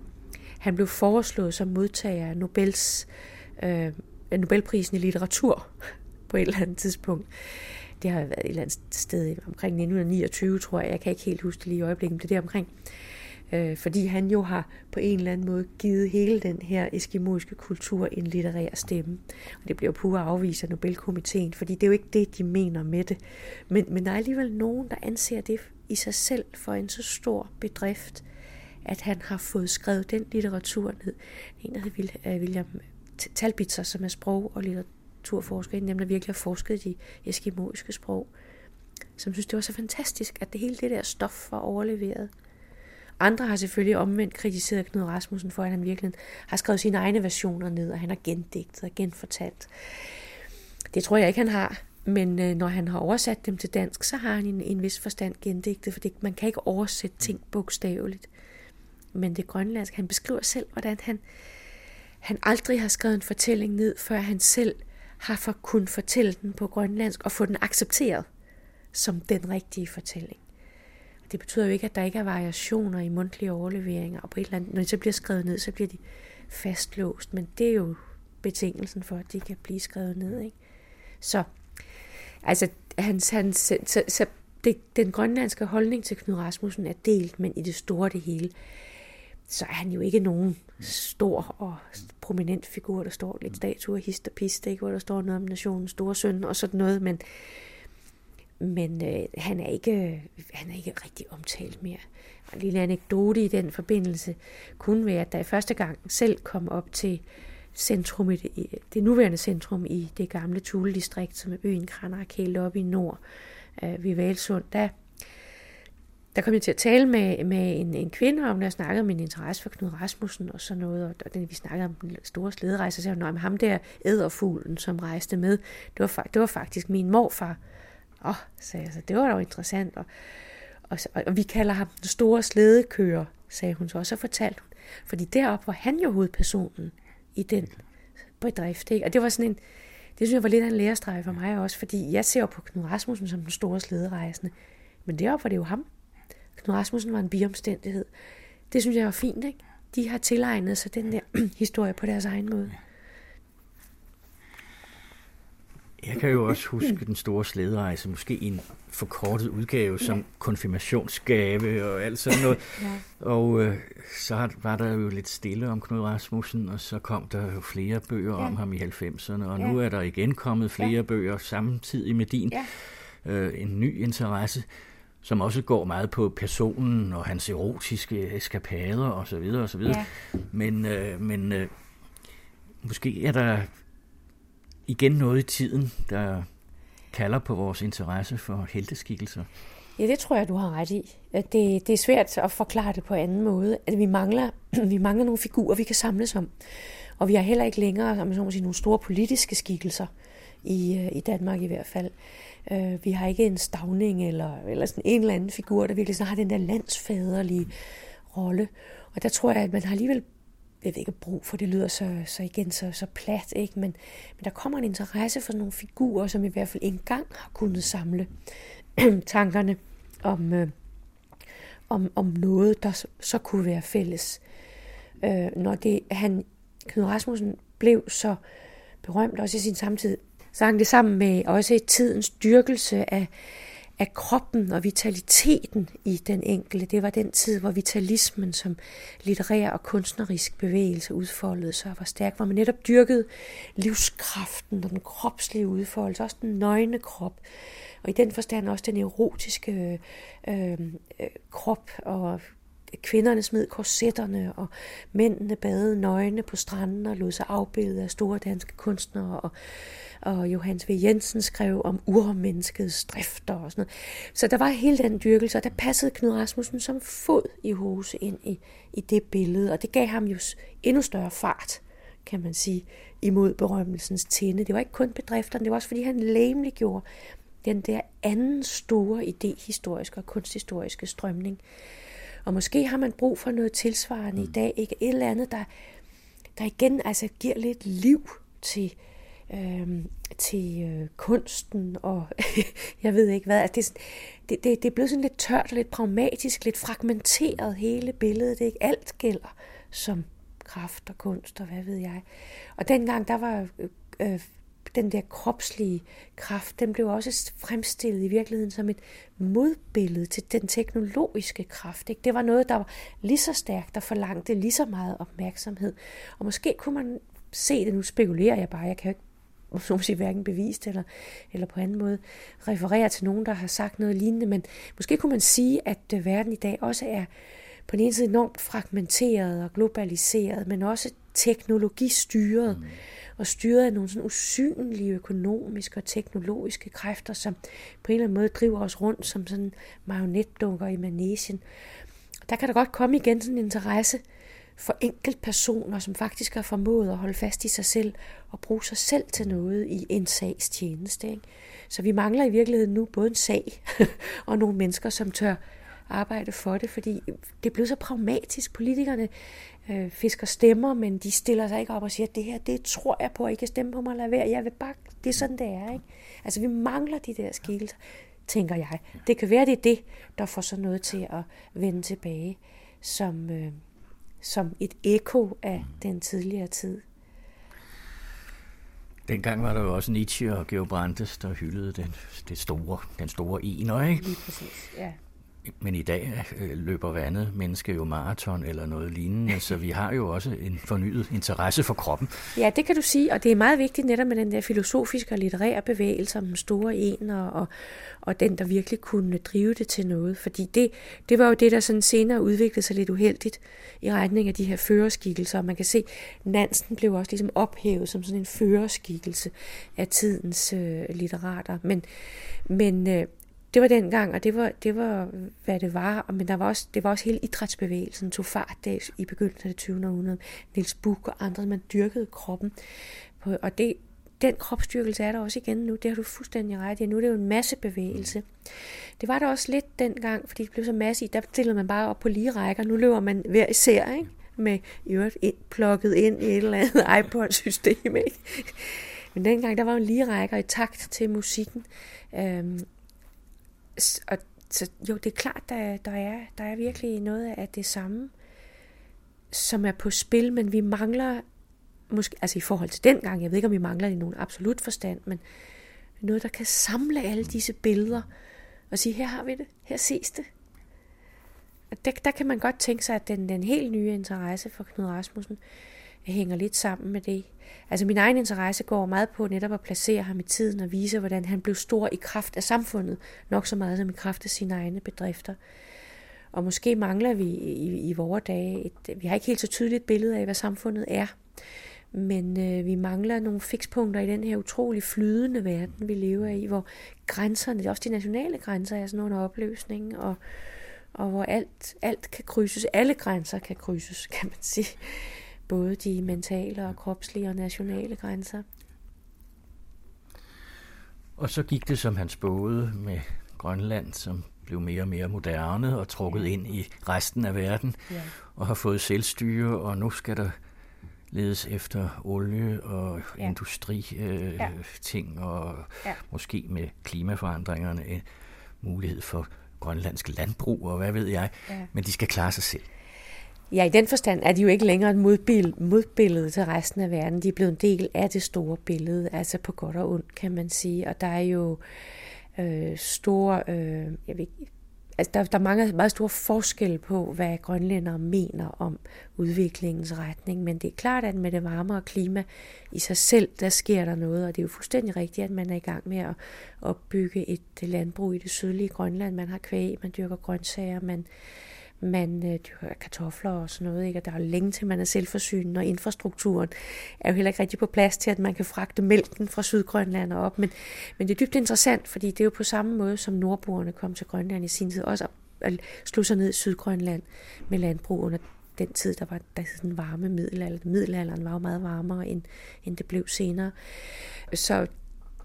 Speaker 12: han blev foreslået som modtager af Nobels, øh, Nobelprisen i litteratur på et eller andet tidspunkt. Det har været et eller andet sted omkring 1929, tror jeg. Jeg kan ikke helt huske det lige i øjeblikket, men det er der omkring øh, Øh, fordi han jo har på en eller anden måde givet hele den her eskimoiske kultur en litterær stemme. Og det bliver jo pure afvist af Nobelkomiteen, fordi det er jo ikke det, de mener med det. Men, men der er alligevel nogen, der anser det i sig selv for en så stor bedrift, at han har fået skrevet den litteratur ned. En, der hedder øh, William Talbitzer, som er sprog- og litteraturforsker, en dem, der virkelig har forsket i eskimoiske sprog, som synes, det var så fantastisk, at det hele det der stof var overleveret. Andre har selvfølgelig omvendt kritiseret Knud Rasmussen for, at han virkelig har skrevet sine egne versioner ned, og han har gendigtet og genfortalt. Det tror jeg ikke, han har. Men øh, når han har oversat dem til dansk, så har han en, en vis forstand gendigtet, for det, man kan ikke oversætte ting bogstaveligt. Men det grønlandske, han beskriver selv, hvordan han, han aldrig har skrevet en fortælling ned, før han selv har for, kunnet fortælle den på grønlandsk og få den accepteret som den rigtige fortælling. Det betyder jo ikke, at der ikke er variationer i mundtlige overleveringer, og på et eller andet, når de så bliver skrevet ned, så bliver de fastlåst, men det er jo betingelsen for, at de kan blive skrevet ned. Ikke? Så, altså, hans, hans, så, så det, den grønlandske holdning til Knud Rasmussen er delt, men i det store det hele, så er han jo ikke nogen stor og prominent figur, der står lidt statuer, hist og piste, ikke? hvor der står noget om nationens store søn og sådan noget, men, men øh, han, er ikke, han er ikke rigtig omtalt mere. En lille anekdote i den forbindelse kunne være, at da jeg første gang selv kom op til centrum i det, det nuværende centrum i det gamle Tule-distrikt, som er byen Kranak helt oppe i nord øh, ved Valsund, der, der kom jeg til at tale med, med en, en kvinde om, der snakkede om min interesse for Knud Rasmussen og sådan noget, og, og den, vi snakkede om den store slæderejse, så sagde hun, ham der æderfuglen, som rejste med, det var, det var faktisk min morfar, Åh, oh, sagde jeg så, det var dog interessant. Og, og, og vi kalder ham den store slædekører, sagde hun så. Og så fortalte hun, fordi deroppe var han jo hovedpersonen i den bedrift. Ikke? Og det var sådan en, det synes jeg var lidt af en lærestreg for mig også, fordi jeg ser jo på Knud Rasmussen som den store slæderejsende. Men deroppe var det jo ham. Knud Rasmussen var en biomstændighed. Det synes jeg var fint, ikke? De har tilegnet sig den der historie på deres egen måde.
Speaker 1: Jeg kan jo også huske den store slæderejse, måske i en forkortet udgave, som ja. konfirmationsgave og alt sådan noget. ja. Og øh, så var der jo lidt stille om Knud Rasmussen, og så kom der jo flere bøger ja. om ham i 90'erne, og ja. nu er der igen kommet flere ja. bøger samtidig med din. Ja. Øh, en ny interesse, som også går meget på personen og hans erotiske eskapader osv. osv. Ja. Men, øh, men øh, måske er der igen noget i tiden, der kalder på vores interesse for helteskikkelser?
Speaker 12: Ja, det tror jeg, du har ret i. At det, det er svært at forklare det på anden måde. At vi mangler, vi mangler nogle figurer, vi kan samles om. Og vi har heller ikke længere om så sige, nogle store politiske skikkelser i, øh, i Danmark i hvert fald. Uh, vi har ikke en stavning eller, eller sådan en eller anden figur, der virkelig sådan har den der landsfaderlige rolle. Og der tror jeg, at man har alligevel jeg ved ikke brug for, det lyder så, så igen så, så plat, ikke? Men, men der kommer en interesse for nogle figurer, som i hvert fald engang har kunnet samle tankerne om, øh, om, om noget, der så, så kunne være fælles. Øh, når det, han, Knud Rasmussen blev så berømt også i sin samtid, sang det sammen med også i tidens dyrkelse af, af kroppen og vitaliteten i den enkelte. Det var den tid, hvor vitalismen som litterær og kunstnerisk bevægelse udfoldede sig og var stærk, hvor man netop dyrkede livskraften og den kropslige udfoldelse, også den nøgne krop, og i den forstand også den erotiske øh, øh, krop og kvinderne smed korsetterne, og mændene badede nøgne på stranden og lod sig afbilde af store danske kunstnere, og og Johannes V. Jensen skrev om urmenneskets drifter og sådan noget. Så der var hele den dyrkelse, og der passede Knud Rasmussen som fod i huse ind i, i det billede, og det gav ham jo endnu større fart, kan man sige, imod berømmelsens tinde. Det var ikke kun bedrifterne, det var også fordi han læmelig gjorde den der anden store idéhistoriske og kunsthistoriske strømning. Og måske har man brug for noget tilsvarende mm. i dag, ikke et eller andet, der, der igen altså giver lidt liv til, øh, til øh, kunsten, og jeg ved ikke hvad. Altså, det, det, det, det er blevet sådan lidt tørt og lidt pragmatisk, lidt fragmenteret hele billedet. Det er ikke alt gælder som kraft og kunst og hvad ved jeg. Og dengang, der var øh, øh, den der kropslige kraft, den blev også fremstillet i virkeligheden som et modbillede til den teknologiske kraft. Ikke? Det var noget, der var lige så stærkt, der forlangte lige så meget opmærksomhed. Og måske kunne man se det, nu spekulerer jeg bare, jeg kan jo ikke så sige, hverken bevist eller, eller på anden måde referere til nogen, der har sagt noget lignende, men måske kunne man sige, at øh, verden i dag også er på den ene side enormt fragmenteret og globaliseret, men også teknologistyret. Mm og styret af nogle sådan usynlige økonomiske og teknologiske kræfter, som på en eller anden måde driver os rundt som sådan marionetdukker i manesien. Der kan der godt komme igen sådan en interesse for enkeltpersoner, som faktisk har formået at holde fast i sig selv og bruge sig selv til noget i en sags tjeneste. Ikke? Så vi mangler i virkeligheden nu både en sag og nogle mennesker, som tør arbejde for det, fordi det er blevet så pragmatisk. Politikerne øh, fisker stemmer, men de stiller sig ikke op og siger, det her, det tror jeg på, I kan stemme på mig, lad være, jeg vil bare, det er sådan, det er. Ikke? Altså, vi mangler de der skikkelser, tænker jeg. Det kan være, det er det, der får sådan noget til at vende tilbage, som, øh, som et ekko af den tidligere tid.
Speaker 1: Dengang var der jo også Nietzsche og Georg Brandes, der hyldede den, det store, den store ener, ikke?
Speaker 12: Lige præcis, ja.
Speaker 1: Men i dag løber løber vandet menneske jo maraton eller noget lignende, så vi har jo også en fornyet interesse for kroppen.
Speaker 12: Ja, det kan du sige, og det er meget vigtigt netop med den der filosofiske og litterære bevægelse om den store en, og, og, og den, der virkelig kunne drive det til noget. Fordi det, det var jo det, der sådan senere udviklede sig lidt uheldigt i retning af de her føreskikkelser. Og man kan se, Nansen blev også ligesom ophævet som sådan en føreskikkelse af tidens øh, litterater. Men, men øh, det var dengang, og det var, det var, hvad det var. Men der var også, det var også hele idrætsbevægelsen, tog fart der i begyndelsen af det 20. århundrede. Niels Buch og andre, man dyrkede kroppen. På, Og det, den kropsstyrkelse er der også igen nu. Det har du fuldstændig ret i. Nu er det jo en masse bevægelse. Det var der også lidt dengang, fordi det blev så massivt. Der stillede man bare op på lige rækker. Nu løber man hver især, ikke? med i øvrigt ind, plukket ind i et eller andet iPod-system. Ikke? Men dengang, der var jo lige rækker i takt til musikken. Øhm, og så, jo, det er klart, der, der, er, der er virkelig noget af det samme, som er på spil, men vi mangler, måske, altså i forhold til dengang, jeg ved ikke, om vi mangler i nogen absolut forstand, men noget, der kan samle alle disse billeder og sige, her har vi det, her ses det. Og der, der kan man godt tænke sig, at den, den helt nye interesse for Knud Rasmussen hænger lidt sammen med det. Altså min egen interesse går meget på netop at placere ham i tiden og vise, hvordan han blev stor i kraft af samfundet, nok så meget som i kraft af sine egne bedrifter. Og måske mangler vi i, i vores dage, et, vi har ikke helt så tydeligt billede af, hvad samfundet er, men øh, vi mangler nogle fikspunkter i den her utrolig flydende verden, vi lever i, hvor grænserne, også de nationale grænser, er sådan under opløsning, og, og hvor alt, alt kan krydses, alle grænser kan krydses, kan man sige både de mentale og kropslige og nationale grænser.
Speaker 1: Og så gik det, som han spåede med Grønland, som blev mere og mere moderne og trukket ja. ind i resten af verden, ja. og har fået selvstyre, og nu skal der ledes efter olie og ja. industri øh, ja. ting og ja. måske med klimaforandringerne en mulighed for grønlandsk landbrug og hvad ved jeg, ja. men de skal klare sig selv.
Speaker 12: Ja, i den forstand er de jo ikke længere et modbillede, modbillede til resten af verden. De er blevet en del af det store billede, altså på godt og ondt, kan man sige. Og der er jo øh, store, øh, jeg ved altså der, der er mange, meget store forskel på, hvad grønlændere mener om udviklingens retning, men det er klart, at med det varmere klima i sig selv, der sker der noget, og det er jo fuldstændig rigtigt, at man er i gang med at opbygge et landbrug i det sydlige Grønland. Man har kvæg, man dyrker grøntsager, man man øh, dyrker kartofler og sådan noget, ikke? og der er jo længe til, man er selvforsynende, og infrastrukturen er jo heller ikke rigtig på plads til, at man kan fragte mælken fra Sydgrønland op. Men, men det er dybt interessant, fordi det er jo på samme måde, som nordboerne kom til Grønland i sin tid, også at slå sig ned i Sydgrønland med landbrug under den tid, der var der den varme middelalder. Middelalderen var jo meget varmere, end, end det blev senere. Så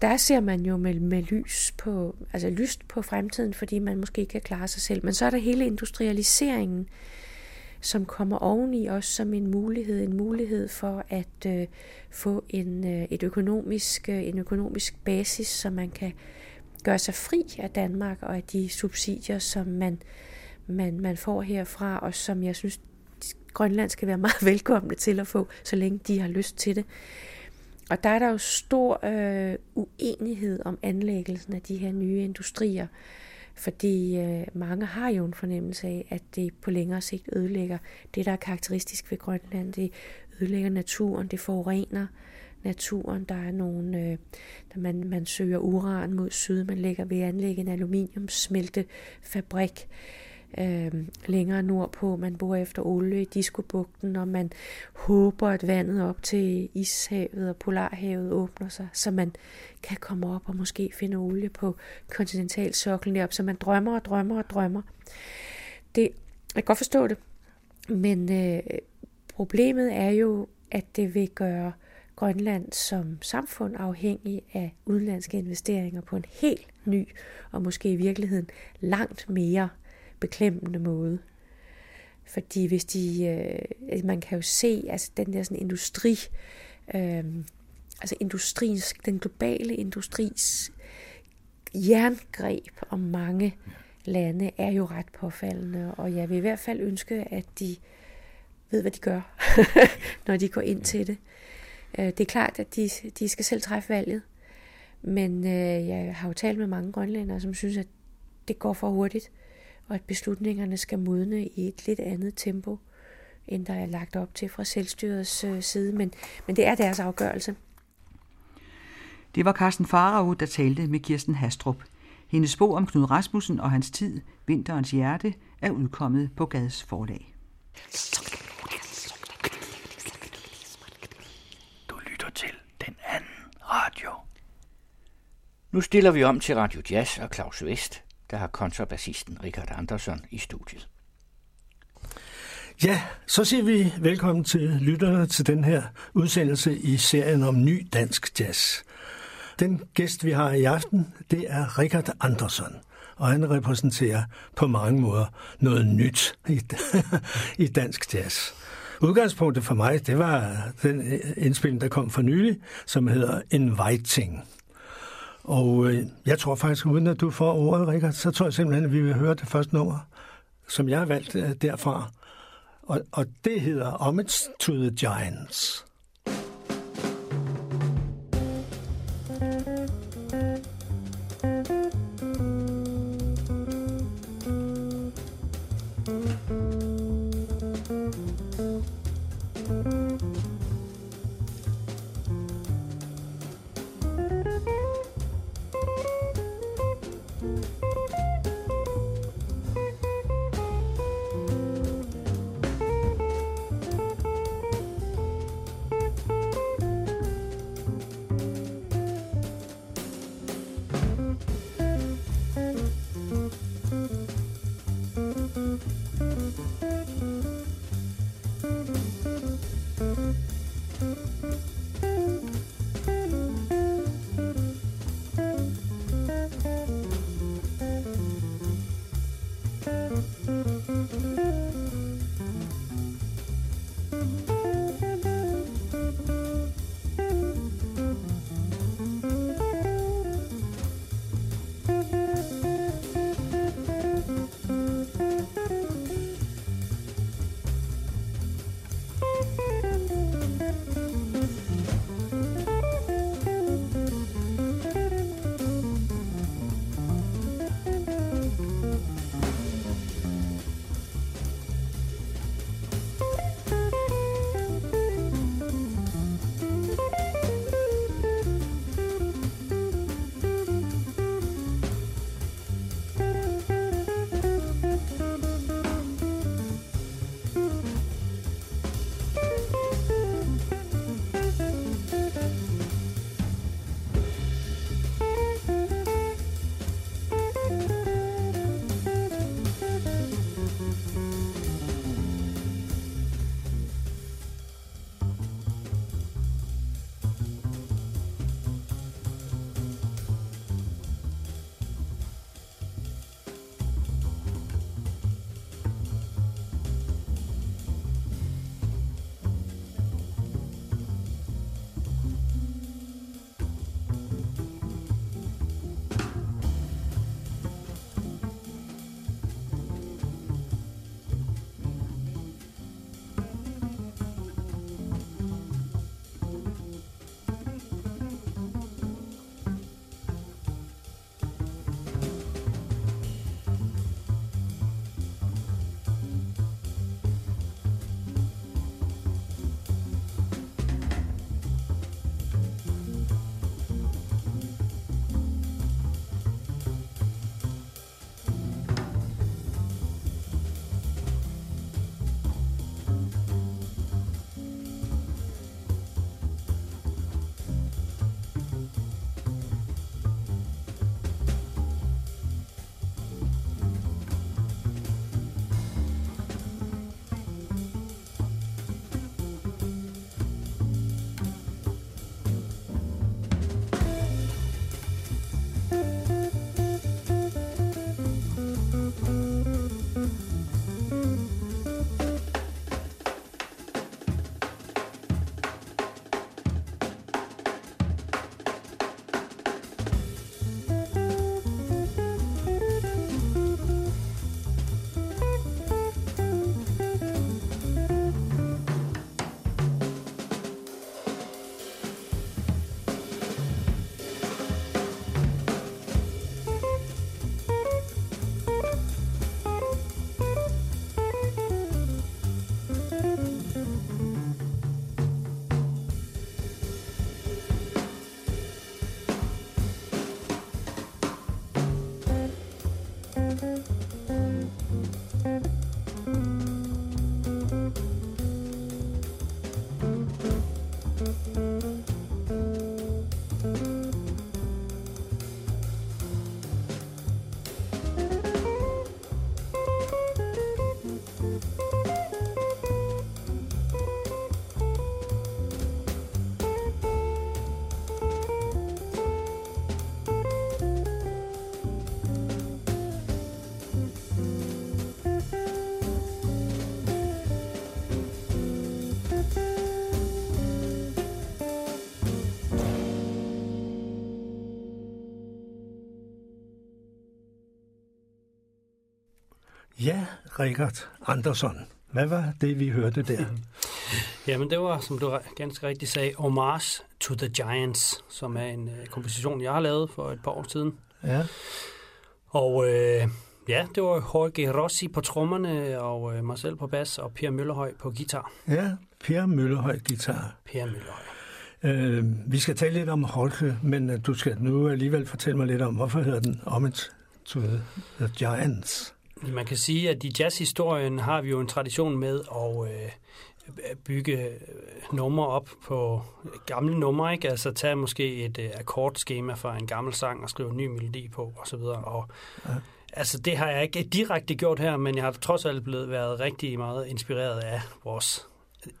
Speaker 12: der ser man jo med, med lys på, altså lyst på fremtiden, fordi man måske kan klare sig selv. Men så er der hele industrialiseringen, som kommer oveni os som en mulighed, en mulighed for at øh, få en, øh, et økonomisk, øh, en økonomisk basis, så man kan gøre sig fri af Danmark og af de subsidier, som man, man, man får herfra, og som jeg synes, Grønland skal være meget velkomne til at få, så længe de har lyst til det. Og der er der jo stor øh, uenighed om anlæggelsen af de her nye industrier, fordi øh, mange har jo en fornemmelse af, at det på længere sigt ødelægger det, der er karakteristisk ved Grønland. Det ødelægger naturen, det forurener naturen. Der er nogle, øh, der man, man søger uran mod syd, man lægger ved at anlægge en aluminiumsmeltefabrik øh, længere nordpå. Man bor efter olie i Diskobugten, og man håber, at vandet op til Ishavet og Polarhavet åbner sig, så man kan komme op og måske finde olie på kontinentalsoklen deroppe. så man drømmer og drømmer og drømmer. Det, jeg kan godt forstå det, men øh, problemet er jo, at det vil gøre Grønland som samfund afhængig af udenlandske investeringer på en helt ny og måske i virkeligheden langt mere beklemmende måde. Fordi hvis de, øh, man kan jo se, altså den der sådan industri, øh, altså industriens, den globale industris jerngreb om mange lande er jo ret påfaldende, og jeg vil i hvert fald ønske, at de ved, hvad de gør, når de går ind til det. Øh, det er klart, at de, de skal selv træffe valget, men øh, jeg har jo talt med mange grønlændere, som synes, at det går for hurtigt og at beslutningerne skal modne i et lidt andet tempo, end der er lagt op til fra selvstyrets øh, side, men, men det er deres afgørelse.
Speaker 13: Det var Carsten Farag, der talte med Kirsten Hastrup. Hendes bog om Knud Rasmussen og hans tid, Vinterens hjerte, er udkommet på Gads forlag.
Speaker 1: Du lytter til den anden radio. Nu stiller vi om til Radio Jazz og Claus Vest der har kontrabassisten Richard Andersson i studiet.
Speaker 14: Ja, så siger vi velkommen til lytterne til den her udsendelse i serien om ny dansk jazz. Den gæst, vi har i aften, det er Richard Andersson, og han repræsenterer på mange måder noget nyt i, i dansk jazz. Udgangspunktet for mig, det var den indspilning, der kom for nylig, som hedder Inviting. Og øh, jeg tror faktisk, uden at du får ordet, Rikard, så tror jeg simpelthen, at vi vil høre det første nummer, som jeg har valgt øh, derfra. Og, og det hedder Homage to the Giants. Richard Andersson. Hvad var det, vi hørte der?
Speaker 15: Jamen, det var, som du ganske rigtigt sagde, Homage to the Giants, som er en øh, komposition, jeg har lavet for et par år siden.
Speaker 14: Ja.
Speaker 15: Og øh, ja, det var Jorge Rossi på trommerne, og øh, mig selv på bas, og Per Møllerhøj på guitar.
Speaker 14: Ja, Per Møllehøj guitar.
Speaker 15: Per Møllerhøj.
Speaker 14: Øh, vi skal tale lidt om Holke, men øh, du skal nu alligevel fortælle mig lidt om, hvorfor hedder den Homage to the Giants?
Speaker 15: Man kan sige, at i jazzhistorien har vi jo en tradition med at øh, bygge øh, numre op på gamle numre, ikke? Altså tage måske et øh, akkordskema fra en gammel sang og skrive en ny melodi på osv. Og
Speaker 14: Ja.
Speaker 15: altså det har jeg ikke direkte gjort her, men jeg har trods alt blevet været rigtig meget inspireret af vores øh,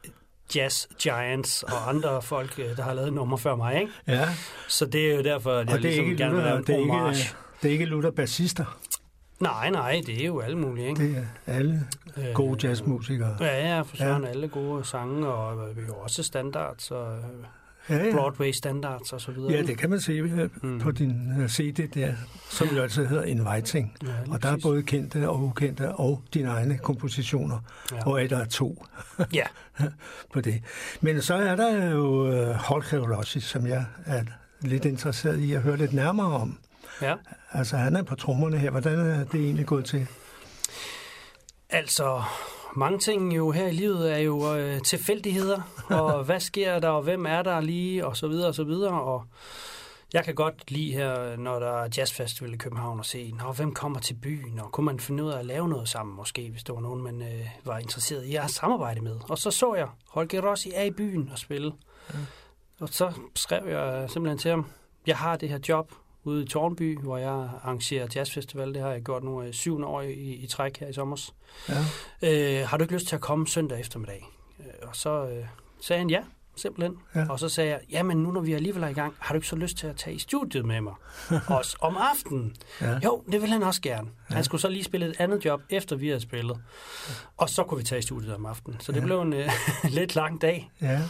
Speaker 15: jazz giants og andre folk, øh, der har lavet numre før mig, ikke?
Speaker 14: Ja.
Speaker 15: Så det er jo derfor, at jeg
Speaker 14: Og det er
Speaker 15: ligesom
Speaker 14: ikke
Speaker 15: gerne vil lave en
Speaker 14: det er ikke, det er ikke Luther bassister.
Speaker 15: Nej, nej, det er jo alle mulige, ikke?
Speaker 14: Det er alle gode jazzmusikere.
Speaker 15: Ja, ja, for søren
Speaker 14: Ja.
Speaker 15: alle gode sange, og øh, jo også standards, og
Speaker 14: Ja,
Speaker 15: ja,
Speaker 14: ja.
Speaker 15: Broadway standards og så videre.
Speaker 14: Ja, det kan man se øh,
Speaker 15: Mm.
Speaker 14: på din øh, CD der, som jo altså hedder Inviting.
Speaker 15: Ja,
Speaker 14: og der er både kendte og ukendte og dine egne kompositioner,
Speaker 15: Ja.
Speaker 14: og der er to
Speaker 15: Ja.
Speaker 14: på det. Men så er der jo Jorge Rossi, som jeg er lidt interesseret i at høre lidt nærmere om.
Speaker 15: Ja.
Speaker 14: Altså, han er på trommerne her. Hvordan er det egentlig gået til?
Speaker 15: Altså, mange ting jo her i livet er jo øh, tilfældigheder, og hvad sker der, og hvem er der lige, og så videre, og så videre, og jeg kan godt lide her, når der er jazzfestival i København, og se, Nå, hvem kommer til byen, og kunne man finde ud af at lave noget sammen, måske, hvis der var nogen, man øh, var interesseret i at samarbejde med. Og så så jeg, Holger Rossi er i byen og spille. Ja. Og så skrev jeg simpelthen til ham, jeg har det her job ude i Tornby, hvor jeg arrangerer jazzfestival. Det har jeg gjort nu øh, syvende år i, i træk her i sommer.
Speaker 14: Ja.
Speaker 15: Øh, har du ikke lyst til at komme søndag eftermiddag? Øh, og så øh, sagde han ja, simpelthen.
Speaker 14: Ja.
Speaker 15: Og så sagde jeg, jamen nu når vi alligevel er i gang, har du ikke så lyst til at tage i studiet med mig? Også om aftenen.
Speaker 14: Ja.
Speaker 15: Jo, det vil han også gerne. Ja. Han skulle så lige spille et andet job, efter vi havde spillet. Og så kunne vi tage i studiet om aftenen. Så det
Speaker 14: Ja.
Speaker 15: blev en øh, lidt lang dag.
Speaker 14: Ja.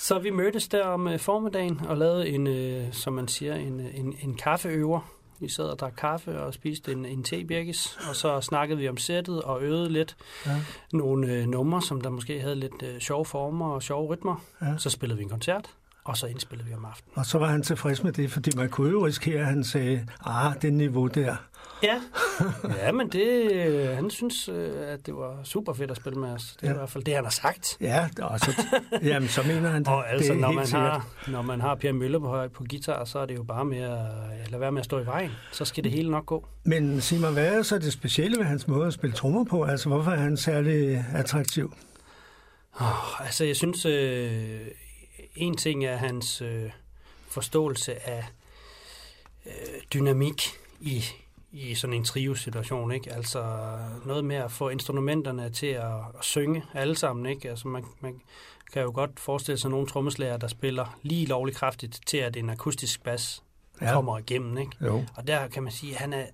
Speaker 15: Så vi mødtes der om øh, formiddagen og lavede en, øh, som man siger, en, øh, en, en kaffeøver. Vi sad og drak kaffe og spiste en, en tebirkis, og så snakkede vi om sættet og øvede lidt
Speaker 14: Ja.
Speaker 15: nogle øh, numre, som der måske havde lidt øh, sjove former og sjove rytmer.
Speaker 14: Ja.
Speaker 15: Så spillede vi en koncert, og så indspillede vi om aftenen.
Speaker 14: Og så var han tilfreds med det, fordi man kunne jo risikere, at han sagde, ah, det niveau der.
Speaker 15: Ja, ja men det, øh, han synes, øh, at det var super fedt at spille med os. Det er
Speaker 14: Ja.
Speaker 15: i hvert fald det, han har sagt.
Speaker 14: Ja, og så, jamen, så mener han det.
Speaker 15: Og altså,
Speaker 14: det
Speaker 15: når man,
Speaker 14: sikkert.
Speaker 15: har, når man har Per Møller på, på guitar, så er det jo bare med at lade være med at stå i vejen. Så skal det hele nok gå.
Speaker 14: Men sig mig, hvad er så det specielle ved hans måde at spille trommer på? Altså, hvorfor er han særlig attraktiv?
Speaker 15: Oh, altså, jeg synes, øh, en ting er hans øh, forståelse af øh, dynamik i, i sådan en trio-situation, ikke? Altså noget med at få instrumenterne til at, at synge alle sammen, ikke? Altså man, man kan jo godt forestille sig nogle trommeslager, der spiller lige lovligt kraftigt til, at en akustisk bas
Speaker 14: Ja.
Speaker 15: kommer igennem, ikke?
Speaker 14: Jo.
Speaker 15: Og der kan man sige, at han er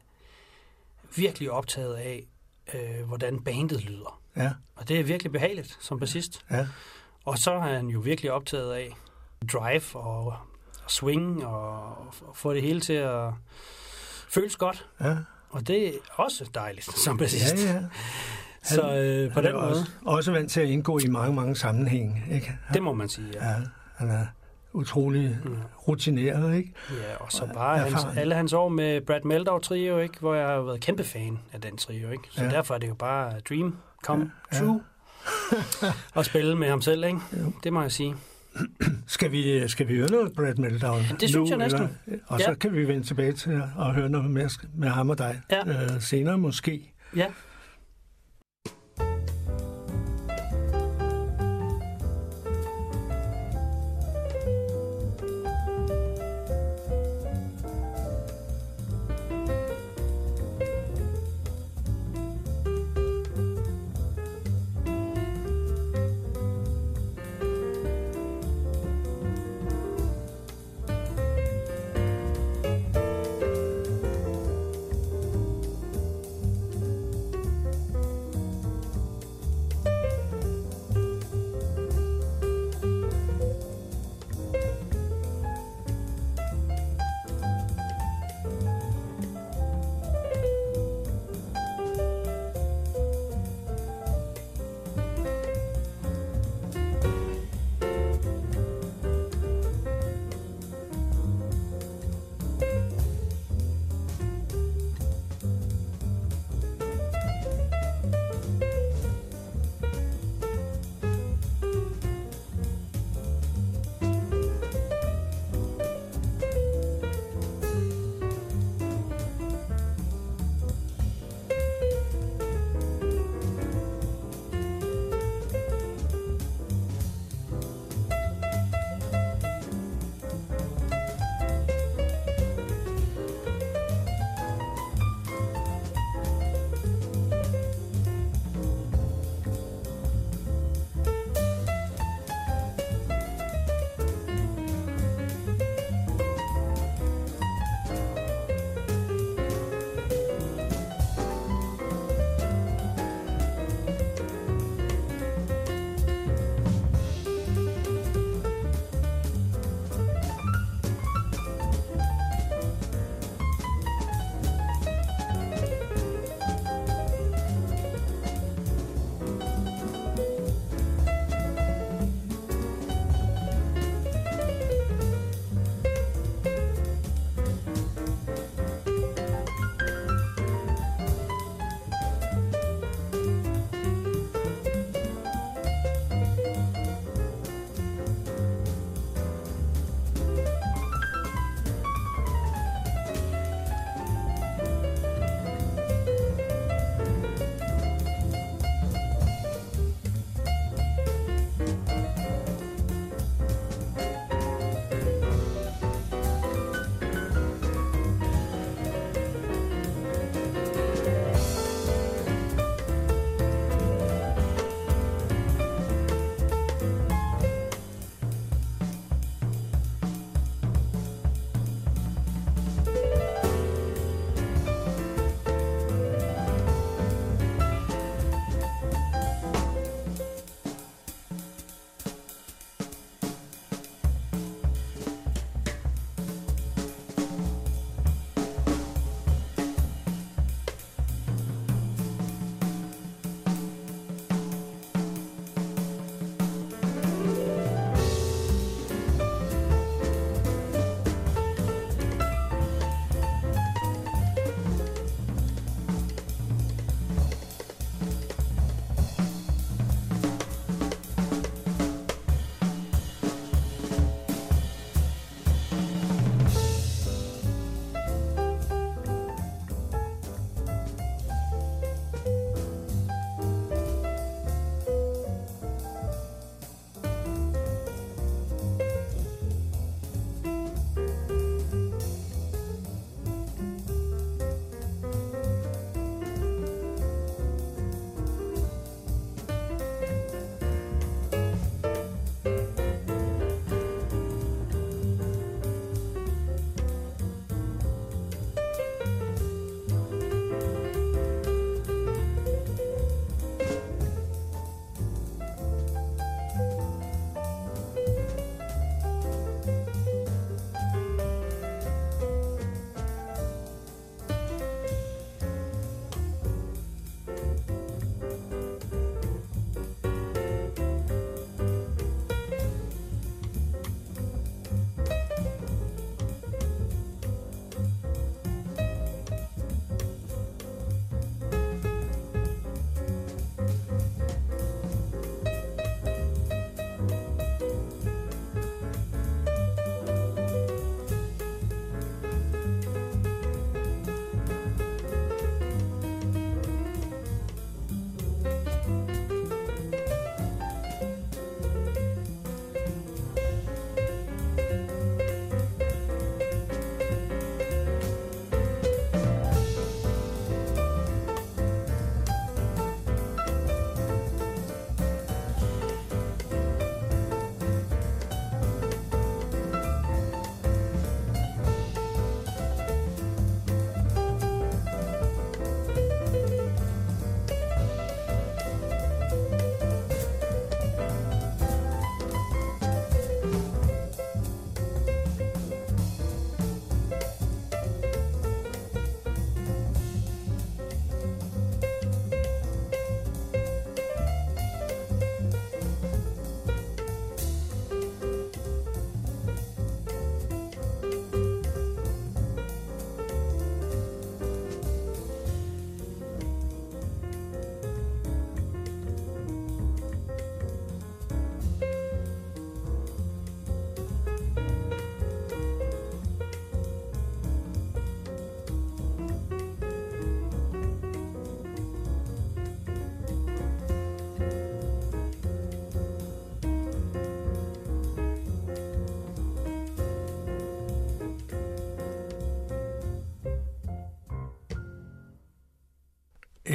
Speaker 15: virkelig optaget af, øh, hvordan bandet lyder.
Speaker 14: Ja.
Speaker 15: Og det er virkelig behageligt som bassist.
Speaker 14: Ja.
Speaker 15: Og så er han jo virkelig optaget af drive og, og swing og, og få det hele til at føles godt.
Speaker 14: Ja.
Speaker 15: Og det er også dejligt som bassist.
Speaker 14: Ja, ja.
Speaker 15: Så øh, på
Speaker 14: han
Speaker 15: den
Speaker 14: er
Speaker 15: måde,
Speaker 14: Også, også vant til at indgå i mange, mange sammenhænge. Ikke?
Speaker 15: det må man sige, ja.
Speaker 14: Ja, han er utrolig rutineret, ikke?
Speaker 15: Ja, og så bare hans, alle hans år med Brad Meldau trio, ikke, hvor jeg har været kæmpe fan af den trio. Ikke? Så
Speaker 14: Ja.
Speaker 15: ja. derfor er det jo bare dream come ja. true at spille med ham selv. Ikke? Det må jeg sige.
Speaker 14: Skal vi, skal vi høre noget Brad Meldau?
Speaker 15: Det synes jeg næsten.
Speaker 14: Eller, og så
Speaker 15: Ja.
Speaker 14: kan vi vende tilbage til at høre noget mere med ham og dig
Speaker 15: Ja.
Speaker 14: øh, senere måske.
Speaker 15: Ja.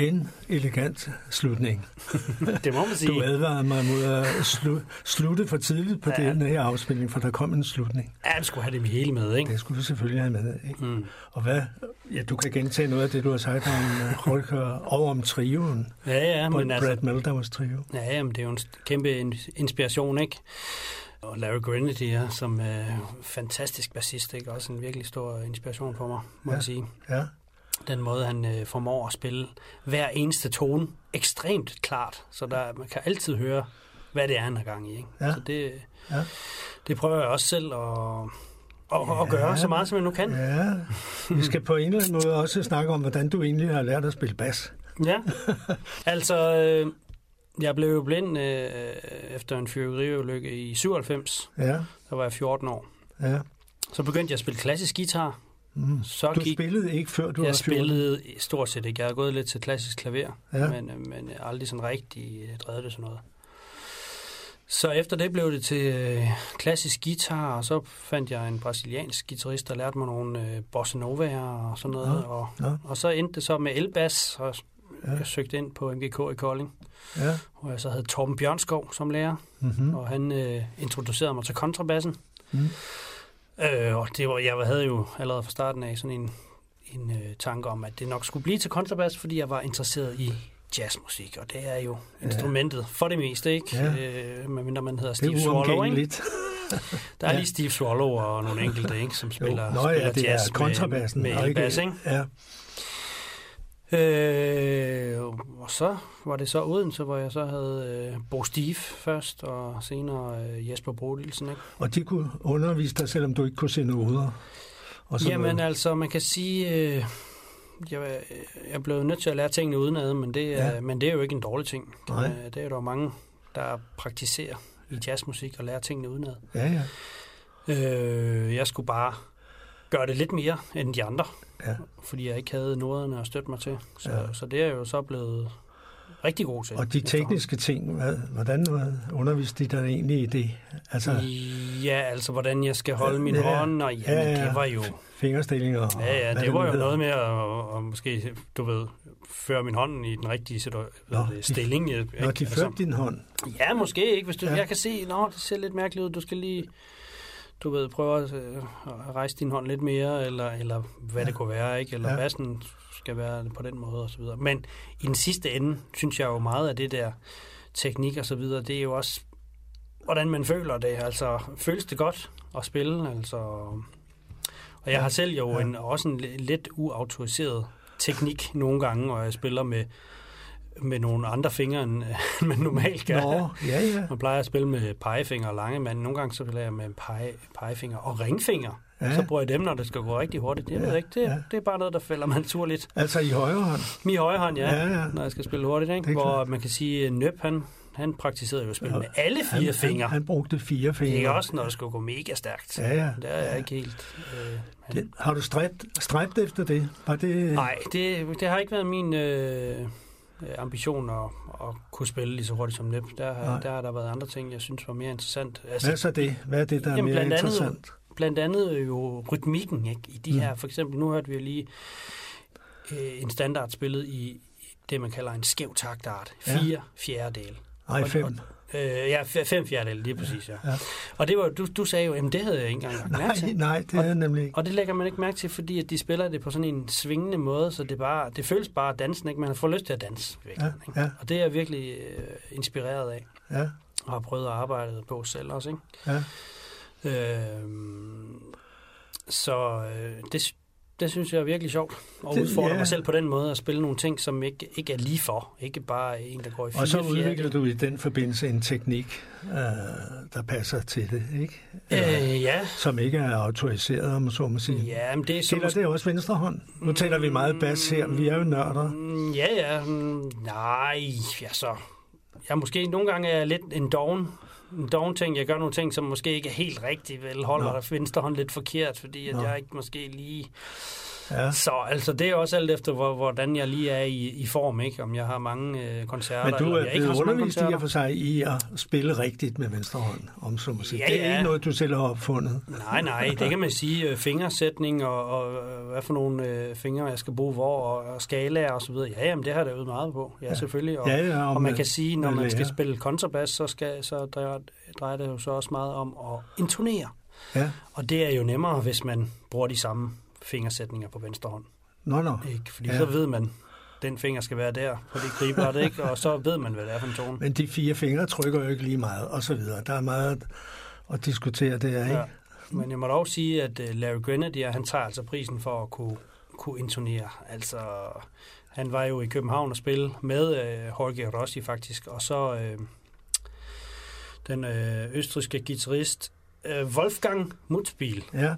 Speaker 14: En elegant slutning.
Speaker 15: det må man sige.
Speaker 14: Du advarede mig mod at slu, slutte for tidligt på
Speaker 15: Ja.
Speaker 14: ja. den her afspilning, for der kom en slutning.
Speaker 15: Ja, du skulle have det hele med, ikke?
Speaker 14: Det skulle du selvfølgelig have med, ikke?
Speaker 15: Mm.
Speaker 14: Og hvad? Ja, du kan gentage noget af det, du har sagt om uh, Holker og om trioen.
Speaker 15: Ja, ja, men
Speaker 14: Brad
Speaker 15: altså-
Speaker 14: Meldauers trio.
Speaker 15: Ja, jamen, det er jo en kæmpe in- inspiration, ikke? Og Larry Grenadier, ja, som er fantastisk bassist, ikke? Også en virkelig stor inspiration for mig, må
Speaker 14: Ja.
Speaker 15: jeg sige.
Speaker 14: Ja.
Speaker 15: Den måde, han øh, formår at spille hver eneste tone ekstremt klart, så der, man kan altid høre, hvad det er, han har gang i, ikke?
Speaker 14: Ja.
Speaker 15: Så det,
Speaker 14: Ja.
Speaker 15: det prøver jeg også selv at, at, at gøre så meget, som jeg nu kan.
Speaker 14: Ja, vi skal på en eller anden måde også snakke om, hvordan du egentlig har lært at spille bas.
Speaker 15: Ja, altså, øh, jeg blev jo blind øh, efter en fyrværkeriulykke i 97.
Speaker 14: Ja.
Speaker 15: Der var jeg 14 år.
Speaker 14: Ja.
Speaker 15: Så begyndte jeg at spille klassisk guitar.
Speaker 14: Mm.
Speaker 15: Så
Speaker 14: du
Speaker 15: gik-
Speaker 14: spillede ikke før du
Speaker 15: jeg
Speaker 14: var 14?
Speaker 15: spillede stort set ikke. Jeg har gået lidt til klassisk klaver,
Speaker 14: Ja.
Speaker 15: men, øh, men jeg har aldrig sådan rigtig øh, drevet det sådan noget. Så efter det blev det til øh, klassisk guitar, og så fandt jeg en brasiliansk guitarist, der lærte mig nogle øh, bossa novaer og sådan noget.
Speaker 14: Ja,
Speaker 15: Og,
Speaker 14: ja.
Speaker 15: og så endte det så med elbas, og
Speaker 14: Ja.
Speaker 15: jeg søgte ind på MGK i Kolding,
Speaker 14: Ja.
Speaker 15: hvor jeg så havde Torben Bjørnskov som lærer,
Speaker 14: Mhm.
Speaker 15: og han øh, introducerede mig til kontrabassen.
Speaker 14: Mm.
Speaker 15: Øh, og det var, jeg havde jo allerede fra starten af sådan en, en øh, tanke om, at det nok skulle blive til kontrabas, fordi jeg var interesseret i jazzmusik, og det er jo
Speaker 14: Ja.
Speaker 15: instrumentet for det meste, ikke?
Speaker 14: Ja.
Speaker 15: Øh, medmindre man hedder
Speaker 14: er
Speaker 15: Steve Swallow, ikke? Der er
Speaker 14: Ja.
Speaker 15: lige Steve Swallow og nogle enkelte, ikke, som spiller,
Speaker 14: Jo. Nå ja,
Speaker 15: spiller
Speaker 14: det er
Speaker 15: jazz
Speaker 14: kontrabassen,
Speaker 15: med,
Speaker 14: og
Speaker 15: med
Speaker 14: ikke-
Speaker 15: elbas, ikke?
Speaker 14: Ja.
Speaker 15: Øh, og så var det så Odense, hvor jeg så havde øh, Bo Steve først, og senere øh, Jesper Bodilsen, ikke?
Speaker 14: Og de kunne undervise dig, selvom du ikke kunne se noder. Og
Speaker 15: Jamen
Speaker 14: noget.
Speaker 15: altså, man kan sige, øh, jeg, jeg blev nødt til at lære tingene udenad, men det, er,
Speaker 14: Ja.
Speaker 15: men det er jo ikke en dårlig ting.
Speaker 14: Nej.
Speaker 15: Øh, Det er jo der mange, der praktiserer i jazzmusik og lærer tingene udenad.
Speaker 14: Ja, ja.
Speaker 15: Øh, jeg skulle bare gøre det lidt mere end de andre,
Speaker 14: Ja.
Speaker 15: fordi jeg ikke havde noderne at støtte mig til. Så,
Speaker 14: Ja.
Speaker 15: så det er jeg jo så blevet rigtig god til.
Speaker 14: Og de tekniske ting, hvad, hvordan underviste de dig egentlig i det? Altså,
Speaker 15: Ja, altså hvordan jeg skal holde min
Speaker 14: Ja,
Speaker 15: hånd, og jamen,
Speaker 14: ja, ja.
Speaker 15: det var jo...
Speaker 14: fingerstillinger og
Speaker 15: Ja, ja, det var jo noget med at, at måske, du ved, føre min hånd i den rigtige situa- hvad
Speaker 14: Nå,
Speaker 15: stilling.
Speaker 14: de,
Speaker 15: ikke?
Speaker 14: Når de førte din hånd.
Speaker 15: Ja, måske ikke. Hvis du,
Speaker 14: Ja.
Speaker 15: ja. Jeg kan se, nå, det ser lidt mærkeligt ud. Du skal lige, du ved, prøve at, øh, at rejse din hånd lidt mere, eller, eller hvad ja. det kunne være, ikke? Eller
Speaker 14: Ja.
Speaker 15: ja. bassen skal være på den måde, og så videre. Men i den sidste ende, synes jeg jo meget af det der teknik og så videre, det er jo også, hvordan man føler det. Altså, føles det godt at spille? Altså, og jeg har selv jo
Speaker 14: Ja.
Speaker 15: en, også en li- lidt uautoriseret teknik nogle gange, hvor jeg spiller med med nogle andre fingre, end man normalt gør.
Speaker 14: Nå, ja, ja.
Speaker 15: Man plejer at spille med pegefinger og lange, men nogle gange så spiller jeg med pege, pegefinger og ringfinger.
Speaker 14: Ja.
Speaker 15: Ja. Så bruger jeg dem, når det skal gå rigtig hurtigt. Jeg
Speaker 14: Ja,
Speaker 15: ja. ved ikke, det,
Speaker 14: ja.
Speaker 15: ja. det er bare noget, der falder mig naturligt.
Speaker 14: Altså i højre hånd.
Speaker 15: Min højre hånd, ja,
Speaker 14: Ja, ja.
Speaker 15: når jeg skal spille hurtigt. Ikke?
Speaker 14: Det er
Speaker 15: Hvor
Speaker 14: klart.
Speaker 15: man kan sige, at Nøb, han, han praktiserede jo at spille
Speaker 14: Ja.
Speaker 15: med alle fire
Speaker 14: han,
Speaker 15: fingre.
Speaker 14: Han, han brugte fire fingre.
Speaker 15: Ikke også, når det skulle gå mega stærkt.
Speaker 14: Ja, ja.
Speaker 15: Det er jeg ikke helt... Øh, han-
Speaker 14: Det, har du stræbt, stræbt efter det? Var det...
Speaker 15: Nej, det, det har ikke været min øh, ambition at, at kunne spille lige så hurtigt som Nip. Der,
Speaker 14: Nej.
Speaker 15: har- der har der været andre ting, jeg synes var mere interessant.
Speaker 14: Hvad er så det? Hvad er det, der er mere
Speaker 15: blandt andet,
Speaker 14: interessant?
Speaker 15: Blandt andet jo rytmikken ikke? i de
Speaker 14: Mm.
Speaker 15: her. For eksempel, nu hørte vi lige øh, en standard spillet i det, man kalder en skæv taktart.
Speaker 14: Ja.
Speaker 15: Fire fjerdedele.
Speaker 14: Nej,
Speaker 15: Og-
Speaker 14: fem.
Speaker 15: Og, øh, ja, fem fjerdedele, lige præcis, ja.
Speaker 14: Ja.
Speaker 15: Og det var, du, du sagde jo, at det havde jeg ikke engang lagt mærke
Speaker 14: Nej,
Speaker 15: til.
Speaker 14: nej, det er jeg nemlig ikke.
Speaker 15: Og det lægger man ikke mærke til, fordi at de spiller det på sådan en svingende måde, så det, bare, det føles bare dansen, ikke? Man får lyst til at danse. Virkelig,
Speaker 14: Ja,
Speaker 15: ikke?
Speaker 14: ja.
Speaker 15: Og det er jeg virkelig øh, inspireret af,
Speaker 14: Ja,
Speaker 15: og har prøvet at arbejde på selv også. Ikke?
Speaker 14: ja.
Speaker 15: Øhm, så øh, det, det synes jeg er virkelig sjovt, at udfordre
Speaker 14: ja.
Speaker 15: mig selv på den måde, at spille nogle ting, som ikke, ikke er lige for. Ikke bare en, der går i fire
Speaker 14: Og så udvikler du i den forbindelse en teknik, øh, der passer til det, ikke?
Speaker 15: Øh, ja.
Speaker 14: Som ikke er autoriseret, om så må sige.
Speaker 15: Ja, men det er så
Speaker 14: Gælder det også venstre hånd? Nu taler vi meget bas her, vi er jo nørder.
Speaker 15: Mm, Ja, ja. Mm, Nej, ja så. Jeg måske nogle gange er jeg lidt en doven, en doven ting. Jeg gør nogle ting, som måske ikke er helt rigtigt, vel holder
Speaker 14: Nå.
Speaker 15: der venstre hånd lidt forkert, fordi at
Speaker 14: Nå.
Speaker 15: jeg ikke måske lige...
Speaker 14: Ja.
Speaker 15: Så altså, det er også alt efter, hvor, hvordan jeg lige er i, i form, ikke? Om jeg har mange øh, koncerter,
Speaker 14: Men du
Speaker 15: eller
Speaker 14: er
Speaker 15: jeg ikke
Speaker 14: blevet
Speaker 15: har så mange
Speaker 14: undervist i og for sig i at spille rigtigt med venstre hånd, om så må sige.
Speaker 15: Ja,
Speaker 14: det er
Speaker 15: ja.
Speaker 14: ikke noget, du selv har opfundet.
Speaker 15: Nej, nej, det kan man sige. øh, Fingersætning og, og hvad for nogle øh, fingre jeg skal bruge hvor, og, og skalaer og så videre. Ja, jamen, det har jeg da øvet meget på. Ja,
Speaker 14: Ja.
Speaker 15: selvfølgelig. Og,
Speaker 14: Ja, ja, og
Speaker 15: man kan sige, når man skal spille kontrabas, så, skal, så drejer, drejer det jo så også meget om at intonere.
Speaker 14: Ja.
Speaker 15: Og det er jo nemmere, hvis man bruger de samme fingersætninger på venstre hånd.
Speaker 14: Nå, nå.
Speaker 15: Ikke? Fordi
Speaker 14: Ja.
Speaker 15: så ved man, den finger skal være der på det gribret, ikke? Og så ved man, hvad det er for en tone.
Speaker 14: Men de fire fingre trykker jo ikke lige meget, og så videre. Der er meget at diskutere der, ikke?
Speaker 15: Ja. Men jeg må dog sige, at øh, Larry Grenadier, han tager altså prisen for at kunne, kunne intonere. Altså, han var jo i København og spille med øh, Jorge Rossi faktisk, og så øh, den øh, østriske guitarist øh, Wolfgang Mutzbiel.
Speaker 14: Ja.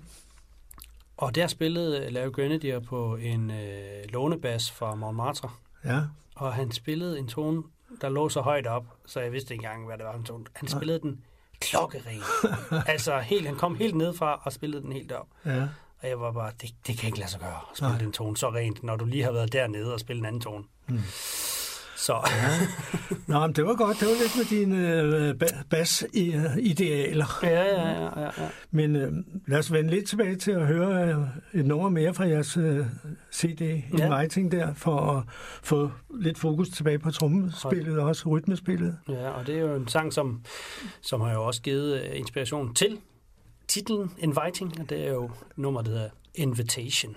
Speaker 15: Og der spillede Larry Grenadier på en øh, lånebas fra Montmartre.
Speaker 14: Ja.
Speaker 15: Og han spillede en tone, der lå så højt op, så jeg vidste ikke engang, hvad det var en tone. Han spillede den klokkeren. altså, helt, han kom helt nedfra og spillede den helt op.
Speaker 14: Ja.
Speaker 15: Og jeg var bare, det, det kan ikke lade sig gøre at spille
Speaker 14: Nej.
Speaker 15: den tone så rent, når du lige har været dernede og spille en anden tone.
Speaker 14: Mm.
Speaker 15: Så
Speaker 14: Nå, men det var godt. Det var lidt med dine øh, ba- bas-idealer.
Speaker 15: Ja, ja, ja, ja, ja.
Speaker 14: Men øh, lad os vende lidt tilbage til at høre øh, et nummer mere fra jeres øh, CD
Speaker 15: Ja.
Speaker 14: Inviting der, for at få lidt fokus tilbage på trommespillet og også rytmespillet.
Speaker 15: Ja, og det er jo en sang, som, som har jo også givet øh, inspiration til titlen Inviting, og det er jo nummer, der hedder. Invitation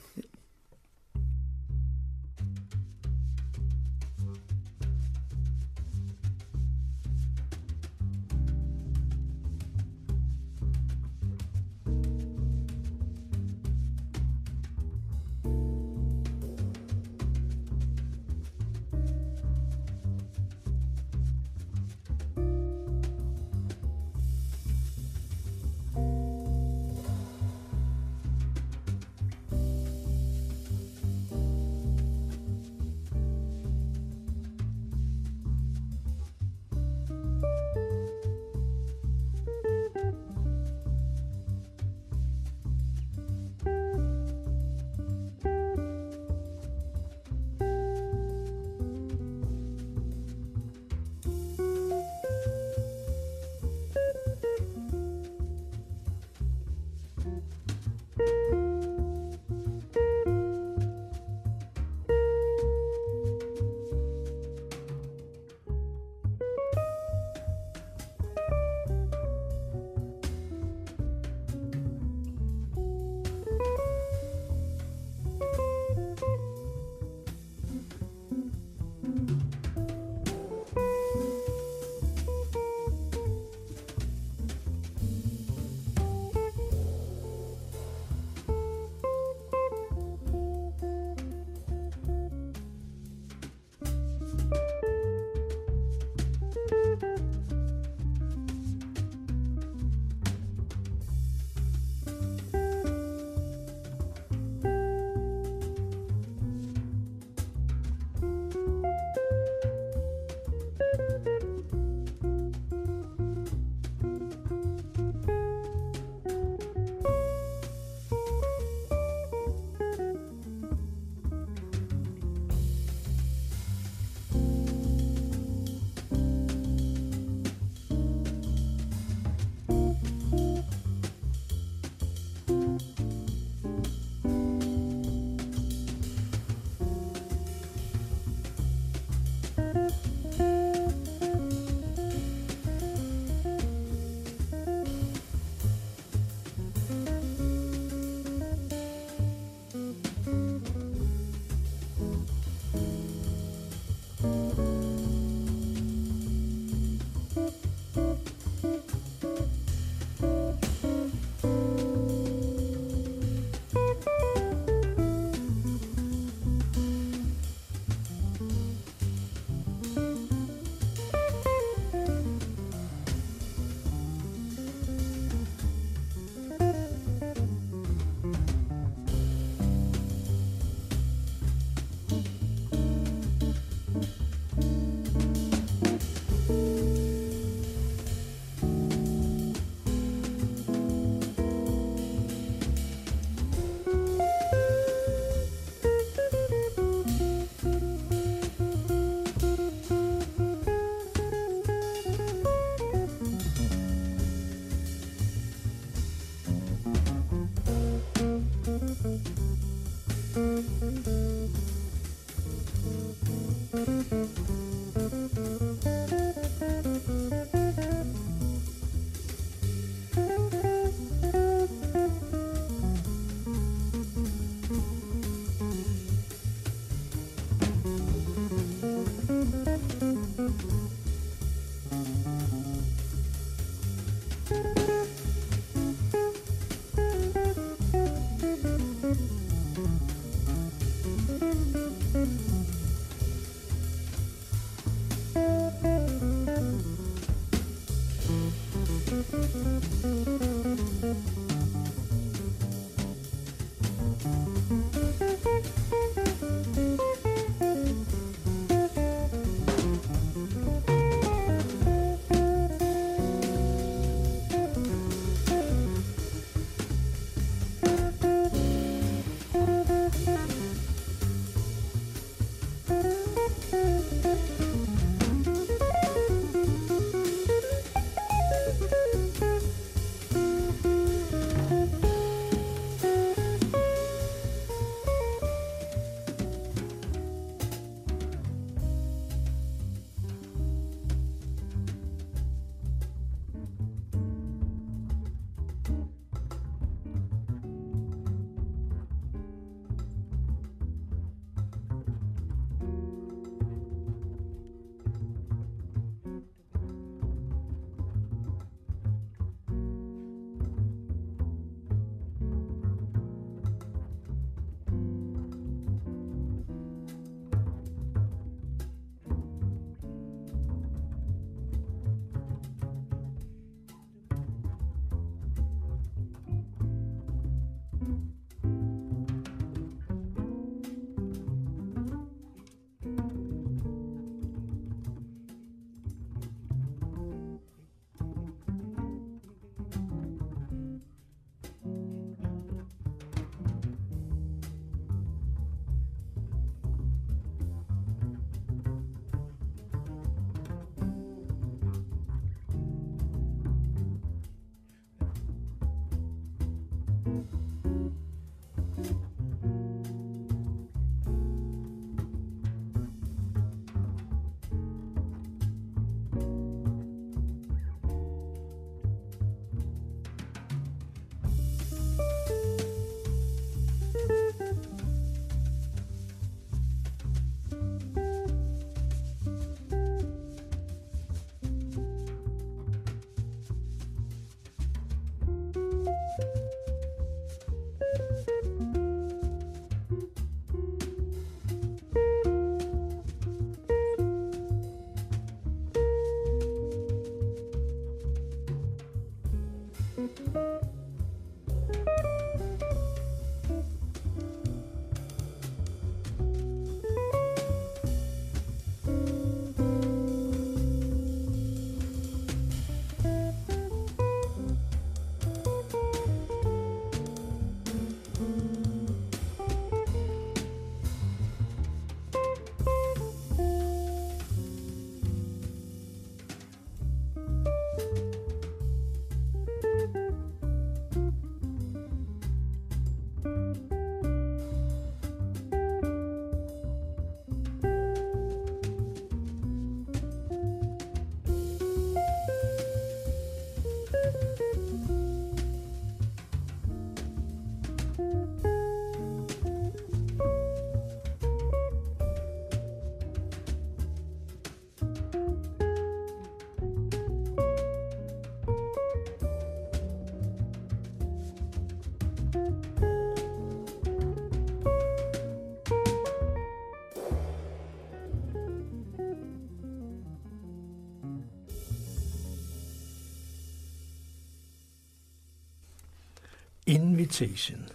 Speaker 16: Invitation.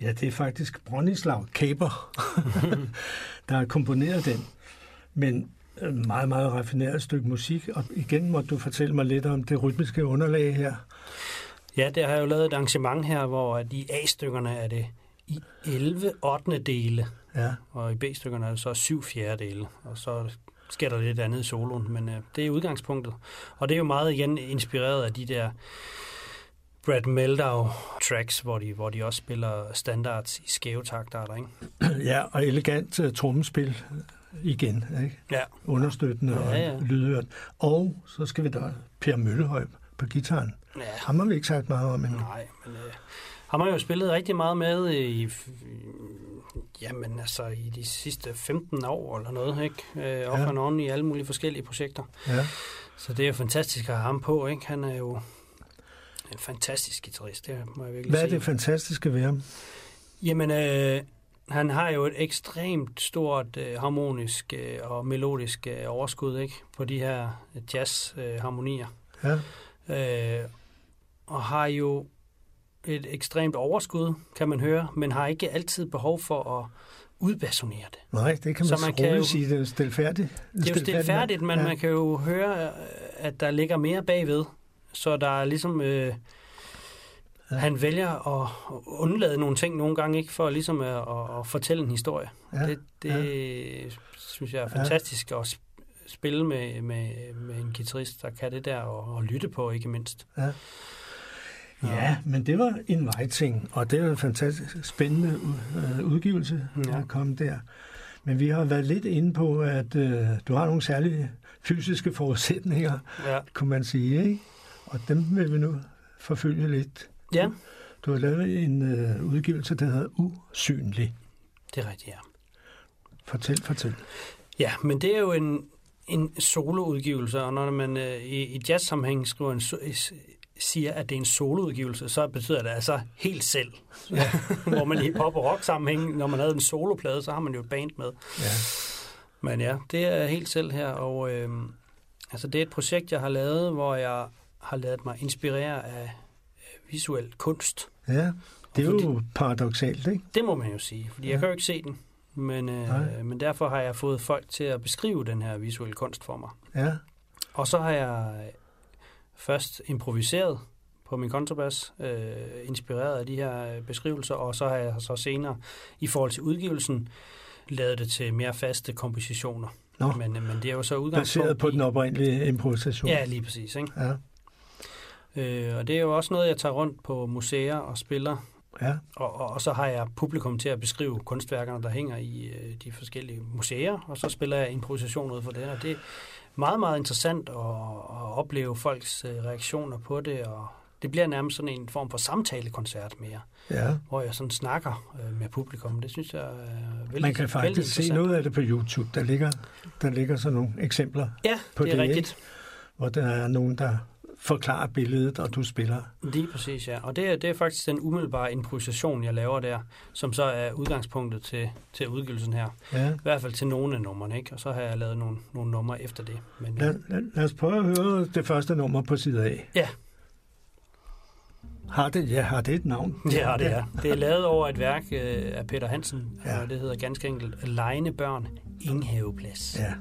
Speaker 14: Ja, det er faktisk Bronislav Kaper, der har komponeret den. Men øh, meget, meget raffineret stykke musik. Og igen må du fortælle mig lidt om det rytmiske underlag her.
Speaker 15: Ja, der har jeg jo lavet et arrangement her, hvor i A-stykkerne er det i 11 8. dele,
Speaker 14: Ja.
Speaker 15: og i B-stykkerne er det så 7 fjerdedele, og så sker der lidt andet i soloen, men øh, det er udgangspunktet. Og det er jo meget igen inspireret af de der Brad Meldau tracks, hvor de, hvor de også spiller standards i skæve taktarter, ikke?
Speaker 14: ja, og elegant uh, trommespil igen, ikke?
Speaker 15: Ja.
Speaker 14: Understøttende
Speaker 15: Ja,
Speaker 14: og
Speaker 15: ja.
Speaker 14: lydhørt. Og så skal vi da Per Møllehøj på gitaren.
Speaker 15: Ja.
Speaker 14: Ham har vi ikke sagt meget om endnu.
Speaker 15: Nej, men øh, ham har jo spillet rigtig meget med i, jamen altså i de sidste 15 år eller noget, ikke? Øh, off
Speaker 14: Ja.
Speaker 15: and on i alle mulige forskellige projekter.
Speaker 14: Ja.
Speaker 15: Så det er jo fantastisk at have ham på, ikke? Han er jo en fantastisk guitarist, det må jeg virkelig
Speaker 14: Hvad er det fantastiske ved ham?
Speaker 15: Jamen, øh, han har jo et ekstremt stort øh, harmonisk øh, og melodisk øh, overskud, ikke? På de her jazz-harmonier.
Speaker 14: Ja.
Speaker 15: Øh, og har jo et ekstremt overskud, kan man høre, men har ikke altid behov for at udbasonere det.
Speaker 14: Nej, det kan man,
Speaker 15: Så man kan jo-
Speaker 14: sige, det er stilfærdigt.
Speaker 15: Det er jo stilfærdigt, men
Speaker 14: ja.
Speaker 15: man kan jo høre, at der ligger mere bagved. Så der er ligesom... Øh, ja. Han vælger at undlade nogle ting nogle gange, ikke for ligesom at, at, at fortælle en historie.
Speaker 14: Ja,
Speaker 15: Det, det synes jeg er fantastisk at sp- spille med, med, med en guitarist, der kan det der, og, og lytte på, ikke mindst.
Speaker 14: Ja. Ja, men det var en vejting, og det er en fantastisk spændende uh, udgivelse,
Speaker 15: Ja.
Speaker 14: der kom der. Men vi har været lidt inde på, at uh, du har nogle særlige fysiske forudsætninger,
Speaker 15: Ja.
Speaker 14: kunne man sige, ikke? Og dem vil vi nu forfølge lidt.
Speaker 15: Ja.
Speaker 14: Du har lavet en uh, udgivelse, der hedder Usynlig.
Speaker 15: Det er rigtigt, ja.
Speaker 14: Fortæl, fortæl.
Speaker 15: Ja, men det er jo en, en soloudgivelse, og når man øh, i, i jazz-sammenhæng skriver en, so- siger, at det er en soloudgivelse, så betyder det altså helt selv. Ja. Hvor man i pop- og rock-sammenhæng, når man havde en soloplade, så har man jo et band med.
Speaker 14: Ja.
Speaker 15: Men ja, det er helt selv her, og øh, altså det er et projekt, jeg har lavet, hvor jeg har lavet mig inspirere af øh, visuel kunst.
Speaker 14: Ja, det er
Speaker 15: Og
Speaker 14: jo paradoxalt, ikke?
Speaker 15: Det må man jo sige, fordi ja. jeg kan jo ikke se den. Men, øh, men derfor har jeg fået folk til at beskrive den her visuelle kunst for mig.
Speaker 14: Ja.
Speaker 15: Og så har jeg først improviseret på min kontrabas, øh, inspireret af de her øh, beskrivelser, og så har jeg så senere, i forhold til udgivelsen, lavet det til mere faste kompositioner.
Speaker 14: Nå.
Speaker 15: Men, øh, men det er jo så udgangspunkt
Speaker 14: Baseret på
Speaker 15: i-
Speaker 14: den oprindelige improvisation.
Speaker 15: Ja, lige præcis. Ikke?
Speaker 14: Ja.
Speaker 15: Øh, og det er jo også noget, jeg tager rundt på museer og spiller.
Speaker 14: Ja.
Speaker 15: Og, og, og så har jeg publikum til at beskrive kunstværkerne, der hænger i øh, de forskellige museer, og så spiller jeg improvisation ud for det. Og det er meget, meget interessant at, at opleve folks øh, reaktioner på det, og det bliver nærmest sådan en form for samtalekoncert mere,
Speaker 14: Ja.
Speaker 15: hvor jeg sådan snakker øh, med publikum. Det synes jeg er vældig,
Speaker 14: Man kan faktisk se noget af det på YouTube. Der ligger, der ligger sådan nogle eksempler
Speaker 15: Ja,
Speaker 14: på
Speaker 15: det er rigtigt.
Speaker 14: Hvor der er nogen, der forklarer billedet, og du spiller.
Speaker 15: Lige præcis, ja. Og det er, det er faktisk den umiddelbare improvisation, jeg laver der, som så er udgangspunktet til, til udgivelsen her.
Speaker 14: Ja.
Speaker 15: I hvert fald til nogle af numrene, ikke? Og så har jeg lavet nogle, nogle numre efter det. Men,
Speaker 14: Lad, lad, lad os prøve at høre det første nummer på side A.
Speaker 15: Ja.
Speaker 14: Har det, ja, har det et navn?
Speaker 15: Ja, det er. Det er lavet over et værk øh, af Peter Hansen,
Speaker 14: Ja.
Speaker 15: og det hedder ganske enkelt Lejne børn, Inghaveplads.
Speaker 14: Ja.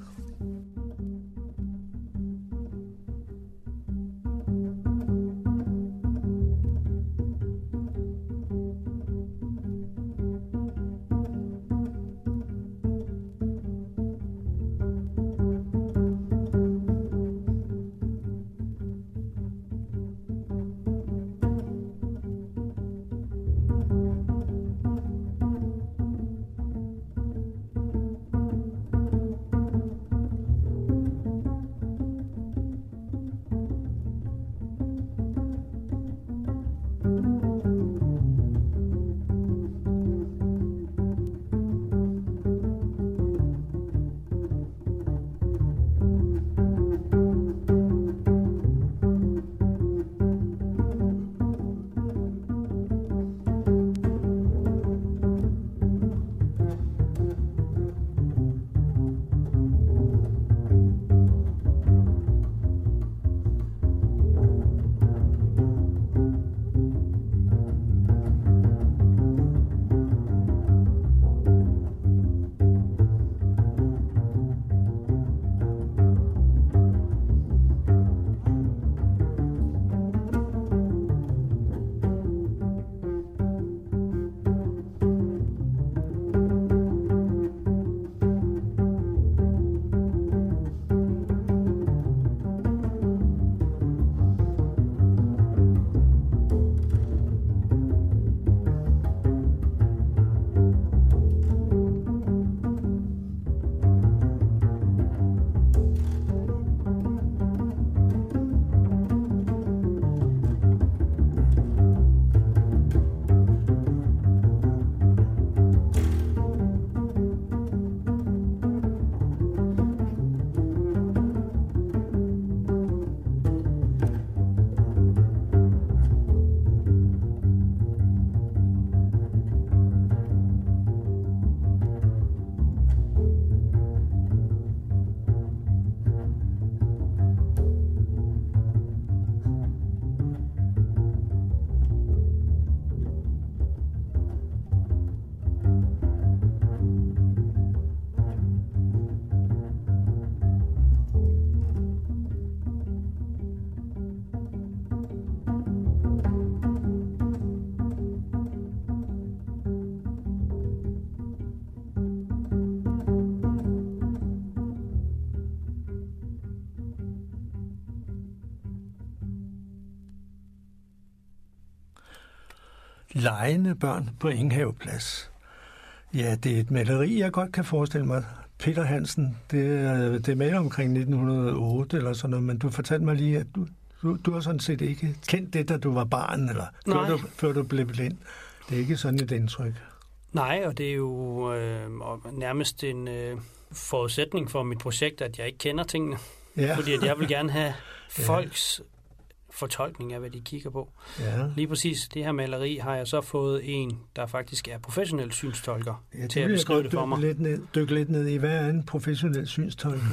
Speaker 14: Lejende børn på Inghaveplads. Ja, det er et maleri, jeg godt kan forestille mig. Peter Hansen, det er, det er malet omkring 1908 eller sådan noget, men du fortalte mig lige, at du, du, du har sådan set ikke kendt det, da du var barn, eller før
Speaker 15: Nej.
Speaker 14: du, før du blev blind. Det er ikke sådan et indtryk.
Speaker 15: Nej, og det er jo øh, nærmest en øh, forudsætning for mit projekt, at jeg ikke kender tingene.
Speaker 14: Ja.
Speaker 15: Fordi at jeg vil gerne have folks fortolkning af, hvad de kigger på.
Speaker 14: Ja.
Speaker 15: Lige præcis det her maleri har jeg så fået en, der faktisk er professionel synstolker
Speaker 14: Ja,
Speaker 15: til at beskrive det for mig.
Speaker 14: lidt, ned, dykke lidt ned i. Hvad er en professionel synstolker?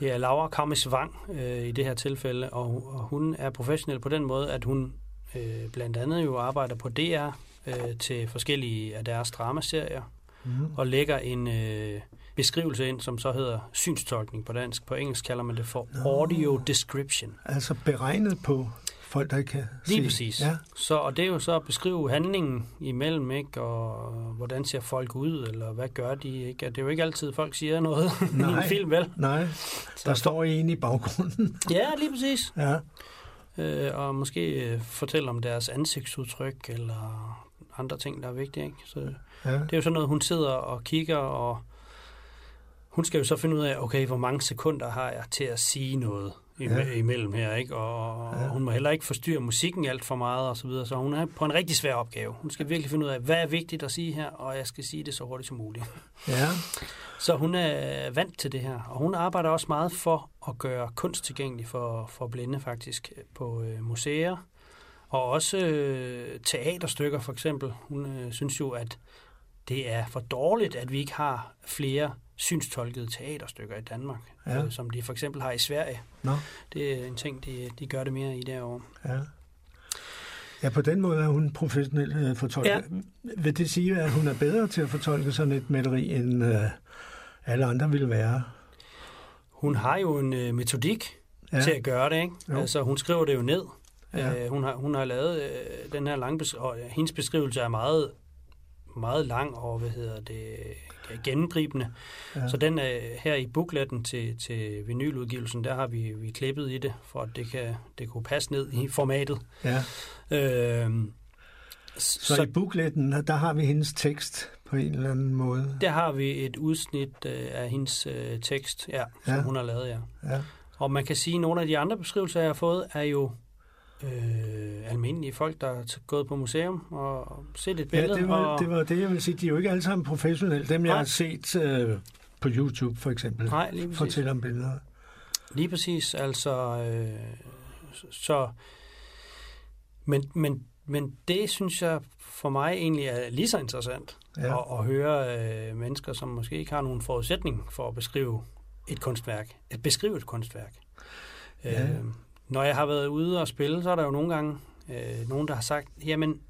Speaker 15: Det er Laura Kammes Vang øh, i det her tilfælde, og, og hun er professionel på den måde, at hun øh, blandt andet jo arbejder på DR øh, til forskellige af deres dramaserier,
Speaker 14: Mhm.
Speaker 15: og lægger en øh, beskrivelse ind, som så hedder synstolkning på dansk. På engelsk kalder man det for audio description.
Speaker 14: Altså beregnet på folk, der ikke kan
Speaker 15: Lige
Speaker 14: se.
Speaker 15: præcis.
Speaker 14: Ja.
Speaker 15: Så, og det er jo så at beskrive handlingen imellem, ikke? og hvordan ser folk ud, eller hvad gør de. Ikke? Og Det er jo ikke altid, folk siger noget i en film, vel?
Speaker 14: Nej, der står en i baggrunden.
Speaker 15: Ja, lige præcis.
Speaker 14: Ja.
Speaker 15: Øh, og måske øh, fortælle om deres ansigtsudtryk, eller andre ting, der er vigtige. Ikke? Så
Speaker 14: Ja.
Speaker 15: Det er jo sådan noget, hun sidder og kigger, og hun skal jo så finde ud af, okay, hvor mange sekunder har jeg til at sige noget
Speaker 14: Ja.
Speaker 15: imellem her, ikke? Og, og hun må heller ikke forstyrre musikken alt for meget, og så videre. Så hun er på en rigtig svær opgave. Hun skal virkelig finde ud af, hvad er vigtigt at sige her, og jeg skal sige det så hurtigt som muligt.
Speaker 14: Ja.
Speaker 15: Så hun er vant til det her, og hun arbejder også meget for at gøre kunst tilgængelig for, for blinde faktisk på øh, museer, og også øh, teaterstykker for eksempel. Hun øh, synes jo, at det er for dårligt, at vi ikke har flere synstolkede teaterstykker i Danmark,
Speaker 14: Ja.
Speaker 15: øh, som de for eksempel har i Sverige.
Speaker 14: Nå.
Speaker 15: Det er en ting, de, de gør det mere i derovre.
Speaker 14: Ja. Ja, på den måde er hun professionel øh, fortolker. Ja. Vil det sige, at hun er bedre til at fortolke sådan et maleri, end øh, alle andre ville være?
Speaker 15: Hun har jo en øh, metodik
Speaker 14: Ja.
Speaker 15: til at gøre det, ikke?
Speaker 14: Jo.
Speaker 15: Altså, hun skriver det jo ned.
Speaker 14: Ja.
Speaker 15: Øh, hun, har, hun har lavet øh, den her lange beskri- og hendes beskrivelse er meget, meget lang og, hvad hedder det, gennemgribende.
Speaker 14: Ja.
Speaker 15: Så den er her i bookletten til, til vinyludgivelsen, der har vi, vi klippet i det, for at det kan det kunne passe ned i formatet.
Speaker 14: Ja.
Speaker 15: Øh,
Speaker 14: Så, så i bookletten, der har vi hendes tekst på en eller anden måde.
Speaker 15: Der har vi et udsnit øh, af hendes øh, tekst, ja, som
Speaker 14: Ja.
Speaker 15: hun har lavet, ja.
Speaker 14: Ja.
Speaker 15: Og man kan sige, at nogle af de andre beskrivelser, jeg har fået, er jo øh, almindelige folk, der er gået på museum og set et
Speaker 14: Ja,
Speaker 15: billede.
Speaker 14: det var,
Speaker 15: og,
Speaker 14: det var det, jeg vil sige. De er jo ikke alle sammen professionelle. Dem, jeg
Speaker 15: Nej.
Speaker 14: har set øh, på YouTube, for eksempel,
Speaker 15: Nej, lige præcis.
Speaker 14: fortæller om billeder.
Speaker 15: Lige præcis, altså... Øh, så... Men, men, men det synes jeg for mig egentlig er lige så interessant.
Speaker 14: Ja.
Speaker 15: At, at høre øh, mennesker, som måske ikke har nogen forudsætning for at beskrive et kunstværk. At beskrive et kunstværk.
Speaker 14: Ja.
Speaker 15: Øh, når jeg har været ude og spille, så er der jo nogle gange øh, nogen, der har sagt, jamen,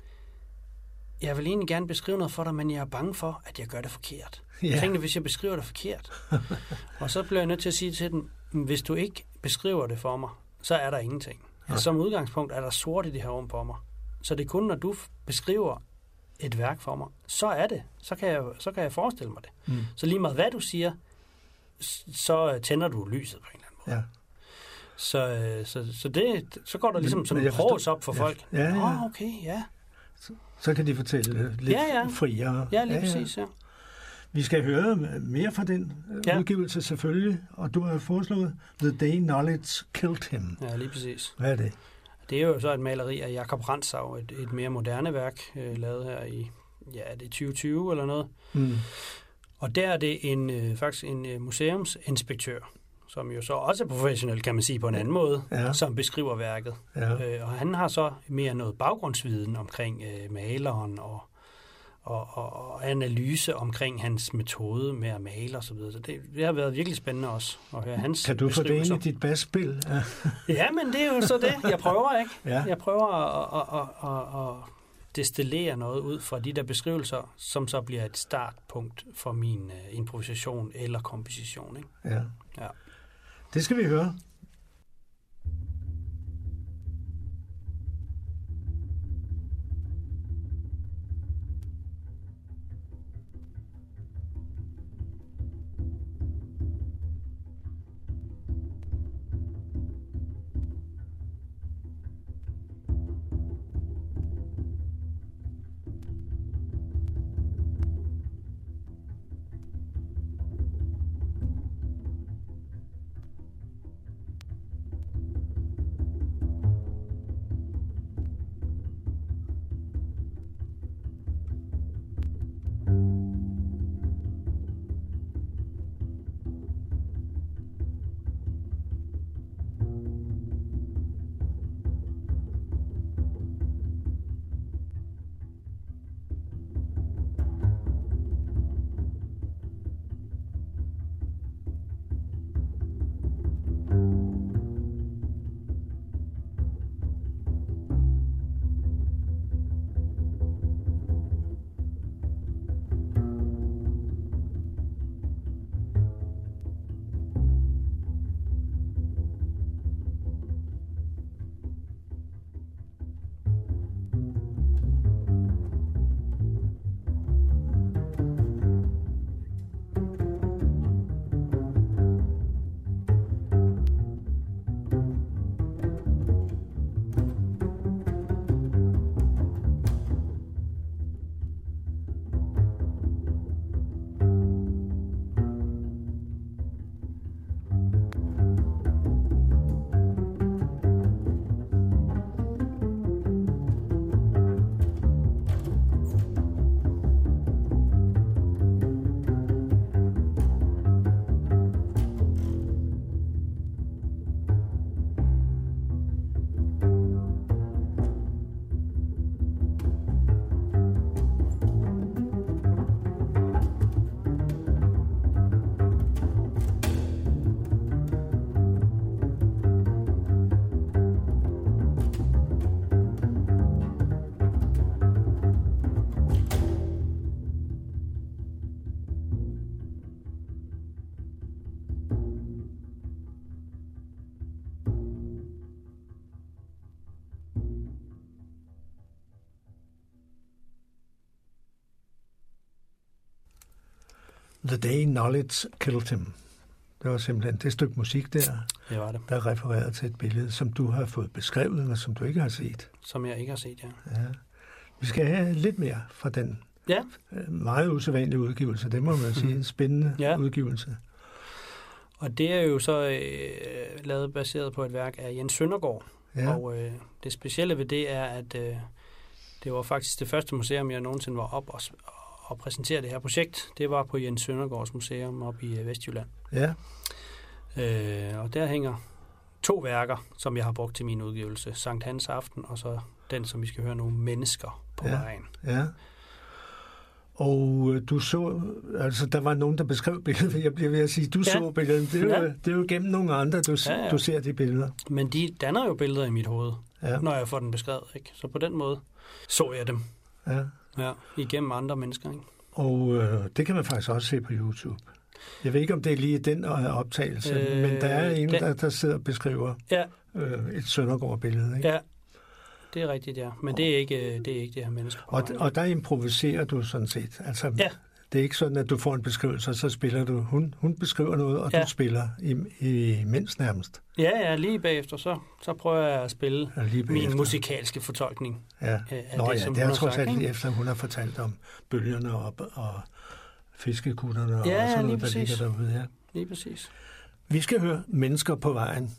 Speaker 15: jeg vil egentlig gerne beskrive noget for dig, men jeg er bange for, at jeg gør det forkert.
Speaker 14: Ja.
Speaker 15: Ja. Tænk dig, hvis jeg beskriver det forkert. og så bliver jeg nødt til at sige til dem, hvis du ikke beskriver det for mig, så er der ingenting.
Speaker 14: Ja.
Speaker 15: Altså, som udgangspunkt er der sort i det her rum for mig. Så det er kun, når du beskriver et værk for mig, så er det. Så kan jeg, så kan jeg forestille mig det.
Speaker 14: Mm.
Speaker 15: Så lige meget hvad du siger, så tænder du lyset på en eller anden måde.
Speaker 14: Ja.
Speaker 15: Så, øh, så, så, det, så går der ligesom som en pros op for
Speaker 14: ja.
Speaker 15: folk.
Speaker 14: Ja, ja.
Speaker 15: Åh, okay, ja.
Speaker 14: Så kan de fortælle lidt
Speaker 15: Ja, ja.
Speaker 14: friere.
Speaker 15: Ja, lige præcis, ja.
Speaker 14: Vi skal høre mere fra den ja.
Speaker 15: Ja.
Speaker 14: udgivelse selvfølgelig, og du har foreslået The Day Knowledge Killed Him.
Speaker 15: Ja, lige præcis.
Speaker 14: Hvad er det?
Speaker 15: Det er jo så et maleri af Jakob Rantzau, et, et mere moderne værk, øh, lavet her i ja, er det 2020 eller noget.
Speaker 14: Mm.
Speaker 15: Og der er det en, øh, faktisk en øh, museumsinspektør, som jo så også er professionel, kan man sige på en anden måde,
Speaker 14: Ja.
Speaker 15: som beskriver værket.
Speaker 14: Ja.
Speaker 15: Øh, og han har så mere noget baggrundsviden omkring øh, maleren og, og, og, og analyse omkring hans metode med at male osv. Så, videre. så det, det har været virkelig spændende også at høre hans
Speaker 14: Kan du få det ind i dit basspil? Ja.
Speaker 15: Ja, men det er jo så det. Jeg prøver, ikke?
Speaker 14: Ja.
Speaker 15: Jeg prøver at, at, at, at, at destillere noget ud fra de der beskrivelser, som så bliver et startpunkt for min uh, improvisation eller komposition. Ikke?
Speaker 14: ja.
Speaker 15: Ja.
Speaker 14: Det skal vi høre. Knowledge Killed Him. Det var simpelthen det stykke musik der,
Speaker 15: Det var det.
Speaker 14: der refererede til et billede, som du har fået beskrevet, men som du ikke har set.
Speaker 15: Som jeg ikke har set, ja.
Speaker 14: Ja. Vi skal have lidt mere fra den
Speaker 15: Ja.
Speaker 14: øh, meget usædvanlige udgivelse. Det må man sige. En spændende
Speaker 15: Ja.
Speaker 14: udgivelse.
Speaker 15: Og det er jo så øh, lavet baseret på et værk af Jens Søndergaard.
Speaker 14: Ja.
Speaker 15: Og øh, det specielle ved det er, at øh, det var faktisk det første museum, jeg nogensinde var op og, og præsentere det her projekt. Det var på Jens Søndergaards museum op i øh, Vestjylland.
Speaker 14: Ja.
Speaker 15: Øh, og der hænger to værker, som jeg har brugt til min udgivelse. Sankt Hans Aften, og så den, som vi skal høre nu, Mennesker på
Speaker 14: Ja.
Speaker 15: vejen.
Speaker 14: Ja. Og øh, du så, altså der var nogen, der beskrev billedet. Jeg bliver ved at sige, du
Speaker 15: Ja.
Speaker 14: så billedet. Det er, jo,
Speaker 15: Ja.
Speaker 14: det er jo gennem nogle andre, du,
Speaker 15: Ja, ja.
Speaker 14: du ser de billeder.
Speaker 15: Men de danner jo billeder i mit hoved,
Speaker 14: Ja.
Speaker 15: når jeg får den beskrevet. Ikke? Så på den måde så jeg dem
Speaker 14: Ja.
Speaker 15: Ja, igennem andre mennesker. Ikke?
Speaker 14: Og øh, det kan man faktisk også se på YouTube. Jeg ved ikke, om det er lige den øh, optagelse, øh,
Speaker 15: Øh,
Speaker 14: men der er en,
Speaker 15: den-
Speaker 14: der, der sidder og beskriver
Speaker 15: Ja.
Speaker 14: øh, et Søndergaard-billede. Ikke?
Speaker 15: Ja, det er rigtigt, ja. Men det er ikke det, er ikke det her menneske.
Speaker 14: Og, og der improviserer du sådan set. Altså,
Speaker 15: Ja.
Speaker 14: Det er ikke sådan, at du får en beskrivelse, og så spiller du. Hun, hun beskriver noget, og ja. Du spiller i, i mindst nærmest.
Speaker 15: Ja, ja, lige bagefter, så, så prøver jeg at spille
Speaker 14: Ja, lige bagefter.
Speaker 15: min musikalske fortolkning
Speaker 14: Ja.
Speaker 15: af,
Speaker 14: Nå
Speaker 15: det,
Speaker 14: ja,
Speaker 15: som
Speaker 14: det er trods alt
Speaker 15: ikke?
Speaker 14: efter, hun har fortalt om bølgerne og, og fiskekutterne og
Speaker 15: Ja, ja,
Speaker 14: sådan
Speaker 15: lige
Speaker 14: noget, der ligger derude. Ja.
Speaker 15: Lige præcis.
Speaker 14: Vi skal høre Mennesker på vejen.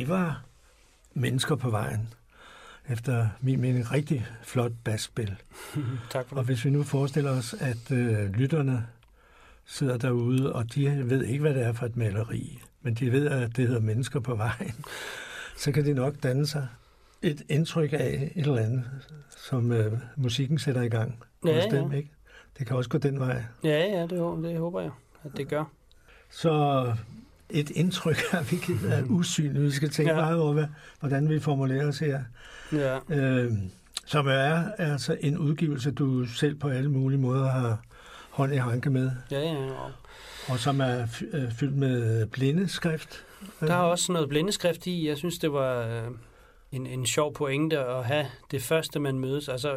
Speaker 14: Det var Mennesker på vejen. efter min mening rigtig flot basspil.
Speaker 15: tak for
Speaker 14: Og
Speaker 15: det.
Speaker 14: hvis vi nu forestiller os, at øh, lytterne sidder derude, og de ved ikke, hvad det er for et maleri, men de ved, at det hedder mennesker på vejen, så kan de nok danne sig et indtryk af et eller andet, som øh, musikken sætter i gang hos
Speaker 15: Ja, ja.
Speaker 14: dem, ikke? Det kan også gå den vej.
Speaker 15: Ja, ja, det, det håber jeg, at det gør.
Speaker 14: Så et indtryk har vi givet af usyn. Vi skal tænke
Speaker 15: Ja.
Speaker 14: ja. meget over, hvordan vi formulerer os her.
Speaker 15: Ja.
Speaker 14: Øh, som er altså en udgivelse, du selv på alle mulige måder har hånd i hanke med,
Speaker 15: Ja, ja. Og
Speaker 14: og som er øh, fyldt med blindeskrift.
Speaker 15: der er også noget blindeskrift i. Jeg synes, det var øh, en, en sjov pointe at have det første, man mødes. Altså,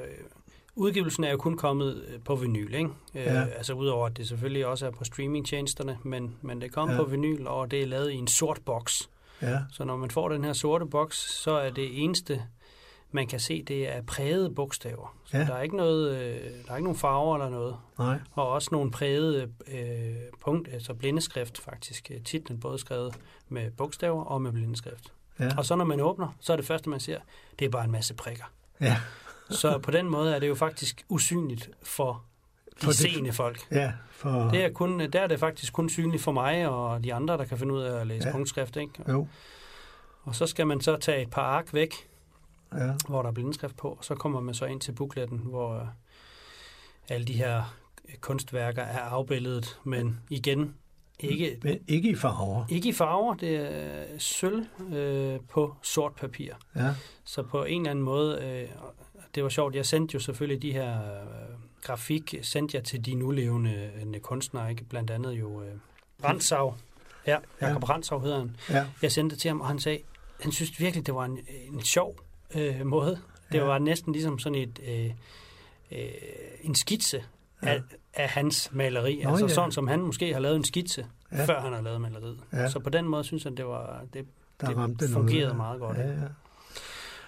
Speaker 15: udgivelsen er jo kun kommet øh, på vinyl, ikke? Øh,
Speaker 14: Ja.
Speaker 15: Altså, udover at det selvfølgelig også er på streamingtjenesterne, men, men det kom
Speaker 14: Ja.
Speaker 15: på vinyl, og det er lavet i en sort boks.
Speaker 14: Ja,
Speaker 15: Så når man får den her sorte boks, så er det eneste, man kan se, det er prægede bogstaver. Så
Speaker 14: Ja.
Speaker 15: der er ikke noget, øh, der er ikke nogen farver eller noget.
Speaker 14: nej.
Speaker 15: Og også nogle prægede øh, punkt, altså blindeskrift faktisk. Øh, Titlen både skrevet med bogstaver og med blindeskrift.
Speaker 14: Ja.
Speaker 15: Og så når man åbner, så er det første, man ser, det er bare en masse prikker.
Speaker 14: Ja.
Speaker 15: Så på den måde er det jo faktisk usynligt for de
Speaker 14: For det-
Speaker 15: seende folk.
Speaker 14: Ja, for...
Speaker 15: Det er kun, der er det faktisk kun synligt for mig og de andre, der kan finde ud af at læse
Speaker 14: Ja.
Speaker 15: punktskrift. Ikke?
Speaker 14: Jo,
Speaker 15: Og så skal man så tage et par ark væk,
Speaker 14: ja.
Speaker 15: hvor der er blindeskrift på, og så kommer man så ind til bookletten, hvor øh, alle de her kunstværker er afbildet, men igen ikke,
Speaker 14: Men ikke i farver.
Speaker 15: ikke i farver, det er sølv øh, på sort papir.
Speaker 14: Ja,
Speaker 15: Så på en eller anden måde, øh, det var sjovt, jeg sendte jo selvfølgelig de her øh, grafik, sendte jeg til de nulevende øh, kunstnere, ikke? blandt andet jo øh, Brandsav. Ja, Jakob ja. Brandsav hedder han.
Speaker 14: ja,
Speaker 15: Jeg sendte det til ham, og han sagde, han synes virkelig, det var en, en sjov øh, måde. Det
Speaker 14: Ja.
Speaker 15: var næsten ligesom sådan et, øh, øh, en skitse af, af hans maleri.
Speaker 14: Nå,
Speaker 15: altså
Speaker 14: ja.
Speaker 15: sådan, som han måske har lavet en skitse,
Speaker 14: Ja.
Speaker 15: ja. før han har lavet maleriet.
Speaker 14: Ja.
Speaker 15: Ja. Så på den måde synes han, det var det,
Speaker 14: der
Speaker 15: det fungerede
Speaker 14: noget.
Speaker 15: meget godt.
Speaker 14: Ja, ja.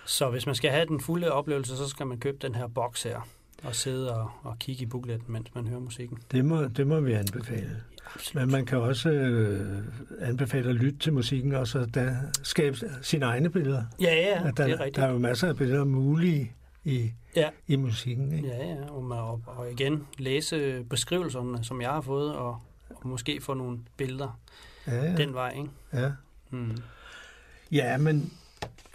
Speaker 15: Så hvis man skal have den fulde oplevelse, så skal man købe den her boks her, og sidde og, og kigge i bookletten, mens man hører musikken.
Speaker 14: Det må, det må vi anbefale.
Speaker 15: Absolut.
Speaker 14: Men man kan også øh, anbefale at lytte til musikken, og så da, skabe sine egne billeder.
Speaker 15: Ja, ja,
Speaker 14: der,
Speaker 15: det er rigtigt.
Speaker 14: der er jo masser af billeder mulige i,
Speaker 15: Ja.
Speaker 14: i musikken. Ikke?
Speaker 15: Ja, ja, og, man- og, og igen læse beskrivelserne, som jeg har fået, og, og måske få nogle billeder
Speaker 14: Ja, ja.
Speaker 15: den vej, ikke?
Speaker 14: ja.
Speaker 15: Mm.
Speaker 14: ja, men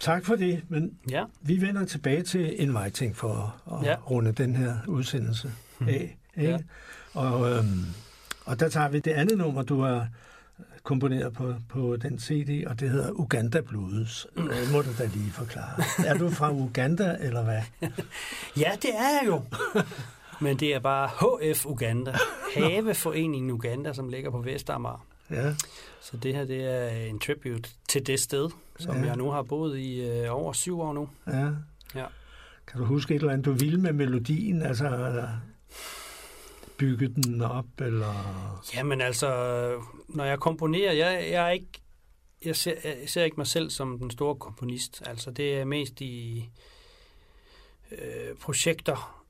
Speaker 14: tak for det. Men
Speaker 15: Ja,
Speaker 14: vi vender tilbage til Inviting for at
Speaker 15: Ja.
Speaker 14: runde den her udsendelse af. Ikke?
Speaker 15: Ja.
Speaker 14: Og, øhm, og der tager vi det andet nummer, du har komponeret på, på den CD, og det hedder Uganda Blues. Det må du da lige forklare. Er du fra Uganda, eller hvad?
Speaker 15: ja det er jeg jo. Men det er bare HF Uganda, Haveforeningen Uganda, som ligger på Vestamager.
Speaker 14: Ja,
Speaker 15: Så det her det er en tribute til det sted, som
Speaker 14: Ja.
Speaker 15: jeg nu har boet i øh, over syv år nu.
Speaker 14: ja.
Speaker 15: Ja.
Speaker 14: Kan du huske et eller andet, du ville med melodien? Altså, bygge den op, eller...
Speaker 15: Jamen altså, når jeg komponerer, jeg, jeg er ikke, jeg ser, jeg ser ikke mig selv som den store komponist. Altså det er mest i øh, projekter,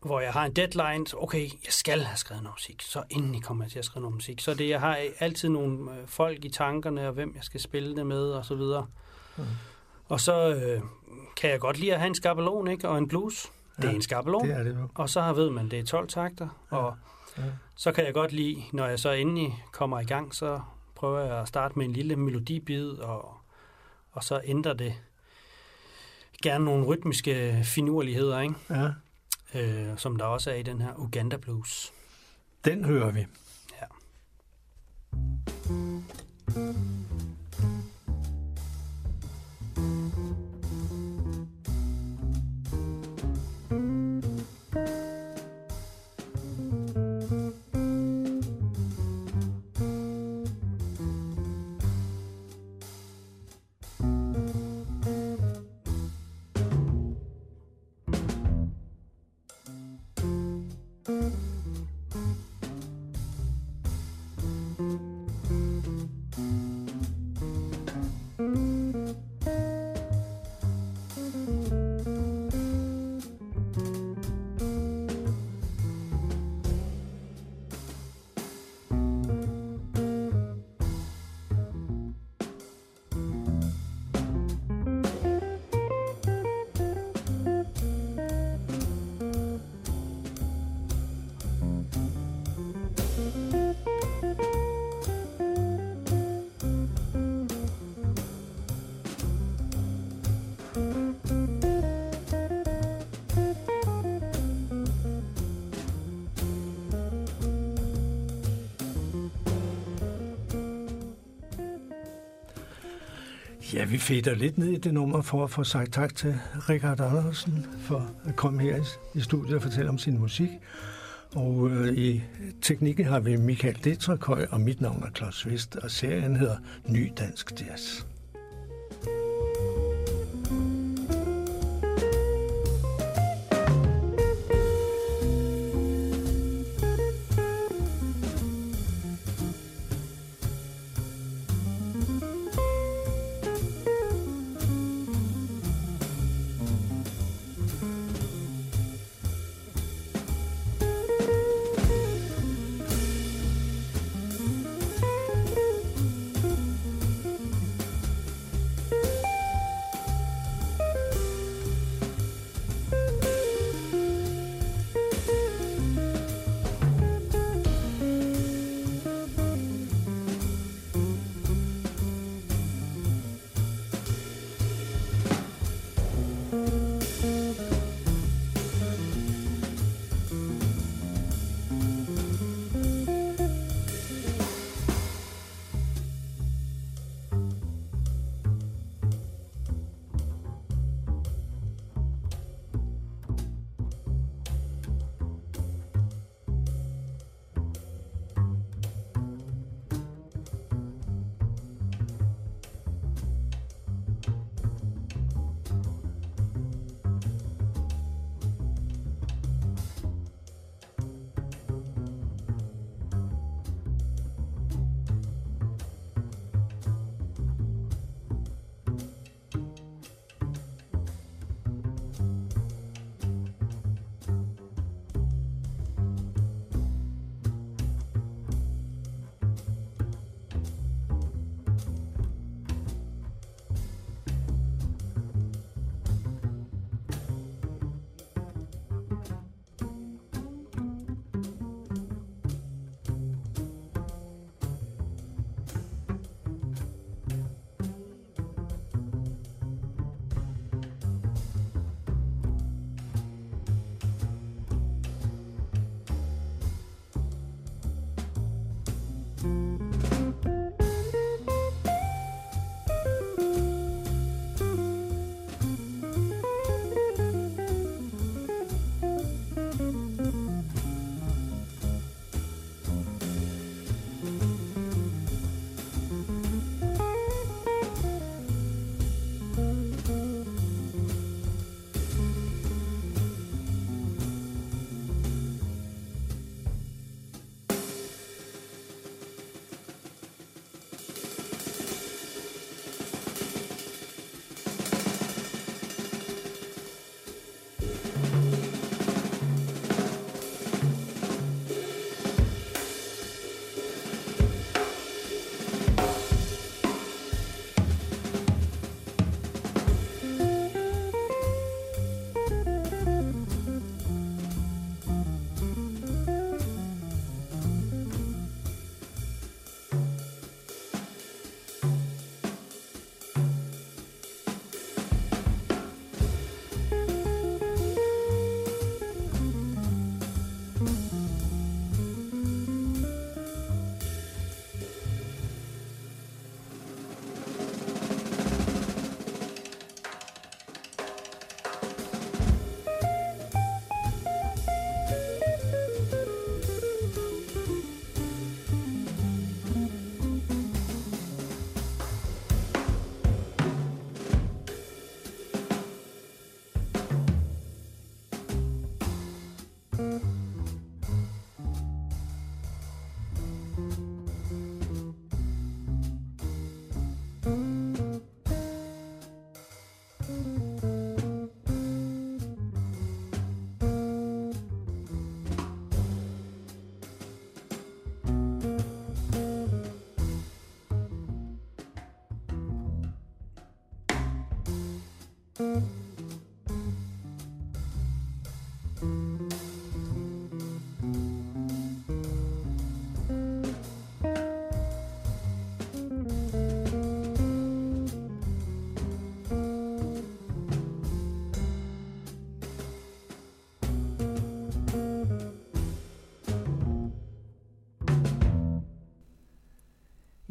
Speaker 15: hvor jeg har en deadline. så, Okay, jeg skal have skrevet noget musik. Så endelig kommer jeg til at skrive noget musik. Så det, jeg har altid nogle øh, folk i tankerne, og hvem jeg skal spille det med, og så videre.
Speaker 14: Mm.
Speaker 15: Og så øh, kan jeg godt lide at have en skabelon, ikke? Og en blues. Det er
Speaker 14: Ja,
Speaker 15: en skabelon.
Speaker 14: Det er det.
Speaker 15: Og så ved man, det er 12 takter, og
Speaker 14: Ja.
Speaker 15: så kan jeg godt lide, når jeg så endelig kommer i gang, så prøver jeg at starte med en lille melodibid, og, og så ændrer det gerne nogle rytmiske finurligheder, ikke?
Speaker 14: Ja,
Speaker 15: Øh, som der også er i den her Uganda Blues.
Speaker 14: den hører vi.
Speaker 15: Ja.
Speaker 14: Vi fedter lidt ned i det nummer for at få sagt tak til Richard Andersen for at komme her i studiet og fortælle om sin musik. Og øh, i teknikken har vi Michael Detrakøj, og mit navn er Claus Vest, og serien hedder Ny Dansk Jazz.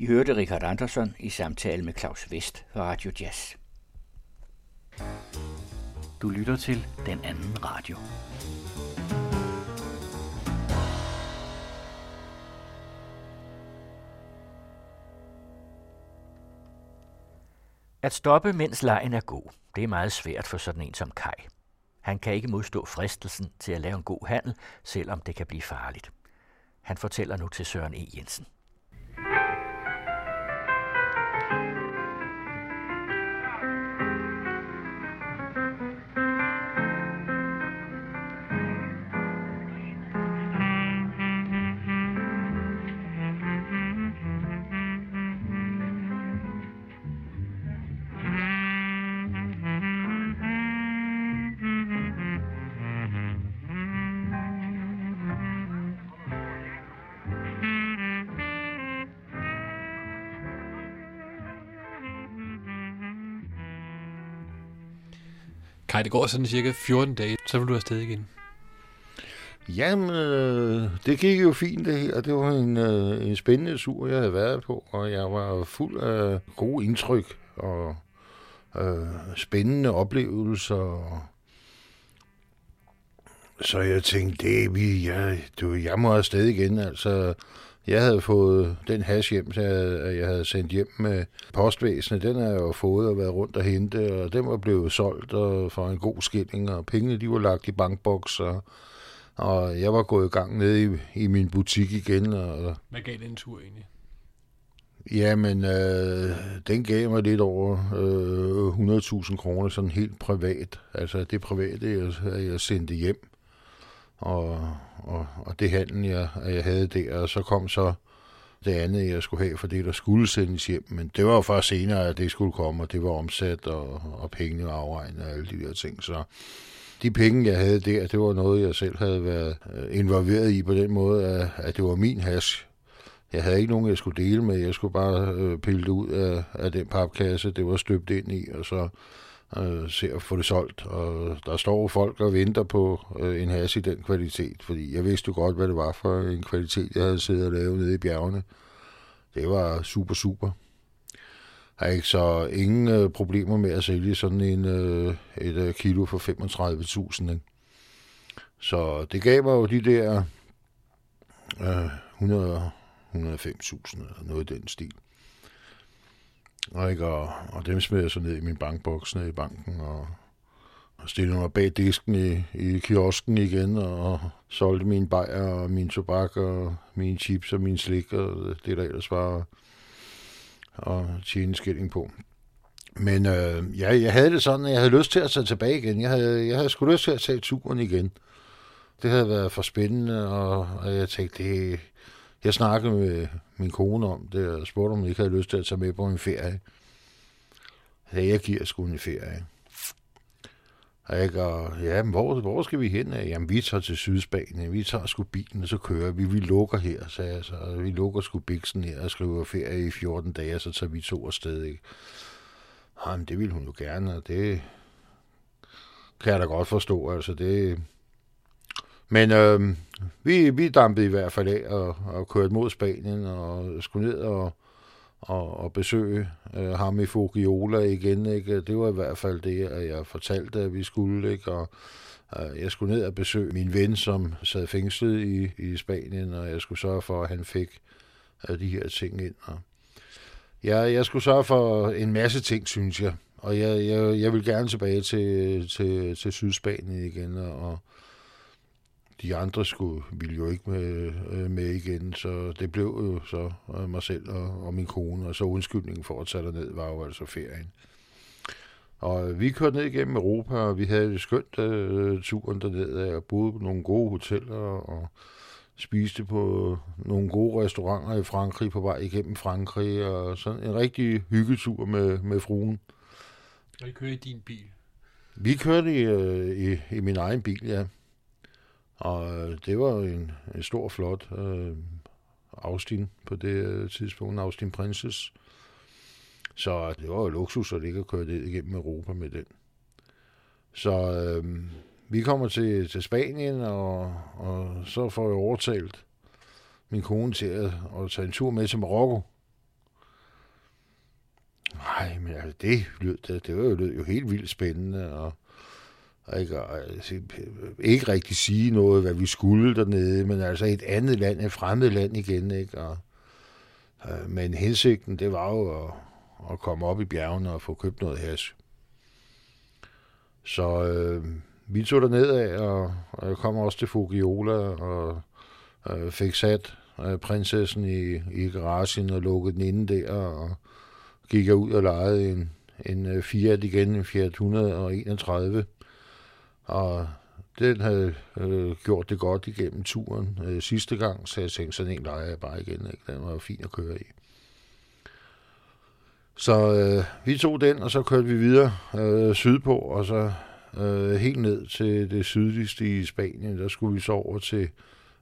Speaker 1: I hørte Richard Andersson i samtale med Claus Vest fra Radio Jazz. Du lytter til den anden radio. At stoppe, mens lejen er god, det er meget svært for sådan en som Kai. Han kan ikke modstå fristelsen til at lave en god handel, selvom det kan blive farligt. Han fortæller nu til Søren E. Jensen.
Speaker 16: Kai, det går sådan cirka 14 dage, så vil du afsted igen.
Speaker 17: Jamen, øh, det gik jo fint det her. Det var en, øh, en spændende tur, jeg havde været på, og jeg var fuld af gode indtryk og øh, spændende oplevelser. Så jeg tænkte, det vi, jeg, du, jeg må afsted igen. Altså, jeg havde fået den hash hjem, så jeg, jeg havde sendt hjem med postvæsenet. Den har jeg jo fået og været rundt og hente, og den var blevet solgt og for en god skilling, og pengene de var lagt i bankboks, og, og jeg var gået i gang nede i, i min butik igen. Og,
Speaker 16: Hvad gav den tur egentlig?
Speaker 17: Jamen, øh, den gav mig lidt over øh, 100.000 kroner, sådan helt privat. Altså det private, jeg, jeg sendte hjem og, og, og det handel, jeg, jeg havde der, og så kom så det andet, jeg skulle have for det, der skulle sendes hjem. Men det var jo først senere, at det skulle komme, og det var omsat, og, og pengene var afregnet og alle de der ting. Så de penge, jeg havde der, det var noget, jeg selv havde været øh, involveret i på den måde, at, at det var min hash. Jeg havde ikke nogen, jeg skulle dele med. Jeg skulle bare øh, pille det ud af, af den papkasse, det var støbt ind i, og så øh, se at få det solgt. Og der står folk og venter på øh, en has i den kvalitet, fordi jeg vidste jo godt, hvad det var for en kvalitet, jeg havde siddet og lavet nede i bjergene. Det var super, super. Jeg har ikke så ingen øh, problemer med at sælge sådan en øh, et øh, kilo for 35.000. Så det gav mig jo de der øh, 100 105.000 eller noget i den stil. Og, ikke, og, og dem smed jeg så ned i min bankboks ned i banken, og, og stillede mig bag disken i, i kiosken igen, og solgte min bajer og min tobak og mine chips og min slik, og det der ellers var og tjene skilling på. Men øh, ja, jeg havde det sådan, at jeg havde lyst til at tage tilbage igen. Jeg havde, jeg havde sgu lyst til at tage turen igen. Det havde været for spændende, og, og jeg tænkte, det, jeg snakkede med min kone om det, og spurgte, om jeg ikke havde lyst til at tage med på en ferie. Ja, jeg giver sgu en ferie. Og jeg ja, men hvor, hvor skal vi hen? Jamen, vi tager til Sydspanien. Vi tager sgu bilen, og så kører vi. Vi lukker her, sagde jeg så. Vi lukker sgu biksen her og skriver ferie i 14 dage, og så tager vi to afsted, ikke? Jamen, det ville hun jo gerne, og det kan jeg da godt forstå. Altså, det, men øh, vi, vi dampede i hvert fald af og, og kørte mod Spanien og skulle ned og, og, og besøge øh, ham i Fugiola igen. Ikke? Det var i hvert fald det, at jeg fortalte, at vi skulle. Ikke? Og, øh, jeg skulle ned og besøge min ven, som sad fængslet i, i Spanien, og jeg skulle sørge for, at han fik øh, de her ting ind. Og jeg, jeg skulle sørge for en masse ting, synes jeg. Og jeg, jeg, jeg vil gerne tilbage til, til, til Sydspanien igen, og, de andre skulle, ville jo ikke med, øh, med igen, så det blev jo så øh, mig selv og, og min kone, og så undskyldningen for at tage ned var jo altså ferien. Og vi kørte ned igennem Europa, og vi havde det skønt uh, turen dernede, og boede på nogle gode hoteller, og spiste på nogle gode restauranter i Frankrig på vej igennem Frankrig, og sådan en rigtig hyggetur med, med fruen.
Speaker 16: Og I kører i din bil?
Speaker 17: Vi kørte i, i, i min egen bil, ja. Og øh, det var en, en stor, flot øh, Austin på det øh, tidspunkt, Austin Princess. Så øh, det var jo luksus at ligge og køre det igennem Europa med den. Så øh, vi kommer til, til Spanien, og, og så får jeg overtalt min kone til at, at tage en tur med til Marokko. Nej, men altså, det, lød, det, det var jo, lød jo helt vildt spændende, og ikke, altså, ikke rigtig sige noget, hvad vi skulle dernede, men altså et andet land, et fremmed land igen, ikke? Og, øh, men hensigten, det var jo at, at komme op i bjergene og få købt noget hash. Så øh, vi tog der af og, og jeg kom også til Fugiola og øh, fik sat øh, prinsessen i, i garagen og lukkede den inde der og gik jeg ud og lejede en, en øh, Fiat igen, en Fiat 131. Og den havde øh, gjort det godt igennem turen øh, sidste gang, så jeg tænkte, sådan en leger jeg bare igen. Ikke? Den var jo fin at køre i. Så øh, vi tog den, og så kørte vi videre øh, sydpå, og så øh, helt ned til det sydligste i Spanien. Der skulle vi så over til,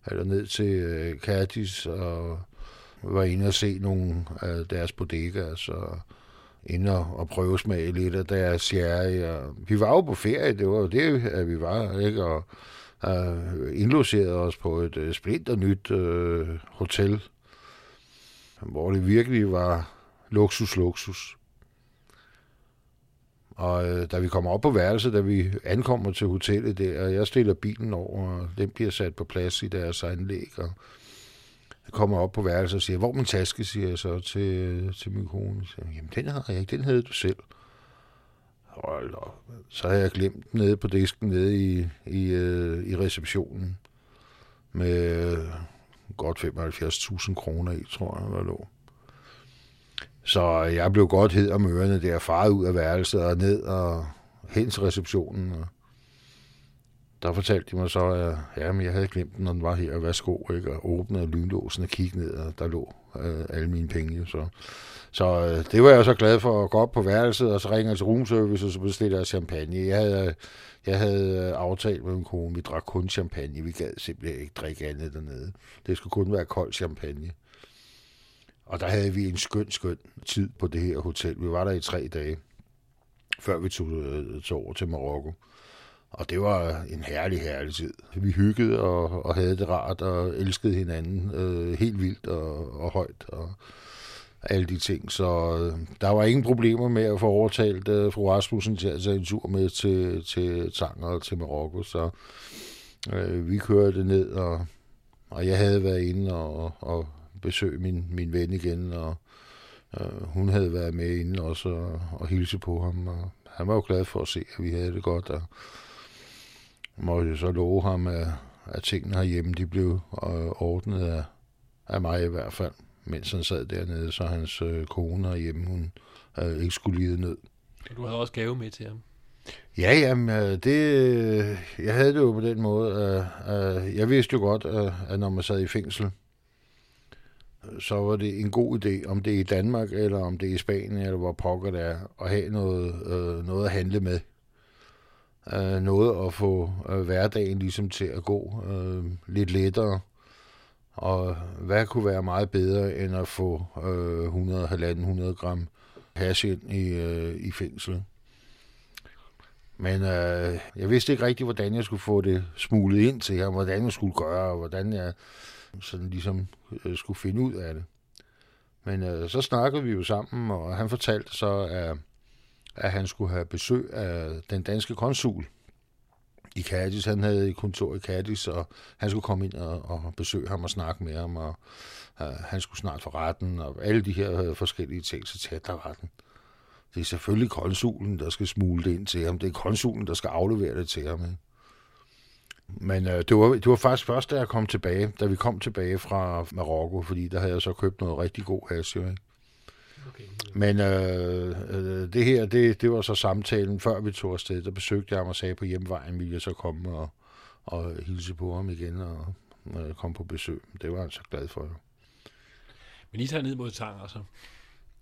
Speaker 17: eller ned til øh, Cadiz, og var inde og se nogle af deres bodegaer, så inde og, og prøve smage lidt af deres sherry. Og vi var jo på ferie, det var jo det, at vi var, ikke? Og uh, indlogerede os på et øh, uh, splinter nyt uh, hotel, hvor det virkelig var luksus, luksus. Og øh, da vi kommer op på værelset, da vi ankommer til hotellet der, og jeg stiller bilen over, og den bliver sat på plads i deres anlæg, og jeg kommer op på værelset og siger, hvor min taske, siger jeg så til, til min kone. Jeg siger, Jamen, den har jeg ikke, den havde du selv. Hold op. Så havde jeg glemt den nede på disken nede i, i, øh, i receptionen med øh, godt 75.000 kroner i, tror jeg, der lå. Så jeg blev godt hed om ørerne der, faret ud af værelset og ned og hen til receptionen. Og der fortalte de mig så, at ja, men jeg havde glemt den, når den var her, og værsgo, ikke? og åbnede lynlåsen og kiggede ned, og der lå øh, alle mine penge. Så, så øh, det var jeg så glad for at gå op på værelset, og så ringer jeg til roomservice, og så bestiller jeg champagne. Jeg havde, øh, jeg havde øh, aftalt med min kone, vi drak kun champagne. Vi gad simpelthen ikke drikke andet dernede. Det skulle kun være kold champagne. Og der havde vi en skøn, skøn tid på det her hotel. Vi var der i tre dage, før vi tog, øh, tog over til Marokko. Og det var en herlig, herlig tid. Vi hyggede og, og havde det rart og elskede hinanden øh, helt vildt og, og højt og alle de ting. Så øh, der var ingen problemer med at få overtalt øh, fru Rasmussen til at tage en tur med til, til Tanger og til Marokko. Så øh, vi kørte ned, og, og jeg havde været inde og, og besøge min, min ven igen, og øh, hun havde været med inde også og, og hilse på ham. Og han var jo glad for at se, at vi havde det godt, og måtte så love ham, at, at tingene herhjemme de blev øh, ordnet af, af mig i hvert fald, mens han sad dernede, så hans øh, kone herhjemme, hun øh, ikke skulle lide nød.
Speaker 16: Du havde også gave med til ham.
Speaker 17: Ja, jamen, øh, det, jeg havde det jo på den måde, at, at jeg vidste jo godt, at, at når man sad i fængsel, så var det en god idé, om det er i Danmark, eller om det er i Spanien, eller hvor pokker det er, at have noget, øh, noget at handle med. Øh, noget at få øh, hverdagen ligesom til at gå øh, lidt lettere. Og hvad kunne være meget bedre, end at få øh, 100-100 gram hash ind i, øh, i fængslet? Men øh, jeg vidste ikke rigtigt, hvordan jeg skulle få det smuglet ind til ham, hvordan jeg skulle gøre, og hvordan jeg sådan ligesom øh, skulle finde ud af det. Men øh, så snakkede vi jo sammen, og han fortalte så, at, at han skulle have besøg af den danske konsul i Cadiz. Han havde et kontor i Cadiz, og han skulle komme ind og, og besøge ham og snakke med ham, og uh, han skulle snart for retten, og alle de her øh, forskellige ting, så tæt der retten. Det er selvfølgelig konsulen, der skal smule det ind til ham. Det er konsulen, der skal aflevere det til ham. Ikke? Men øh, det, var, det var faktisk først, da jeg kom tilbage, da vi kom tilbage fra Marokko, fordi der havde jeg så købt noget rigtig god hash, ikke? Men øh, øh, det her, det, det var så samtalen, før vi tog afsted. Der besøgte jeg ham og sagde, på hjemvejen ville jeg så komme og, og hilse på ham igen og øh, komme på besøg. Det var han så glad for.
Speaker 16: Men I tager ned mod Tanger så?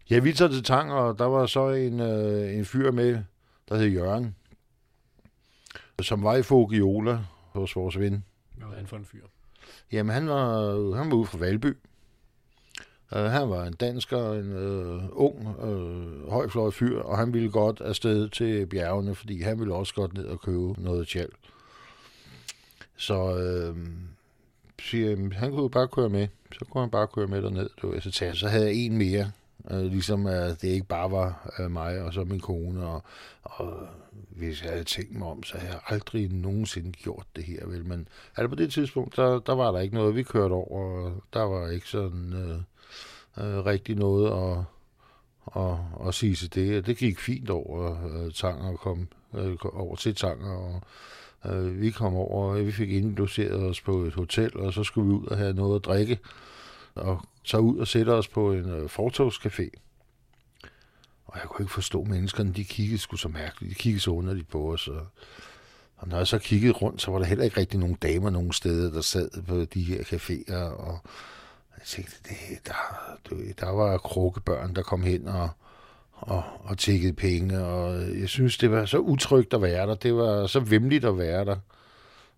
Speaker 17: Ja, vi tager til Tanger, og der var så en, øh, en fyr med, der hed Jørgen, som var i Fogiola, hos vores ven.
Speaker 16: Hvad var han for en fyr?
Speaker 17: Jamen, han var, han var ude fra Valby. Uh, han var en dansker, en uh, ung, øh, uh, højfløjet fyr, og han ville godt afsted til bjergene, fordi han ville også godt ned og købe noget tjal. Så uh, siger, han kunne bare køre med. Så kunne han bare køre med derned. Du. Så, tager, så havde jeg en mere Øh, ligesom at det ikke bare var øh, mig og så min kone. Og, og hvis jeg havde tænkt mig om, så havde jeg aldrig nogensinde gjort det her. Vel? Men altså på det tidspunkt, der, der var der ikke noget, vi kørte over. Og der var ikke sådan øh, øh, rigtig noget at, at, at sige til det. Det gik fint over øh, Tanger og kom øh, over til Tanger. Og, øh, vi kom over, og vi fik indlogeret os på et hotel, og så skulle vi ud og have noget at drikke og så ud og sætte os på en øh, fortogscafé. Og jeg kunne ikke forstå menneskerne, de kiggede sgu så mærkeligt. De kiggede så underligt på os. Og, og når jeg så kiggede rundt, så var der heller ikke rigtig nogen damer nogen steder, der sad på de her caféer. Og jeg tænkte, det, der, der var krukkebørn, der kom hen og, og, og tækkede penge. Og jeg synes, det var så utrygt at være der. Det var så vemmeligt at være der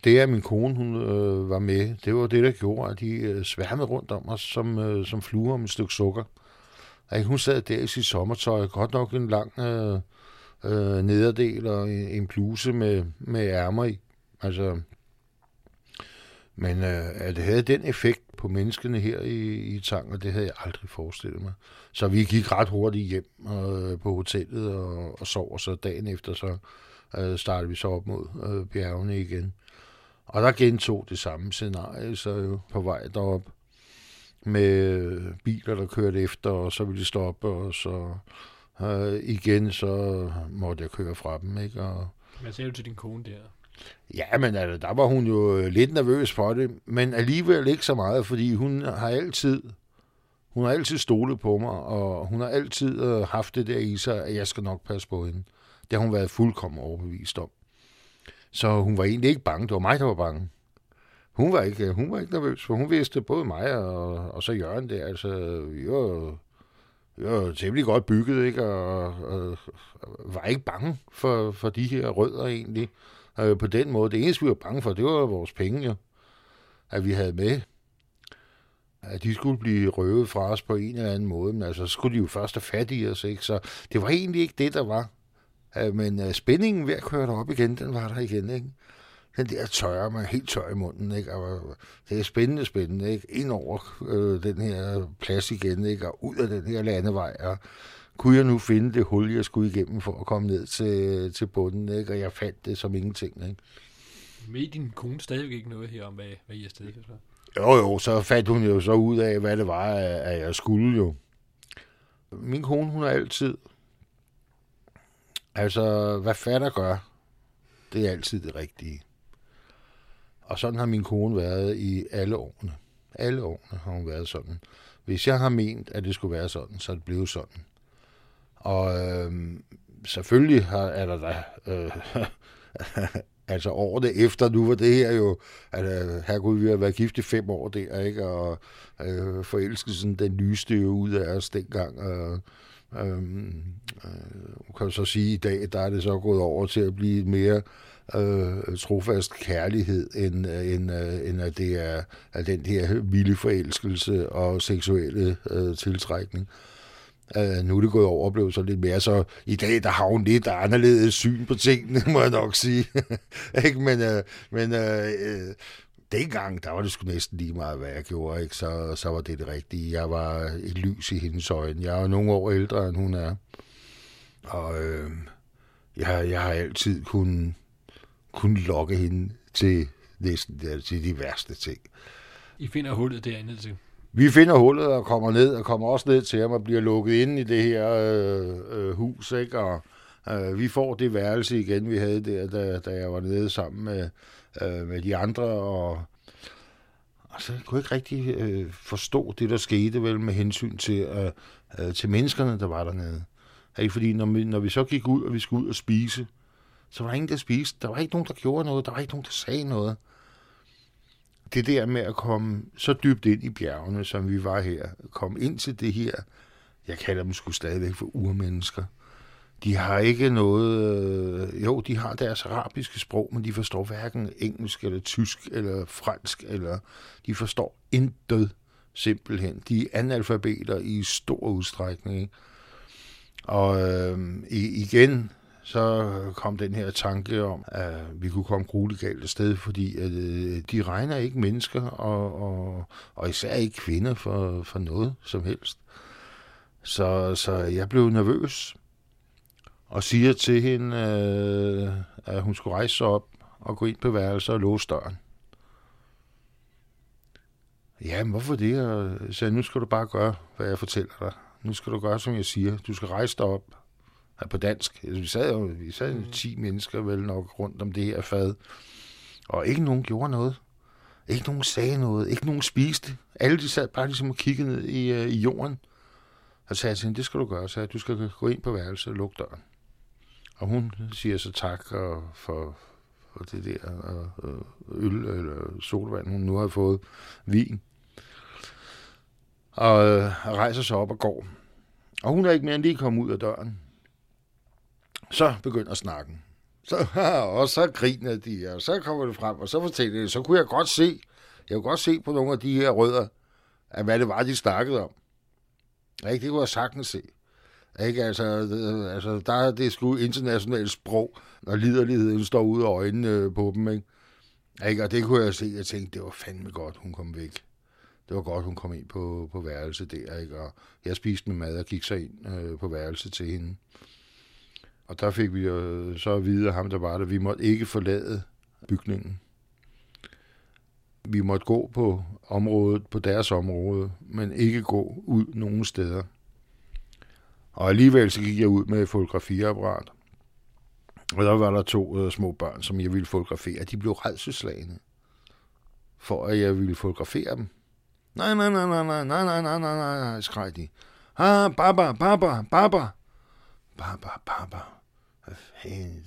Speaker 17: det, at min kone hun, øh, var med, det var det, der gjorde, at de øh, sværmede rundt om os som, øh, som fluer om et stykke sukker. At hun sad der i sit sommertøj, godt nok en lang øh, øh, nederdel og en, en bluse med, med ærmer i. Altså, men øh, at det havde den effekt på menneskene her i, i Tanger, det havde jeg aldrig forestillet mig. Så vi gik ret hurtigt hjem øh, på hotellet og, og sov, og så dagen efter, så øh, startede vi så op mod øh, bjergene igen. Og der gentog det samme scenarie, så jo på vej derop med øh, biler, der kørte efter, og så ville de stoppe, og så øh, igen, så måtte jeg køre fra dem, ikke? Og,
Speaker 16: Hvad sagde du til din kone der?
Speaker 17: Ja, men altså, der var hun jo øh, lidt nervøs for det, men alligevel ikke så meget, fordi hun har altid, hun har altid stolet på mig, og hun har altid øh, haft det der i sig, at jeg skal nok passe på hende. Det har hun været fuldkommen overbevist om. Så hun var egentlig ikke bange. Det var mig, der var bange. Hun var ikke, hun var ikke nervøs, for hun vidste både mig og, og så Jørgen der. Altså, vi var, vi var temmelig godt bygget, ikke? Og, og, og var ikke bange for, for de her rødder egentlig øh, på den måde. Det eneste, vi var bange for, det var vores penge, jo. At vi havde med. At de skulle blive røvet fra os på en eller anden måde. Men altså, så skulle de jo først have fat i os, ikke? Så det var egentlig ikke det, der var. Øh, men øh, spændingen ved at køre op igen, den var der igen, ikke? Den der tørre, man helt tør i munden, ikke? Og øh, det er spændende, spændende, ikke? Ind over øh, den her plads igen, ikke? Og ud af den her landevej, og kunne jeg nu finde det hul, jeg skulle igennem for at komme ned til, til bunden, ikke? Og jeg fandt det som ingenting, ikke?
Speaker 16: Ved din kone stadigvæk ikke noget her om, hvad, hvad I er stedet så?
Speaker 17: Jo, jo, så fandt hun jo så ud af, hvad det var, at jeg skulle jo. Min kone, hun har altid Altså, hvad fatter gør, det er altid det rigtige. Og sådan har min kone været i alle årene. Alle årene har hun været sådan. Hvis jeg har ment, at det skulle være sådan, så er det blevet sådan. Og øh, selvfølgelig har, er der da... Øh, altså året efter, nu var det her jo, at øh, her kunne vi have været gift i fem år der, ikke? Og øh, forelskelsen, den nyeste jo ud af os dengang. Og, øh, øh, kan så sige, at i dag der er det så gået over til at blive mere øh, trofast kærlighed, end, øh, end, øh, end at det er at den her vilde forelskelse og seksuelle øh, tiltrækning. Uh, nu er det gået over og blevet så lidt mere, så i dag der har hun lidt anderledes syn på tingene, må jeg nok sige. ikke? Men, uh, men uh, dengang, der var det sgu næsten lige meget, hvad jeg gjorde, ikke? Så, så var det det rigtige. Jeg var et lys i hendes øjne. Jeg er nogle år ældre, end hun er. Og øh, jeg, jeg har altid kun, kun lokke hende til næsten til de værste ting.
Speaker 16: I finder hullet derinde til?
Speaker 17: Vi finder hullet og kommer ned, og kommer også ned til ham og bliver lukket ind i det her øh, øh, hus, ikke? Og øh, vi får det værelse igen, vi havde der, da, da jeg var nede sammen med, øh, med de andre, og altså, og så kunne ikke rigtig øh, forstå det, der skete vel med hensyn til, øh, øh, til menneskerne, der var dernede. Ikke? Fordi når vi, når vi så gik ud, og vi skulle ud og spise, så var der ingen, der spiste. Der var ikke nogen, der gjorde noget. Der var ikke nogen, der sagde noget. Det der med at komme så dybt ind i bjergene, som vi var her, komme ind til det her, jeg kalder dem sgu stadigvæk for urmennesker. De har ikke noget... Øh, jo, de har deres arabiske sprog, men de forstår hverken engelsk eller tysk eller fransk, eller de forstår intet simpelthen. De er analfabeter i stor udstrækning. Ikke? Og øh, igen, så kom den her tanke om, at vi kunne komme grueligt galt af sted, fordi at, øh, de regner ikke mennesker, og, og, og især ikke kvinder for, for noget som helst. Så, så jeg blev nervøs og siger til hende, øh, at hun skulle rejse sig op og gå ind på værelset og låse døren. Ja, hvorfor det? Og jeg sagde, nu skal du bare gøre, hvad jeg fortæller dig. Nu skal du gøre, som jeg siger. Du skal rejse dig op her på dansk. Vi sad jo vi sad 10 mennesker vel nok rundt om det her fad. Og ikke nogen gjorde noget. Ikke nogen sagde noget. Ikke nogen spiste. Alle de sad bare ligesom og kiggede ned i, uh, i jorden. Og sagde til hende, det skal du gøre. Så du skal gå ind på værelset og lukke døren. Og hun siger så tak og for, for det der og, og øl eller solvand, hun nu har fået vin. Og øh, rejser sig op og går. Og hun er ikke mere end lige kommet ud af døren. Så begynder snakken. Så, og så griner de, og så kommer det frem, og så fortæller de, så kunne jeg godt se, jeg kunne godt se på nogle af de her rødder, at hvad det var, de snakkede om. Ikke? Det kunne jeg sagtens se. Ikke? Altså, det, altså, der er det sgu internationalt sprog, når liderligheden står ud af øjnene øh, på dem. Ikke? Ikke? Og det kunne jeg se, jeg tænkte, det var fandme godt, hun kom væk. Det var godt, hun kom ind på, på værelset der. Ikke? Og jeg spiste med mad og gik så ind øh, på værelset til hende. Og der fik vi jo så at vide af ham, der var der, vi måtte ikke forlade bygningen. Vi måtte gå på området, på deres område, men ikke gå ud nogen steder. Og alligevel så gik jeg ud med et fotografiapparat. Og der var der to små børn, som jeg ville fotografere. De blev redselslagende for, at jeg ville fotografere dem. Nej, nej, nej, nej, nej, nej, nej, nej, nej, nej, nej, skreg de. Ah, baba, baba, baba. Baba, baba. Hvad,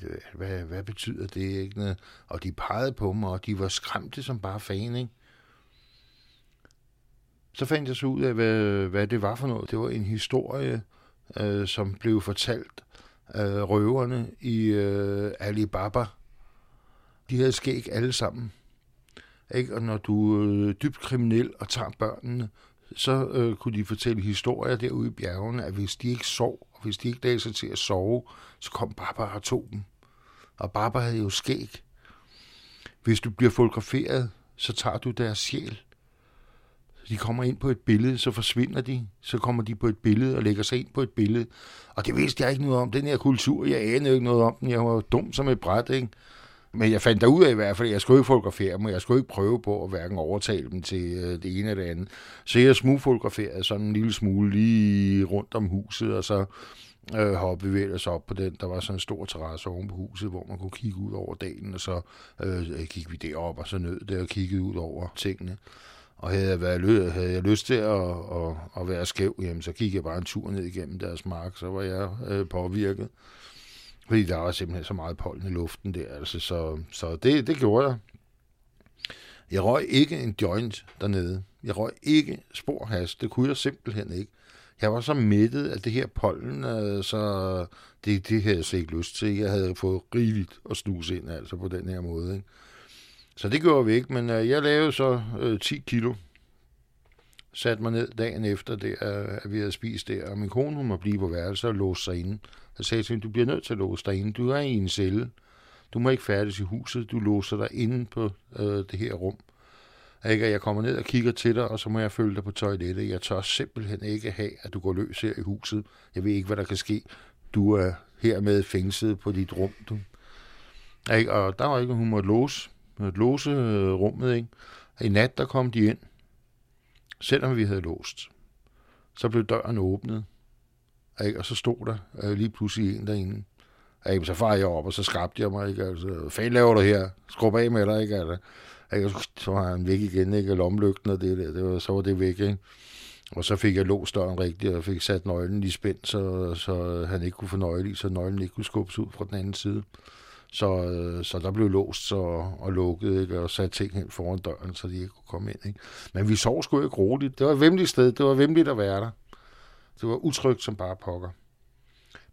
Speaker 17: øh, hvad, hvad betyder det? Ikke? Og de pegede på mig, og de var skræmte som bare fan, ikke? Så fandt jeg så ud af, hvad, hvad det var for noget. Det var en historie, øh, som blev fortalt af røverne i øh, Alibaba. De havde skæg alle sammen. Ikke? Og når du er dybt kriminel og tager børnene, så øh, kunne de fortælle historier derude i bjergene, at hvis de ikke sov, og hvis de ikke lagde sig til at sove, så kom Barbara og tog dem. Og Barbara havde jo skæg. Hvis du bliver fotograferet, så tager du deres sjæl. De kommer ind på et billede, så forsvinder de. Så kommer de på et billede og lægger sig ind på et billede. Og det vidste jeg ikke noget om. Den her kultur, jeg anede ikke noget om den. Jeg var dum som et bræt, ikke? Men jeg fandt ud af i hvert fald, at jeg skulle ikke fotografere dem, og jeg skulle ikke prøve på at hverken overtale dem til øh, det ene eller det andet. Så jeg smugfotograferede sådan en lille smule lige rundt om huset, og så øh, hoppede vi ellers op på den. Der var sådan en stor terrasse oven på huset, hvor man kunne kigge ud over dagen, og så øh, gik vi derop og så nød det og kiggede ud over tingene. Og havde jeg, været, havde jeg lyst til at, at, at være skæv, jamen, så gik jeg bare en tur ned igennem deres mark, så var jeg øh, påvirket. Fordi der var simpelthen så meget pollen i luften der. Altså, så så det, det gjorde jeg. Jeg røg ikke en joint dernede. Jeg røg ikke sporhas. Det kunne jeg simpelthen ikke. Jeg var så mættet af det her pollen, øh, så det, det havde jeg slet ikke lyst til. Jeg havde fået rigeligt at snuse ind altså på den her måde. Ikke? Så det gjorde vi ikke, men øh, jeg lavede så øh, 10 kilo. Satte mig ned dagen efter, det, øh, at vi havde spist der, og min kone hun må blive på værelse og låse sig inde. Jeg sagde til hende, du bliver nødt til at låse dig inde. Du er i en celle. Du må ikke færdes i huset. Du låser dig inde på øh, det her rum. Ikke? Jeg kommer ned og kigger til dig, og så må jeg følge dig på toilettet. Jeg tør simpelthen ikke have, at du går løs her i huset. Jeg ved ikke, hvad der kan ske. Du er hermed fængslet på dit rum. Du. Ikke? Og der var ikke, hun måtte låse, måtte låse øh, rummet. Ikke? I nat, der kom de ind, selvom vi havde låst. Så blev døren åbnet, ikke? Og så stod der øh, lige pludselig en derinde. Ikke? Så far jeg op, og så skabte jeg mig. Ikke? Altså, hvad fanden laver du her? Skrub af med dig, ikke? Altså, ikke? Så var han væk igen, ikke? Lomlygten og det der, det var, så var det væk, ikke? Og så fik jeg låst døren rigtigt, og fik sat nøglen i spænd, så, så han ikke kunne få nøgle i, så nøglen ikke kunne skubbes ud fra den anden side. Så, øh, så der blev låst og, og lukket, ikke? og sat ting hen foran døren, så de ikke kunne komme ind. Ikke? Men vi sov sgu ikke roligt. Det var et vemmeligt sted. Det var vemmeligt at være der. Det var utrygt som bare pokker.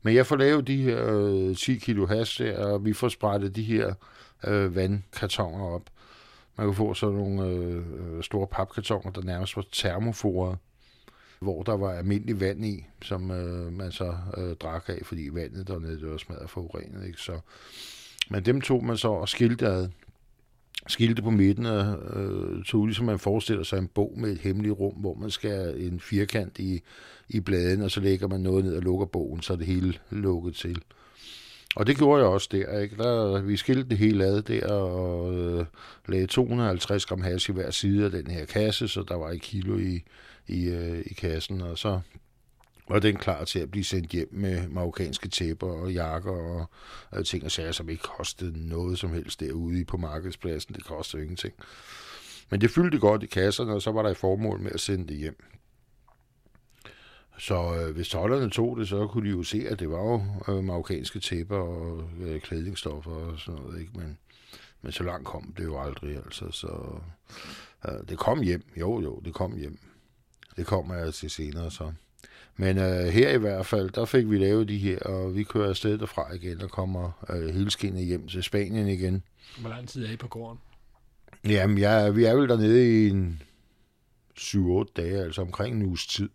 Speaker 17: Men jeg får lavet de her øh, 10 kilo has der, og vi får sprættet de her øh, vandkartoner op. Man kan få sådan nogle øh, store papkartoner, der nærmest var termoforet, hvor der var almindelig vand i, som øh, man så øh, drak af, fordi vandet dernede det var smadret forurenet. Ikke? Så, men dem tog man så og skilte ad skilte på midten, og øh, så ud, ligesom man forestiller sig en bog med et hemmeligt rum, hvor man skal en firkant i, i bladen, og så lægger man noget ned og lukker bogen, så er det hele lukket til. Og det gjorde jeg også der. Ikke? der vi skilte det hele ad der og øh, lagde 250 gram hash i hver side af den her kasse, så der var et kilo i, i, øh, i kassen, og så var den klar til at blive sendt hjem med marokkanske tæpper og jakker og, og ting og sager, som ikke kostede noget som helst derude på markedspladsen. Det kostede ingenting. Men det fyldte godt i kasserne, og så var der et formål med at sende det hjem. Så øh, hvis tollerne tog det, så kunne de jo se, at det var jo øh, marokkanske tæpper og øh, klædningsstoffer og sådan noget. Ikke? Men, men så langt kom det jo aldrig. Altså, så øh, det kom hjem. Jo, jo, det kom hjem. Det kommer jeg til senere så. Men øh, her i hvert fald, der fik vi lavet de her, og vi kører afsted derfra igen og kommer øh, helskinnet hjem til Spanien igen.
Speaker 16: Hvor lang tid er I på gården?
Speaker 17: Jamen, jeg, vi er vel dernede i en 7-8 dage, altså omkring en uges tid,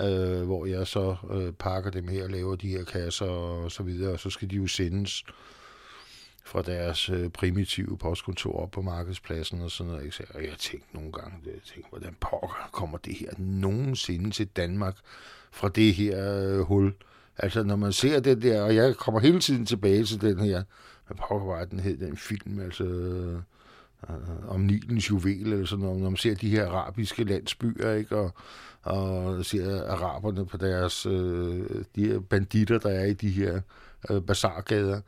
Speaker 17: øh, hvor jeg så øh, pakker dem her og laver de her kasser og så videre, og så skal de jo sendes fra deres øh, primitive postkontor op på markedspladsen og sådan noget. Ikke? Så jeg tænkte nogle gange, jeg tænkte, hvordan pokker kommer det her nogensinde til Danmark fra det her øh, hul? Altså, når man ser det der, og jeg kommer hele tiden tilbage til den her, hvad pokker var den hed, den film, altså øh, om Nilens juvel, eller sådan noget, når man ser de her arabiske landsbyer, ikke, og, og ser araberne på deres, øh, de her banditter, der er i de her øh, bazargader,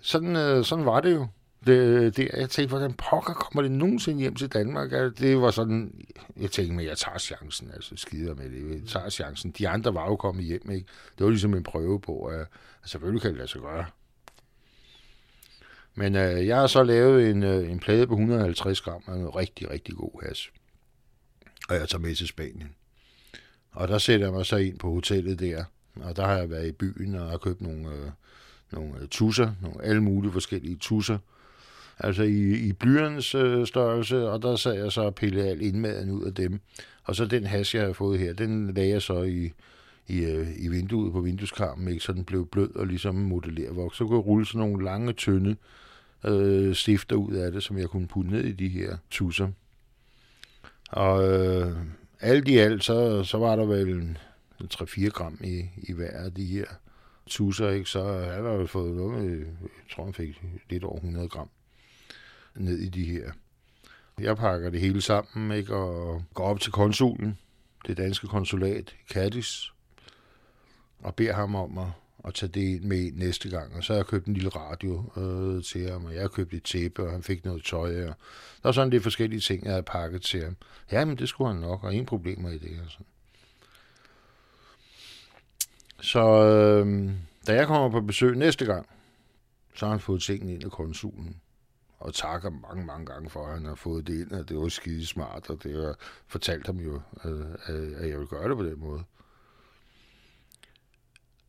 Speaker 17: sådan, øh, sådan var det jo. Det, øh, det, jeg tænkte, hvordan pokker kommer det nogensinde hjem til Danmark? Altså, det var sådan, jeg tænkte, men jeg tager chancen, altså skider med det, jeg tager chancen. De andre var jo kommet hjem, ikke? Det var ligesom en prøve på, at, selvfølgelig kan det lade sig gøre. Men øh, jeg har så lavet en, øh, en plade på 150 gram af en rigtig, rigtig god has. Og jeg tager med til Spanien. Og der sætter jeg mig så ind på hotellet der. Og der har jeg været i byen og har købt nogle, øh, nogle øh, tusser, nogle alle mulige forskellige tusser. Altså i, i blyernes øh, størrelse, og der sad jeg så og pillede al indmaden ud af dem. Og så den has, jeg har fået her, den lagde jeg så i, i, øh, i vinduet på vindueskarmen, ikke? så den blev blød og ligesom modellervoks. Så kunne jeg rulle sådan nogle lange, tynde øh, stifter ud af det, som jeg kunne putte ned i de her tusser. Og øh, alt i alt, så, så var der vel 3-4 gram i, i hver af de her tusser, ikke? så han har jo fået noget, jeg tror han fik lidt over 100 gram ned i de her. Jeg pakker det hele sammen ikke? og går op til konsulen, det danske konsulat i og beder ham om at, at tage det med næste gang. Og så har jeg købt en lille radio øh, til ham, og jeg har købt et tæppe, og han fik noget tøj. Og der var sådan lidt forskellige ting, jeg havde pakket til ham. Ja, men det skulle han nok, og ingen problemer i det. Og sådan. Så øh, da jeg kommer på besøg næste gang, så har han fået tingene ind af konsulen. Og takker mange, mange gange for, at han har fået det ind, og det var skide smart, og det har fortalt ham jo, øh, øh, at jeg vil gøre det på den måde.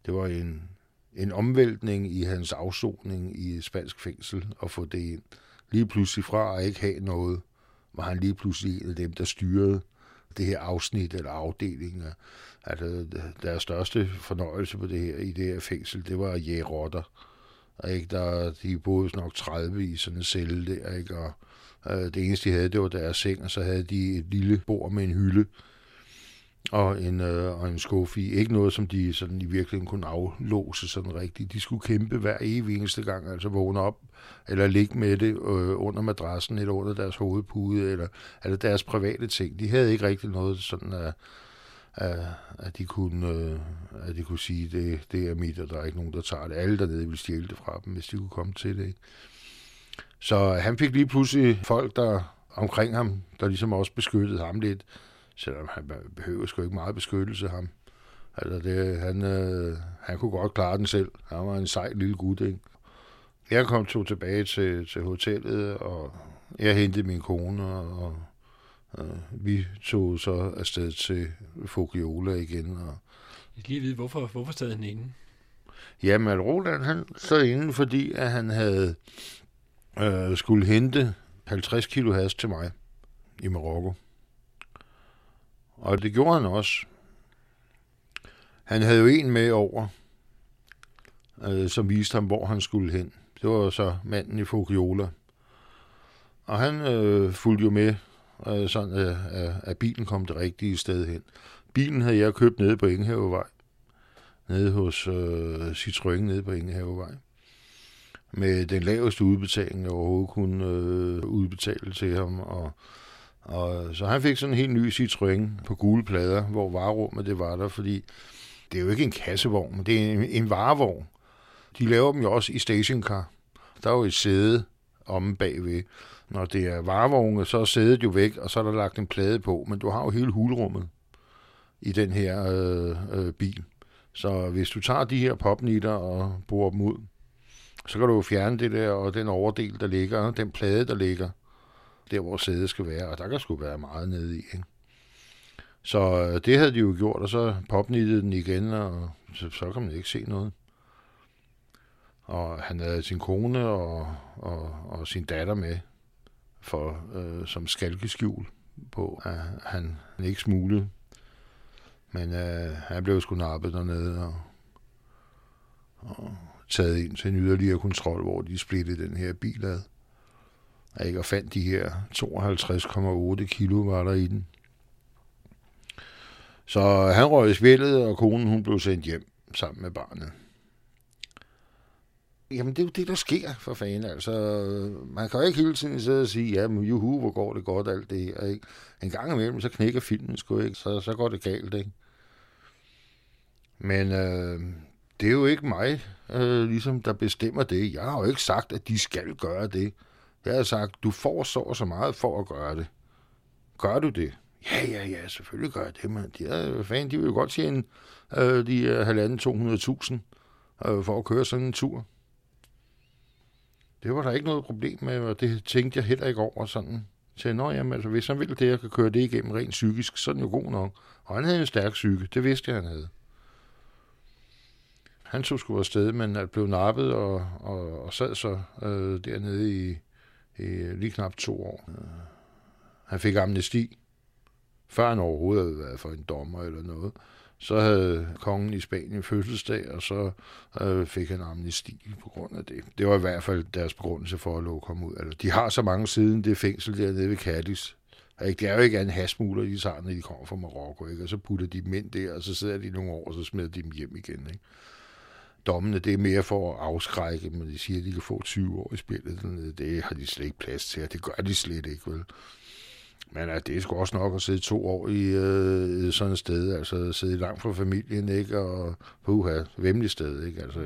Speaker 17: Det var en, en omvæltning i hans afsoning i spansk fængsel at få det ind. Lige pludselig fra at ikke have noget, var han lige pludselig en af dem, der styrede det her afsnit eller afdeling. Altså, øh, deres største fornøjelse på det her, i det her fængsel, det var at. Og ikke, der, de boede nok 30 i sådan en celle der, ikke? Og øh, det eneste, de havde, det var deres seng, og så havde de et lille bord med en hylde, og en, øh, og en skuffi. Ikke noget, som de sådan i virkeligheden kunne aflåse sådan rigtigt. De skulle kæmpe hver evig eneste gang, altså vågne op, eller ligge med det øh, under madrassen, eller under deres hovedpude, eller, eller deres private ting. De havde ikke rigtig noget sådan, at, at, at, de, kunne, øh, at de kunne sige, det, det er mit, og der er ikke nogen, der tager det. Alle dernede ville stjæle det fra dem, hvis de kunne komme til det. Ikke? Så han fik lige pludselig folk, der omkring ham, der ligesom også beskyttede ham lidt, selvom han behøver sgu ikke meget beskyttelse ham. Altså det, han, øh, han kunne godt klare den selv. Han var en sej lille gut, ikke? Jeg kom to tilbage til, til hotellet, og jeg hentede min kone, og, og vi tog så afsted til Fogiola igen. Og,
Speaker 16: jeg lige vide, hvorfor, hvorfor stod han inde?
Speaker 17: Jamen, Roland, han stod inde, fordi at han havde øh, skulle hente 50 kilo has til mig i Marokko. Og det gjorde han også. Han havde jo en med over, øh, som viste ham, hvor han skulle hen. Det var så manden i Fogliola. Og han øh, fulgte jo med, øh, sådan at, at, at bilen kom det rigtige sted hen. Bilen havde jeg købt nede på Ingehavevej. Nede hos øh, Citroën nede på Ingehavevej. Med den laveste udbetaling, jeg overhovedet kunne øh, udbetale til ham. Og, og, så han fik sådan en helt ny Citroën på gule plader, hvor varerummet det var der, fordi det er jo ikke en kassevogn, men det er en, en varevogn. De laver dem jo også i stationcar. Der er jo et sæde omme bagved. Når det er varevogne, så er sædet jo væk, og så er der lagt en plade på, men du har jo hele hulrummet i den her øh, øh, bil. Så hvis du tager de her popnitter og bruger dem ud, så kan du jo fjerne det der, og den overdel, der ligger, den plade, der ligger, der hvor sædet skal være, og der kan sgu være meget nede i. Ikke? Så øh, det havde de jo gjort, og så popnittede den igen, og så, så kan man ikke se noget. Og han havde sin kone og, og, og sin datter med for øh, som skalkeskjul på, at han ikke smuglede. Men øh, han blev sgu nappet dernede og, og taget ind til en yderligere kontrol, hvor de splittede den her bil ad. Ikke og fandt de her 52,8 kilo var der i den. Så han røg i spillet, og konen hun blev sendt hjem sammen med barnet. Jamen, det er jo det, der sker, for fanden. Altså, man kan jo ikke hele tiden sidde og sige, ja, men juhu, hvor går det godt, alt det her, ikke? En gang imellem, så knækker filmen sgu ikke, så, så går det galt, ikke? Men øh, det er jo ikke mig, øh, ligesom, der bestemmer det. Jeg har jo ikke sagt, at de skal gøre det. Jeg havde sagt, du får så og så meget for at gøre det. Gør du det? Ja, ja, ja, selvfølgelig gør jeg det, men de er, fan, de vil jo godt tjene øh, de øh, halvanden 200.000 øh, for at køre sådan en tur. Det var der ikke noget problem med, og det tænkte jeg heller ikke over sådan. Så nå, jamen, altså, hvis han ville det, jeg kan køre det igennem rent psykisk, så er den jo god nok. Og han havde en stærk psyke, det vidste jeg, han havde. Han tog sgu afsted, men at blev nappet og, og, og sad så øh, dernede i, i lige knap to år. Han fik amnesti, før han overhovedet havde været for en dommer eller noget. Så havde kongen i Spanien fødselsdag, og så øh, fik han amnesti på grund af det. Det var i hvert fald deres begrundelse for at lukke ham ud. Altså, de har så mange siden det fængsel dernede ved Cadiz. Altså, det er jo ikke en hasmuler, de tager, når de kommer fra Marokko, ikke? og så putter de dem ind der, og så sidder de nogle år, og så smider de dem hjem igen. Ikke? Dommene, det er mere for at afskrække, men de siger, at de kan få 20 år i spillet dernede. Det har de slet ikke plads til, og det gør de slet ikke, vel? Men at det er sgu også nok at sidde to år i øh, sådan et sted, altså sidde langt fra familien, ikke? Og puha, vemmelig sted, ikke? Altså,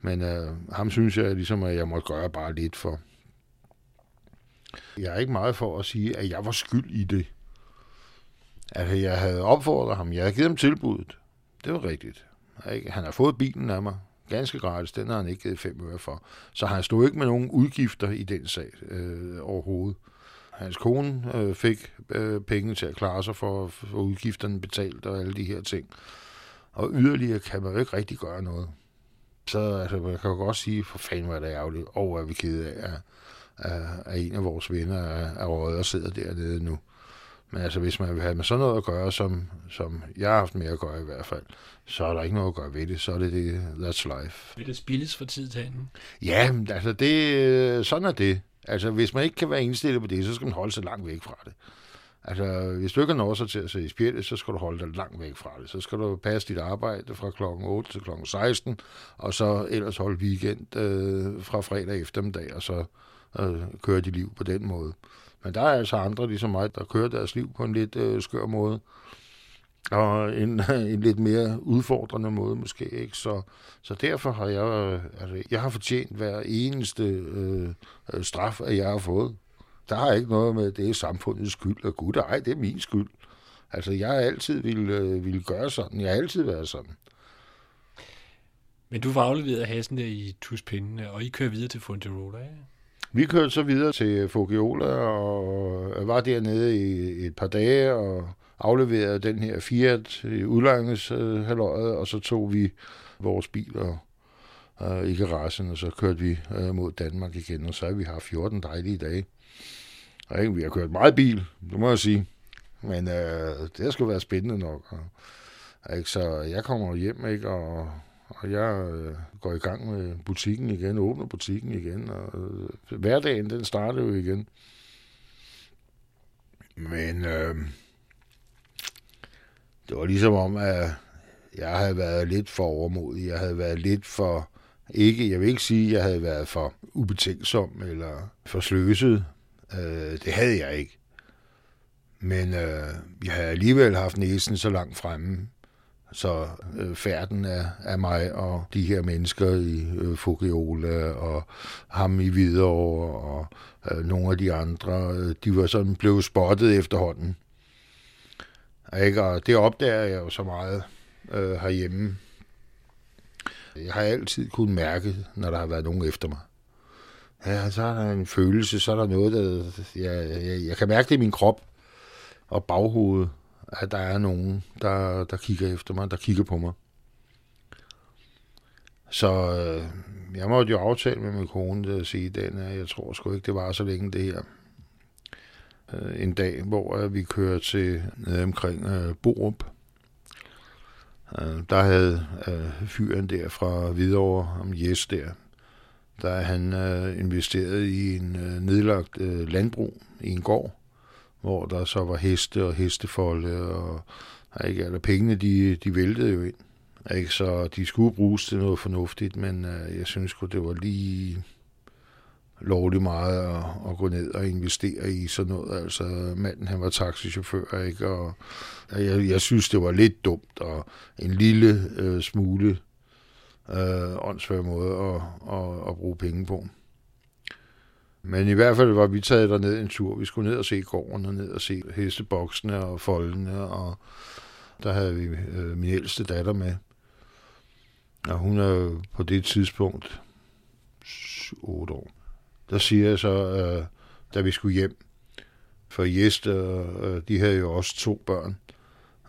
Speaker 17: men øh, ham synes jeg ligesom, at jeg må gøre bare lidt for. Jeg er ikke meget for at sige, at jeg var skyld i det. Altså, jeg havde opfordret ham. Jeg havde givet ham tilbuddet. Det var rigtigt. Ikke? Han har fået bilen af mig. Ganske gratis. Den har han ikke givet fem øre for. Så han stod ikke med nogen udgifter i den sag øh, overhovedet. Hans kone øh, fik øh, penge til at klare sig for, for udgifterne betalt og alle de her ting. Og yderligere kan man jo ikke rigtig gøre noget. Så altså, man kan jo godt sige, for fanden var det ærgerligt, og er vi kede af, at, at en af vores venner er, er røget og sidder dernede nu. Men altså, hvis man vil have med sådan noget at gøre, som, som jeg har haft med at gøre i hvert fald, så er der ikke noget at gøre ved det. Så er det det, that's life.
Speaker 16: Vil det spilles for tid til anden?
Speaker 17: Ja, altså det, sådan er det. Altså, hvis man ikke kan være indstillet på det, så skal man holde sig langt væk fra det. Altså, hvis du ikke har sig til at se i spjældet, så skal du holde dig langt væk fra det. Så skal du passe dit arbejde fra klokken 8 til klokken 16, og så ellers holde weekend øh, fra fredag eftermiddag, og så øh, køre dit liv på den måde. Men der er altså andre, ligesom mig, der kører deres liv på en lidt øh, skør måde. Og en, en lidt mere udfordrende måde måske. ikke Så, så derfor har jeg, øh, altså, jeg har fortjent hver eneste øh, øh straf, at jeg har fået. Der har ikke noget med, det er samfundets skyld, og gud, ej, det er min skyld. Altså, jeg har altid ville, øh, ville gøre sådan. Jeg har altid været sådan.
Speaker 16: Men du var afleveret af Hassen der i Tuspindene, og I kører videre til Fuenterola, ikke?
Speaker 17: Vi kørte så videre til Fogiola og var dernede i et par dage og afleverede den her Fiat i udlejningshalvøjet, og så tog vi vores biler og øh, i garagen, og så kørte vi øh, mod Danmark igen, og så har vi haft 14 dejlige dage. Og ikke, vi har kørt meget bil, det må jeg sige. Men øh, det har sgu været spændende nok. Og, ikke, så jeg kommer hjem, ikke, og, og jeg øh, går i gang med butikken igen, åbner butikken igen, og øh, hverdagen, den starter jo igen. Men øh, det var ligesom om, at jeg havde været lidt for overmodig. Jeg havde været lidt for, ikke, jeg vil ikke sige, at jeg havde været for ubetænksom eller for sløset. Øh, det havde jeg ikke. Men øh, jeg havde alligevel haft næsen så langt fremme, så øh, færden af, af mig og de her mennesker i øh, Fugiola og ham i Hvidovre og øh, nogle af de andre, øh, de var sådan blevet spottet efterhånden. Ikke? Og det opdager jeg jo så meget øh, herhjemme. Jeg har altid kunnet mærke, når der har været nogen efter mig. Ja, så er der en følelse, så er der noget, der... Jeg, jeg, jeg kan mærke det i min krop og baghovedet, at der er nogen, der, der kigger efter mig, der kigger på mig. Så øh, jeg måtte jo aftale med min kone at sige den, at øh, jeg tror sgu ikke, det var så længe det her. Øh, en dag, hvor øh, vi kører til nede omkring øh, Borup. Øh, der havde øh, fyren der fra Hvidovre, om Jes der, der han øh, investeret i en øh, nedlagt øh, landbrug i en gård, hvor der så var heste og hestefolde, og ikke, eller pengene, de, de væltede jo ind. Ikke? Så de skulle bruges til noget fornuftigt, men øh, jeg synes godt det var lige lovligt meget at, at gå ned og investere i sådan noget. Altså, manden han var taxichauffør, ikke? Og jeg, jeg synes, det var lidt dumt, og en lille øh, smule øh, åndssvær måde at, at, at bruge penge på. Men i hvert fald var vi taget derned en tur. Vi skulle ned og se gården, og ned og se hesteboksene og foldene, og der havde vi øh, min ældste datter med. Og hun er på det tidspunkt 8 år. Der siger jeg så, øh, da vi skulle hjem, for Jeste, øh, de havde jo også to børn,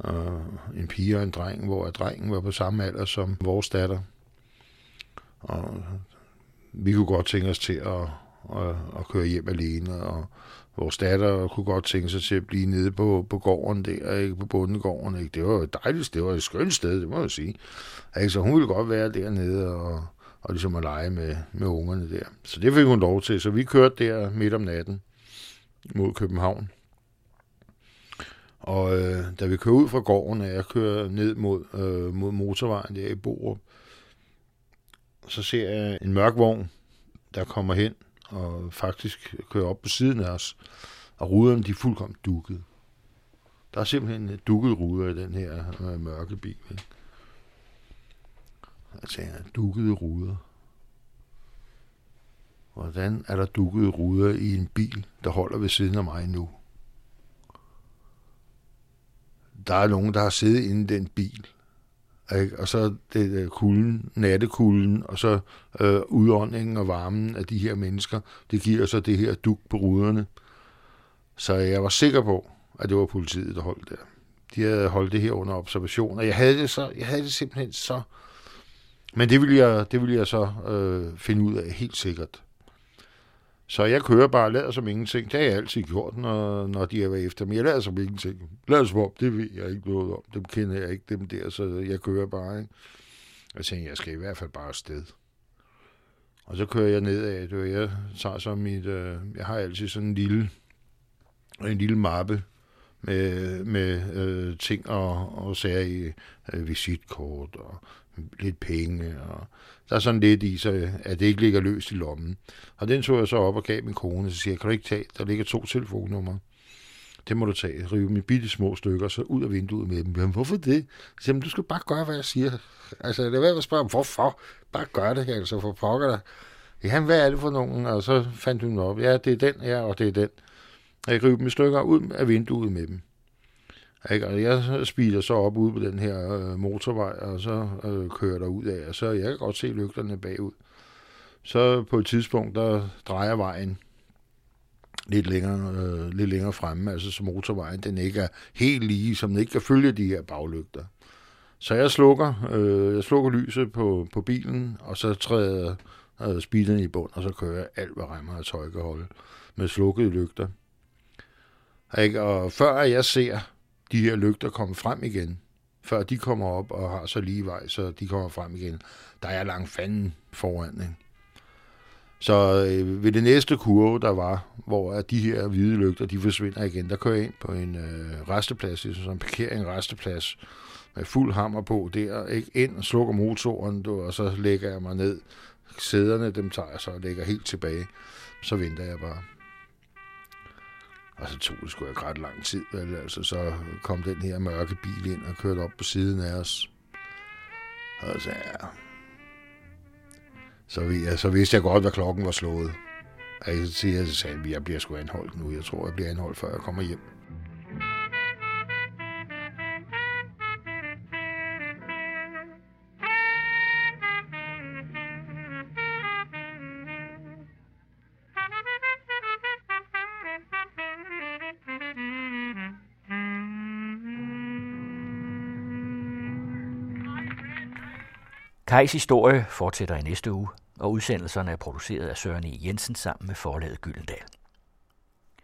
Speaker 17: øh, en pige og en dreng, hvor drengen var på samme alder som vores datter. Og vi kunne godt tænke os til at, at, at køre hjem alene, og vores datter kunne godt tænke sig til at blive nede på, på gården der, ikke på bundegården. Ikke? Det var jo dejligt, det var et skønt sted, det må jeg sige. Ikke? Så hun ville godt være dernede og, og ligesom at lege med, med ungerne der. Så det fik hun lov til. Så vi kørte der midt om natten mod København. Og øh, da vi kører ud fra gården, og jeg kører ned mod, øh, mod motorvejen der i Borup, så ser jeg en mørk vogn, der kommer hen og faktisk kører op på siden af os, og ruderne de er fuldkommen dukket. Der er simpelthen øh, dukket ruder i den her øh, mørke bil. Ikke? Jeg tænker, dukkede ruder. Hvordan er der dukkede ruder i en bil, der holder ved siden af mig nu? Der er nogen, der har siddet inde i den bil, ikke? og så det der kulden, nattekulden, og så øh, udåndingen og varmen af de her mennesker, det giver så det her duk på ruderne. Så jeg var sikker på, at det var politiet, der holdt der. De havde holdt det her under observation, og jeg havde det, så, jeg havde det simpelthen så... Men det ville jeg, det ville jeg så øh, finde ud af helt sikkert. Så jeg kører bare lader som ingenting. Det har jeg altid gjort, når, når de er efter mig. Jeg lader som ingenting. Lader som om, det ved jeg ikke noget om. Dem kender jeg ikke, dem der, så jeg kører bare. Ikke? Jeg tænker, jeg skal i hvert fald bare afsted. Og så kører jeg nedad. Det jeg tager så mit... Øh, jeg har altid sådan en lille, en lille mappe med, med øh, ting og, og sager i øh, visitkort og lidt penge. Og der er sådan lidt i, så at det ikke ligger løst i lommen. Og den tog jeg så op og gav min kone, så siger jeg, kan du ikke tage, der ligger to telefonnumre. Det må du tage. Rive mine bitte små stykker, så ud af vinduet med dem. Jamen, hvorfor det? Så siger, du skal bare gøre, hvad jeg siger. Altså, det er værd at spørge, hvorfor? Bare gør det, altså, for pokker dig. Jamen, hvad er det for nogen? Og så fandt hun op. Ja, det er den her, og det er den. Og jeg river dem i stykker ud af vinduet med dem. Ikke? Og jeg speeder så op ude på den her øh, motorvej, og så øh, kører der ud af, og så jeg kan godt se lygterne bagud. Så på et tidspunkt, der drejer vejen lidt længere, øh, lidt længere fremme, altså så motorvejen den ikke er helt lige, som den ikke kan følge de her baglygter. Så jeg slukker, øh, jeg slukker lyset på, på bilen, og så træder øh, speederen i bund, og så kører jeg alt, hvad remmer og tøj kan holde, med slukkede lygter. Ikke? Og før jeg ser de her lygter komme frem igen, før de kommer op og har så lige vej, så de kommer frem igen. Der er langt fanden foran, ikke? Så øh, ved det næste kurve, der var, hvor at de her hvide lygter, de forsvinder igen, der kører jeg ind på en øh, resteplads, ligesom en parkering resteplads, med fuld hammer på der, ikke ind og slukker motoren, du, og så lægger jeg mig ned. Sæderne, dem tager jeg så og lægger helt tilbage. Så venter jeg bare. Og så tog det sgu ikke ret lang tid, vel? Altså, så kom den her mørke bil ind og kørte op på siden af os. Og så, ja. Så, vi, så vidste jeg godt, hvad klokken var slået. Og jeg siger, så sagde at jeg bliver sgu anholdt nu. Jeg tror, jeg bliver anholdt, før jeg kommer hjem.
Speaker 1: Kajs historie fortsætter i næste uge, og udsendelserne er produceret af Søren E. Jensen sammen med forlaget Gyldendal.